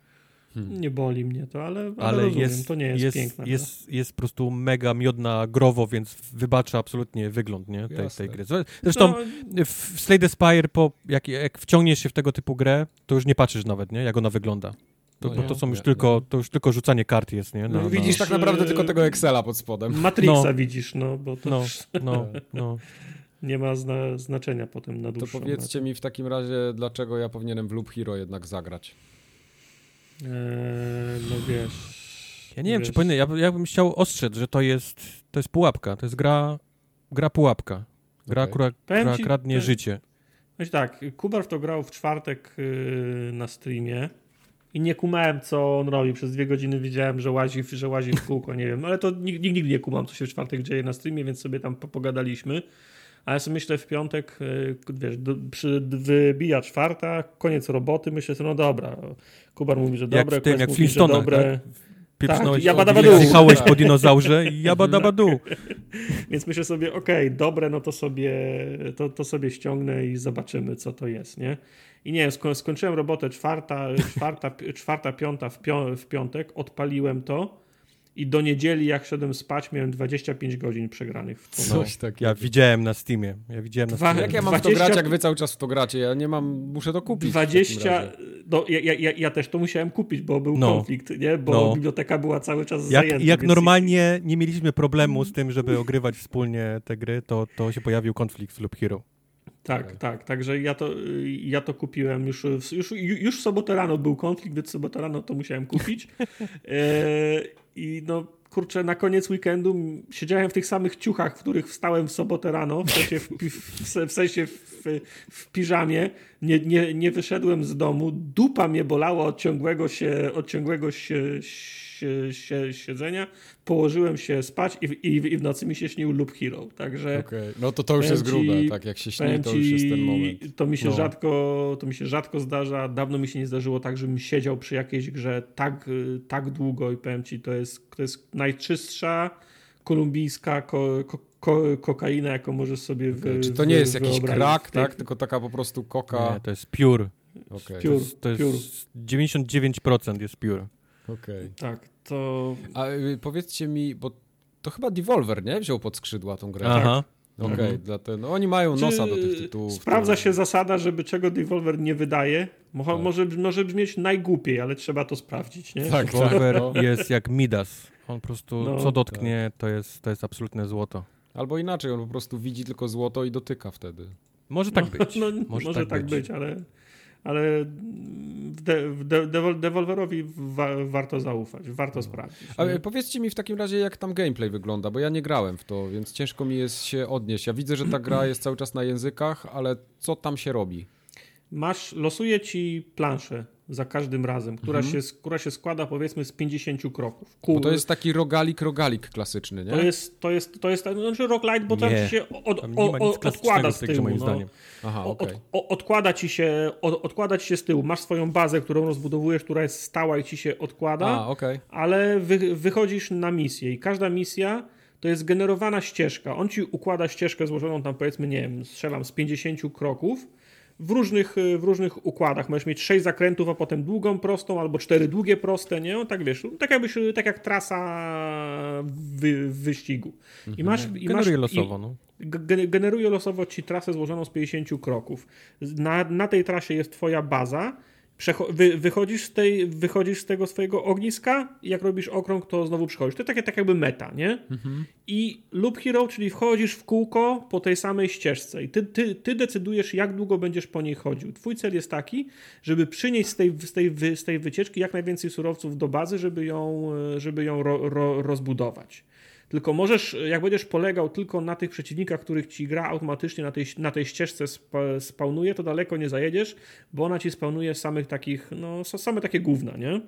Speaker 3: Hmm. Nie boli mnie to, ale, ale, ale rozumiem, jest, to nie jest, jest piękna
Speaker 2: jest, jest po prostu mega miodna growo, więc wybacza absolutnie wygląd nie, tej, tej gry. Zresztą no, w Slay the Spire, po, jak, jak wciągniesz się w tego typu grę, to już nie patrzysz nawet, nie, jak ona wygląda. To, no, to są już tylko, to już tylko rzucanie kart jest, nie?
Speaker 1: No, no widzisz tak naprawdę tylko tego Excela pod spodem.
Speaker 3: Matrixa no. widzisz, no, bo to
Speaker 2: no, no, no.
Speaker 3: nie ma zna znaczenia potem na dłuższą
Speaker 1: To powiedzcie mi w takim razie, dlaczego ja powinienem w Loop Hero jednak zagrać.
Speaker 3: Eee, no wiesz...
Speaker 2: Ja nie wiesz. wiem, czy powinien, ja, ja bym chciał ostrzec, że to jest, to jest pułapka, to jest gra, gra pułapka. Gra, okay. która, która kradnie to, życie.
Speaker 3: Wiesz tak, Kubar w to grał w czwartek yy, na streamie i nie kumałem, co on robi. Przez dwie godziny widziałem, że łazi, że łazi w kółko, nie wiem. Ale to nigdy, nigdy nie kumam, co się w czwartek dzieje na streamie, więc sobie tam pogadaliśmy. A ja sobie myślę w piątek, e, wiesz, przy, wybija czwarta, koniec roboty, myślę sobie, no dobra. Kubar mówi, że dobre,
Speaker 2: jak tym, jak mówi, że dobre. Tak? Pieprznąłeś,
Speaker 3: tak,
Speaker 2: po dinozaurze i jabadabadu.
Speaker 3: Więc myślę sobie, okej, okay, dobre, no to sobie, to, to sobie ściągnę i zobaczymy, co to jest, nie? I nie wiem, skończyłem robotę czwarta, czwarta, czwarta piąta w, w piątek, odpaliłem to i do niedzieli, jak szedłem spać, miałem 25 godzin przegranych w to.
Speaker 2: Coś tak. Ja widziałem na Steamie. Ja widziałem na Steamie.
Speaker 1: Jak ja mam 20... w to grać, jak wy cały czas w to gracie? Ja nie mam, muszę to kupić.
Speaker 3: 20. No, ja, ja, ja też to musiałem kupić, bo był no. konflikt, nie? Bo no. biblioteka była cały czas
Speaker 2: jak,
Speaker 3: zajęta.
Speaker 2: Jak normalnie nie mieliśmy problemu z tym, żeby ogrywać wspólnie te gry, to, to się pojawił konflikt w Loop Hero.
Speaker 3: Tak, tak, tak. Także ja to, ja to kupiłem już, już, już w sobotę rano był konflikt, więc w sobotę rano to musiałem kupić. E, I no, kurczę, na koniec weekendu siedziałem w tych samych ciuchach, w których wstałem w sobotę rano, w sensie w, w, w sensie w, w piżamie, nie, nie, nie wyszedłem z domu, dupa mnie bolała od ciągłego się, od ciągłego się, siedzenia, położyłem się spać i, i, i, w nocy mi się śnił Loop Hero, także...
Speaker 1: Okay. No to to już jest grube, tak jak się śni, to już jest ten moment.
Speaker 3: To mi, się no. rzadko, to mi się rzadko zdarza, dawno mi się nie zdarzyło tak, żebym siedział przy jakiejś grze tak, tak długo i powiem ci, to jest, to jest najczystsza kolumbijska ko, ko, ko, kokaina, jaką możesz sobie okay. wy,
Speaker 1: Czy to nie jest jakiś krak, tak? Tylko taka po prostu koka...
Speaker 2: Nie, to jest pure. Okay. Pure, to jest, to jest 99% jest pure.
Speaker 1: Okej. Okay.
Speaker 3: Tak, to...
Speaker 1: A y, powiedzcie mi, bo to chyba Devolver, nie? Wziął pod skrzydła tą grę.
Speaker 2: Aha.
Speaker 1: Okej, okay, mhm. dlatego, no oni mają nosa do tych tytułów.
Speaker 3: Sprawdza się zasada, żeby czego Devolver nie wydaje. Może, tak. może, może brzmieć najgłupiej, ale trzeba to sprawdzić, nie?
Speaker 2: Tak, Devolver tak, jest jak Midas. On po prostu no, co dotknie, tak. to, jest, to jest absolutne złoto.
Speaker 1: Albo inaczej, on po prostu widzi tylko złoto i dotyka wtedy.
Speaker 2: Może tak no, być.
Speaker 3: No, może, może, tak, tak być. być, ale ale de, w de, Devolverowi wa, warto zaufać, warto sprawdzić.
Speaker 1: Ale powiedzcie mi w takim razie, jak tam gameplay wygląda, bo ja nie grałem w to, więc ciężko mi jest się odnieść. Ja widzę, że ta gra jest cały czas na językach, ale co tam się robi?
Speaker 3: Masz, losuje ci planszę za każdym razem, która, mhm. się, która się składa powiedzmy z 50 kroków.
Speaker 1: Bo to jest taki rogalik, rogalik klasyczny, nie?
Speaker 3: To jest, to jest, to jest, to znaczy roguelite, bo tam ci się od, od, odkłada z tyłu. Moim no. zdaniem. Aha, okay. od, odkłada, ci się, od, odkłada ci się z tyłu. Masz swoją bazę, którą rozbudowujesz, która jest stała i ci się odkłada,
Speaker 1: A, okay.
Speaker 3: ale wy, wychodzisz na misję i każda misja to jest generowana ścieżka. On ci układa ścieżkę złożoną tam powiedzmy, nie wiem, strzelam z 50 kroków w różnych, y, w różnych układach. Możesz mieć sześć zakrętów, a potem długą prostą, albo cztery długie proste, nie? No, tak wiesz, tak, jakbyś, tak jak trasa wy, wyścigu.
Speaker 2: I masz, mhm. i generuje masz, losowo, no.
Speaker 3: Generuje losowo ci trasę złożoną z 50 kroków. Na, na tej trasie jest twoja baza wy, wychodzisz, z tej, wychodzisz z tego swojego ogniska i jak robisz okrąg, to znowu przychodzisz. To jest takie tak jakby meta, nie? Mhm. I loop hero, czyli wchodzisz w kółko po tej samej ścieżce i ty, ty, ty decydujesz, jak długo będziesz po niej chodził. Twój cel jest taki, żeby przynieść z tej, z tej, z tej wycieczki jak najwięcej surowców do bazy, żeby ją, żeby ją ro, ro, rozbudować. Tylko możesz, jak będziesz polegał tylko na tych przeciwnikach, których ci gra automatycznie na tej, na tej ścieżce spawnuje, to daleko nie zajedziesz, bo ona ci spawnuje samych takich, no same takie gówna, nie?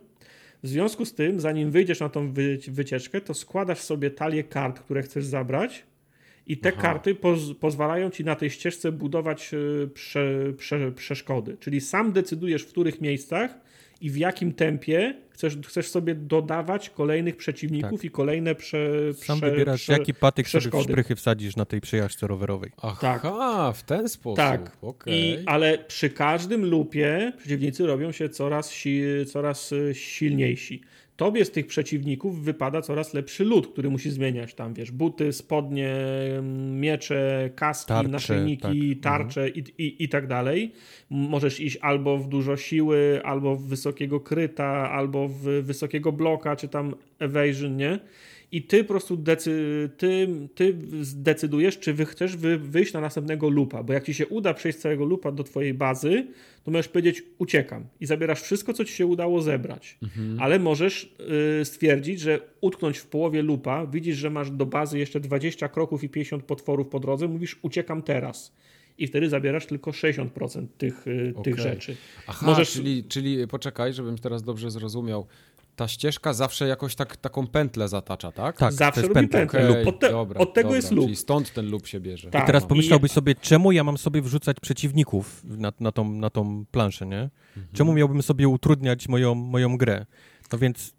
Speaker 3: W związku z tym, zanim wyjdziesz na tą wycieczkę, to składasz sobie talię kart, które chcesz zabrać i te Aha. karty poz pozwalają ci na tej ścieżce budować e, prze prze przeszkody. Czyli sam decydujesz, w których miejscach i w jakim tempie chcesz, chcesz sobie dodawać kolejnych przeciwników tak. i kolejne prze,
Speaker 2: Sam prze, wybierasz, prze, jaki patyk przeszkody. sobie w szprychy wsadzisz na tej przejażdżce rowerowej.
Speaker 1: Aha, tak. w ten sposób. Tak, okay. I,
Speaker 3: ale przy każdym lupie przeciwnicy robią się coraz, si, coraz silniejsi tobie z tych przeciwników wypada coraz lepszy lód, który musi zmieniać tam, wiesz, buty, spodnie, miecze, kaski, tarcze, naszyjniki, tak. tarcze mhm. i, i, i tak dalej. Możesz iść albo w dużo siły, albo w wysokiego kryta, albo w wysokiego bloka, czy tam evasion, nie? I ty po prostu decy, ty, ty zdecydujesz, czy wy chcesz wy, wyjść na następnego lupa, bo jak ci się uda przejść całego lupa do twojej bazy, to możesz powiedzieć uciekam i zabierasz wszystko, co ci się udało zebrać. Mhm. Ale możesz y, stwierdzić, że utknąć w połowie lupa, widzisz, że masz do bazy jeszcze 20 kroków i 50 potworów po drodze, mówisz uciekam teraz i wtedy zabierasz tylko 60% tych, okay. tych rzeczy.
Speaker 1: Aha, Możesz... czyli, czyli poczekaj, żebym teraz dobrze zrozumiał ta ścieżka zawsze jakoś tak, taką pętlę zatacza, tak?
Speaker 3: Tak, zawsze robi pętlę. Okay, od, te, dobra, od, tego dobra, jest lub.
Speaker 1: Stąd ten lub się bierze.
Speaker 2: Tak. I teraz pomyślałbyś sobie, czemu ja mam sobie wrzucać przeciwników na, na, tą, na tą planszę, nie? Mhm. Czemu miałbym sobie utrudniać moją, moją grę? No więc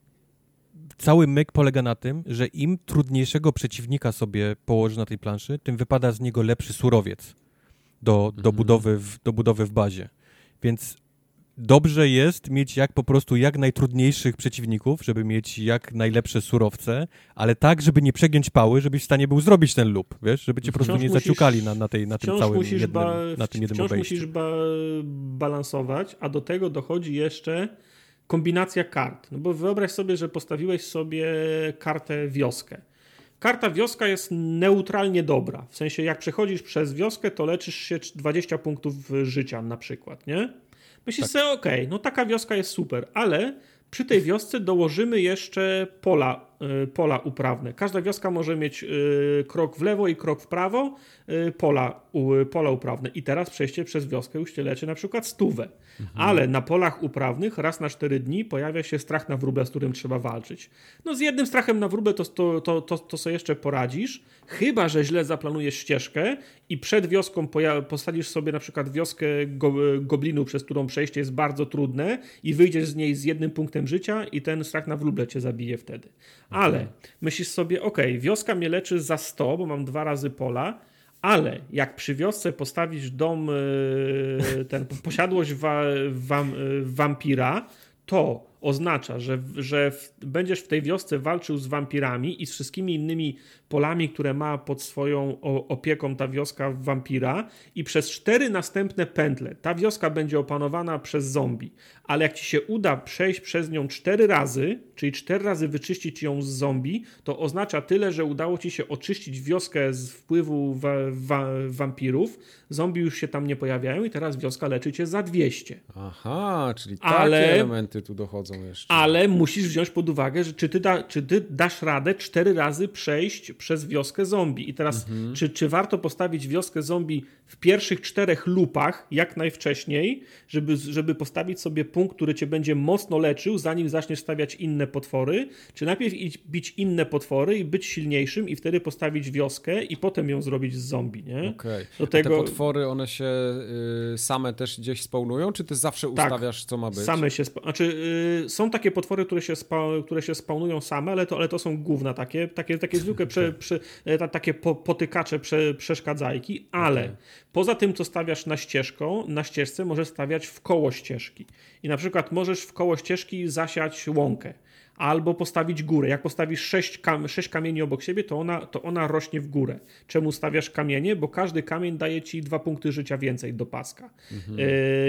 Speaker 2: cały myk polega na tym, że im trudniejszego przeciwnika sobie położy na tej planszy, tym wypada z niego lepszy surowiec do, do, mhm. budowy, w, do budowy w bazie. Więc dobrze jest mieć jak po prostu jak najtrudniejszych przeciwników, żeby mieć jak najlepsze surowce, ale tak, żeby nie przegiąć pały, żebyś w stanie był zrobić ten lub, wiesz, żeby cię po prostu nie musisz, zaciukali na, na, tej, na tym całym jednym, ba, na tym jednym
Speaker 3: wciąż musisz ba balansować, a do tego dochodzi jeszcze kombinacja kart. No bo wyobraź sobie, że postawiłeś sobie kartę wioskę. Karta wioska jest neutralnie dobra. W sensie, jak przechodzisz przez wioskę, to leczysz się 20 punktów życia na przykład, nie? Myślisz tak. sobie, okej, okay, no taka wioska jest super, ale przy tej wiosce dołożymy jeszcze pola, y, pola uprawne. Każda wioska może mieć y, krok w lewo i krok w prawo, y, pola, pola uprawne. I teraz przejście przez wioskę już cię leczy na przykład stówę. Mhm. Ale na polach uprawnych raz na 4 dni pojawia się strach na wróble, z którym trzeba walczyć. No z jednym strachem na wróble to, to, to, to, to sobie jeszcze poradzisz, chyba że źle zaplanujesz ścieżkę i przed wioską postawisz sobie na przykład wioskę go goblinu, przez którą przejście jest bardzo trudne i wyjdziesz z niej z jednym punktem życia i ten strach na wróble cię zabije wtedy. Ale myślisz sobie, ok, wioska mnie leczy za 100, bo mam dwa razy pola, ale jak przy wiosce postawisz dom, e, ten posiadłość wa, wam, e, wampira, to oznacza, że, że w, będziesz w tej wiosce walczył z wampirami i z wszystkimi innymi polami, które ma pod swoją opieką ta wioska wampira i przez cztery następne pętle ta wioska będzie opanowana przez zombie. Ale jak ci się uda przejść przez nią cztery razy, czyli cztery razy wyczyścić ją z zombie, to oznacza tyle, że udało ci się oczyścić wioskę z wpływu wa wa wampirów. Zombie już się tam nie pojawiają i teraz wioska leczy cię za 200.
Speaker 1: Aha, czyli takie ale, elementy tu dochodzą jeszcze.
Speaker 3: Ale musisz wziąć pod uwagę, że czy ty, da, czy ty dasz radę cztery razy przejść przez wioskę zombie. I teraz, mhm. czy, czy warto postawić wioskę zombie w pierwszych czterech lupach jak najwcześniej, żeby, żeby postawić sobie punkt, który cię będzie mocno leczył, zanim zaczniesz stawiać inne potwory, czy najpierw iść, bić inne potwory i być silniejszym i wtedy postawić wioskę i potem ją zrobić z zombie, nie?
Speaker 1: Okay. Do tego... te potwory, one się y, same też gdzieś spawnują, czy ty zawsze tak, ustawiasz, co ma być?
Speaker 3: same się, znaczy y, są takie potwory, które się, spa, które się spawnują same, ale to, ale to są główne takie, takie, takie zwykłe prze, prze, e, takie po, potykacze, prze, przeszkadzajki, ale okay. poza tym, co stawiasz na ścieżką, na ścieżce możesz stawiać w koło ścieżki. I na przykład możesz w koło ścieżki zasiać łąkę albo postawić górę. Jak postawisz sześć, kam sześć kamieni obok siebie, to ona, to ona rośnie w górę. Czemu stawiasz kamienie? Bo każdy kamień daje ci dwa punkty życia więcej do paska. Mhm. E,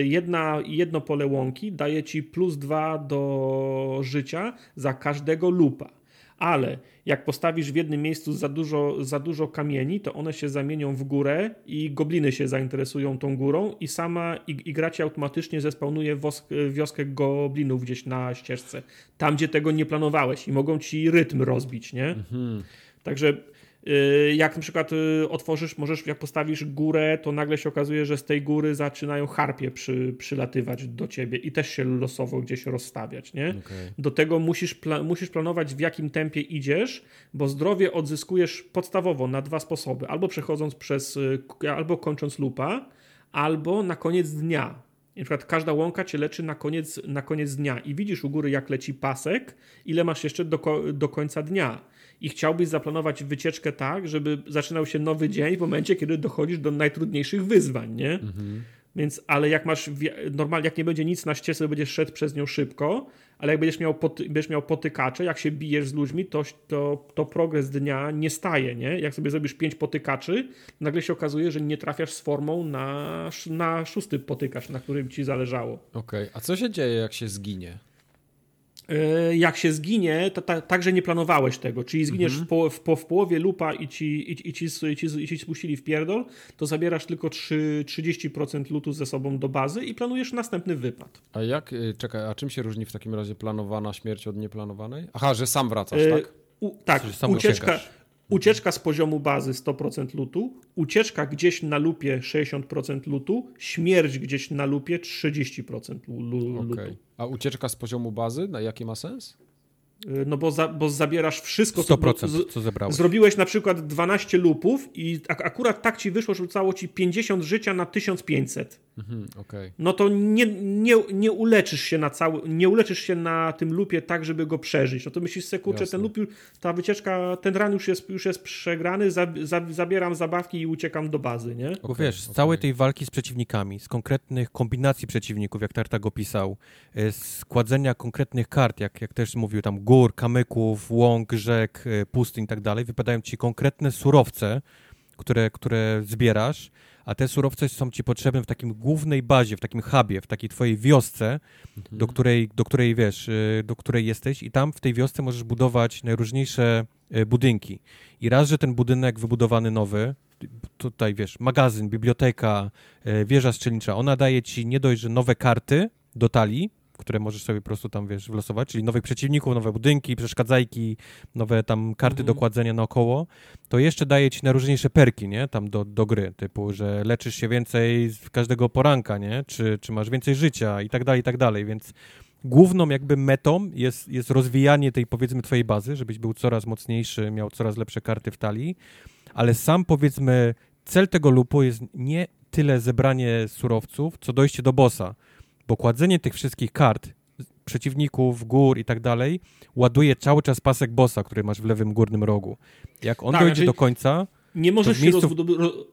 Speaker 3: jedna, jedno pole łąki daje ci plus dwa do życia za każdego lupa ale jak postawisz w jednym miejscu za dużo, za dużo kamieni, to one się zamienią w górę i gobliny się zainteresują tą górą i sama i, i gra ci automatycznie zespawnuje wosk, wioskę goblinów gdzieś na ścieżce. Tam, gdzie tego nie planowałeś i mogą ci rytm rozbić, nie? Mhm. Także jak na przykład y, otworzysz, możesz, jak postawisz górę, to nagle się okazuje, że z tej góry zaczynają harpie przy, przylatywać do ciebie i też się losowo gdzieś rozstawiać, nie? Okay. Do tego musisz, pla musisz planować, w jakim tempie idziesz, bo zdrowie odzyskujesz podstawowo na dwa sposoby. Albo przechodząc przez, albo kończąc lupa, albo na koniec dnia. Na przykład każda łąka cię leczy na koniec, na koniec dnia i widzisz u góry, jak leci pasek, ile masz jeszcze do, do końca dnia. I chciałbyś zaplanować wycieczkę tak, żeby zaczynał się nowy dzień w momencie, kiedy dochodzisz do najtrudniejszych wyzwań, nie? Mhm. Więc, ale jak masz, normalnie, jak nie będzie nic na ścieżce, będziesz szedł przez nią szybko, ale jak będziesz miał, poty, będziesz miał potykacze, jak się bijesz z ludźmi, to, to, to progres dnia nie staje, nie? Jak sobie zrobisz pięć potykaczy, nagle się okazuje, że nie trafiasz z formą na, na szósty potykacz, na którym ci zależało.
Speaker 1: Okej, okay. a co się dzieje, jak się zginie?
Speaker 3: E, jak się zginie, to ta, także nie planowałeś tego, czyli zginiesz mhm. w, po, w, po, w, połowie lupa i ci, i, i, ci, i, ci, i ci spuścili w pierdol, to zabierasz tylko 3, 30% lutu ze sobą do bazy i planujesz następny wypad.
Speaker 1: A jak, y, czekaj, a czym się różni w takim razie planowana śmierć od nieplanowanej? Aha, że sam wracasz, tak? E,
Speaker 3: u, tak, ucieczka, Ucieczka z poziomu bazy 100% lutu, ucieczka gdzieś na lupie 60% lutu, śmierć gdzieś na lupie 30% lutu. Okay.
Speaker 1: A ucieczka z poziomu bazy, na jaki ma sens?
Speaker 3: Y, no bo, za, bo zabierasz wszystko,
Speaker 2: 100%, co, co zebrałeś.
Speaker 3: Zrobiłeś na przykład 12 lupów i akurat tak ci wyszło, że rzucało ci 50 życia na 1500. Mhm, okay. No to nie, nie, nie uleczysz się na cały, nie uleczysz się na tym lupie tak, żeby go przeżyć. No to myślisz sobie, kurczę, ten lup, ta wycieczka, ten ran już jest, już jest przegrany, za, za, zabieram zabawki i uciekam do bazy, nie?
Speaker 2: Bo okay, wiesz, z okay. całej tej walki z przeciwnikami, z konkretnych kombinacji przeciwników, jak Tartak opisał, y, z kładzenia konkretnych kart, jak, jak też mówił tam gór, kamyków, łąk, rzek, y, pustyń i tak dalej, wypadają ci konkretne surowce, które, które zbierasz, a te surowce są ci potrzebne w takim głównej bazie, w takim hubie, w takiej twojej wiosce, mhm. do, której, do której wiesz, y, do której jesteś i tam w tej wiosce możesz budować najróżniejsze y, budynki. I raz, że ten budynek wybudowany nowy, tutaj wiesz, magazyn, biblioteka, wieża strzelnicza, ona daje ci nie dość, że nowe karty do talii, które możesz sobie po prostu tam, wiesz, wlosować, czyli nowych przeciwników, nowe budynki, przeszkadzajki, nowe tam karty mhm. do kładzenia naokoło, to jeszcze daje ci najróżniejsze perki, nie, tam do, do gry, typu, że leczysz się więcej każdego poranka, nie, czy, czy masz więcej życia i tak dalej, i tak dalej, więc główną jakby metą jest, jest rozwijanie tej, powiedzmy, twojej bazy, żebyś był coraz mocniejszy, miał coraz lepsze karty w talii, ale sam, powiedzmy, cel tego lupu jest nie tyle zebranie surowców, co dojście do bossa, bo kładzenie tych wszystkich kart, przeciwników, gór i tak dalej, ładuje cały czas pasek bossa, który masz w lewym górnym rogu. Jak on tak, dojdzie do końca...
Speaker 3: Nie możesz się miejscu...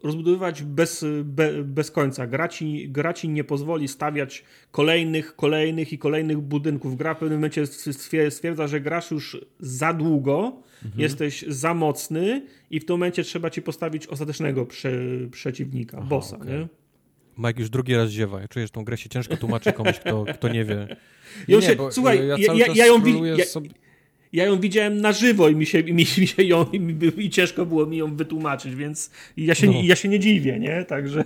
Speaker 3: rozbudowywać bez, be, bez końca. Gra ci, gra ci nie pozwoli stawiać kolejnych, kolejnych i kolejnych budynków. Gra w pewnym momencie stwierdza, że grasz już za długo, mhm. jesteś za mocny i w tym momencie trzeba ci postawić ostatecznego prze, przeciwnika, Aha, bossa. Okay. Nie?
Speaker 2: Mike już drugi raz ziewa. Ja czuję, że tą grę się ciężko tłumaczy komuś, kto, kto nie wie.
Speaker 3: Nie, się, bo słuchaj, ja, ja, ja, ją ja, sobie... ja, ją widziałem na żywo i mi się, mi, mi się ją, i, i, ciężko było mi ją wytłumaczyć, więc ja się, no. ja się nie dziwię, nie? Także...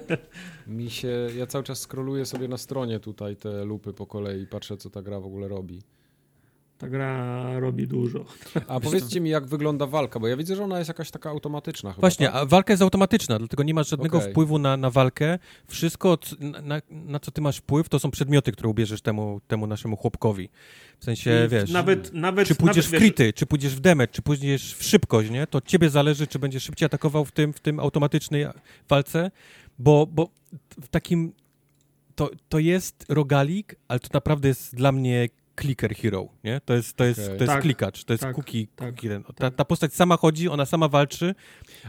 Speaker 1: Mi się, ja cały czas scrolluję sobie na stronie tutaj te lupy po kolei, patrzę co ta gra w ogóle robi
Speaker 3: ta gra robi dużo.
Speaker 1: A powiedzcie mi, jak wygląda walka, bo ja widzę, że ona jest jakaś taka automatyczna. Chyba,
Speaker 2: Właśnie,
Speaker 1: tak?
Speaker 2: a walka jest automatyczna, dlatego nie masz żadnego okay. wpływu na, na walkę. Wszystko, na, na, co ty masz wpływ, to są przedmioty, które ubierzesz temu, temu naszemu chłopkowi. W sensie, I wiesz,
Speaker 3: nawet, nawet,
Speaker 2: czy pójdziesz
Speaker 3: nawet,
Speaker 2: w krity, wiesz... czy pójdziesz w demet, czy pójdziesz w szybkość, nie? To ciebie zależy, czy będziesz szybciej atakował w tym, w tym automatycznej walce, bo, bo w takim to, to jest rogalik, ale to naprawdę jest dla mnie clicker hero, nie? To jest, to jest, okay. to jest tak, klikacz, to jest tak, cookie, tak, cookie ten. Ta, ta, postać sama chodzi, ona sama walczy.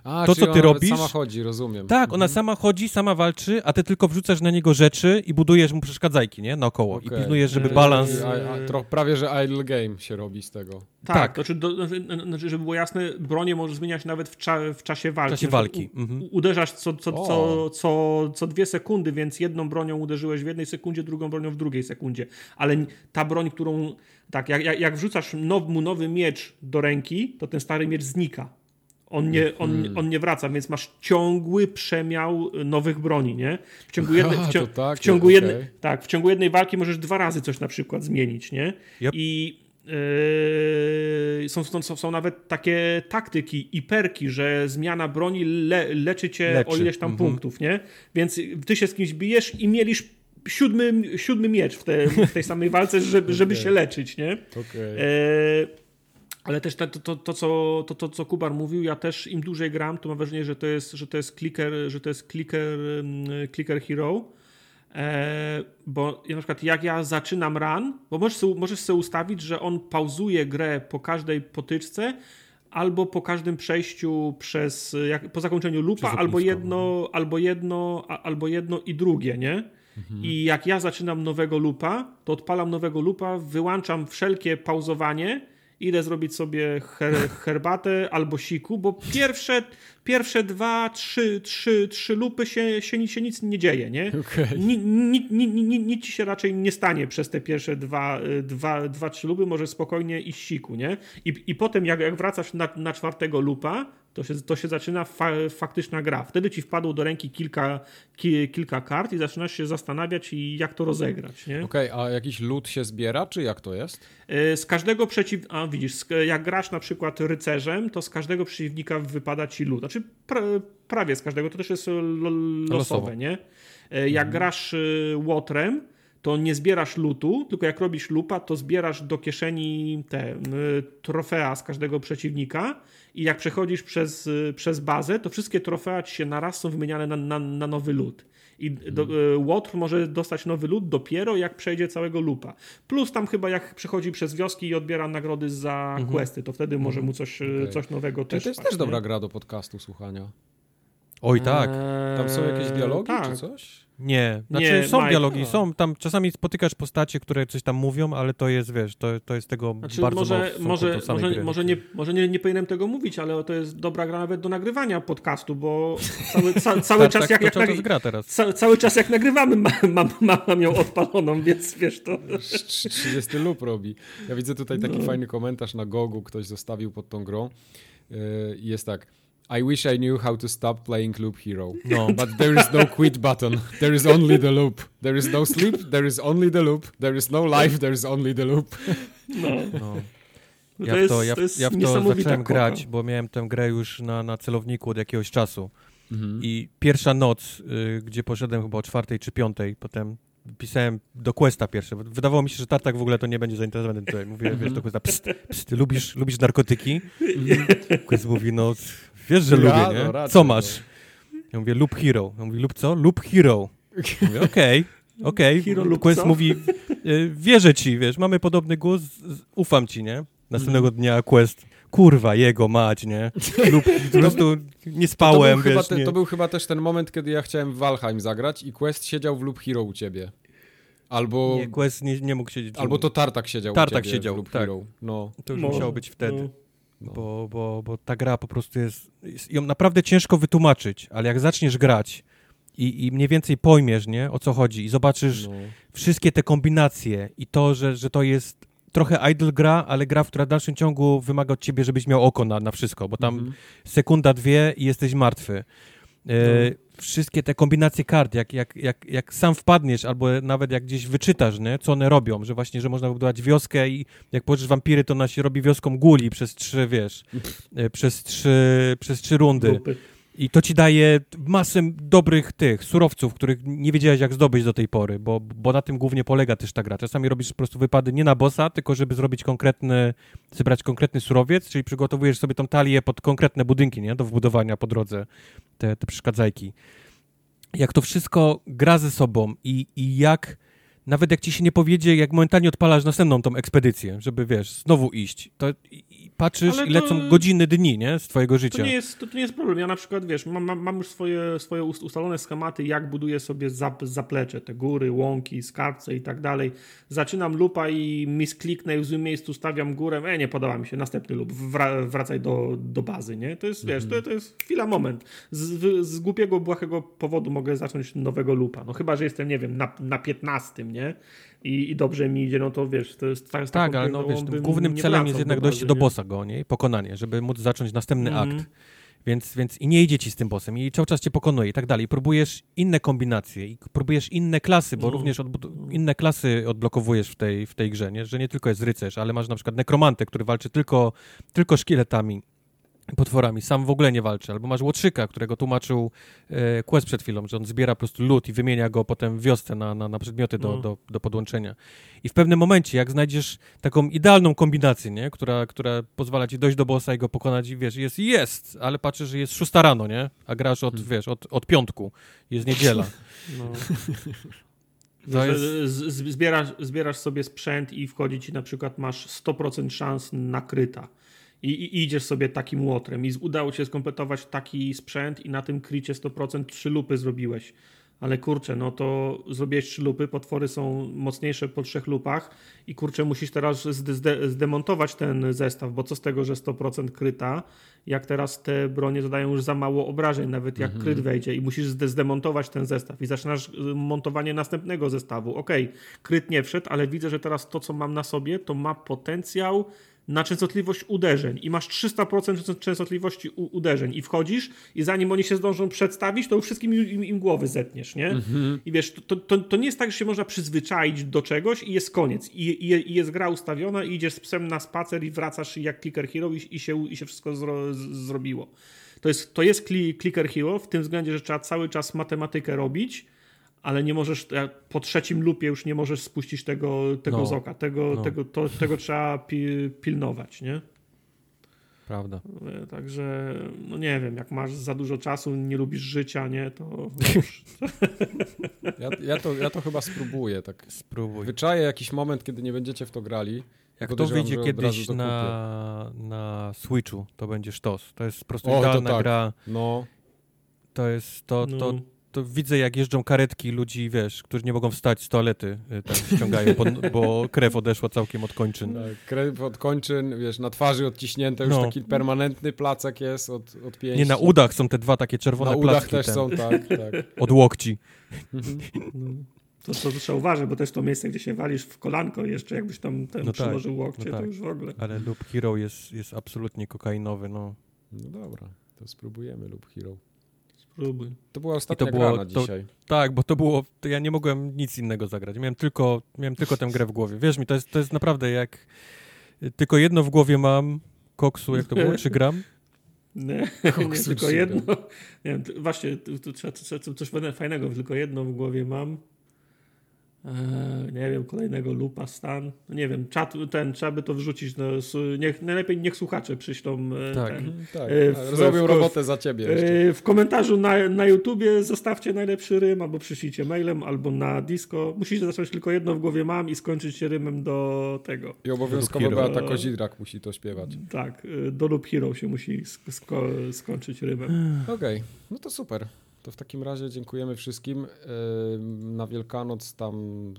Speaker 1: A, to, co ty robisz... sama chodzi, rozumiem.
Speaker 2: Tak, mhm. ona sama chodzi, sama walczy, a ty tylko wrzucasz na niego rzeczy i budujesz mu przeszkadzajki, nie? Naokoło. Okay. I pilnujesz, żeby balans...
Speaker 1: prawie, że idle game się robi z tego.
Speaker 3: Tak, tak. Znaczy, do, znaczy, znaczy, żeby było jasne, bronię możesz zmieniać nawet w, cza, w czasie walki.
Speaker 2: W czasie walki. U,
Speaker 3: mhm. Uderzasz co, co, co, co, co dwie sekundy, więc jedną bronią uderzyłeś w jednej sekundzie, drugą bronią w drugiej sekundzie. Ale ta broń, którą tak, jak, jak wrzucasz now, mu nowy miecz do ręki, to ten stary miecz znika. On nie, on, hmm. on nie wraca, więc masz ciągły przemiał nowych broni, nie? W ciągu jednej, w, ciągu, tak, w ciągu jednej, tak, w ciągu jednej walki możesz dwa razy coś na przykład zmienić, nie? Yep. I Yy, są, są, są nawet takie taktyki i perki, że zmiana broni le, leczy cię leczy. o ileś tam mhm. punktów, nie? Więc ty się z kimś bijesz i mielisz siódmy, siódmy miecz w, te, w tej samej walce, żeby, żeby się leczyć, nie?
Speaker 1: Okay.
Speaker 3: ale też to, to, to, co, to, to, co Kubar mówił, ja też im dłużej gram, to mam wrażenie, że to jest, że to jest clicker, że to jest clicker, mm, clicker hero. E, bo na przykład jak ja zaczynam run, bo możesz sobie, możesz sobie ustawić, że on pauzuje grę po każdej potyczce albo po każdym przejściu przez, jak, po zakończeniu lupa, albo jedno, albo jedno, albo jedno i drugie, nie? Mhm. I jak ja zaczynam nowego lupa, to odpalam nowego lupa, wyłączam wszelkie pauzowanie, idę zrobić sobie her, herbatę albo siku, bo pierwsze, pierwsze dwa, trzy, trzy, trzy lupy się, się, się nic nie dzieje, nie?
Speaker 1: Okay.
Speaker 3: Ni, ni, ni, ni, nic ci się raczej nie stanie przez te pierwsze dwa, dwa, dwa trzy lupy, może spokojnie iść siku, nie? I, i potem jak, jak wracasz na, na czwartego lupa, to się, to się zaczyna fa faktyczna gra. Wtedy ci wpadło do ręki kilka, ki, kilka kart i zaczynasz się zastanawiać, jak to rozegrać. Okej,
Speaker 1: okay, a jakiś lód się zbiera, czy jak to jest?
Speaker 3: E, z każdego przeciw... A widzisz, jak grasz na przykład rycerzem, to z każdego przeciwnika wypada ci lód. Znaczy pra, prawie z każdego, to też jest losowe, Losowo. nie? E, jak mhm. grasz y, łotrem, to nie zbierasz lutu, tylko jak robisz lupa, to zbierasz do kieszeni te trofea z każdego przeciwnika i jak przechodzisz przez, y, przez bazę, to wszystkie trofea ci się naraz są wymieniane na, na, na nowy lód. I do, hmm. Łotr może dostać nowy lód dopiero jak przejdzie całego lupa. Plus tam chyba jak przechodzi przez wioski i odbiera nagrody za mhm. questy, to wtedy może mu coś, y, okay. coś nowego
Speaker 1: też.
Speaker 3: To
Speaker 1: jest też dobra gra do podcastu słuchania.
Speaker 2: Oj tak.
Speaker 1: Eee, tam są jakieś dialogi tak. czy coś?
Speaker 2: Nie, znaczy nie, są Mike, dialogi, no. są tam, czasami spotykasz postacie, które coś tam mówią, ale to jest, wiesz, to, to jest tego znaczy, bardzo
Speaker 3: może,
Speaker 2: mało
Speaker 3: może, może, może, nie, może nie, nie powinienem tego mówić, ale to jest dobra gra nawet do nagrywania podcastu, bo cały, ca, cały czas jak, jak,
Speaker 2: jak gra teraz.
Speaker 3: Ca, cały czas jak nagrywamy mam, mam, mam ją odpaloną, więc wiesz to...
Speaker 1: 30 lub robi. Ja widzę tutaj taki no. fajny komentarz na Gogu, ktoś zostawił pod tą grą i yy, jest tak I wish I knew how to stop playing Loop Hero. No, but there is no quit button. There is only the loop. There is no sleep, there is only the loop. There is no life, there is only the loop.
Speaker 3: No. no.
Speaker 2: no ja, w to, ja, ja w to zacząłem grać, bo miałem tę grę już na, na celowniku od jakiegoś czasu. Mhm. I pierwsza noc, y, gdzie poszedłem chyba o czwartej czy piątej, potem pisałem do Questa pierwsze. Wydawało mi się, że Tartak w ogóle to nie będzie zainteresowany. Tutaj mówię, wiesz, do Questa, pst, pst, lubisz, lubisz narkotyki? Quest mówi, no Wiesz, że ja, lubię, nie? No, raczej, co masz? No. Ja mówię, lub hero. Ja mówię, lub co? Lub hero. Mówię, okej, okay, okej. Okay. Quest co? mówi, e, wierzę ci, wiesz, mamy podobny głos, ufam ci, nie? Następnego mm. dnia Quest, kurwa, jego mać, nie? Lub po prostu nie spałem,
Speaker 1: to, to
Speaker 2: wiesz,
Speaker 1: te,
Speaker 2: nie.
Speaker 1: To był chyba też ten moment, kiedy ja chciałem w Valheim zagrać i Quest siedział w Lub Hero u ciebie. Albo...
Speaker 2: Nie, Quest nie, nie mógł siedzieć.
Speaker 1: Albo to Tartak siedział
Speaker 2: Tartak
Speaker 1: u
Speaker 2: ciebie siedział,
Speaker 1: w Loop
Speaker 2: tak.
Speaker 1: Hero. No.
Speaker 2: To już musiało być wtedy. No. No. Bo, bo, bo ta gra po prostu jest, jest, ją naprawdę ciężko wytłumaczyć, ale jak zaczniesz grać i, i mniej więcej pojmiesz, nie, o co chodzi i zobaczysz no. wszystkie te kombinacje i to, że, że to jest trochę idle gra, ale gra, która w dalszym ciągu wymaga od ciebie, żebyś miał oko na, na wszystko, bo tam mhm. sekunda, dwie i jesteś martwy. E, no. Wszystkie te kombinacje kart, jak, jak, jak, jak sam wpadniesz, albo nawet jak gdzieś wyczytasz, nie, co one robią, że właśnie, że można wybudować wioskę i jak położysz wampiry, to ona się robi wioską guli przez trzy, wiesz, e, przez trzy, przez trzy rundy. Grupy. I to ci daje masę dobrych tych surowców, których nie wiedziałeś jak zdobyć do tej pory, bo, bo na tym głównie polega też ta gra. Czasami robisz po prostu wypady nie na bossa, tylko żeby zrobić konkretny, zebrać konkretny surowiec, czyli przygotowujesz sobie tą talię pod konkretne budynki, nie? Do wbudowania po drodze, te, te przeszkadzajki. Jak to wszystko gra ze sobą i, i jak nawet jak ci się nie powiedzie, jak momentalnie odpalasz następną tą ekspedycję, żeby, wiesz, znowu iść, to patrzysz Ale i lecą godziny, dni, nie, z twojego życia.
Speaker 3: To nie jest, to, to nie jest problem. Ja na przykład, wiesz, mam, mam już swoje, swoje ustalone schematy, jak buduję sobie zap, zaplecze, te góry, łąki, skarbce i tak dalej. Zaczynam lupa i miskliknę i w złym miejscu stawiam górę, e, nie podoba mi się, następny lub wra, wracaj do, do bazy, nie? To jest, wiesz, to, to jest chwila, moment. Z, z głupiego, błahego powodu mogę zacząć nowego lupa. No chyba, że jestem, nie wiem, na, na 15, nie? i, i dobrze mi idzie, no to wiesz, to jest tak.
Speaker 2: Tak, ale no wiesz, głównym celem jest jednak dojście do bossa go, nie? I pokonanie, żeby móc zacząć następny mm akt. Więc, więc i nie idzie ci z tym bossem i cały czas cię pokonuje i tak dalej. próbujesz inne kombinacje i próbujesz inne klasy, bo no. również inne klasy odblokowujesz w tej, w tej grze, nie? że nie tylko jest rycerz, ale masz na przykład nekromantę, który walczy tylko, tylko szkieletami potworami, sam w ogóle nie walczy. Albo masz Łotrzyka, którego tłumaczył e, Quest przed chwilą, że on zbiera po prostu lód i wymienia go potem w wiosce na, na, na przedmioty do, no. do, do podłączenia. I w pewnym momencie, jak znajdziesz taką idealną kombinację, nie? Która, która pozwala ci dojść do bossa i go pokonać i wiesz, jest, jest, ale patrzysz, że jest szósta rano, nie? A grasz od, hmm. wiesz, od, od piątku, jest niedziela. No.
Speaker 3: Jest... Zbierasz, zbierasz sobie sprzęt i wchodzi ci na przykład, masz 100% szans na kryta i, i, idziesz sobie takim łotrem i udało ci się skompletować taki sprzęt i na tym krycie 100% trzy lupy zrobiłeś. Ale kurczę, no to zrobiłeś trzy lupy, potwory są mocniejsze po trzech lupach i kurczę, musisz teraz zde zdemontować ten zestaw, bo co z tego, że 100% kryta, jak teraz te bronie zadają już za mało obrażeń, nawet jak kryt mhm. wejdzie i musisz zdemontować ten zestaw i zaczynasz y, montowanie następnego zestawu. Okej, okay, kryt nie wszedł, ale widzę, że teraz to, co mam na sobie, to ma potencjał na częstotliwość uderzeń i masz 300% częstotliwości uderzeń i wchodzisz i zanim oni się zdążą przedstawić, to już wszystkim im, im głowy zetniesz, nie? Mhm. I wiesz, to, to, to nie jest tak, że się można przyzwyczaić do czegoś i jest koniec. I, i, i jest gra ustawiona i idziesz z psem na spacer i wracasz jak clicker hero i, i się, i się wszystko zro, zrobiło. To jest, to jest clicker hero w tym względzie, że trzeba cały czas matematykę robić, ale nie możesz, po trzecim lupie już nie możesz spuścić tego, tego no, z oka. Tego, no. tego, to, tego trzeba pi, pilnować, nie?
Speaker 2: Prawda.
Speaker 3: E, także, no nie wiem, jak masz za dużo czasu, nie lubisz życia, nie, to...
Speaker 1: ja, ja, to ja to chyba spróbuję, tak.
Speaker 2: Spróbuj.
Speaker 1: Wyczaję jakiś moment, kiedy nie będziecie w to grali.
Speaker 2: Jak to wyjdzie kiedyś na, na Switchu, to będzie sztos. To jest po prostu o, idealna tak. gra. No. To jest, to, to, no to widzę, jak jeżdżą karetki ludzi, wiesz, którzy nie mogą wstać z toalety, tam ściągają, bo, bo krew odeszła całkiem od kończyn. Tak,
Speaker 1: krew od kończyn, wiesz, na twarzy odciśnięte, już no. taki permanentny placek jest od, od pięści.
Speaker 2: Nie, na udach są te dwa takie czerwone
Speaker 1: na
Speaker 2: placki.
Speaker 1: Na udach też ten. są, tak, tak.
Speaker 2: Od łokci.
Speaker 3: No. To, to, trzeba uważać, bo jest to miejsce, gdzie się walisz w kolanko jeszcze, jakbyś tam ten no tak, przyłożył łokcie, no tak. to już w ogóle.
Speaker 2: Ale Loop Hero jest, jest absolutnie kokainowy, no.
Speaker 1: No dobra, to spróbujemy Loop Hero. To była ostatnia to było, na dzisiaj.
Speaker 2: tak, bo to było, to ja nie mogłem nic innego zagrać. Miałem tylko, miałem tylko tę grę w głowie. Wiesz mi, to jest, to jest naprawdę jak tylko jedno w głowie mam, koksu, jak to było, 3 gram?
Speaker 3: Nie, nie tylko jedno. Nie wiem, właśnie, tu trzeba coś fajnego, tylko jedno w głowie mam. Eee, nie wiem, kolejnego lupa stan. No nie wiem, czat, ten, trzeba by to wrzucić. No, niech, najlepiej niech słuchacze przyślą.
Speaker 1: E, tak, ten, mhm, tak. E, w, zrobią w, robotę za ciebie.
Speaker 3: E, w komentarzu na, na YouTubie zostawcie najlepszy rym, albo przyślijcie mailem, albo na disco. Musicie zacząć tylko jedno w głowie mam i skończyć się rymem do tego.
Speaker 1: I obowiązkowo Beata Kozidrak musi to śpiewać.
Speaker 3: Tak, do Lub Hero się musi sko skończyć rymem.
Speaker 1: Okej, okay. no to super. To w takim razie dziękujemy wszystkim. Na Wielkanoc tam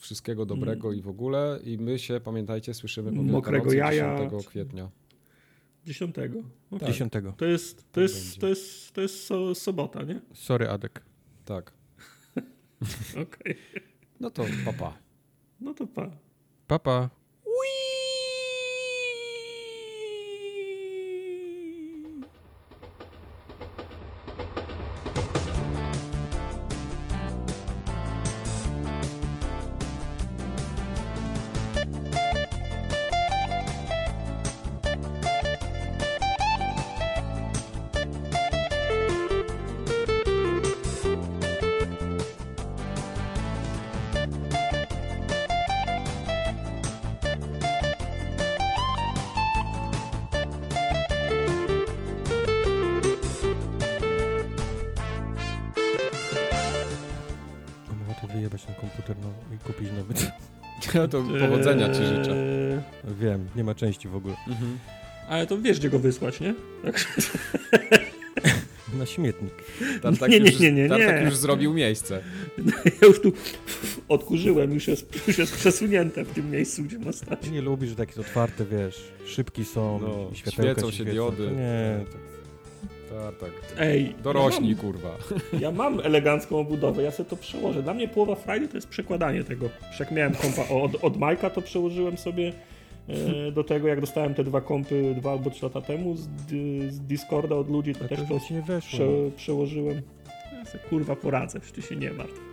Speaker 1: wszystkiego dobrego mm. i w ogóle. I my się, pamiętajcie, słyszymy po Mokrego jaja. 10 kwietnia.
Speaker 3: 10.
Speaker 2: Okay. 10.
Speaker 3: To jest, to, jest, to, jest, to jest so, sobota, nie?
Speaker 2: Sorry, Adek.
Speaker 1: Tak.
Speaker 3: Okej. Okay.
Speaker 1: No to papa.
Speaker 3: No to pa.
Speaker 2: Papa.
Speaker 1: No to powodzenia ci życzę.
Speaker 2: Eee... Wiem, nie ma części w ogóle. Mhm.
Speaker 3: Ale to wiesz, gdzie go wysłać, nie? Tak.
Speaker 2: Na śmietnik.
Speaker 1: Tartak nie, nie, nie, nie, nie. Tartak już zrobił miejsce.
Speaker 3: Ja już tu odkurzyłem, już jest, już jest przesunięte w tym miejscu, gdzie ma stać.
Speaker 2: Ty nie lubisz, że takie otwarte, wiesz, szybki są, no,
Speaker 1: świecą się, świecą. diody.
Speaker 2: Nie,
Speaker 1: tak. Tartak. Ej. Dorośli, ja mam, kurwa.
Speaker 3: Ja mam elegancką obudowę, ja sobie to przełożę. Dla mnie połowa frajdy to jest przekładanie tego. Jak miałem kompa od, od Majka, to przełożyłem sobie E, do tego, jak dostałem te dwa kompy dwa albo trzy lata temu z, z Discorda od ludzi, to
Speaker 2: A
Speaker 3: też
Speaker 2: to
Speaker 3: prze, przełożyłem. Ja se, kurwa poradzę, ty się nie martw.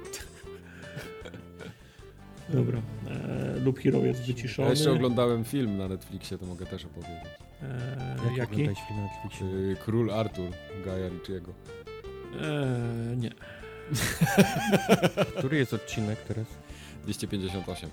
Speaker 3: Dobra. E, lub Hero jest
Speaker 1: Ja
Speaker 3: wyciszony.
Speaker 1: jeszcze oglądałem film na Netflixie, to mogę też opowiedzieć.
Speaker 3: E,
Speaker 2: Jaki
Speaker 3: jaki?
Speaker 2: oglądałeś film na Netflixie?
Speaker 1: Y, Król Artur, Gaja Ricciego.
Speaker 3: E, nie.
Speaker 2: Który jest odcinek teraz?
Speaker 1: 258.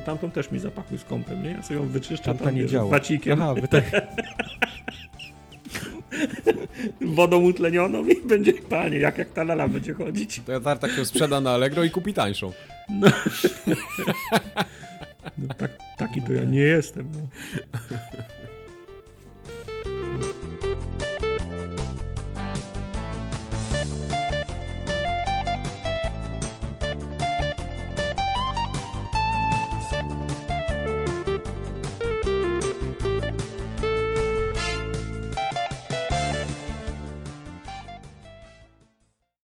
Speaker 3: to tamtą też mi zapakuj z kąpem, nie? Ja sobie ją wyczyszczam
Speaker 2: Tamta
Speaker 3: tam,
Speaker 2: nie
Speaker 3: wiesz,
Speaker 2: działa.
Speaker 3: Bacikiem.
Speaker 2: Aha, wy tak.
Speaker 3: Wodą utlenioną i będzie, panie, jak, jak ta lala będzie chodzić.
Speaker 1: To ja tartak ją sprzeda na Allegro i kupi tańszą. No.
Speaker 3: no tak, taki to ja nie jestem. No.